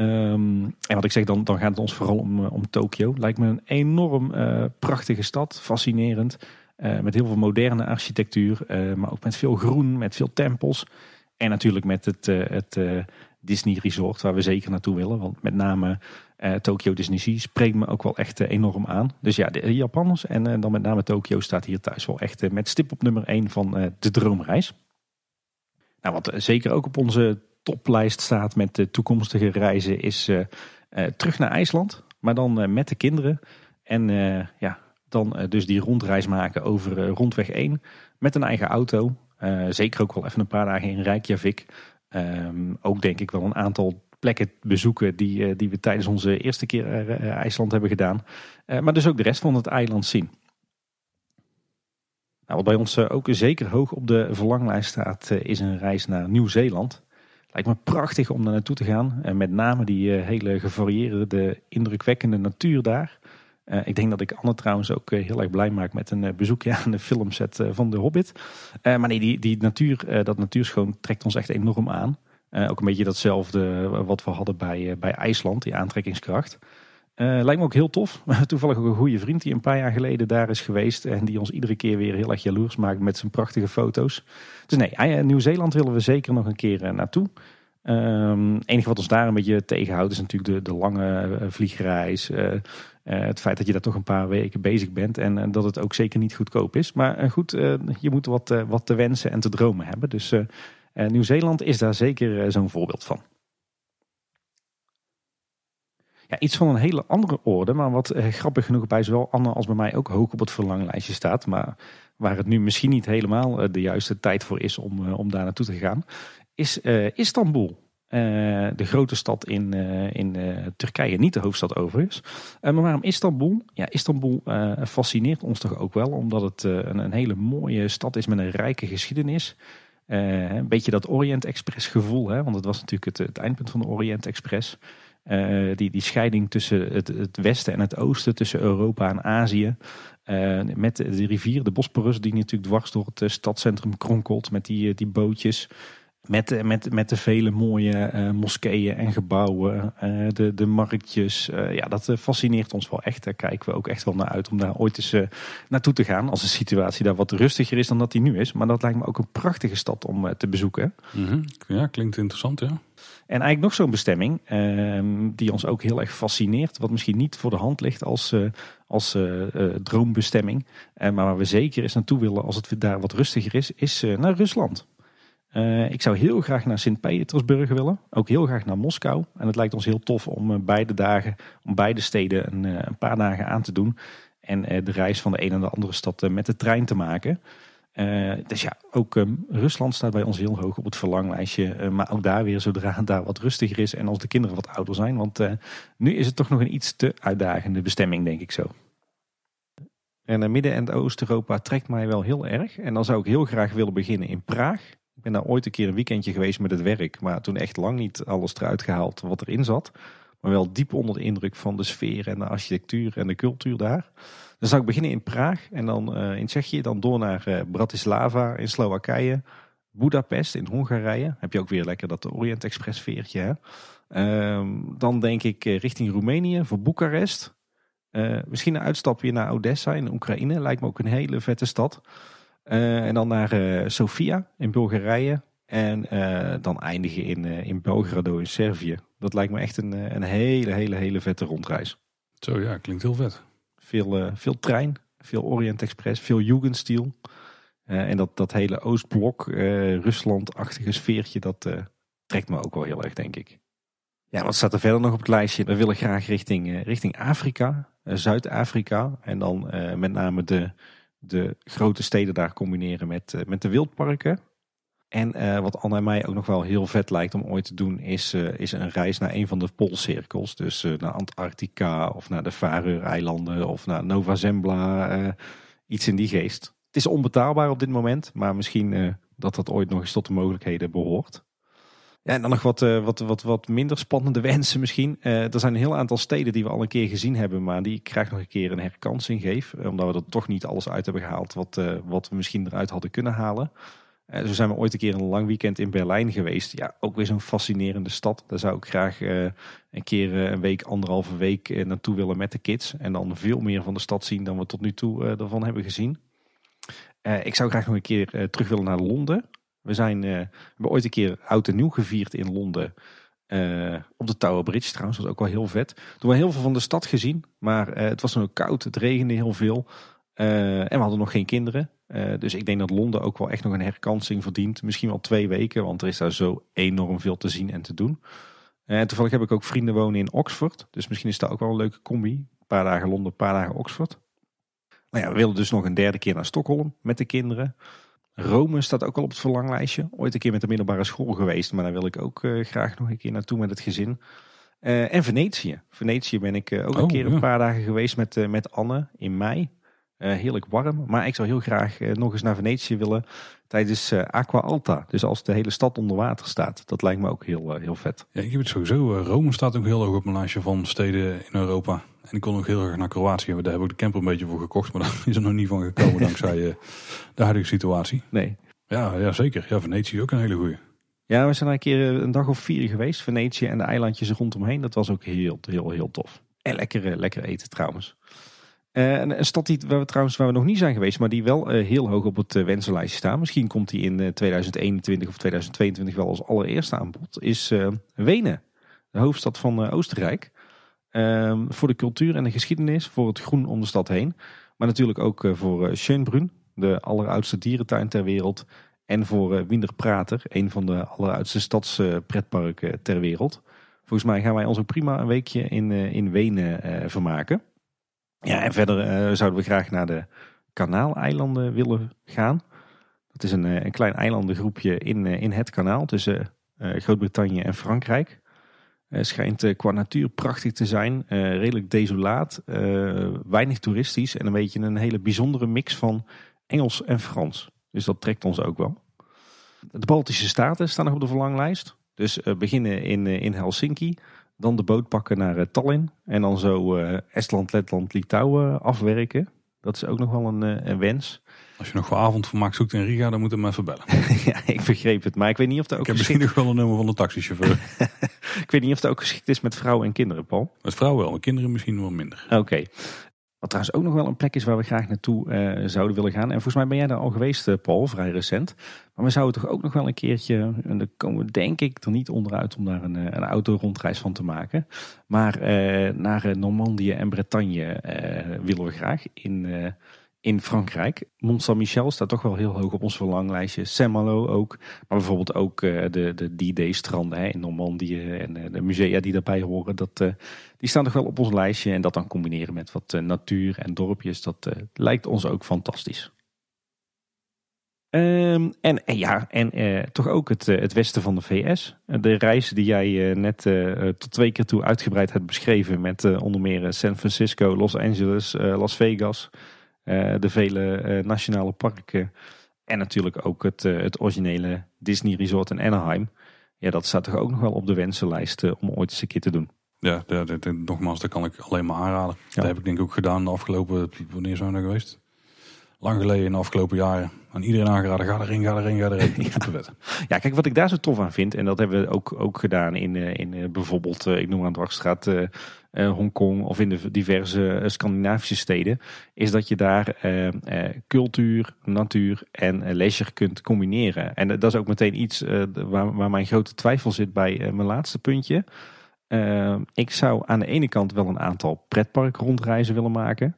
[SPEAKER 2] Um, en wat ik zeg, dan, dan gaat het ons vooral om, om Tokio. Lijkt me een enorm prachtige stad, fascinerend. met heel veel moderne architectuur, maar ook met veel groen, met veel tempels. En natuurlijk met het, het Disney Resort, waar we zeker naartoe willen. Want met name Tokyo Disney Sea spreekt me ook wel echt enorm aan. Dus ja, de Japanners en dan met name Tokyo staat hier thuis wel echt met stip op nummer 1 van de droomreis. Nou, wat zeker ook op onze toplijst staat met de toekomstige reizen is terug naar IJsland. Maar dan met de kinderen. En ja, dan dus die rondreis maken over rondweg 1 met een eigen auto. zeker ook wel even een paar dagen in Reykjavik. Um, ook denk ik wel een aantal plekken bezoeken die, eh, die we tijdens onze eerste keer uh, IJsland hebben gedaan. Maar dus ook de rest van het eiland zien. Nou, wat bij ons ook zeker hoog op de verlanglijst staat, is een reis naar Nieuw-Zeeland. Lijkt me prachtig om daar naartoe te gaan. En met name die hele gevarieerde, indrukwekkende natuur daar. ik denk dat ik Anne trouwens ook heel erg blij maak met een bezoekje aan de filmset van The Hobbit. maar nee, die, die natuur, dat natuurschoon trekt ons echt enorm aan. Ook een beetje datzelfde wat we hadden bij, bij IJsland, die aantrekkingskracht. Uh, lijkt me ook heel tof. Toevallig ook een goede vriend die een paar jaar geleden daar is geweest. En die ons iedere keer weer heel erg jaloers maakt met zijn prachtige foto's. Dus nee, Nieuw-Zeeland willen we zeker nog een keer naartoe. Ehm, het enige wat ons daar een beetje tegenhoudt is natuurlijk de, de lange vliegreis. het feit dat je daar toch een paar weken bezig bent en dat het ook zeker niet goedkoop is. Maar goed, je moet wat, wat te wensen en te dromen hebben. Dus Nieuw-Zeeland is daar zeker zo'n voorbeeld van. Ja, iets van een hele andere orde, maar wat eh, grappig genoeg bij zowel Anne als bij mij ook hoog op het verlanglijstje staat. Maar waar het nu misschien niet helemaal eh, de juiste tijd voor is om, uh, om daar naartoe te gaan, is Istanbul. de grote stad in, in Turkije, niet de hoofdstad overigens. maar waarom Istanbul? Ja, Istanbul fascineert ons toch ook wel, omdat het een, een, hele mooie stad is met een rijke geschiedenis. een beetje dat Orient Express gevoel, hè? want het was natuurlijk het, het eindpunt van de Orient Express. Uh, die, die scheiding tussen het, het, westen en het oosten, tussen Europa en Azië. Uh, met de rivier, de Bosporus, die natuurlijk dwars door het uh, stadscentrum kronkelt met die, die bootjes. Met, met, met de vele mooie moskeeën en gebouwen, de, de marktjes. ja, dat fascineert ons wel echt. Daar kijken we ook echt wel naar uit om daar ooit eens naartoe te gaan. Als de situatie daar wat rustiger is dan dat die nu is. Maar dat lijkt me ook een prachtige stad om te bezoeken.
[SPEAKER 1] Mm -hmm. Ja, klinkt interessant ja.
[SPEAKER 2] En eigenlijk nog zo'n bestemming ehm, die ons ook heel erg fascineert. Wat misschien niet voor de hand ligt als, als droombestemming. maar waar we zeker eens naartoe willen als het daar wat rustiger is, is naar Rusland. Ik zou heel graag naar Sint-Petersburg willen. Ook heel graag naar Moskou. En het lijkt ons heel tof om beide dagen, om beide steden een, een paar dagen aan te doen. En de reis van de een en de andere stad met de trein te maken. Dus ja, ook um, Rusland staat bij ons heel hoog op het verlanglijstje. Maar ook daar weer zodra het daar wat rustiger is en als de kinderen wat ouder zijn. Want nu is het toch nog een iets te uitdagende bestemming, denk ik zo. En Midden- en Oost-Europa trekt mij wel heel erg. En dan zou ik heel graag willen beginnen in Praag. Ik ben daar ooit een keer een weekendje geweest met het werk. Maar toen echt lang niet alles eruit gehaald wat erin zat. Maar wel diep onder de indruk van de sfeer en de architectuur en de cultuur daar. Dan zou ik beginnen in Praag en dan uh, in Tsjechië, dan door naar uh, Bratislava in Slowakije, Budapest in Hongarije. Heb je ook weer lekker dat Orient Express veertje. Uh, dan denk ik uh, richting Roemenië voor Boekarest. misschien een uitstapje naar Odessa in Oekraïne. Lijkt me ook een hele vette stad. En dan naar Sofia in Bulgarije. En dan eindigen in, in Belgrado in Servië. Dat lijkt me echt een, een hele, hele, hele vette rondreis.
[SPEAKER 1] Zo ja, klinkt heel vet.
[SPEAKER 2] Veel, veel trein, veel Orient Express, veel Jugendstil. Uh, en dat, dat hele Oostblok, uh, Rusland-achtige sfeertje, dat trekt me ook wel heel erg, denk ik. Ja, wat staat er verder nog op het lijstje? We willen graag richting, richting Afrika, Zuid-Afrika. En dan met name de, de grote steden daar combineren met, met de wildparken. En uh, wat Anne en mij ook nog wel heel vet lijkt om ooit te doen, is, uh, is een reis naar een van de poolcirkels. Dus naar Antarctica of naar de Faroe-eilanden of naar Nova Zembla. iets in die geest. Het is onbetaalbaar op dit moment, maar misschien dat dat ooit nog eens tot de mogelijkheden behoort. En dan nog wat, wat, wat, wat minder spannende wensen misschien. er zijn een heel aantal steden die we al een keer gezien hebben, maar die ik graag nog een keer een herkansing geef. Omdat we er toch niet alles uit hebben gehaald wat, wat we misschien eruit hadden kunnen halen. Uh, zo zijn we ooit een keer een lang weekend in Berlijn geweest. Ja, ook weer zo'n fascinerende stad. Daar zou ik graag een keer een week, anderhalve week naartoe willen met de kids. En dan veel meer van de stad zien dan we tot nu toe ervan hebben gezien. ik zou graag nog een keer terug willen naar Londen. We, zijn, we hebben ooit een keer oud en nieuw gevierd in Londen. op de Tower Bridge trouwens, dat was ook wel heel vet. Toen we heel veel van de stad gezien. Maar het was nog koud, het regende heel veel. en we hadden nog geen kinderen. Dus ik denk dat Londen ook wel echt nog een herkansing verdient. Misschien wel twee weken, want er is daar zo enorm veel te zien en te doen. En toevallig heb ik ook vrienden wonen in Oxford. Dus misschien is dat ook wel een leuke combi. Een paar dagen Londen, een paar dagen Oxford. Nou ja, we willen dus nog een derde keer naar Stockholm met de kinderen. Rome staat ook al op het verlanglijstje. Ooit een keer met de middelbare school geweest. Maar daar wil ik ook uh, graag nog een keer naartoe met het gezin. en Venetië. Venetië ben ik ook oh, een keer ja. een paar dagen geweest met, met Anne in mei. Heerlijk warm. Maar ik zou heel graag nog eens naar Venetië willen tijdens Aqua Alta. Dus als de hele stad onder water staat. Dat lijkt me ook heel, heel vet.
[SPEAKER 1] Ja, ik heb het sowieso. Rome staat ook heel hoog op mijn lijstje van steden in Europa. En ik kon ook heel erg naar Kroatië. Daar heb ik de camper een beetje voor gekocht. Maar daar is er nog niet van gekomen dankzij de huidige situatie.
[SPEAKER 2] Nee.
[SPEAKER 1] Ja, ja, zeker. Ja, Venetië is ook een hele goeie.
[SPEAKER 2] Ja, we zijn een keer een dag of vier geweest. Venetië en de eilandjes rondomheen. Dat was ook heel, heel, heel tof. En lekker, lekker eten trouwens. Uh, een, stad die, waar we trouwens waar we nog niet zijn geweest, maar die wel heel hoog op het wensenlijstje staan. Misschien komt die in 2021 of 2022 wel als allereerste aan bod. Is Wenen, de hoofdstad van Oostenrijk. Ehm, voor de cultuur en de geschiedenis, voor het groen om de stad heen. Maar natuurlijk ook voor Schönbrunn, de alleroudste dierentuin ter wereld. En voor Winderprater, een van de alleroudste stadspretparken ter wereld. Volgens mij gaan wij ons ook prima een weekje in, in Wenen vermaken. Ja, en verder uh, zouden we graag naar de Kanaaleilanden willen gaan. Dat is een, eh, een klein eilandengroepje in, eh, in het kanaal tussen Groot-Brittannië en Frankrijk. Het schijnt qua natuur prachtig te zijn, redelijk desolaat, weinig toeristisch en een beetje een hele bijzondere mix van Engels en Frans. Dus dat trekt ons ook wel. De Baltische Staten staan nog op de verlanglijst. Dus beginnen in, in Helsinki, dan de boot pakken naar Tallinn. En dan zo Estland, Letland, Litouwen afwerken. Dat is ook nog wel een, een wens.
[SPEAKER 1] Als je nog voor avondvermaak zoekt in Riga, dan moet je me even bellen.
[SPEAKER 2] ja, ik begreep het. Maar ik weet niet of dat ook
[SPEAKER 1] Ik heb misschien nog wel een nummer van de taxichauffeur.
[SPEAKER 2] ik weet niet of dat ook geschikt is met vrouwen en kinderen, Paul.
[SPEAKER 1] Met vrouwen wel, met kinderen misschien wel minder.
[SPEAKER 2] Oké. Wat trouwens ook nog wel een plek is waar we graag naartoe uh, zouden willen gaan. En volgens mij ben jij daar al geweest, uh, Paul, vrij recent. Maar we zouden toch ook nog wel een keertje, en daar komen we denk ik er niet onderuit om daar een, eh, een auto-rondreis van te maken. Maar naar Normandië en Bretagne willen we graag in, in Frankrijk. Mont Saint-Michel staat toch wel heel hoog op ons verlanglijstje. Saint-Malo ook. Maar bijvoorbeeld ook de, de D-Day-stranden in Normandië en de musea die daarbij horen. Dat die staan toch wel op ons lijstje. En dat dan combineren met wat natuur en dorpjes, dat lijkt ons ook fantastisch. Um, en, ja, en toch ook het, het westen van de VS. De reis die jij net tot twee keer toe uitgebreid hebt beschreven. Met onder meer San Francisco, Los Angeles, Las Vegas. De vele nationale parken. En natuurlijk ook het, het originele Disney Resort in Anaheim. Ja, dat staat toch ook nog wel op de wensenlijst om ooit eens een keer te doen.
[SPEAKER 1] Ja, de, de, de, nogmaals, dat kan ik alleen maar aanraden. Dat heb ik denk ik ook gedaan de afgelopen, wanneer zijn we nou geweest? Lang geleden in de afgelopen jaren. Aan iedereen aangeraden, ga erin, ga erin, ga erin. ja.
[SPEAKER 2] ja, kijk, wat ik daar zo tof aan vind, en dat hebben we ook, ook gedaan in, eh, in eh, bijvoorbeeld, eh, ik noem aan Dwarsstraat, Hongkong of in de diverse Scandinavische steden, is dat je daar cultuur, natuur en leisure kunt combineren. En dat is ook meteen iets waar, waar mijn grote twijfel zit bij mijn laatste puntje. Ik zou aan de ene kant wel een aantal pretpark rondreizen willen maken.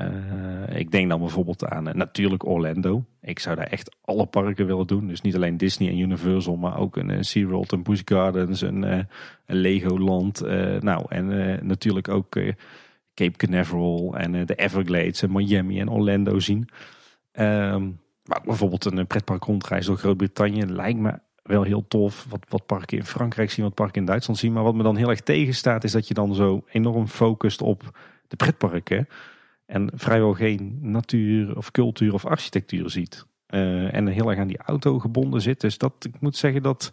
[SPEAKER 2] Uh, ik denk dan bijvoorbeeld aan uh, natuurlijk Orlando. Ik zou daar echt alle parken willen doen. Dus niet alleen Disney en Universal, maar ook een SeaWorld, een Busch Gardens, een, een Legoland. nou, en natuurlijk ook Cape Canaveral en de Everglades en Miami en Orlando zien. Ehm, maar bijvoorbeeld een pretpark rondreis door Groot-Brittannië lijkt me wel heel tof. Wat, wat parken in Frankrijk zien, wat parken in Duitsland zien. Maar wat me dan heel erg tegenstaat is dat je dan zo enorm focust op de pretparken. En vrijwel geen natuur of cultuur of architectuur ziet. Uh, en heel erg aan die auto gebonden zit. Dus dat, ik moet zeggen dat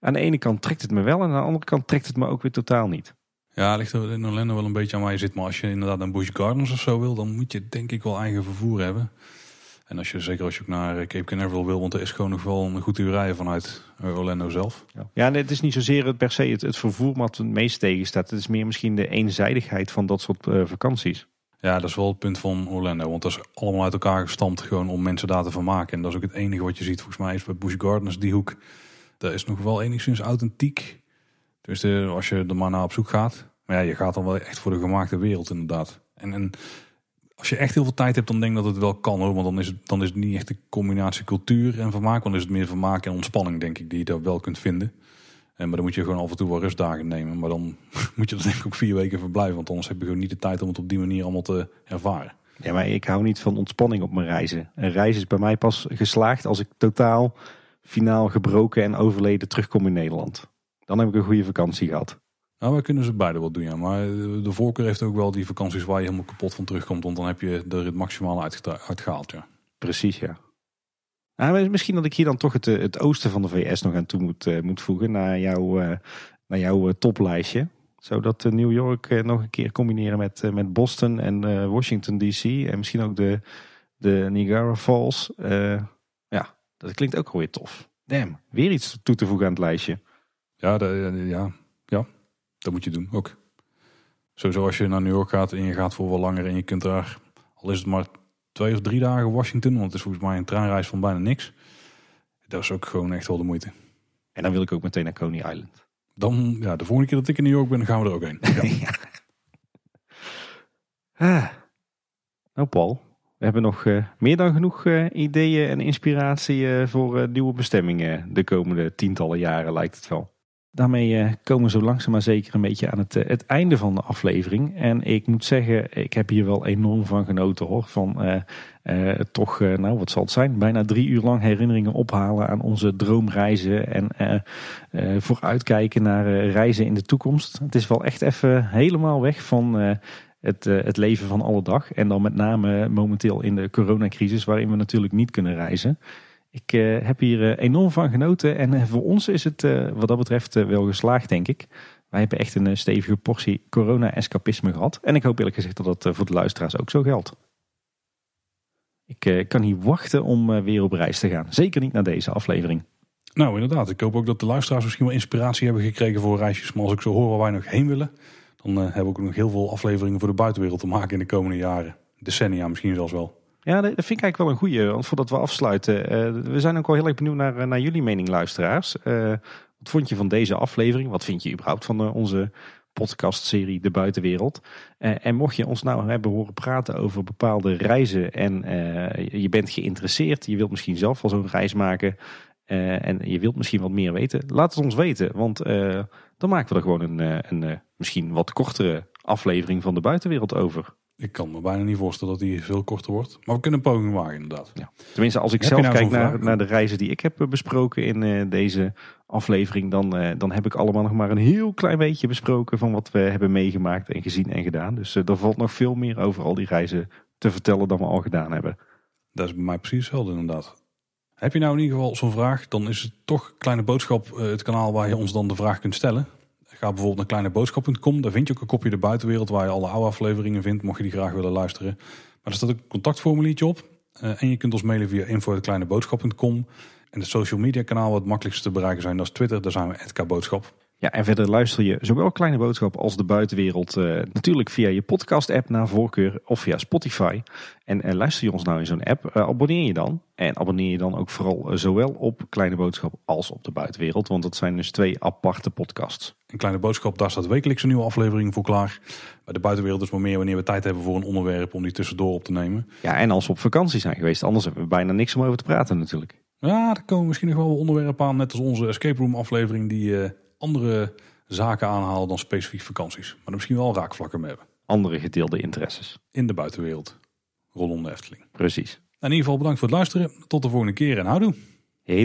[SPEAKER 2] aan de ene kant trekt het me wel. En aan de andere kant trekt het me ook weer totaal niet.
[SPEAKER 1] Ja, ligt er in Orlando wel een beetje aan waar je zit. Maar als je inderdaad een Busch Gardens of zo wil, dan moet je denk ik wel eigen vervoer hebben. En als je, zeker als je ook naar eh, Cape Canaveral wil, want er is gewoon nog wel een goed uur rijden vanuit eh, Orlando zelf.
[SPEAKER 2] Ja, ja het is niet zozeer het per se het, het vervoer wat het meest tegenstaat. Het is meer misschien de eenzijdigheid van dat soort uh, vakanties.
[SPEAKER 1] Ja, dat is wel het punt van Orlando. Want dat is allemaal uit elkaar gestampt gewoon om mensen daar te vermaken. En dat is ook het enige wat je ziet. Volgens mij is bij Busch Gardens die hoek. Dat is nog wel enigszins authentiek. Dus als je er maar naar op zoek gaat. Maar ja, je gaat dan wel echt voor de gemaakte wereld inderdaad. En, en als je echt heel veel tijd hebt, dan denk ik dat het wel kan hoor. Want dan is het, dan is het niet echt de combinatie cultuur en vermaak. Dan is het meer vermaak en ontspanning, denk ik, die je daar wel kunt vinden. En, maar dan moet je gewoon af en toe wel rustdagen nemen. Maar dan moet je er denk ik ook vier weken verblijven. Want anders heb je gewoon niet de tijd om het op die manier allemaal te ervaren.
[SPEAKER 2] Ja, maar ik hou niet van ontspanning op mijn reizen. Een reis is bij mij pas geslaagd als ik totaal finaal gebroken en overleden terugkom in Nederland. Dan heb ik een goede vakantie gehad.
[SPEAKER 1] Nou, wij kunnen ze beide wel doen, ja. Maar de voorkeur heeft ook wel die vakanties waar je helemaal kapot van terugkomt. Want dan heb je er het maximale uitgehaald, ja.
[SPEAKER 2] Precies, ja. Nou, misschien dat ik hier dan toch het, eh, het oosten van de VS nog aan toe moet, uh, moet voegen. Naar, jou, uh, naar jouw toplijstje. Zodat New York nog een keer combineren met, met Boston en Washington DC. En misschien ook de, de Niagara Falls. ja, dat klinkt ook weer tof. Damn, weer iets toe te voegen aan het lijstje.
[SPEAKER 1] Ja, de, ja, ja. Dat moet je doen ook. Sowieso als je naar New York gaat en je gaat voor wel langer en je kunt daar, al is het maar twee of drie dagen Washington, want het is volgens mij een treinreis van bijna niks. Dat is ook gewoon echt wel de moeite.
[SPEAKER 2] En dan wil ik ook meteen naar Coney Island.
[SPEAKER 1] Dan, ja, de volgende keer dat ik in New York ben, gaan we er ook heen. Ja.
[SPEAKER 2] Ah. Nou Paul, we hebben nog uh, meer dan genoeg uh, ideeën en inspiratie uh, voor nieuwe bestemmingen de komende tientallen jaren lijkt het wel. Daarmee komen we zo langzaam maar zeker een beetje aan het, het einde van de aflevering. En ik moet zeggen, ik heb hier wel enorm van genoten hoor. Van toch, nou wat zal het zijn, bijna drie uur lang herinneringen ophalen aan onze droomreizen. En vooruitkijken naar reizen in de toekomst. Het is wel echt even helemaal weg van het, het leven van alle dag. En dan met name momenteel in de coronacrisis, waarin we natuurlijk niet kunnen reizen. Ik uh, heb hier uh, enorm van genoten. En voor ons is het wat dat betreft wel geslaagd, denk ik. Wij hebben echt een stevige portie corona-escapisme gehad. En ik hoop eerlijk gezegd dat dat voor de luisteraars ook zo geldt. Ik kan niet wachten om weer op reis te gaan. Zeker niet naar deze aflevering.
[SPEAKER 1] Nou, inderdaad. Ik hoop ook dat de luisteraars misschien wel inspiratie hebben gekregen voor reisjes. Maar als ik zo hoor waar wij nog heen willen, dan hebben we ook nog heel veel afleveringen voor de buitenwereld te maken in de komende jaren. Decennia misschien zelfs wel.
[SPEAKER 2] Ja, dat vind ik eigenlijk wel een goede. Want voordat we afsluiten, uh, we zijn ook wel heel erg benieuwd naar, eh, naar jullie mening, luisteraars. Uh, wat vond je van deze aflevering? Wat vind je überhaupt van onze podcastserie De Buitenwereld? en mocht je ons nou hebben horen praten over bepaalde reizen en je bent geïnteresseerd, je wilt misschien zelf wel zo'n reis maken en je wilt misschien wat meer weten, laat het ons weten. Want dan maken we er gewoon een, een misschien wat kortere aflevering van de buitenwereld over.
[SPEAKER 1] Ik kan me bijna niet voorstellen dat die veel korter wordt. Maar we kunnen een poging maken inderdaad. Ja.
[SPEAKER 2] Tenminste, als ik zelf nou kijk naar, naar de reizen die ik heb besproken in uh, deze aflevering, dan, uh, dan heb ik allemaal nog maar een heel klein beetje besproken van wat we hebben meegemaakt en gezien en gedaan. Dus uh, er valt nog veel meer over al die reizen te vertellen dan we al gedaan hebben.
[SPEAKER 1] Dat is bij mij precies hetzelfde inderdaad. Heb je nou in ieder geval zo'n vraag, dan is het toch Kleine Boodschap het kanaal waar je ons dan de vraag kunt stellen. Ga bijvoorbeeld naar kleineboodschap.com. Daar vind je ook een kopje de buitenwereld waar je alle oude afleveringen vindt, mocht je die graag willen luisteren. Maar er staat ook een contactformuliertje op. Uh, en je kunt ons mailen via info.kleineboodschap.com. En het social media kanaal wat makkelijkste te bereiken zijn, dat is Twitter. Daar zijn we @kboodschap.
[SPEAKER 2] Ja, en verder luister je zowel Kleine Boodschap als de buitenwereld uh, natuurlijk via je podcast-app naar voorkeur of via Spotify. En uh, luister je ons nou in zo'n app, uh, abonneer je dan. En abonneer je dan ook vooral zowel op Kleine Boodschap als op de buitenwereld, want dat zijn dus twee aparte podcasts.
[SPEAKER 1] Een Kleine Boodschap, daar staat wekelijks een nieuwe aflevering voor klaar. Bij de buitenwereld is maar meer wanneer we tijd hebben voor een onderwerp om die tussendoor op te nemen.
[SPEAKER 2] Ja, en als we op vakantie zijn geweest, anders hebben we bijna niks om over te praten natuurlijk.
[SPEAKER 1] Ja, er komen misschien nog wel onderwerpen aan, net als onze Escape Room aflevering die andere zaken aanhalen dan specifiek vakanties. Maar er misschien wel raakvlakken mee hebben.
[SPEAKER 2] Andere gedeelde interesses.
[SPEAKER 1] In de buitenwereld. Rondom de Efteling.
[SPEAKER 2] Precies.
[SPEAKER 1] In ieder geval bedankt voor het luisteren. Tot de volgende keer en houdoe.
[SPEAKER 2] Hey